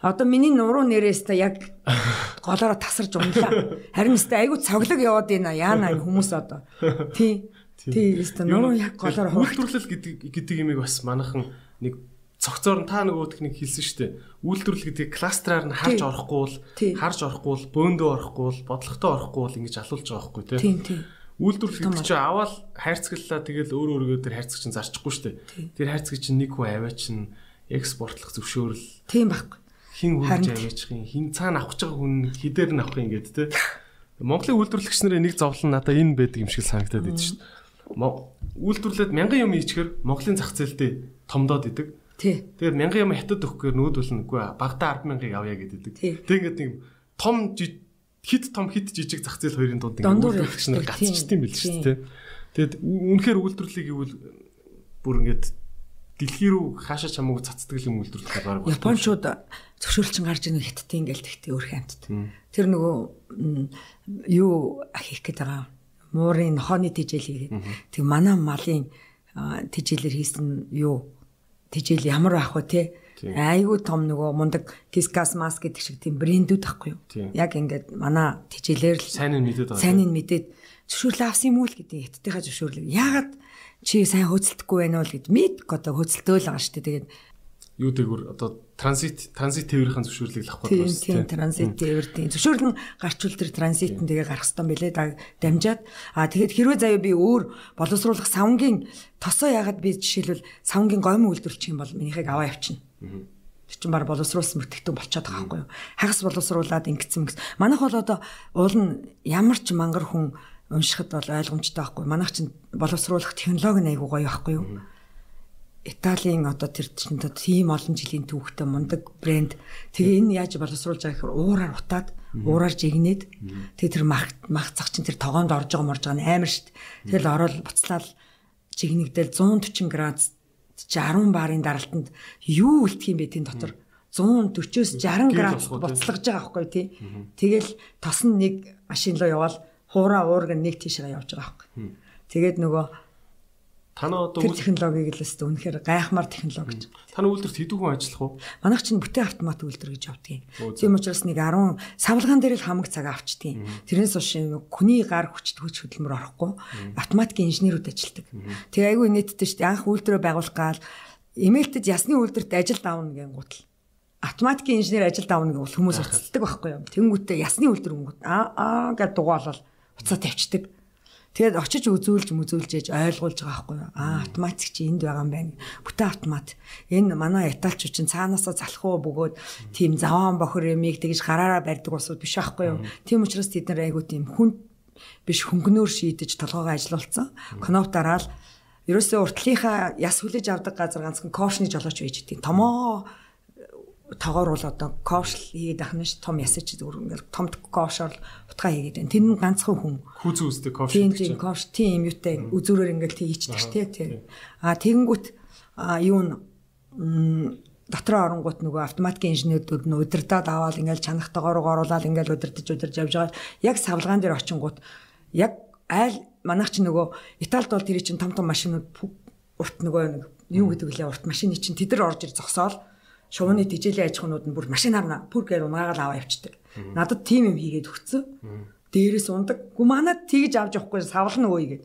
одоо миний нуруу нэрээс та яг голоороо тасарч унлаа. Харин өста айгүй цоглог яваад байна. Яана хүмүүс одоо. Тий. Тий, өста нуруу яг голоороо үйлдвэрлэл гэдэг гэдэг имийг бас манайхан нэг цогцоор нь та нөгөө техник хэлсэн шүү дээ. Үйлдвэрлэл гэдгийг кластраар нь харж орохгүй бол харж орохгүй бол бөөндөө орохгүй бол бодлоготой орохгүй бол ингэж алуулж байгаа байхгүй тий. Тийм тийм. Үйлдвэрлэл гэдэг чинь аваад хайрцаглалаа тэгэл өөр өөргөө тэр хайрцаг чинь зарчихгүй шүү дээ. Тэр хайрцаг чинь нэг хүн аваа чинь экспортлох зөвшөөрөл. Тийм байхгүй. Хин хүнж аваачихын, хин цаана авах гэж байгаа хүн хідээр нь авах юм гээд тий. Монголын үйлдвэрлэгч нарын нэг зовлон надаа энэ байдаг юм шиг санагдаад идэв шүү дээ. Үйлдвэрлээд мянган юм ийчгэр Монголын зах зээлдээ томдоод идэг. Тэгээд мянган юм хятад өгөхгүй нүүдвэл нүггүй багада 100000-ыг авъя гэдэг. Тэгээд ингээд нэг том хит том хит жижиг зах зээл хоёрын дунд ингээд үйлдвэрлэгч нар гацчихдээ юм бил шүү дээ. Тэгээд үнэхээр үйлдвэрлэлийг ивэл бүр ингээд дэлхий рүү хаашаа чамаагүй цацдаг юм үйлдвэрлэх байгаа. Япончууд зөвшөөрлчин гарч ирэх хиттийн ингээл тэгтээ өөр хамтд. Тэр нөгөө юу хийх гээд байгаа? Муурын нохооны тижэл хийгээд тэг манай малын тижэлэр хийсэн юу тижэл ямар байх вэ те? Айгүй том нөгөө мундаг кискас маск гэдэг шиг тийм брэндүүд ахгүй юу? Яг ингээд манай тижэлэр л сайн нь мэдээд байгаа сайн нь мэдээд зөвшөөрлөө авсан юм уу л гэдэг хэтттэйхээ зөвшөөрлөө ягаад чи сайн хөөцөлдөхгүй байна уу л гэд мэд одоо хөөцөлтөөл байгаа шүү дээ. Тэгээд юу дээгүр одоо транзит транзит тээврийн зөвшөөрлийг авах гэдэг байна. Тийм, транзит тээврийн зөвшөөрөл нь гарчвал тэр транзитэн тэгээ гарах байлээ да дамжаад. Аа тэгэхэд хэрвээ заяа би өөр боловсруулах савнгийн тосоо ягаад би жишээлбэл савнгийн гомь үйлдвэрлэх юм бол минийхийг аваа явчихна. Тэр чинь баг боловсруулсан мөртөгтөн болчиход байгаа байхгүй юу. Хагас боловсруулад ингэсэн мэс. Манайх бол одоо уул нь ямар ч мангар хүн уншихад бол ойлгомжтой байхгүй. Манайх чинь боловсруулах технологи айгуу гоё байхгүй юу Италийн одоо тэр чинь тийм олон жилийн түүхтэй мундаг брэнд. Тэгээ энэ яаж боловсруулж байгаа гэхээр уураар утаад, уураар жигнээд тэгээ тэр мах мах зах чинь тэр тогоонд орж байгаа морж байгаа нь амар штт. Тэгэл ороод буцлаад жигнэгдэл 140 градус 10 барын даралтанд юу үлдэх юм бэ тийм дотор 140-оос 60 градус буцлагж байгаа байхгүй тий. Тэгэл тос нь нэг машин руу яваал хуураа уург нэг тийшээ явж байгаа байхгүй. Тэгээд нөгөө Танаа одоо тэр технологиг л өстө үнэхээр гайхмаар технологи. Таны үйлдвэрт хэдэн хүн ажиллах вэ? Манайх чинь бүтээн автомат үйлдвэр гэж явдгийг. Тийм учраас нэг 10 савлгаан дээр л хамаг цаг авчдгийг. Тэрнээс хойш хүний гар хүчт хүч хөдөлмөр орохгүй автоматикийн инженерүүд ажилладаг. Тэгээ айгүй нийтдээ шүү дээ. Анх үйлдвэрөө байгуулах гал эмээлтэд ясны үйлдвэрт ажил давна гэн гутал автоматикийн инженер ажил давна гэвэл хүмүүс уцалдаг байхгүй юу. Тэнгүүтээ ясны үйлдвэр өнгөт аа аа гэж дугаалал уцаа тавьчихдаг. Тэгээд очиж үзүүлж мүзүүлж ээж ойлгуулж байгаа байхгүй юу? Аа автоматик чи энд байгаа юм байна. Бүтэн автомат. Энэ манай италч чинь цаанаасаа залах уу бөгөөд тийм заваан бохор ямиг тэгж гараараа барьдаг усуд биш байхгүй юу? Тийм учраас тэд нар айгуу тийм хүн биш хөнгөнөөр шийдэж толгоогоо ажилуулсан. Кноп дараал ерөөсөө уртлынхаа яс хүлээж авдаг газар ганцхан кофшны жолооч байж идэв. Томоо тоогоор бол одоо кофш хийгээд ахна ш том ясаж зүгээр ингээл том кофшоор утгаа хийгээд байна. Тэр нь ганцхан хүн. Хүүз үздэг кофш гэдэг чинь. Тийм кофш тийм юутай үзүүрээр ингээл тий хийчихдэг ш тий. А тэгэнгүүт юу н дотроо оронгууд нөгөө автоматикийн инженерүүд нь удирдаад аваад ингээл чанахтайгаар оруулаад ингээл удирдах удирж явж байгаа. Яг савлгаан дээр очингууд яг айл манайх чи нөгөө Италид бол тэр чинь том том машинууд урт нөгөө юу гэдэг лээ урт машины чинь тэдэр орж ир зогсоол шувууны тижээлийн аж ахуйнууд нь бүр машинаар бүр гээр унаагаал аваа явчихдаг. Надад тийм юм хийгээд өгцөө. Дээрээс ундаг. Гү манад тэгж авч явахгүй савлна өөе гэд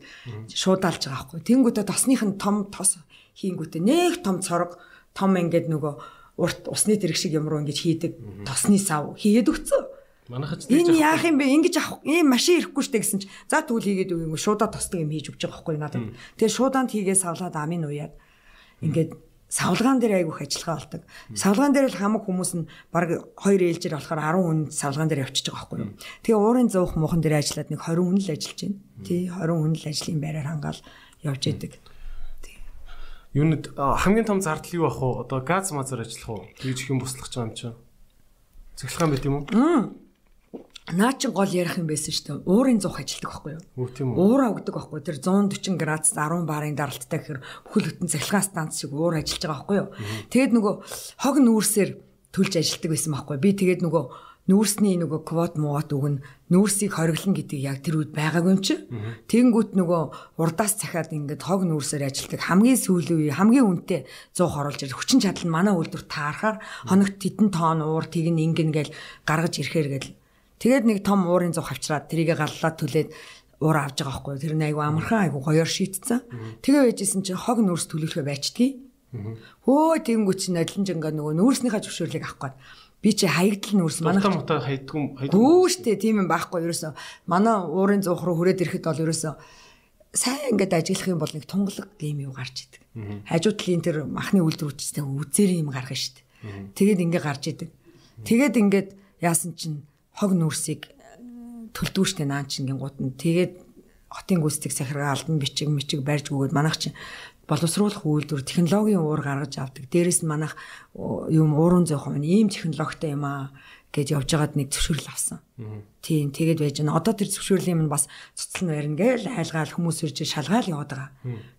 шуудаалж байгаа байхгүй. Тэнгүүтээ тосных нь том тос хийнгүүтээ нэг том цорог том ингээд нөгөө урт усны тэрэг шиг юм руу ингэж хийдэг тосны сав хийгээд өгцөө. Манайхад энэ яах юм бэ? Ингэж авах ийм машин ирэхгүй штэ гэсэн чи за тэгвэл хийгээд өгөө шуудаа тосдаг юм хийж өгч байгаа байхгүй надад. Тэгээ шуудаанд хийгээ савлаад амын уяад ингээд савлгаан дээр айгүйх ажиллагаа болдог. Савлгаан дээр л хамаг хүмүүс нь баг 2 ээлжээр болохоор 10 хүн савлгаан дээр явчихж байгаа байхгүй юу. Тэгээ уурын зуух муухан дээр ажиллаад нэг 20 хүн л ажиллаж байна. Тий 20 хүн л ажлын байраар хангаал явж идэг. Юунд хамгийн том зардал юу ах вэ? Одоо газ мазар ажиллах уу? Тэгж их юм буслах байгаа юм чинь. Цэглэх юм байт юм уу? Наа чин гол ярих юм байсан шүү дээ. Уурын зуух ажилдаг байхгүй юу? Үгүй тийм үү. Уураа өгдөг байхгүй. Тэр 140 градус 10 барын даралттай гэхээр бүхэл бүтэн цахилгаан станц шиг уур ажиллаж байгаа байхгүй юу? Тэгээд нөгөө хог нүүрсээр төлж ажилдаг байсан байхгүй. Би тэгээд нөгөө нүүрсний нөгөө квот муут өгн нүүрсийг хориглон гэдэг яг тэр үед байгаагүй юм чи. Тэгэнгүүт нөгөө урдаас цахиад ингээд хог нүүрсээр ажилтдаг хамгийн сүүлийн үе хамгийн үнэтэй 100 хоруулж ир хүчин чадал нь манай үйлдвэр таарахаар хоногт тедэн тонн уур тийг нь ингэн гээл гаргаж ирэхээр гээл тэгээд нэг том уурын зух авчраад тэрийг галлаад түлээд уур авж байгаа байхгүй тэр нь айгу амархан айгу гоёор шийтцэн тэгээ байжсэн чи хог нүүрс төлөвлөхөө байчдгийг хөө тэнгүүч чинь адилхан жингаа нөгөө нүүрснийхаа зөвшөөрлийг авах гээд. Би чи хаягдл нүүрс манай мата хайдгүй хайдгүй гүү штэ тийм юм байхгүй. Ерөөсө манай уурын зуух руу хүрээд ирэхэд бол ерөөсө сайн ингээд ажиглах юм бол нэг тунгалаг гэм юу гарч идэг. Хажуу талын тэр махны үйлдвэрчтэй үзээр юм гаргана штэ. Тэгээд ингээд гарч идэг. Тэгээд ингээд яасан чинь хог нүрсийг төлдгүүштэй наан чинь гут нь тэгээд хотын гүйцэтгэх сахиргаа алдан бичиг мичиг барьж өгөөд манайх чинь боловсруулах үйлдвэр технологийн уур гаргаж авдаг. Дээрээс нь манайх юм уурын юм ийм технологитой юм аа гэж явж байгаад нэг зөвшөөрөл авсан. Тийм тэгээд байж байна. Одоо тэр зөвшөөрлийн минь бас цуцлан барина гээл хайлгаал хүмүүс ирж шалгаал яваад байгаа.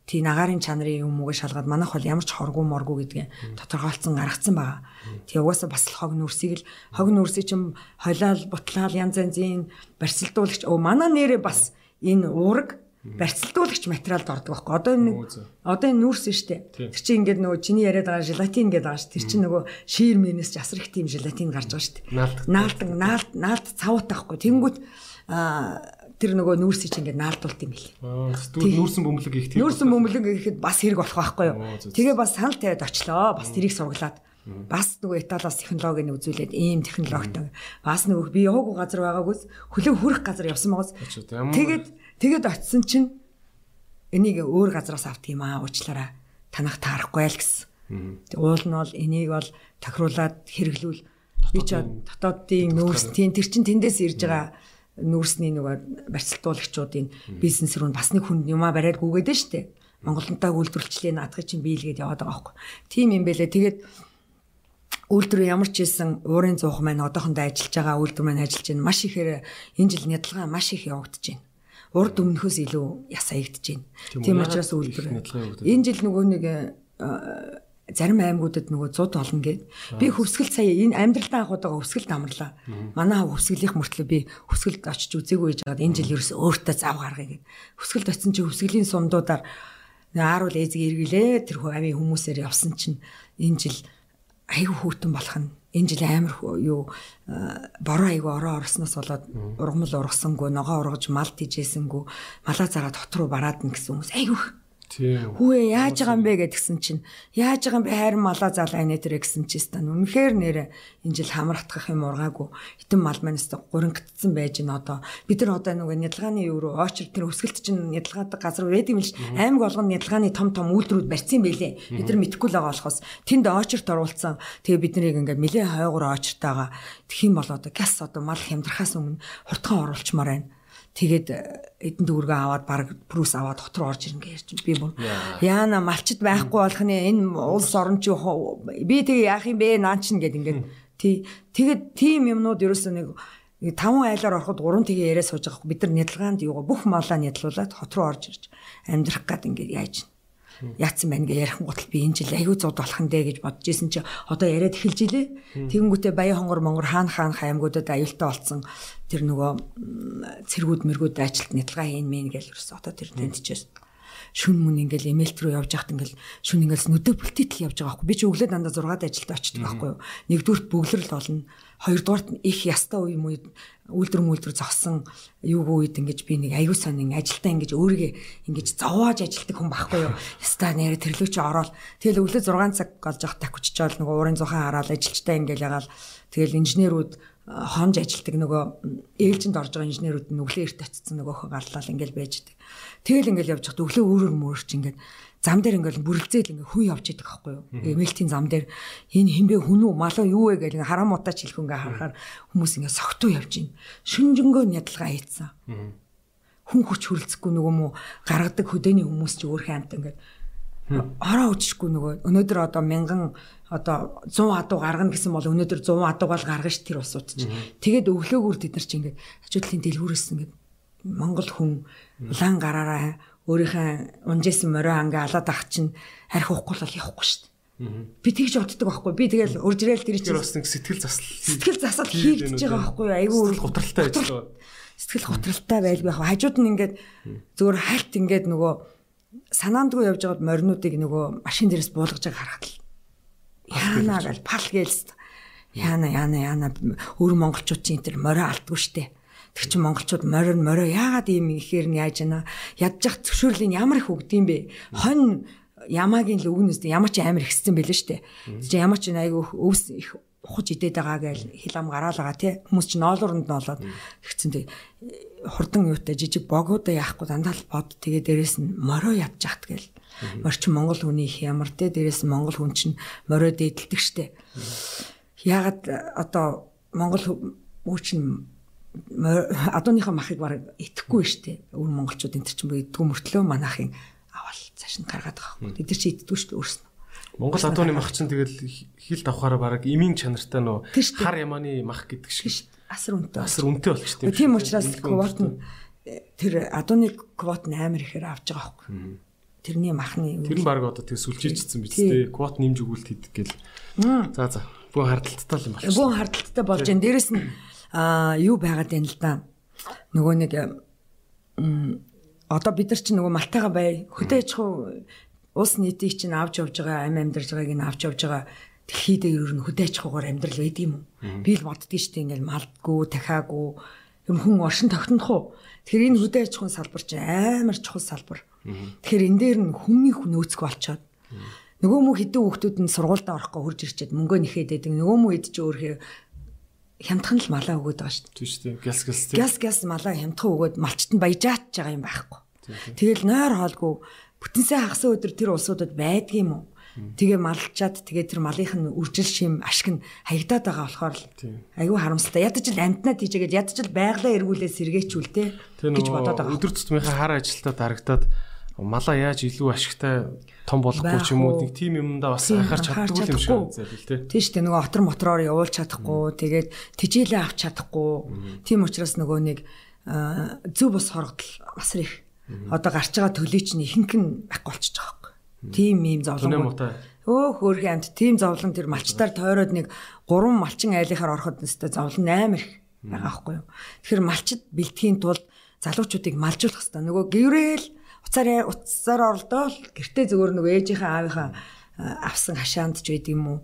Тийм агаарын чанарын юм уг шалгаад манайх бол ямар ч хоргуу моргуу гэдгээ тодорхойлцсон гаргацсан байгаа. Тэгээ угаасаа бас л хог нүрсийг л хог нүрсийг чим хойлол бутлаал янз янзын барьцалдуулагч өө манай нэрээ бас энэ уураг барьцалдуулагч материалд ордог байхгүй. Одоо энэ одоо энэ нүүрс нь штэ. Тэр чинь ингээд нөгөө чиний яриад байгаа желатин гэдэг байгаа штэ. Тэр чинь нөгөө шиир мэнэс жасар их тийм желатин гарч байгаа штэ. Наалдан наалд наалд цавуутай байхгүй. Тэнгүүт аа тэр нөгөө нүүрсийг чинь ингээд наалдуулт юм билээ. Нүүрсэн бөмбөлөг их тийм. Нүүрсэн бөмбөлөг ихэд бас хэрэг болох байхгүй юу? Тэгээ бас санал тавиад очлоо. Бас тэрийг сургалаад бас нөгөө Италиас технологиг үзүүлээд ийм технологитой. Бас нөгөө би яваагүй газар байгаагүйс хөлөө хүрэх газар явсан байгаас. Тэгээд Тэгээд очисон чинь энийг өөр газараас авт юм аа уучлаарай. Танах таарахгүй л гэсэн. Уул нь бол энийг бол тохируулаад хэрэглүүл би ч дотоодын нөөц тийм тэр чин тэндээс ирж байгаа нүүрсний нөгөө барьцалтуулагчдын бизнес рүү бас нэг хүн юмаа бариад гүгээд нь штэ. Монголынтай үйлдвэрлэлчлээ наадах чинь бийлгээд яваад байгаа байхгүй. Тийм юм бэлээ. Тэгээд үйлдвэр ямар ч хэлсэн уурын зуух маань одоохондоо ажиллаж байгаа үйлдвэр маань ажиллаж байна. Маш ихээр энэ жил нядалгаа маш их явагдаж байна урд өмнөхөөс илүү яс аягдж байна. Тийм учраас үйлдвэр. Энэ жил нөгөө нэг э, зарим аймагуудад нөгөө 100 олно гэд. Би хөвсгөл сая энэ амьдралдаа авах удаага хөвсгөлд амрлаа. Манай хөвсгөлийн мөртлөө би хөвсгөлд очиж үзээгүй байжгаад энэ жил ерөөс өөртөө зав гаргая гэд. Хөвсгөлд очисон чи хөвсгөлийн сумдуудаар ааруул ээзэг эргэлээ тэр хавийн хүмүүсээр явсан чинь энэ жил айгүй хүүтэн болох нь энэ жил амар юу бороо айгу ороо орсноос болоод ургамал ургасангүй ногоо ургаж мал тижээсэнгүү малаа зараад хот руу бараад н гэсэн хүмүүс. Айгүйх Хүүе яаж байгаа юм бэ гэдгсэн чинь. Яаж байгаа юм бэ? Хайр малаа залаа инэ тэр гэсэн чинь стан үнэхээр нэрэ энэ жил хамраатгах юм ургаагүй. Хитэн мал манаас гурингдсан байж гин одоо. Бид нар одоо нөгөө нядалгааны юу руу очир тэр өсгөлт чинь нядалгаадаг газар байдаг юм л аймаг болгоно нядалгааны том том үйлдвэрүүд барьсан байлээ. Бид нар мэдхгүй л байгаа болохоос. Тэнд очирт оруулсан. Тэгээ бид нарыг ингээд нэлээ хойгоор очиртаага тэгэх юм бол одоо газ одоо мал хямдрахаас өмнө хурдхан оруулчмаар байна Тэгээд э, эдэн дүүргээ аваад баг прус аваад руу орж ирнэ гэж би бүр яана малчд байхгүй болох нь энэ улс орон чи би тэгээ яах юм бэ? Наа чин гэд ингээд тий. Тэгээд тийм юмнууд ерөөсөө нэг таван айлаар ороход гурван тэгээ яриа сууж байгаа. Бид нар нядалгаанд юу бүх малаа нядлуулаад хот руу орж ирж амьдрах гад ингээд яаж яатсан байна гэж ярих гутал би энэ жил аягүй зуд болох нь дээ гэж бодож исэн чи одоо яриад эхэлж илээ. Тэгэнгүүтээ баян хонгор монгор хаан хаан хаймгуудад аюултай болцсон тэр нөгөө цэргүүд мэргүүд ажилт нэтэлгаа хийн мэн гэж ерөөс одоо тэр тэнтчээс шүн мөн ингээл эмэлт рүү явж байхад ингээл шүн ингээл нүдэ бүлтийтэл явж байгаа байхгүй. Би чи өглөө дандаа 6-д ажилд очдөг байхгүй юу? Нэгдүгürt бөглөрл болно. Хоёрдугаарт нь их ястаа үе юм үед үйлдвэр мүлдвэр зогсон юугүй үед ингэж би нэг аягүй сонин ажилдаа ингэж өөрийгөө ингэж зовоож ажилтдаг хүн байхгүй юу? Ястаа нэрэ тэрлүү чи ороод. Тэгэл өглөө 6 цаг голж явах такучч жаал нөгөө уурын зухан хараад ажилчтай ингээл ягаал. Тэгэл инженерүүд хонж ажилтдаг нөгөө ээлжинд орж байгаа инженерүүд нь өглөө эрт очсон нөгөөхөө гарлал ингээл байждаг. Тэгэл ингээл явж хад өглөө өөрөөр мөрч ингээд зам дээр ингээл бүрэлзээл ингээ хүн явж идэг байхгүй юу. Эмэлтийн зам дээр энэ хинбэ хүн үү малуу юу вэ гэл хараа мутаач хэлэх ингээ харахаар хүмүүс ингээ согтуу явж байна. Шүнжэнгөө ядалгаа хийцэн. Хүн хүч хөрөлцөхгүй нөгөө мө гаргадаг хөдөөний хүмүүс ч өөр хэмт ингээ ороо үжихгүй нөгөө өнөөдөр одоо мянган одоо 100 адуу гаргана гэсэн бол өнөөдөр 100 адуу гал гаргана ш тэр усууд чинь. Тэгээд өглөөгөр тэд нар чинь ингээд хажуудлын дэлгүүрээс ингээд Монгол хүн улаан гараараа өөрийнхөө унжсэн морио ангаа алаад ах чинь арх уухгүй л явахгүй шүү дээ. Би тэгж боддог байхгүй. Би тэгэл уржрэл тэр чинь бас сэтгэл засал сэтгэл засал хийгдэж байгаа байхгүй. Айгүй гутралтай ажиллаа. Сэтгэл гутралтай байлгүй яг хажууд нь ингээд зөвөр хальт ингээд нөгөө санаандгүй явж байгаад моринуудыг нөгөө машин дээрээс буулгаж байгааг харахад л яана гал пал гэлс яана яана яана өөр монголчууд чинь тэр морио алдгүй штэ. Тэг чи монголчууд морио морио яагаад ийм ихээр нь яаж яана? Ядчих зөвшөөрлийн ямар их өгдөм бэ? Хонь ямаагийн л өгнөс ямар ч амар ихсэн байлээ штэ. Тэг ямар ч айгүй өвс их ухаж идээд байгаа гэж хил ам гараалгаа тий хүмүүс чинь ноолуурнд ноолоод тэгсэн тий хурдан юутай жижиг богоодоо яахгүй дандаа л бод тэгээ дээрэс нь морио ядчихт гээл. Морчин монгол хүний их ямар тий дээрэс нь монгол хүн чинь морио дээдэлдэг штэ ягаад одоо монгол хүн чинь адууныхаа махыг баг итгэхгүй штэ өвөр монголчууд энэ чинь идэггүй мөртлөө манайхын авал цааш нь гаргаад байгаа юм. Тэд нар чи шүү дээ өөрснөө. Монгол адууны мах чинь тэгэл хил давхаараа баг имийн чанартай нөө хар ямааны мах гэдэг шиг асар үнэтэй. Асар үнэтэй болчихсон. Тийм учраас квот нь тэр адууны квот нь амар ихээр авч байгаа байхгүй. Тэрний махны Тэр нь баг одоо тэг сүлжээжсэн биз дээ. Квот нэмж өгүүлт хийдэг гэл. За за. Бүх хардталтай юм байна. Бүх хардталтай болж байна. Дээрэс нь аа юу байгаад байна л да. Нөгөө нэг одоо бид нар чинь нөгөө малтайгаа бай хөдөө аж ахуй улс нийтийг чинь авч явж байгаа амь амьдарч байгааг нь авч явж байгаа дэлхийдээ ер нь хөдөө аж ахуйгаар амьдрал байд юм уу? Би л боддгийг шүү дээ ингээл малдгүй, дахиагүй юм хүн оршин тогтнох уу? Тэгэхээр энэ хөдөө аж ахуйн салбар чинь амар чухал салбар. Тэгэхээр энэ дээр нь хүмүүний нөөцг болчоод нөгөө мө хідэн хүүхдүүд нь сургуультай орохгүй хурж ирчээд мөнгөө нэхэд байдаг. Нөгөө мө ид чи өөрөө хямдхан л малаа өгöd байгаа шүү. Тийм шүү. Гяс гяс тийм. Гяс гяс малаа хямдхан өгöd малчт нь баяжаач байгаа юм байхгүй. Тэгэл нойр хоолгүй бүтэнсээ хагасан өдөр тэр улсуудад байдгийм үү? Тэгээ малчаад тэгээ тэр малынх нь үржил шим ашиг нь хаягдаад байгаа болохоор л айгүй харамсалтай. Ядаж л амтнаа тийжээгээд ядаж л байглаа эргүүлээ сэргээчүүл те гэж бодоод байгаа. Өдөр тутмынхаа хар ажилтаа дарагдаад малаа яаж илүү ашигтай том болохгүй ч юм уу нэг тим юмдаа бас анхаарч чаддгүй юм шиг зайлээ тий. Тийм шүү дээ нөгөө отор мотороор явуулж чадахгүй тэгээд тижээлээ авч чадахгүй. Тийм учраас нөгөө нэг зөв бос хоргодол бас их одоо гарч байгаа төлөй чинь ихэнх нь байхгүй болчихж байгаа юм. Тийм ийм зовлон. Өө хөөрхөн амт тийм зовлон тэр малчтаар тойроод нэг гурван малчин айлынхаар ороход нэстэ зовлон амар их байгаа байхгүй юу. Тэгэхээр малчд бэлтгэхийн тулд залуучуудыг малжуулах хэрэгтэй. Нөгөө гэрэл уцаар уцаар орлоо гэртээ зөвөр нөгөө ээжийнхээ аавынхаа авсан хашаанд ч байдаг юм уу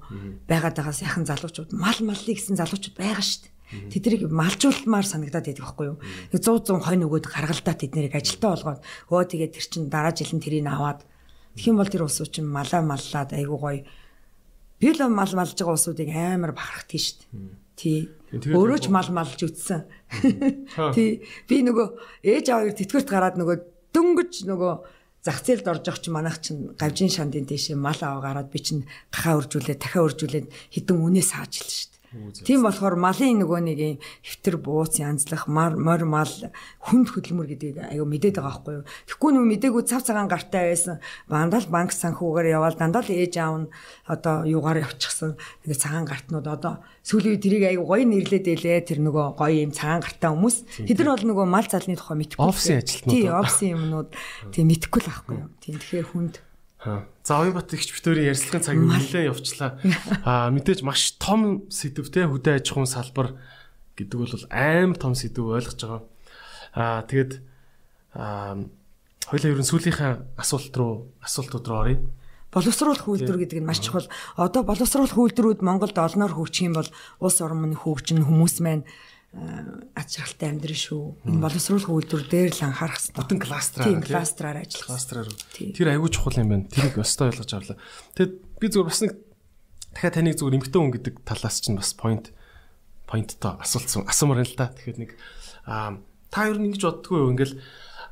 байгаад байгаа сайхан залуучууд мал маллыг гэсэн залуучууд байгаа шүү дээ. Тэднийг малжуулмаар санагдаад байдаг байхгүй юу? 100 100 хонь өгөөд гаргалдаа тэднийг ажилтаа болгоод өө тэгээд тэр чин дараа жил нь тэрийг аваад тэгхийн бол тэр улсууд чинь малаа маллаад айгуу гоё би л мал малж байгаа улсуудыг амар бахархдаг шүү дээ. Тий. Өөрөө ч мал малж үтсэн. Тий. Би нөгөө ээж аваар тэтгэврт гараад нөгөө дөнгөж нөгөө зах зээлд орж чинь манайх чинь гавжин шандын дэше мал аваа гараад би чинь гахаа өржүүлээд дахиад өржүүлээд хідэн үнээ сааж л шүү. Тийм болохоор малын нөгөө нэг юм хэвтэр бууц янзлах мор мал хүнд хөдөлмөр гэдгийг аюу мэдээд байгаа байхгүй юу. Тэгэхгүй нөгөө мдээгүй цав цагаан гартай байсан. Дандаа банк санхүүгээр яваал дандаа л ээж аав нь одоо юугаар явчихсан. Тэгээ цагаан гартнууд одоо сүүлийн тэрийг аюу гоё нэрлээд байлээ. Тэр нөгөө гоё юм цагаан гартай хүмүүс. Тэд нар бол нөгөө мал залны тухай мэдхгүй. Офисын ажилтнууд. Тий, офисын юмнууд тий мэдхгүй л байхгүй юу. Тийм тэгэхээр хүнд За Оюбат ихч битүүрийн ярилцлагын цаг нэлээд явчлаа. Аа мэдээж маш том сэдв те хөдөө аж ахуйн салбар гэдэг бол аим том сэдв ойлгож байгаа. Аа тэгэд аа хоёлаа ерөн сүүлийнхаа асуулт руу асуултууд руу оръё. Боловсруулах үйлдвэр гэдэг нь маш чухал. Одоо боловсруулах үйлдвэрүүд Монголд олноор хөгжих юм бол улс орон хөгжин хүмүүс маань аз жаргалтай амьдрын шүү. Энэ боловсруулах үйлдвэр дээр л анхаарах хэрэгтэй. Бүтэн кластраар тийм кластраар ажиллах. Кластраар. Тэр аягүй чухал юм байна. Тэрийг өстой ойлгож авлаа. Тэгэд би зүгээр бас нэг дахиад таныг зүгээр эмгтэн хүн гэдэг талаас чинь бас point pointтой асуултсан асуумаар л да. Тэгэхээр нэг аа та нь ингэж боддгоо юу ингээл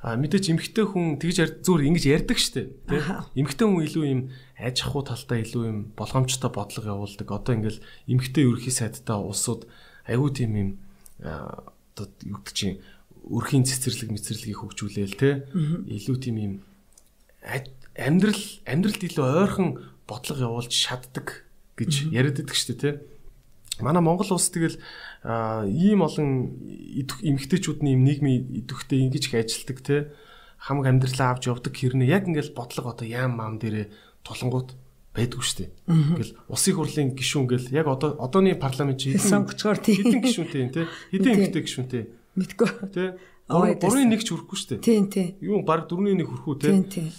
мэдээч эмгтэн хүн тэгж зүгээр ингэж ярьдаг штэ тий эмгтэн хүн илүү юм аж ахуй талтай илүү юм болгоомжтой бодлого явуулдаг одоо ингээл эмгтэн ерхий сайдтай улсууд аягүй тийм юм одоо юу гэдэг чинь өрхийн цэцэрлэг мэцэрлэгийг хөгжүүлээл те. Илүү тийм юм амьдрал амьдралд илүү ойрхон бодлого явуулж шатдаг гэж яриад байдаг шүү дээ те. Манай Монгол улс тэгэл ийм олон эмгтээчүүдний юм нийгмийн идэвхтэй ингэж их ажилдаг те. Хамаг амьдралаа авч явдаг хэрнээ. Яг ингээл бодлого одоо яам маам дээрээ тулангууд байдгүй шүү дээ. Ингээл улсын хурлын гишүүн гэл яг одоо одооны парламент чи сонгочгоор тийм. хэдэн гишүүнтэй те. Хэдэн эмэгтэй гишүүнтэй. Мэдгүй. Те 3-ын 1 ч хүрэхгүй шүү дээ. Тийм тийм. Юу баг 4-ийн 1 хүрэхүү те. Тийм тийм.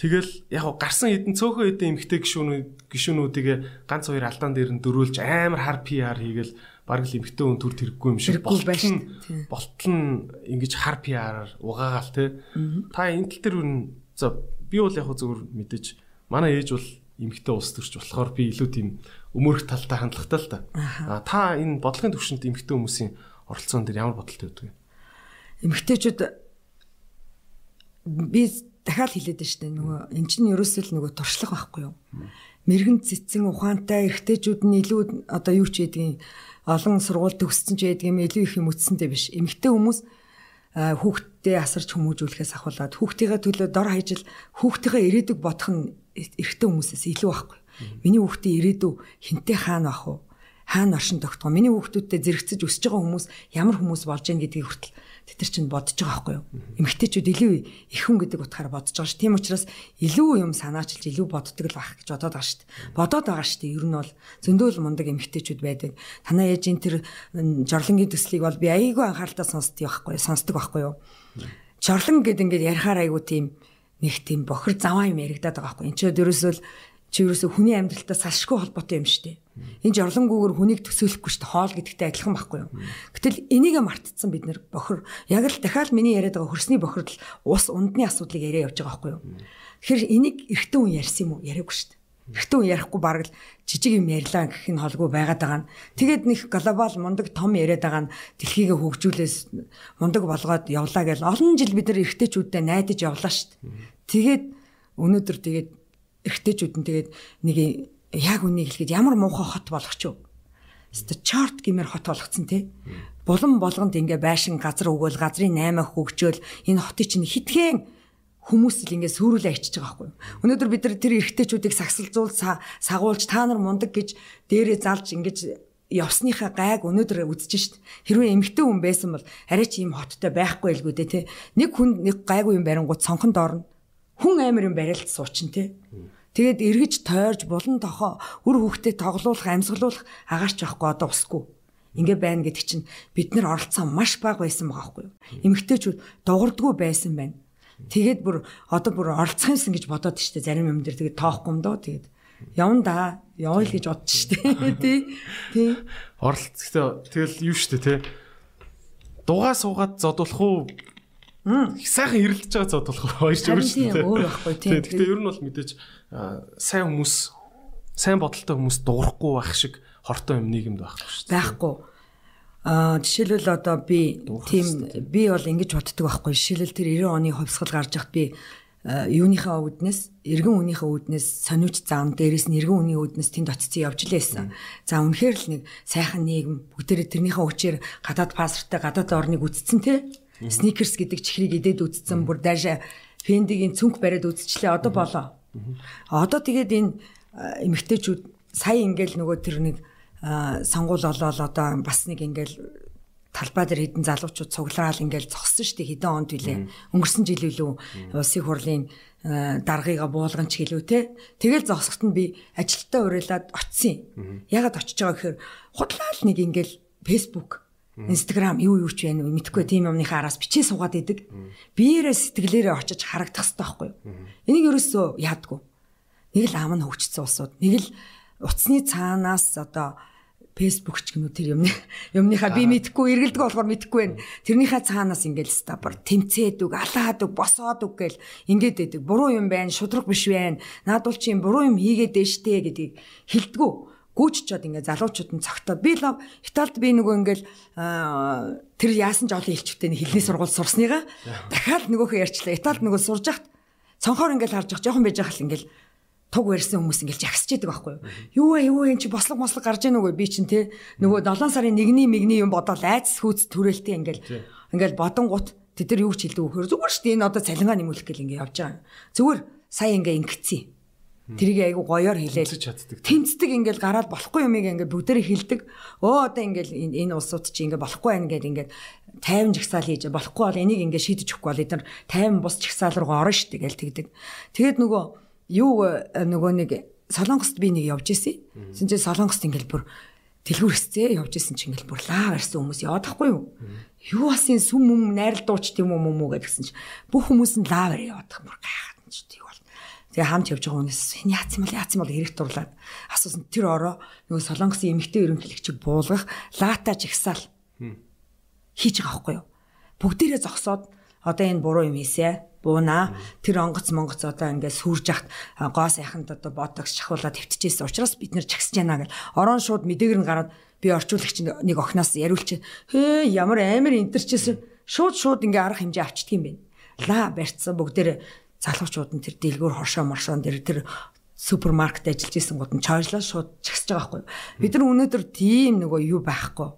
Тэгэл яг гарсан хэдэн цөөхөн хэдэн эмэгтэй гишүүнүүд гишүүнүүдийг ганц хоёр алдаан дээр нь дөрүүлж амар хар PR хийгээл баг л эмэгтэй хүн төр тэрэггүй юм шиг болтол болтол нь ингэж хар PR-аар угаагаал те. Та энэ тал дээр үн за би бол яг зөвөр мэдээж манай ээж бол эмэгтэй улс төрч болохоор би илүү тийм өмөрөх талтай хандлагатай л та. А та энэ бодлогын төвшөнд эмэгтэй хүмүүсийн оролцоон дээр ямар бодолтой байдаг вэ? Эмэгтэйчүүд би дахиад хэлээд байна шүү дээ. Нөгөө эн чинь ерөөсөө л нөгөө туршлага байхгүй юу? Мэргэн цэцэн ухаантай эрэгтэйчүүд нь илүү одоо юу ч ядгийн олон сургууль төгссөн ч ядгийн илүү их юм үтсэнтэй биш. Эмэгтэй хүмүүс хүүхдтэй асарч хүмүүжүүлэхээс ахуулаад хүүхдийнхээ төлөө дор хаяжл хүүхдийнхээ ирээдүг бодох нь эрэгтэй хүмүүсээс илүү байхгүй. Миний хүүхдийн ирээдүй хинтээ хаана бах вэ? Хаана оршин тогтгоо? Миний хүүхдүүдтэй зэрэгцэж өсөж байгаа хүмүүс ямар хүмүүс болж гин гэдгийг хүртэл тэд нар чинь бодож байгаа байхгүй юу? Эмэгтэйчүүд илүү их хүн гэдэг утгаараа бодож байгаа ш. Тийм учраас илүү юм санаачилж илүү боддог л байх гэж бодоод байгаа ш. Бодоод байгаа ш. Ер нь бол зөндөөл мундаг эмэгтэйчүүд байдаг. Танаа ээжийн тэр жорлонгийн төслийг бол би айгүй анхааралтай сонсдог байхгүй юу? Сонсдог байхгүй юу? Жорлон гэдэг ингээд ярихаар айгүй тийм нэг тийм бохир заваа юм яригадаад байгаа байхгүй. Энд ч ерөөсөө чи ерөөсөө хүний амьдралтай салшгүй холбоотой юм шүү дээ. Энэ жорлонгүйгээр хүнийг төсөөлөхгүй шүү дээ. Хоол гэдэгтэй адилхан байхгүй юу? Гэтэл энийг мартцсан бид нэр бохир яг л дахиад миний яриад байгаа хөрсний бохирдол ус ундны асуудлыг яриа явж байгаа байхгүй юу? Тэгэхээр энийг эртэн хүн ярьсан юм уу? Яриаггүй шүү дээ. Эртэн хүн ярихгүй бараг л жижиг юм ярьлаа гэх нь холгүй байгаад байгаа нь. Тэгээд нэг глобал мундаг том яриад байгаа нь дэлхийгээ хөгжүүлээс мундаг болгоод явлаа гэж олон жил бид нар эргэжтэйчүүдтэй найдаж явлаа шүү дээ. Тэгээд өнөөдөр тэгээд эргэжтэйчүүд нь тэгээд нэг яг үнийг хэлгээд ямар муухай хот болгоч юу? Өстө чарт гэмээр хот болгоцсон тий. Булан болгонд ингээ байшин газар өгөөл газрын 8 хөгжөөл энэ хотыг чинь хитгэн хүмүүс л ингээ сүрүүлээ ичиж байгаа байхгүй. Өнөөдөр бид нар тэр эргэжтэйчүүдийг сагсалзуул сагуулж та нар мундаг гэж дээрээ залж ингэж явсныхаа гайг өнөөдөр үзэж шít. Хэрвээ эмгтэн хүн байсан бол арай ч ийм хоттой байхгүй байлгүй дээ тий. Нэг хүн нэг гайгүй юм барингууд сонхон доорно. Хүн амир юм барилт суучин тий. Тэгээд эргэж тойрж булан тохоо үр хөвгтөд тоглуулах, амьсгалуулах агаарч байхгүй одоо усгүй. Ингээ байна гэдэг чинь бид нар оролцсон маш бага байсан байгаа байхгүй юу? Эмэгтэйчүүд дуурдггүй байсан байна. Тэгээд бүр одоо бүр оролцох юмсан гэж бодоод штэ зарим юм дээр. Тэгээд тоохгүй юм доо тэгээд явна да явъя л гэж бодчих штэ. Тий тий. Гэхдээ тэгэл юу штэ тий. Дугаа суугаад зодуулах уу? Сайхан хэрэлдэж байгаа зодуулах уу? Хоёр ч өөр штэ өөр байхгүй тий. Гэхдээ ер нь бол мэдээж сайн хүмүүс сайн бодолтой хүмүүс дуурахгүй байх шиг хортой юм нийгэмд байхгүй шүү дээ. Байхгүй. Аа жишээлбэл одоо би тийм би бол ингэж боддог байхгүй. Жишээлбэл тэр 90 оны хувьсгал гарч яхад би юуныхаа үүднээс эргэн үнийхээ үүднээс сониуч зам дээрээс нь эргэн үний үүднээс тэнд очицсан явж лээсэн. За үнэхээр л нэг сайхан нийгэм бүгдээрээ тэрнийхээ хүчээр гадаад паспорттай гадаад орныг үтцсэн те. Сникерс гэдэг чихрийг идээд үтцсэн бүр дайшаа фендигийн цүнх бариад үтчлээ одоо болоо. Одоо тэгээд энэ эмэгтэйчүүд сая ингээл нөгөө тэр нэг сонгуул олоод одоо бас нэг ингээл талбай дээр хідэн залуучууд цуглаал ингээл зогссон шүү дээ хэдэн онд үлээ. Өнгөрсөн жил үлээ улсын хурлын даргыга буулган ч гэлөө те. Тэгэл зогсохт нь би ажилтаа уриалаад очисон. Ягаад очиж байгаа гэхээр худлаал нэг ингээл Facebook Instagram юу юу ч байна вэ мэдхгүй тийм юмныхаа араас бичээ суугаад идэг. Биеэрээ сэтгэлээрээ очиж харагдах хэрэгтэй байхгүй юу? Энийг ерөөсөө яадгүй. Нэг л ам нь хөвчсөн усууд, нэг л утасны цаанаас одоо фэйсбુક ч гэмүү тэр юмны юмныхаа би мэдхгүй эргэлдэг болохоор мэдхгүй байна. Тэрнийхээ цаанаас ингээл стабар тэмцээд үг, алаад үг, босоод үг гэл ингээд байдаг. Буруу юм байна, шудраг биш байна. Наадвал чи юм буруу юм хийгээд дэжтэй гэдгийг хэлдэггүй гүйччод ингээ залуучууд нь цогтоод би л Италид би нөгөө ингээл тэр яасан ч олон хэлчвтэй хэлний сургууль сурсныгаа дахиад нөгөөхөө ярьчлаа. Италид нөгөө сурж яхад цонхоор ингээл харж явах жоохон байж байхал ингээл туг барьсан хүмүүс ингээл жагсаж идэг байхгүй юу. Юу вэ юу вэ эн чи бослог мослог гарч ийн үгүй би чин те нөгөө 7 сарын 1-ний мигний юм бодоод айц хүүц төрөлтэй ингээл ингээл бодонгут тэд нар юу ч хэлдэг вөхөр зүгээр шүү дээ энэ одоо цалингаа нэмүүлэх гэл ингээ явж байгаа. Зүгээр сая ингээ ингэцээ. Тэрийг айгу гоёор хэлээл тэмцдэг ингээл гараад болохгүй юмыг ингээ бүгдээрээ хилдэг. Өө одоо ингээл энэ улсууд чи ингээ болохгүй байх ингээд ингээд 50 жагсаал хийж болохгүй бол энийг ингээ шийдэж өгөхгүй бол эдгээр 50 бус жагсаал руу орно шүү дээ гэл тэгдэг. Тэгээд нөгөө юу нөгөө нэг Солонгост би нэг явж исэн. Тэнд чинь Солонгост ингээл бүр дэлгүүр хэсцээ явж исэн чинь ингээл бүр лаа барьсан хүмүүс яваадахгүй юу? Юу бас энэ сүм юм найрал дууч тийм юм уу гэдгсэн чинь бүх хүмүүс нь лаа барь яваадах бүр гайхаад нь ч тийм бол. Тэгээ хамт явж байгаа хүнээс энэ яац юм бол яац юм бол хэрэг дурлаад асуусан тэр ороо нөгөө Солонгосын эмэгтэй ерөнхийлөгч буулгах лаата жигсаал хийж байгаа байхгүй юу? Бүгдээрээ зогсоод одоо энэ буруу юм хийсэ буунаа тэр онгоц монгоц одоо ингээд сүрж яхад гоо сайханд одоо ботокс шахуулаад твтчихсэн учраас бид нэр чагсаж яана гэл. Орон шууд мэдээгэр нь гараад би орчуулагч нэг охноос яриулч хээ ямар амар интерчсэн шууд шууд ингээ арга хэмжээ авчдаг юм бэ. Ла барьцсан бүгдээр залуучууд нь тэр дэлгүүр хоршоо маршоон дээр тэр супермаркет ажиллаж исэн гот нь чойрлоо шууд чагсаж байгаа байхгүй бид нар өнөөдөр тийм нөгөө юу байхгүй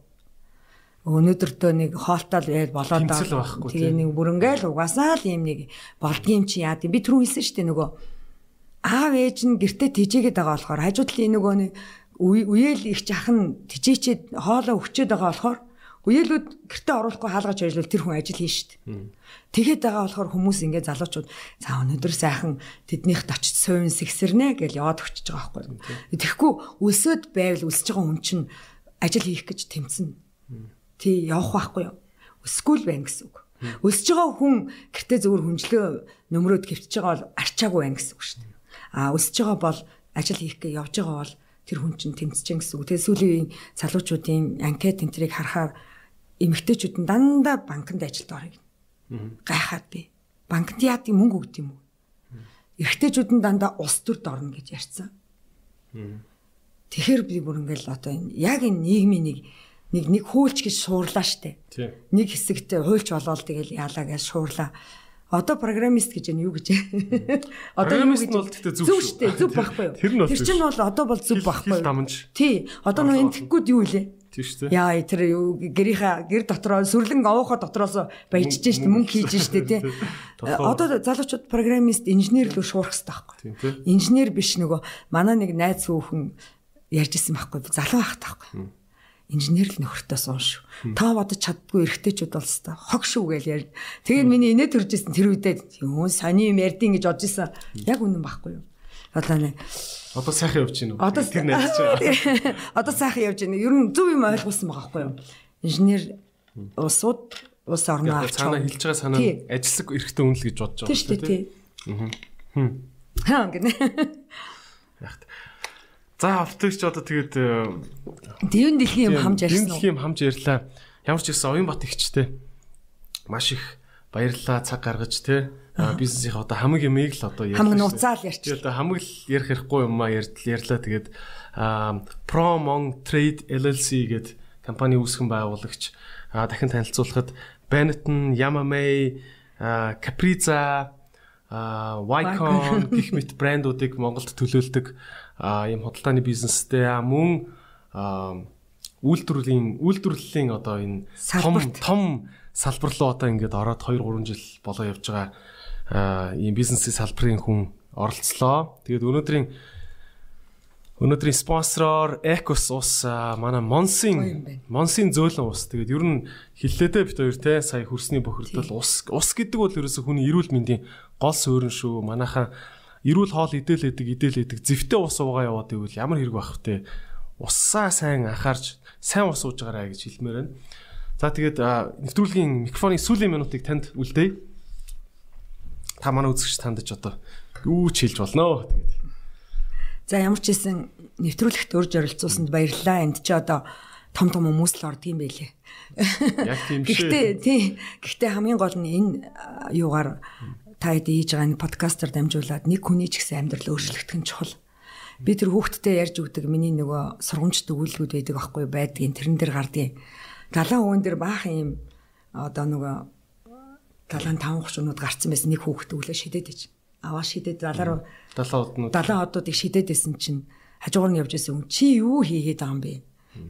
өнөөдөртөө нэг хоолтол байл болоод тэгээ нэг бүрэнгээл угаасаа л юм нэг болдгийм чи яа гэм би түрүү хэлсэн шүү дээ нөгөө аав ээж нь гэртээ тижээгээд байгаа болохоор хажууд л нөгөө нэг үеэл их жахан тижээчээд хоолоо өгчөөд байгаа болохоор үеэлүүд гэртээ оруулахгүй хаалгаж ажиллавал тэр хүн ажил хийн шүү дээ. Тэгэхэд байгаа болохоор хүмүүс ингээд залуучууд за өнөөдөр сайхан тэднийхт очиж суйн сэгсэрнэ гэж яваад өчөж байгаа байхгүй. Тэгэхгүй өлсөд байвал өлсөж байгаа хүн чинь ажил хийх гэж тэмцэнэ тий явах байхгүй юу? Өсгүүл байна гэсэн үг. Өсөж байгаа хүн гэртээ зөвхөн хүнжлөө нөмрөөд гівтж байгаа бол арчаагүй байна гэсэн үг шүү дээ. А өсөж байгаа бол ажил хийх гэж явж байгаа бол тэр хүн чинь тэмцэж гэсэн үг. Тэгээ сүүлийн залуучуудын анкет энтрийг харахаар эмэгтэйчүүд нь дандаа банкнд ажилд орё. Гайхаад би. Банкнд яад юм мөнгө өгд юм уу? Эрэгтэйчүүд нь дандаа ус төрд орно гэж ярьсан. Тэгэхээр би бүр ингээл одоо яг энэ нийгмийн нэг нэг нэг хөөлч гэж шуурлаа штэ. Нэг хэсэгт хуульч болоод тэгэл яалаа гэж шуурлаа. Одоо программист гэж нь юу гэж Одоо программист нь бол тэгтээ зөв шүү дээ. Зөв байхгүй юу? Тэр чинь бол одоо бол зөв байхгүй юу? Тий. Одоо нөө энэ тэггүүд юу илээ? Тийм шүү дээ. Яа тэр гэрийнхаа гэр дотроо сүрлэн овоохоо дотроос баяжж штэ мөнгө хийж штэ тий. Одоо залуучууд программист инженер л шуурах хэрэгтэй байхгүй. Инженер биш нөгөө манай нэг найз хүүхэн ярьж исэн байхгүй залуу байх таахгүй инженер л нөхөртөө суунш. Та бодож чаддгүй эргэжтэйчүүд бол хэвээр хог шүү гэж ярь. Тэгээд миний инээ төржсэн тэр үедээ юу сони юм ярьдیں гэж бодож исэн. Яг үнэн байхгүй юу? Одоо нэ Одоо сайхан явж байна уу? Одоо тэр найз чинь. Одоо сайхан явж байна. Ер нь зөв юм ойлгуулсан байгаа байхгүй юу? Инженер улсууд улс орноо авч цаана хэлж байгаа санаа ажилсаг эрхтэн үнэл гэж бодож байгаа шүү дээ. Аа. Хм. Яг За автогч одоо тэгээд Дэвэн дэлхийн юм хамж ярьсан уу? Дэлхийн юм хамж ярьлаа. Ямар ч гэсэн Оюнбат ихчтэй маш их баярлалаа цаг гаргаж те бизнесийн одоо хамаг ямыг л одоо ярьлаа. Хамаг нууцаал ярьч. Тэгээд хамаг л ярих хэрэггүй юм а ярьлаа. Тэгээд Promon Trade LLC гэдэг компани үүсгэн байгуулагч дахин танилцуулахад Benetton, Yamamay, Capriza, Wycon гэх мэт брэндуудыг Монголд төлөөлдөг ийм худалдааны бизнестэй мөн үйлдвэрлэлийн үйлдвэрлэлийн одоо энэ том том салбар руу одоо ингээд ороод 2 3 жил болоо явж байгаа ийм бизнесийн салбарын хүн оролцлоо. Тэгээд өнөөдрийн өнөөдрийн спонсороор Ecos ус манай Монсын Монсын зөөлөн ус. Тэгээд ер нь хиллээдээ бит хоёр те сая хөрсний бохирдол ус ус гэдэг бол ерөөсө хүний эрүүл мэндийн гол суурин шүү. Манайхаа эрүүл хоол идэл идэг идэл идэг зэвтэй ус уугаа яваад ивэл ямар хэрэг байх вэ? Уссаа сайн анхаарч сайн ус ууж байгаарай гэж хэлмээр байна. За тэгээд нэвтрүүлгийн микрофоны сүүлийн минутыг танд үлдээе. Та манай үзэгч тандж одоо юу ч хэлж болно. Тэгээд. За ямар ч хэлсэн нэвтрүүлэгт урьж оролцуулсанд баярлалаа. Энд чи одоо том том хүмүүс л орд юм байлээ. Яг тийм шүү. Гэхдээ тий. Гэхдээ хамгийн гол нь энэ юугаар та хэд хийж байгаа энэ подкастер дамжуулаад нэг хүний ч гэсэн амьдрал өөрчлөгдөх нь чухал. Би тэр хүүхдтэй ярьж өгдөг миний нөгөө сургамжт өгүүлбүүд байдаг аахгүй байдгийн тэрэн дээр гардыг. Далайн өвөн дээр баах юм одоо нөгөө далайн таван хурцнууд гарцсан байсан нэг хүүхд өглөө шидэд ич. Аваа шидэд далаа руу далайн однууд далайн одуудыг шидэдсэн чинь хажуугаар нь явж исэн хүн чи юу хийгээд байгаа юм бэ?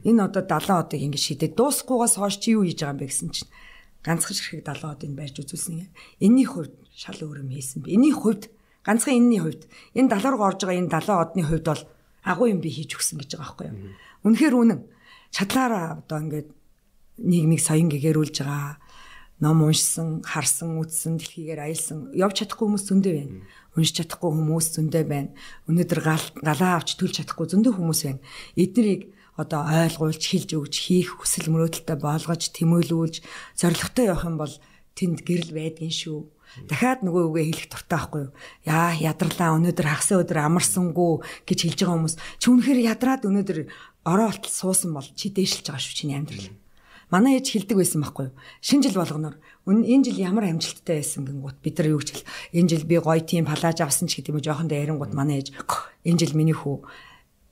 Энэ одоо далайн одыг ингэ шидэд дуусахгүйгаас хойш чи юу хийж байгаа юм бэ гэсэн чинь ганцхан ширхэг далайн одыг барьж үзүүлсэн юм. Энийний хувьд шал өөр юм хийсэн би. Энийний хувьд ганцхан энэний хувьд энэ далаа руу орж байгаа энэ далайн одны хувьд бол агуу юм би хийж өгсөн гэж байгаа байхгүй юу. Үнэхээр үнэн. Чадлаараа одоо ингээд нийгмийг соён гэгэрүүлж байгаа ном уншсан, харсан, үзсэн, дэлхийгээр аялсан, явж чадахгүй хүмүүс зөндөө байна. Уншиж чадахгүй хүмүүс зөндөө байна. Өнөөдөр галаа авч төлж чадахгүй зөндөө хүмүүс байна. Эднийг одоо ойлгуулж, хилж өгч, хийх хүсэл мөрөөдөлтөй болгож, тэмүүлүүлж, зоригтой явах юм бол тэнд гэрэл байдгийн шүү. Дахиад нөгөө үгээ хэлэх дуртай байхгүй юу? Яа, ядарлаа өнөөдөр хагас өдөр амарсангүй гэж хэлж байгаа хүмүүс. Чи үнэхээр ядраад өнөөдөр ороо болтол суусан бол чи дээшилж байгаа шүү чиний амьдрал. Манай ээж хэлдэг байсан байхгүй юу? Шинэ жил болгоноор энэ жил ямар амжилттай байсан гингүүт бид нар юу гэж хэл. Энэ жил би гоё тийм палаж авсан ч гэдэг юм жоохон дээрэнгууд манай ээж энэ жил миний хүү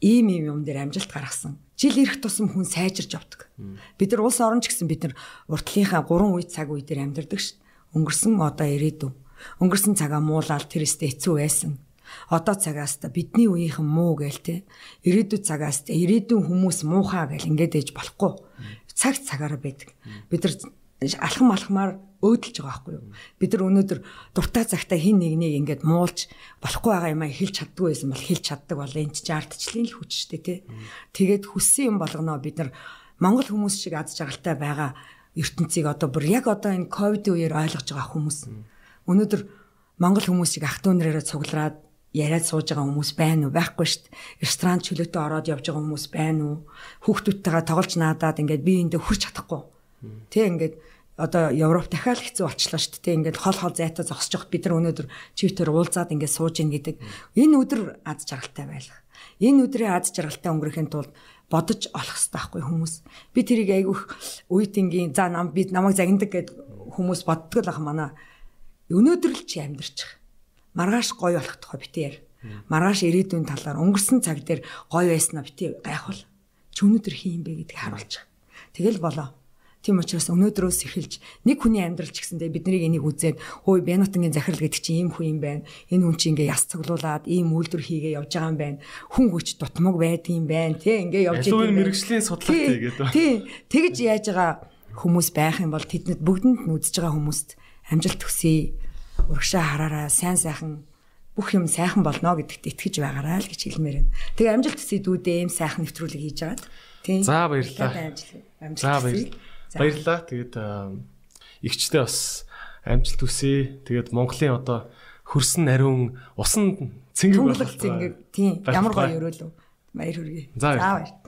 ийм ийм юм дээр амжилт гаргасан. Жил ирэх тусам хүн сайжирж явдаг. Бид нар улс орон ч гэсэн бид нар уртлынхаа 3 үе цаг үе дээр амьдардаг шүү. Өнгөрсөн одоо ирээдүйн. Өнгөрсөн цагаа муулаад тэр өстө хэцүү байсан одоо цагаас та бидний үеийнхэн муу гээл те ирээдүйн цагаас та ирээдүйн хүмүүс муухай гэл ингээд ээж болохгүй цаг цагаараа байдаг. Бид нар алхам алхмаар өөдөлж байгаа байхгүй юу? Бид нар өнөөдөр дуртай цагтаа хин нэгнийг ингээд муулж болохгүй байгаа юм а хэлж чаддгүй байсан бол хэлж чаддаг бол энэ ч ардчлалын л хүч шүү дээ тий. Тэгээд хүссэн юм болгоноо бид нар Монгол хүмүүс шиг аз жаргалтай байгаа ертөнцийг одоо бүр яг одоо энэ ковид үеэр ойлгож байгаа хүмүүс. Өнөөдөр Монгол хүмүүс шиг ах トゥ нэрээрээ цуглараад яриад сууж байгаа хүмүүс байна уу? Байхгүй шүү дээ. Ресторан чөлөөтэй ороод явж байгаа хүмүүс байна уу? Хүүхдүүдтэйгээ тоглож наадаад ингээд би эндээ хүрч чадахгүй. Тэ ингээд одоо Европ дахиад хэцүү болчлоо шүү дээ. Ингээд хол хол зайтай зогсож явахад бид нар өнөөдөр чивтер уулзаад ингээд сууж ийн гэдэг. Энэ өдөр аз жаргалтай байлах. Энэ өдрийн аз жаргалтай өнгөрөхийн тулд бодож олох хэрэгтэй байхгүй хүмүүс. Би тэрийг айгүйх үеийнгийн за нам би намайг загнадаг гэд хүмүүс боддог л ах манай. Өнөөдөр л чи амьдрчих маргааш гоё болох тухай битээр. Маргааш ирээдүйн талаар өнгөрсөн цаг дээр гоё байснаа битээ гайхвал ч өнөөдөр хийм бэ гэдгийг харуулж. Тэгэл болоо. Тийм учраас өнөөдрөөс эхэлж нэг хүний амьдрал ч гэсэндээ биднийг энийг үзээд хөөе Бянутангийн захирал гэдэг чинь ийм хүн юм байна. Энэ хүн чинь ингээ яс цуглуулад ийм үйлдвэр хийгээ явж байгаа юм байна. Хүн хүч дутмаг байдгийм байна. Тэ ингээ явж байгаа. Энэ мэрэгжлийн судлаатай гэдэг. Тий. Тэгж яаж байгаа хүмүүс байх юм бол тэднэд бүгдэнд нь үзэж байгаа хүмүүст амжилт төсөе урагшаа хараараа сайн сайхан бүх юм сайхан болно гэдэгт итгэж байгаарай л гэж хэлмээр байна. Тэгээ амжилт төсөй дүүдээ ийм сайхан нэвтрүүлэг хийж агаад тийм. За баярлалаа. За баярлалаа. Баярлалаа. Тэгээд игчтэй бас амжилт төсөй. Тэгээд Монголын одоо хөрсөн нариун усан цэнгэг болох. Цэнгэг тийм. Ямар гоё өрөөлөө. Баяр хүргэе. За баяр.